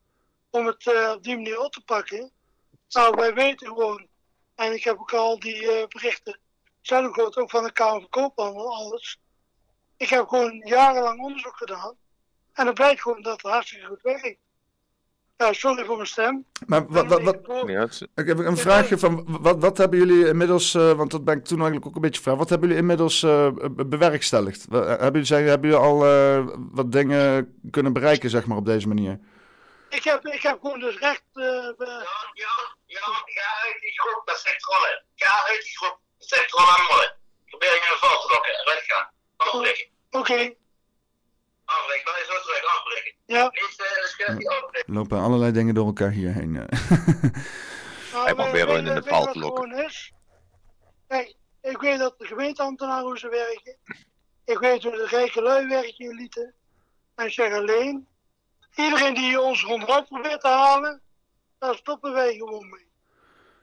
om het uh, op die manier op te pakken, nou, wij weten gewoon, en ik heb ook al die uh, berichten zelf gehoord, ook van de Kamer van Koophandel, alles. Ik heb gewoon jarenlang onderzoek gedaan. En het blijkt gewoon dat het hartstikke goed werkt. Ja, sorry voor mijn stem. Maar wat, wat, wat, ik heb een vraagje van, wat, wat hebben jullie inmiddels, uh, want dat ben ik toen eigenlijk ook een beetje vraag, wat hebben jullie inmiddels uh, bewerkstelligd? Hebben jullie, zeggen, hebben jullie al uh, wat dingen kunnen bereiken, zeg maar, op deze manier? Ik heb, ik heb gewoon dus recht... ja, ja, ja, ga uit die groep, dat zijn trollen. Ga uit die groep, dat zijn trollen aan mollen. Probeer je vast te lokken en weggaan. Afbreken. Oké. Okay. Afbreken, dan is zo terug, afbreken. Ja. Er lopen allerlei dingen door elkaar hierheen. Hij mag weer in de paal te lokken. Kijk, ik weet dat de gemeenteambtenaren hoe ze werken. Ik weet hoe de rijke lui werken in Lieten. En ik zeg alleen, iedereen die ons onderuit probeert te halen, daar stoppen wij gewoon mee.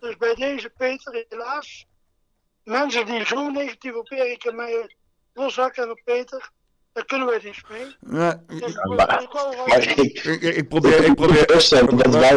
Dus bij deze Peter, helaas, mensen die zo negatief op Erik en mij loshakken en op Peter, Daar kunnen we niet mee. Ja, maar, maar ik, ik, probeer... Ik probeer dat wij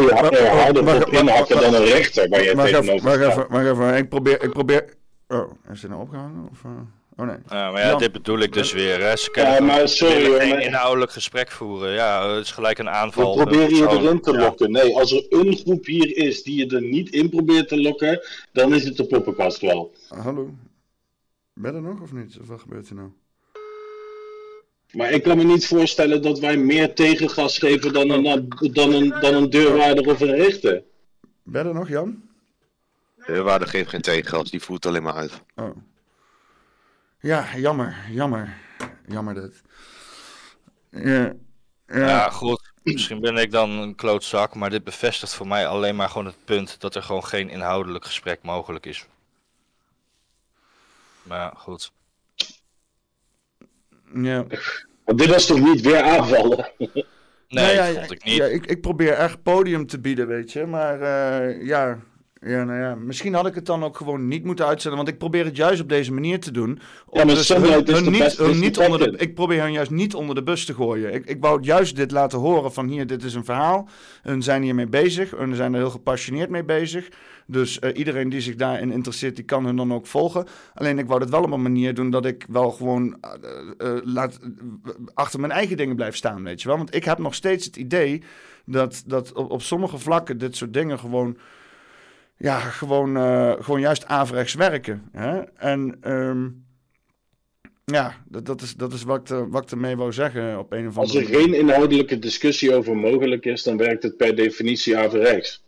harder op inhakken dan een rechter waar je tegenover Wacht even, wacht even. Ik probeer... Ik probeer... Oh, is er nou opgehangen? Of, uh... Oh nee. Ja, maar ja, dit bedoel ik dus weer. Hè. Ze kunnen ja, maar sorry, hoor, geen inhoudelijk gesprek voeren. Ja, het is gelijk een aanval. We proberen je erin te lokken. Nee, als er een groep hier is die je er niet in probeert te lokken, dan is het de poppenkast wel. hallo. Ben er nog of niet? Of wat gebeurt er nou? Maar ik kan me niet voorstellen dat wij meer tegengas geven dan een, dan een, dan een deurwaarder of een rechter. Ben er nog, Jan? De deurwaarder geeft geen tegengas, die voert alleen maar uit. Oh. Ja, jammer, jammer. Jammer dit. Ja, ja. ja, goed. Misschien ben ik dan een klootzak, maar dit bevestigt voor mij alleen maar gewoon het punt dat er gewoon geen inhoudelijk gesprek mogelijk is. Maar ja, goed. Ja. Maar dit was toch niet weer aanvallen? Nee, nou ja, vond ik niet. Ja, ik, ik probeer echt podium te bieden, weet je. Maar uh, ja, ja, nou ja, misschien had ik het dan ook gewoon niet moeten uitzenden, want ik probeer het juist op deze manier te doen. Om ja, maar dus hun, niet, niet onder de, ik probeer hen juist niet onder de bus te gooien. Ik, ik wou juist dit laten horen van hier, dit is een verhaal. Hun zijn hiermee bezig, hun zijn er heel gepassioneerd mee bezig. Dus uh, iedereen die zich daarin interesseert, die kan hun dan ook volgen. Alleen ik wou het wel op een manier doen dat ik wel gewoon uh, uh, laat, achter mijn eigen dingen blijf staan, weet je wel. Want ik heb nog steeds het idee dat, dat op, op sommige vlakken dit soort dingen gewoon ja, gewoon, uh, gewoon juist averechts werken. Hè? En um, ja, dat, dat, is, dat is wat, ik, wat ik ermee wou zeggen op een of andere Als er geen inhoudelijke discussie over mogelijk is, dan werkt het per definitie averechts.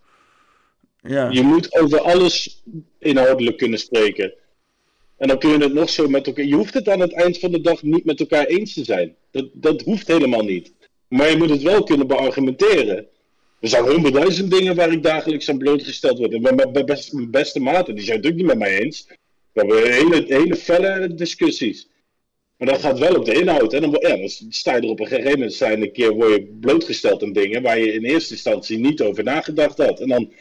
Ja. Je moet over alles inhoudelijk kunnen spreken. En dan kun je het nog zo met elkaar. Je hoeft het aan het eind van de dag niet met elkaar eens te zijn. Dat, dat hoeft helemaal niet. Maar je moet het wel kunnen beargumenteren. Er zijn honderdduizend dingen waar ik dagelijks aan blootgesteld word. En mijn, beste, maten, die zijn het ook niet met mij eens. We hebben hele, hele felle discussies. Maar dat gaat wel op de inhoud. Hè? Dan, ja, dan sta je er op een gegeven moment zijn een keer word je blootgesteld aan dingen waar je in eerste instantie niet over nagedacht had. En dan,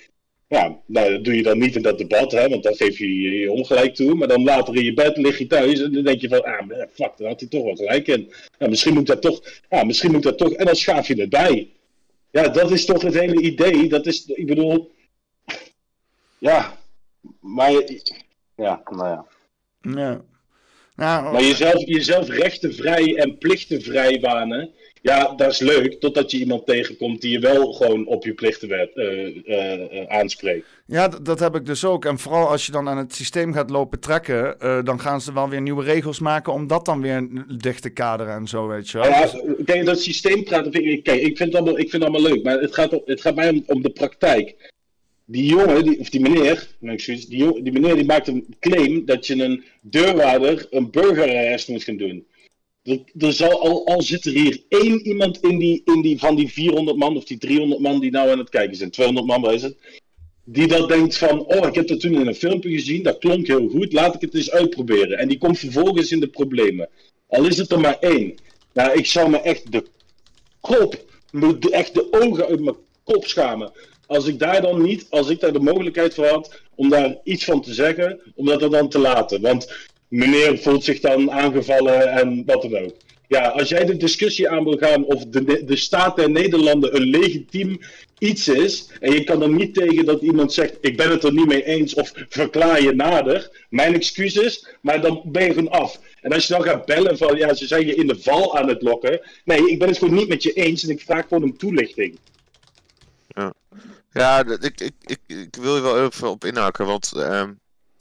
ja, nou, doe je dan niet in dat debat, hè, want dan geef je je ongelijk toe. Maar dan later in je bed lig je thuis en dan denk je van, ah, fuck, daar had hij toch wel gelijk in. Ja, misschien moet dat toch, ja, misschien moet dat toch, en dan schaaf je het bij. Ja, dat is toch het hele idee. Dat is, ik bedoel. Ja, maar. Ja, nou ja. Ja. Nou, maar jezelf, jezelf rechtenvrij en plichtenvrij banen. Ja, dat is leuk, totdat je iemand tegenkomt die je wel gewoon op je plichten uh, aanspreekt. Ja, dat heb ik dus ook. En vooral als je dan aan het systeem gaat lopen trekken, dan gaan ze wel weer nieuwe regels maken om dat dan weer dicht te kaderen en zo, weet je wel. Ja, kijk, dat systeem praten, kijk, ik vind het allemaal, ik vind het allemaal leuk, maar het gaat, het gaat mij om, om de praktijk. Die jongen, die, of die meneer, die, die meneer die maakt een claim dat je een deurwaarder een burgerarrest moet gaan doen. Er, er zal al, al zit er hier één iemand in die, in die, van die 400 man of die 300 man die nou aan het kijken zijn, 200 man, is? Die dat denkt van, oh, ik heb dat toen in een filmpje gezien, dat klonk heel goed, laat ik het eens uitproberen. En die komt vervolgens in de problemen. Al is het er maar één. Nou, ik zou me echt de kop, echt de ogen uit mijn kop schamen. Als ik daar dan niet, als ik daar de mogelijkheid voor had om daar iets van te zeggen, om dat dan te laten. Want meneer voelt zich dan aangevallen en wat dan ook. Ja, als jij de discussie aan wil gaan of de, de staat der Nederlanden een legitiem iets is, en je kan er niet tegen dat iemand zegt: Ik ben het er niet mee eens, of verklaar je nader, mijn excuses, maar dan ben je gewoon af. En als je dan gaat bellen van: Ja, ze zijn je in de val aan het lokken. Nee, ik ben het gewoon niet met je eens en ik vraag gewoon om toelichting. Ja, ja ik, ik, ik, wil je wel even op inhaken, want. Uh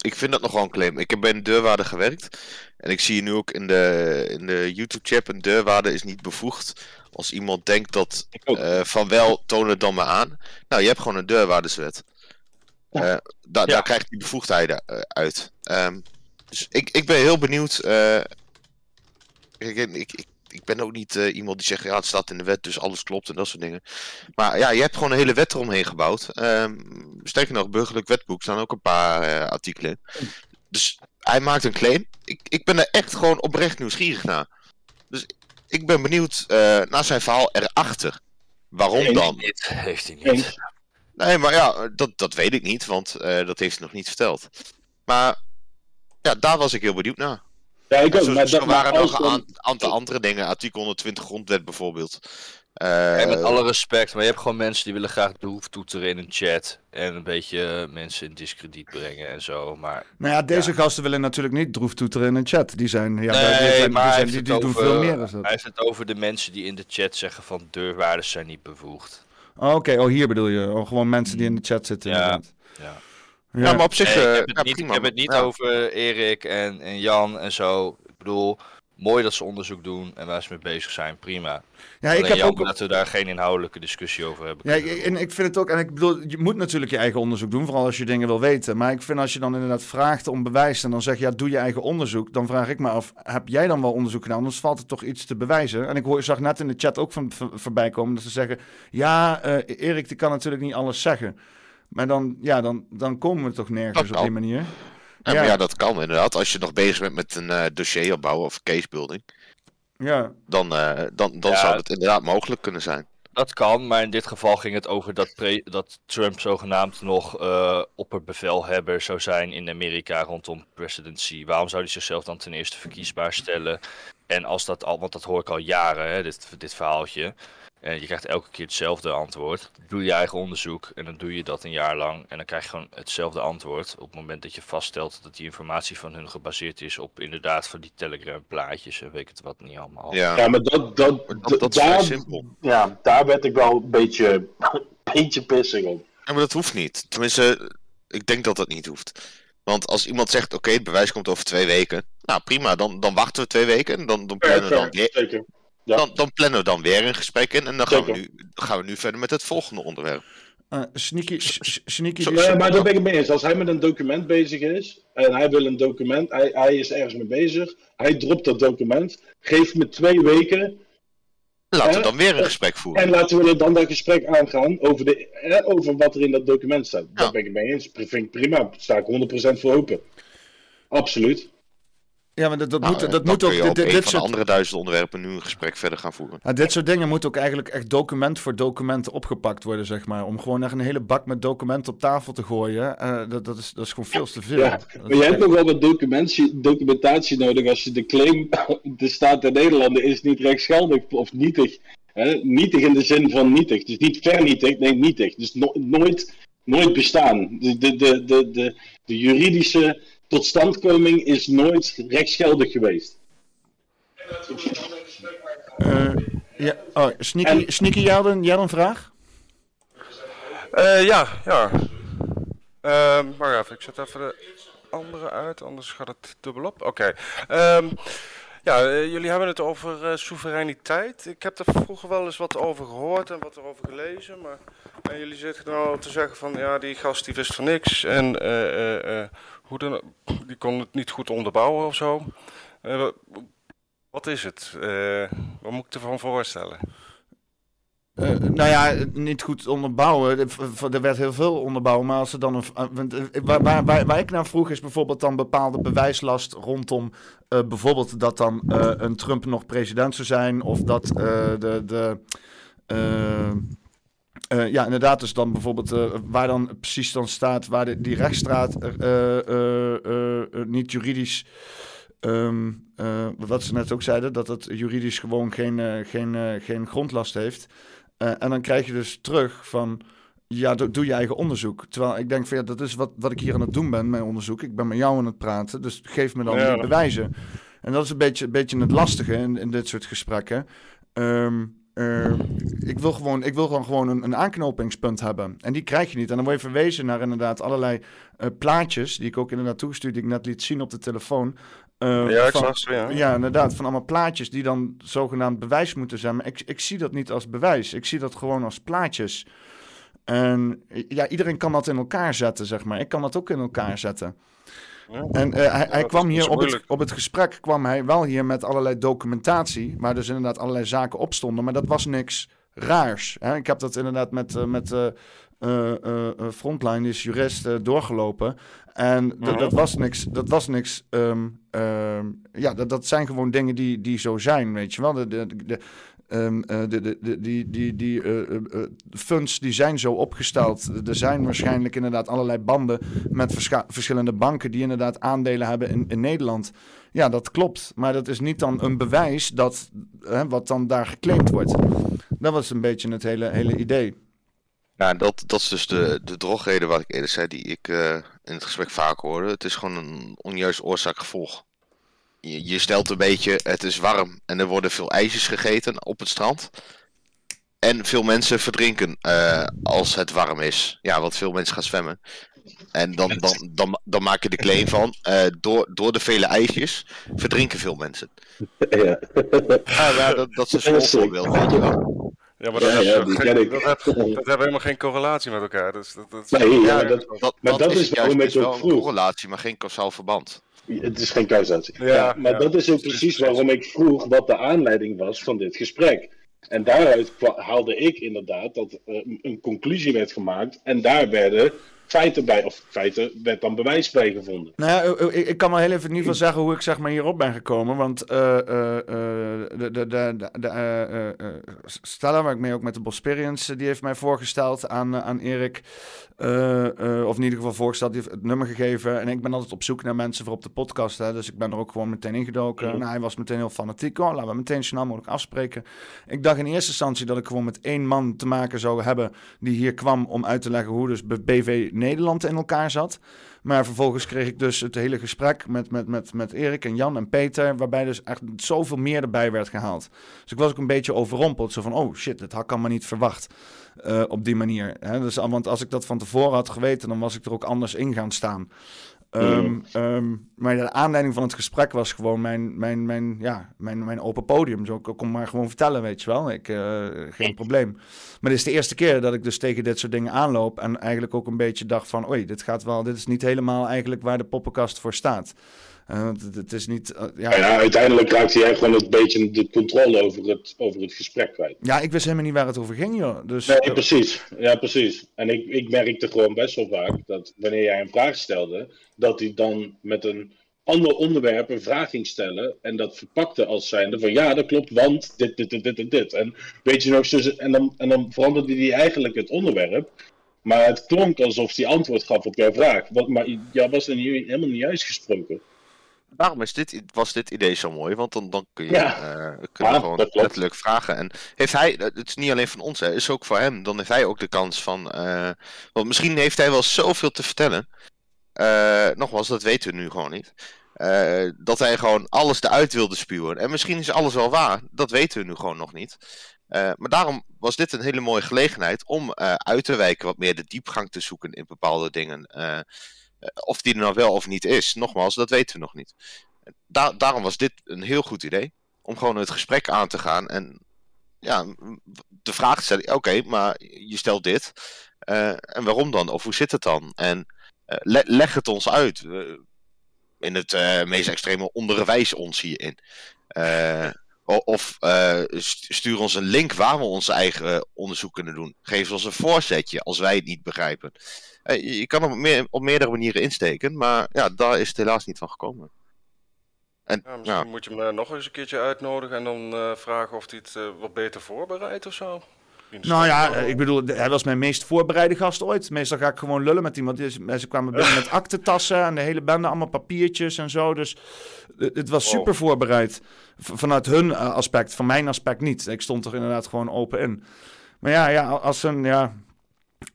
ik vind dat nogal een claim. Ik heb bij een deurwaarde gewerkt. En ik zie nu ook in de, in de YouTube-chat: een deurwaarde is niet bevoegd. Als iemand denkt dat uh, van wel, toon het dan maar aan. Nou, je hebt gewoon een deurwaardeswet. Uh, da Daar krijgt die bevoegdheden uh, uit. Um, dus ik, ik ben heel benieuwd. ik, ik, ik ben ook niet uh, iemand die zegt, ja, het staat in de wet, dus alles klopt en dat soort dingen. Maar ja, je hebt gewoon een hele wet eromheen gebouwd. Um, sterker nog, burgerlijk wetboek staan ook een paar uh, artikelen Dus hij maakt een claim. Ik, ik ben er echt gewoon oprecht nieuwsgierig naar. Dus ik ben benieuwd uh, naar zijn verhaal erachter. Waarom dan? Niet. Heeft hij niet. Nee, maar ja, dat, dat weet ik niet, want dat heeft hij nog niet verteld. Maar ja, daar was ik heel benieuwd naar. Ja, ik ook. maar dat waren nog een aantal andere dingen. Artikel 120 grondwet bijvoorbeeld. Uh, met alle respect, maar je hebt gewoon mensen die willen graag droef toeteren in een chat. En een beetje mensen in discrediet brengen en zo. Maar, nou ja, deze gasten willen natuurlijk niet droef toeteren in een chat. Die zijn, ja, nee, die, maar die, die, doen veel meer dan dat. Hij heeft het over de mensen die in de chat zeggen van deurwaarders zijn niet bevoegd. Oh, Oké, oh hier bedoel je. Oh, gewoon mensen die in de chat zitten. Ja, ja. Ja. maar op zich... Nee, ik heb het niet, ik heb het niet over Erik en, en Jan en zo. Ik bedoel, mooi dat ze onderzoek doen en waar ze mee bezig zijn, prima. Ja, ik heb ook dat we daar geen inhoudelijke discussie over hebben. Ja, en ik vind het ook, en ik bedoel, je moet natuurlijk je eigen onderzoek doen, vooral als je dingen wil weten. Maar ik vind als je dan inderdaad vraagt om bewijs en dan zeg je, ja, doe je eigen onderzoek, dan vraag ik me af, heb jij dan wel onderzoek gedaan? Anders valt er toch iets te bewijzen. En ik hoor, zag net in de chat ook van, voorbij komen dat ze zeggen, ja, uh, Erik, die kan natuurlijk niet alles zeggen. Maar dan, ja, dan, dan komen we toch nergens op die manier. Ja, Maar ja, dat kan inderdaad. Als je nog bezig bent met een uh, dossier opbouwen of casebuilding. Ja. Dan, uh, dan, dan zou het inderdaad mogelijk kunnen zijn. Dat kan, maar in dit geval ging het over dat, dat Trump zogenaamd nog uh, opperbevelhebber zou zijn in Amerika rondom presidency. Waarom zou hij zichzelf dan ten eerste verkiesbaar stellen? En als dat al, want dat hoor ik al jaren, hè, dit, dit verhaaltje. En je krijgt elke keer hetzelfde antwoord. Doe je eigen onderzoek en dan doe je dat een jaar lang. En dan krijg je gewoon hetzelfde antwoord. Op het moment dat je vaststelt dat die informatie van hun gebaseerd is op inderdaad van die Telegram plaatjes en weet het wat niet allemaal. Ja, ja maar dat, dat, dat, dat daar, is simpel. Ja, daar werd ik wel een beetje, beetje pissig op. Ja, maar dat hoeft niet. Tenminste, ik denk dat dat niet hoeft. Want als iemand zegt, oké, het bewijs komt over twee weken. Nou, prima, dan, dan wachten we twee weken. En dan, dan plannen we dan weer... Dan, dan, plannen we dan weer een gesprek in en dan gaan we, nu, gaan we nu verder met het volgende onderwerp. Uh, sneaky, sneaky uh, maar daar ben ik mee eens. Als hij met een document bezig is en hij wil een document, hij, hij is ergens mee bezig, hij dropt dat document, geef me twee weken. Laten we dan weer een gesprek voeren. En laten we dan dat gesprek aangaan over, de, over wat er in dat document staat. Daar ben ik mee eens. Vind ik prima. Daar sta ik 100% voor open. Absoluut. Ja, maar dat, dat nou, moet, dat moet ook. Dit, dit, dit soort... andere duizend onderwerpen nu een gesprek verder gaan voeren. Ja, dit soort dingen moeten ook eigenlijk echt document voor document opgepakt worden, zeg maar. Om gewoon echt een hele bak met documenten op tafel te gooien. Uh, dat, dat, is, dat is gewoon veel te veel. Ja, maar je hebt nog wel wat documentatie nodig als je de claim. De staat der Nederlanden is niet rechtsgeldig of nietig. Hè? Nietig in de zin van nietig. Dus niet vernietigd, nee, nietig. Dus nooit, nooit bestaan. De, de, de, de, de, de juridische totstandkoming is nooit rechtsgeldig geweest. Uh, ja, oh, Sneaky, en... Sneaky jij, had een, een vraag? Uh, ja, ja. Uh, maar even, ik zet even de andere uit, anders gaat het dubbelop. Oké. Okay. Um, ja, uh, jullie hebben het over uh, soevereiniteit. Ik heb er vroeger wel eens wat over gehoord en wat erover gelezen. Maar uh, jullie zitten nou te zeggen van ja, die gast die wist van niks. En die kon het niet goed onderbouwen of zo. Uh, wat is het? Uh, wat moet ik ervan voorstellen? Uh, nou ja, niet goed onderbouwen. Er werd heel veel onderbouwen. Maar als ze dan een. Waar, waar, waar, waar, ik naar vroeg is bijvoorbeeld dan bepaalde bewijslast rondom. Bijvoorbeeld dat dan een Trump nog president zou zijn. Of dat de. de uh, ja, inderdaad, dus dan bijvoorbeeld uh, waar dan precies dan staat, waar de, die rechtsstraat uh, niet juridisch, um, wat ze net ook zeiden, dat het juridisch gewoon geen, geen, geen grondlast heeft. en dan krijg je dus terug van, ja, doe, doe je eigen onderzoek. Terwijl ik denk van, ja, dat is wat, wat ik hier aan het doen ben, mijn onderzoek. Ik ben met jou aan het praten, dus geef me dan ja. die bewijzen. En dat is een beetje, een beetje het lastige in, in dit soort gesprekken. Um, uh, ik wil gewoon, ik wil gewoon, gewoon een, een, aanknopingspunt hebben. En die krijg je niet. En dan word je verwezen naar inderdaad allerlei uh, plaatjes, die ik ook inderdaad toegestuurd, die ik net liet zien op de telefoon. Uh, ja, ik zag ze, ja. Ja, inderdaad, van allemaal plaatjes die dan zogenaamd bewijs moeten zijn. Maar ik, ik zie dat niet als bewijs. Ik zie dat gewoon als plaatjes. En ja, iedereen kan dat in elkaar zetten, zeg maar. Ik kan dat ook in elkaar zetten. En uh, hij, hij kwam hier op het, op het gesprek, kwam hij wel hier met allerlei documentatie, waar dus inderdaad allerlei zaken op stonden, maar dat was niks raars. Hè? Ik heb dat inderdaad met, uh, met uh, Frontline, die is jurist, doorgelopen. En dat was niks. Dat was niks um, um, ja, dat, dat zijn gewoon dingen die, die zo zijn, weet je wel. De, de, de, Um, uh, de, de, die die, die uh, uh, funds die zijn zo opgesteld. Er zijn waarschijnlijk inderdaad allerlei banden met verschillende banken die inderdaad aandelen hebben in, Nederland. Ja, dat klopt. Maar dat is niet dan een bewijs dat, wat dan daar geclaimd wordt. Dat was een beetje het hele, hele idee. Ja, dat, dat is dus de, de drogreden wat ik eerder zei, die ik in het gesprek vaak hoorde. Het is gewoon een onjuist oorzaak-gevolg. Je, je stelt een beetje, het is warm en er worden veel ijsjes gegeten op het strand. En veel mensen verdrinken uh, als het warm is. Ja, want veel mensen gaan zwemmen. En dan, dan, dan, dan maak je de claim van, uh, door, door de vele ijsjes verdrinken veel mensen. Ja, ja dat, dat is een voorbeeld, weet je wel. Ja, maar dat, ja, ja, geen, dat, heeft, dat heeft helemaal geen correlatie met elkaar. Dus dat, dat, nee, ja, dat, dat, maar dat, is waarom het ook vroeg. een correlatie, maar geen causaal verband. Het is geen causatie. Ja, maar dat is ook precies waarom ik vroeg wat de aanleiding was van dit gesprek. En daaruit haalde ik inderdaad dat uh, een conclusie werd gemaakt. En daar werden feiten bij, of feiten, werd dan bewijs bij gevonden. Nou ja, ik, ik kan wel heel even in ieder geval zeggen hoe ik zeg maar hierop ben gekomen. Want uh, uh, de, de, de, de Stella, waar ik mee ook met de Bosperians, die heeft mij voorgesteld aan, aan Erik. Of in ieder geval voorgesteld, heeft het nummer gegeven. En ik ben altijd op zoek naar mensen voor op de podcast. Hè, dus ik ben er ook gewoon meteen ingedoken. Mm. Nou, hij was meteen heel fanatiek. Oh, laten we meteen snel mogelijk afspreken. Ik dacht in eerste instantie dat ik gewoon met één man te maken zou hebben die hier kwam om uit te leggen hoe dus BV Nederland in elkaar zat. Maar vervolgens kreeg ik dus het hele gesprek met, met, met, met Erik en Jan en Peter, waarbij dus echt zoveel meer erbij werd gehaald. Dus ik was ook een beetje overrompeld. Zo van, oh shit, dat had ik allemaal niet verwacht uh, op die manier. Hè? Dus, want als ik dat van tevoren had geweten, dan was ik er ook anders in gaan staan. Um, um, maar de aanleiding van het gesprek was gewoon mijn, mijn, mijn, ja, mijn, mijn open podium. Zo, ik kon maar gewoon vertellen, weet je wel. Ik, uh, geen probleem. Maar dit is de eerste keer dat ik dus tegen dit soort dingen aanloop. En eigenlijk ook een beetje dacht van, oei, dit gaat wel, dit is niet helemaal eigenlijk waar de poppenkast voor staat. Uh, het, is niet. Uh, ja. ja. uiteindelijk raakte jij gewoon een beetje de controle over het, over het gesprek kwijt. Ja, ik wist helemaal niet waar het over ging, joh. Dus, nee, precies. Ja, precies. En ik, ik merkte gewoon best wel vaak dat wanneer jij een vraag stelde, dat hij dan met een ander onderwerp een vraag ging stellen. En dat verpakte als zijnde van ja, dat klopt, want dit, dit, dit, dit en dit. En weet je nog, en dan, en dan veranderde hij eigenlijk het onderwerp. Maar het klonk alsof hij antwoord gaf op jouw vraag. Wat, maar jij was er niet, helemaal niet uitgesproken. Daarom is dit, was dit idee zo mooi, want dan, dan kun je ja. uh, kun gewoon letterlijk vragen. En heeft hij, het is niet alleen van ons, het is ook voor hem, dan heeft hij ook de kans van. Uh, want misschien heeft hij wel zoveel te vertellen. Uh, nogmaals, dat weten we nu gewoon niet. dat hij gewoon alles eruit wilde spuwen. En misschien is alles wel waar, dat weten we nu gewoon nog niet. maar daarom was dit een hele mooie gelegenheid om uit te wijken, wat meer de diepgang te zoeken in bepaalde dingen. Eh, of die er nou wel of niet is, nogmaals, dat weten we nog niet. daarom was dit een heel goed idee. Om gewoon het gesprek aan te gaan en ja, de vraag te stellen: oké, maar je stelt dit. Uh, en waarom dan? Of hoe zit het dan? En le leg het ons uit. In het meest extreme onderwijs ons hierin. of stuur ons een link waar we onze eigen onderzoek kunnen doen. Geef ons een voorzetje als wij het niet begrijpen. Eh, je kan hem op, meer, op meerdere manieren insteken, maar ja, daar is het helaas niet van gekomen. En, ja, misschien moet je hem uh, nog eens een keertje uitnodigen en dan uh, vragen of hij het wat beter voorbereidt of zo. Nou ja, ik bedoel, hij was mijn meest voorbereide gast ooit. Meestal ga ik gewoon lullen met iemand. Ze kwamen binnen met aktentassen en de hele bende, allemaal papiertjes en zo. Dus het was super voorbereid. vanuit hun aspect, van mijn aspect niet. Ik stond er inderdaad gewoon open in. Maar ja, ja als een, ja,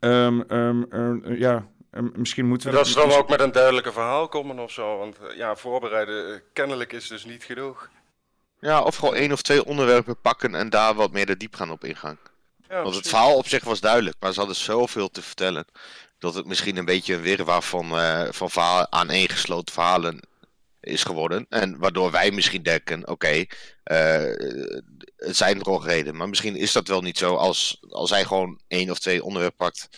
Um, um, ja, misschien moeten we... Dat ze dan ook met een duidelijke verhaal komen of zo. Want eh, ja, voorbereiden eh, kennelijk is dus niet genoeg. Ja, of gewoon één of twee onderwerpen pakken en daar wat meer de diepgang op ingaan. Ja, Want het verhaal op zich was duidelijk, maar ze hadden zoveel te vertellen. Dat het misschien een beetje een wirwar van, uh, van verhaal, aaneengesloten verhalen is geworden. En waardoor wij misschien denken, oké, okay, uh, het zijn reden, Maar misschien is dat wel niet zo als, als hij gewoon één of twee onderwerpen pakt.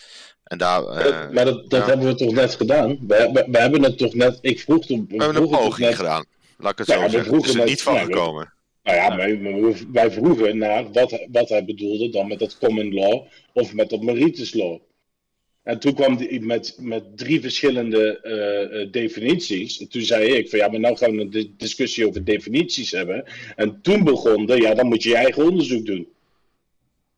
En daar, uh, maar dat, dat hebben we toch net gedaan? We, we, hebben het toch net, ik vroeg toen... We, we hebben een poging net... gedaan, laat ik het zo zeggen. Het is er niet van gekomen. Nou ja, wij, wij vroegen naar wat, wat hij bedoelde dan met dat common law of met dat meritus law. En toen kwam hij met, met drie verschillende uh, definities. En toen zei ik van ja, maar nou gaan we een discussie over definities hebben. En toen begon de, ja, dan moet je je eigen onderzoek doen.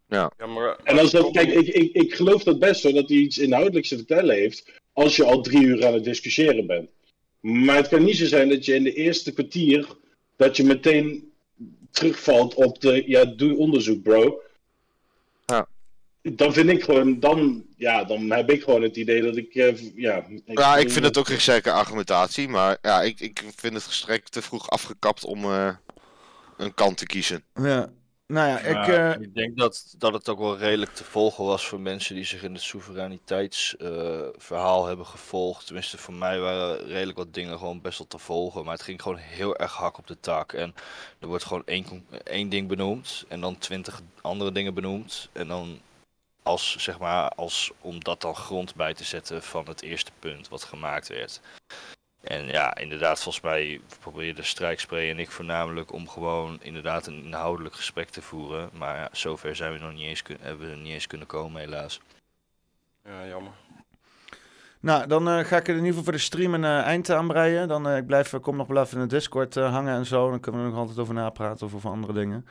Ja. ja maar, en als dat, kijk, ik, ik, ik geloof dat best hoor, dat hij iets inhoudelijks te vertellen heeft. Als je al drie uur aan het discussiëren bent. Maar het kan niet zo zijn dat je in de eerste kwartier, dat je meteen terugvalt op de, ja, doe onderzoek bro. Dan vind ik gewoon, dan, ja, dan heb ik gewoon het idee dat ik, uh, ja... Ik ja, ik vind het ook geen sterke argumentatie, maar ja, ik, ik vind het gestrekt te vroeg afgekapt om uh, een kant te kiezen. Ja, nou ja, ik, uh... ik denk dat, dat het ook wel redelijk te volgen was voor mensen die zich in het soevereiniteitsverhaal uh, hebben gevolgd. Tenminste, voor mij waren redelijk wat dingen gewoon best wel te volgen. Maar het ging gewoon heel erg hak op de tak. En er wordt gewoon één, één ding benoemd en dan twintig andere dingen benoemd. En dan als, zeg maar, als om dat dan grond bij te zetten van het eerste punt wat gemaakt werd. En ja, inderdaad, volgens mij probeerde Strijkspray en ik voornamelijk om gewoon inderdaad een inhoudelijk gesprek te voeren. Maar ja, zover zijn we nog niet eens, hebben we niet eens kunnen komen, helaas. Ja, jammer. Nou, dan uh, ga ik in ieder geval voor de stream een uh, eind aanbreien. Dan uh, ik blijf, kom nog wel even in de Discord hangen en zo. Dan kunnen we er nog altijd over napraten of over andere dingen.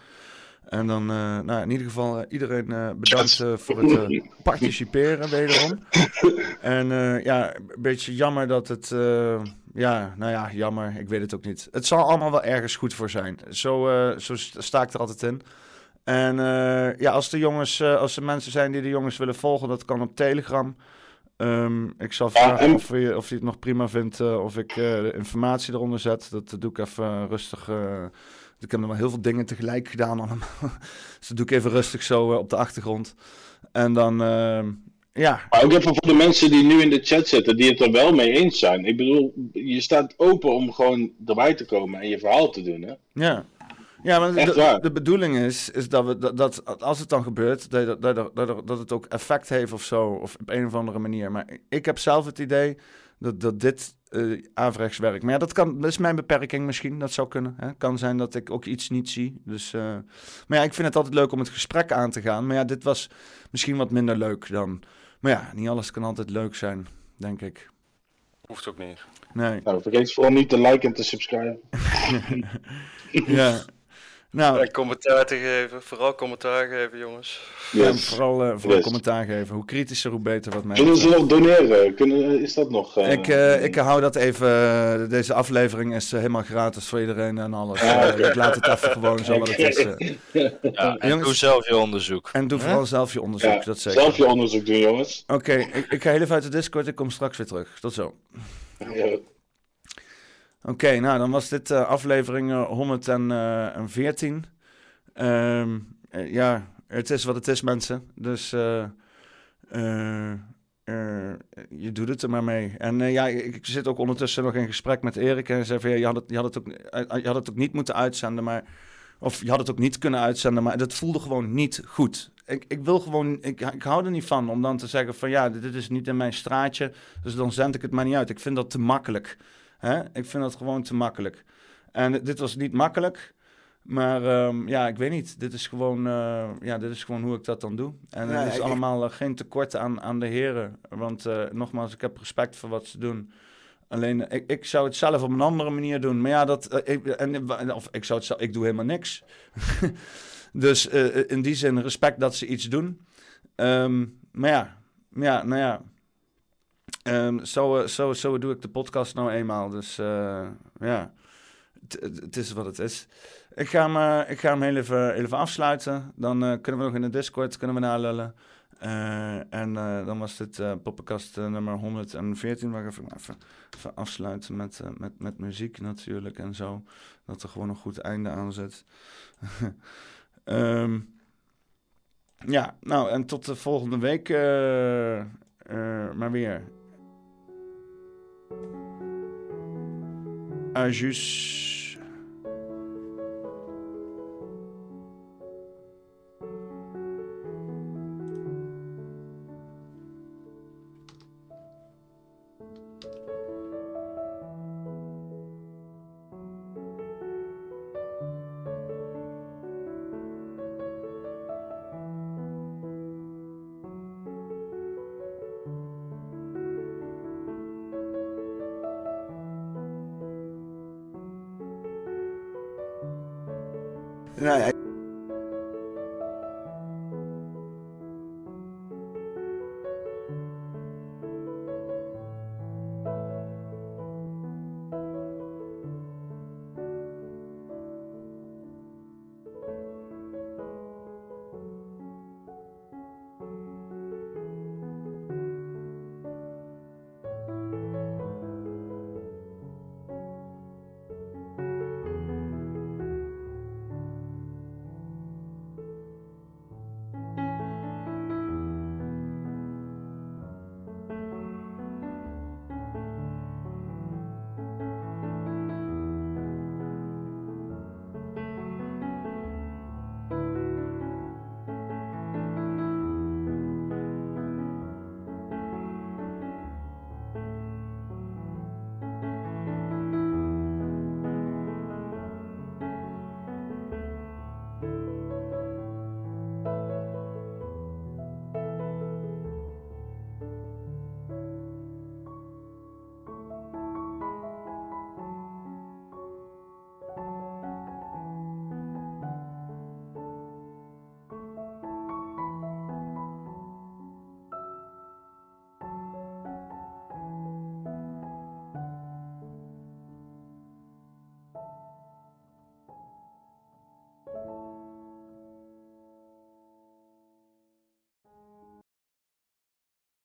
En dan, uh, nou, in ieder geval uh, iedereen uh, bedankt voor het participeren wederom. En ja, een beetje jammer dat het, ja, nou ja, jammer, ik weet het ook niet. Het zal allemaal wel ergens goed voor zijn. Zo, zo sta ik er altijd in. En ja, als de jongens, als er mensen zijn die de jongens willen volgen, dat kan op Telegram. Um, ik zal vragen of, je, of hij het nog prima vindt of ik de informatie eronder zet. Dat doe ik even rustig ik heb nog wel heel veel dingen tegelijk gedaan allemaal. dus dat doe ik even rustig zo uh, op de achtergrond. En dan, uh, ja. Maar ook even voor de mensen die nu in de chat zitten, die het er wel mee eens zijn. Ik bedoel, je staat open om gewoon erbij te komen en je verhaal te doen, hè? Ja. Ja, maar de, de, bedoeling is, is dat, we, dat, dat als het dan gebeurt, dat, dat, dat, dat het ook effect heeft of zo, of op een of andere manier. Maar ik heb zelf het idee dat, dat dit uh, averechts. Maar ja, dat, kan, dat is mijn beperking misschien. Dat zou kunnen. Het kan zijn dat ik ook iets niet zie. Dus, uh, maar ja, ik vind het altijd leuk om het gesprek aan te gaan. Maar ja, dit was misschien wat minder leuk dan... Maar ja, niet alles kan altijd leuk zijn, denk ik. Hoeft ook niet. Nee. Nou, vergeet vooral niet te liken en te subscriben. ja. Nou, en commentaar te geven, vooral commentaar geven, jongens. Ja, vooral, uh, vooral yes. commentaar geven. Hoe kritischer, hoe beter wat mij Kunnen ze nog doneren? Kunnen, is dat nog? Uh... Ik, uh, ik hou dat even. deze aflevering is helemaal gratis voor iedereen en alles. Ah, okay. ik laat het even gewoon zo wat het is. ja, en jongens, doe zelf je onderzoek. En doe vooral zelf je onderzoek. Ja, dat zeker. Zelf je onderzoek doen, jongens. Oké, okay, ik, ik, ga heel even uit de Discord. Ik kom straks weer terug. Tot zo. Ja. Oké, nou dan was dit uh, aflevering uh, 114. Um, uh, ja, het is wat het is, mensen. Dus je doet het er maar mee. En ja, ik zit ook ondertussen nog in gesprek met Erik. En hij zei van, ja, je, had het, je, had het ook, je had het ook niet moeten uitzenden, maar... Of je had het ook niet kunnen uitzenden, maar dat voelde gewoon niet goed. Ik, ik wil gewoon, ik, ik hou er niet van om dan te zeggen van ja, dit is niet in mijn straatje, dus dan zend ik het maar niet uit. Ik vind dat te makkelijk. Hè? Ik vind dat gewoon te makkelijk. En dit was niet makkelijk. Maar um, ja, ik weet niet. Dit is gewoon, uh, ja, dit is gewoon hoe ik dat dan doe. En ja, het is allemaal uh, geen tekort aan, aan de heren. Want uh, nogmaals, ik heb respect voor wat ze doen. Alleen, ik, ik zou het zelf op een andere manier doen. Maar ja, dat, ik, en, of ik zou het zelf, ik doe helemaal niks. dus in die zin respect dat ze iets doen. Um, maar ja, ja, nou ja. Um, zo, zo, zo doe ik de podcast nou eenmaal. Dus ja, het is wat het is. Ik ga hem, ik ga hem heel even, afsluiten. Dan kunnen we nog in de Discord kunnen we nalullen. En dan was dit uh, nummer 114. Waar ik even, even, afsluiten met, met, met muziek natuurlijk en zo. Dat er gewoon een goed einde aan zit. um, ja, nou en tot de volgende week maar weer. Injuste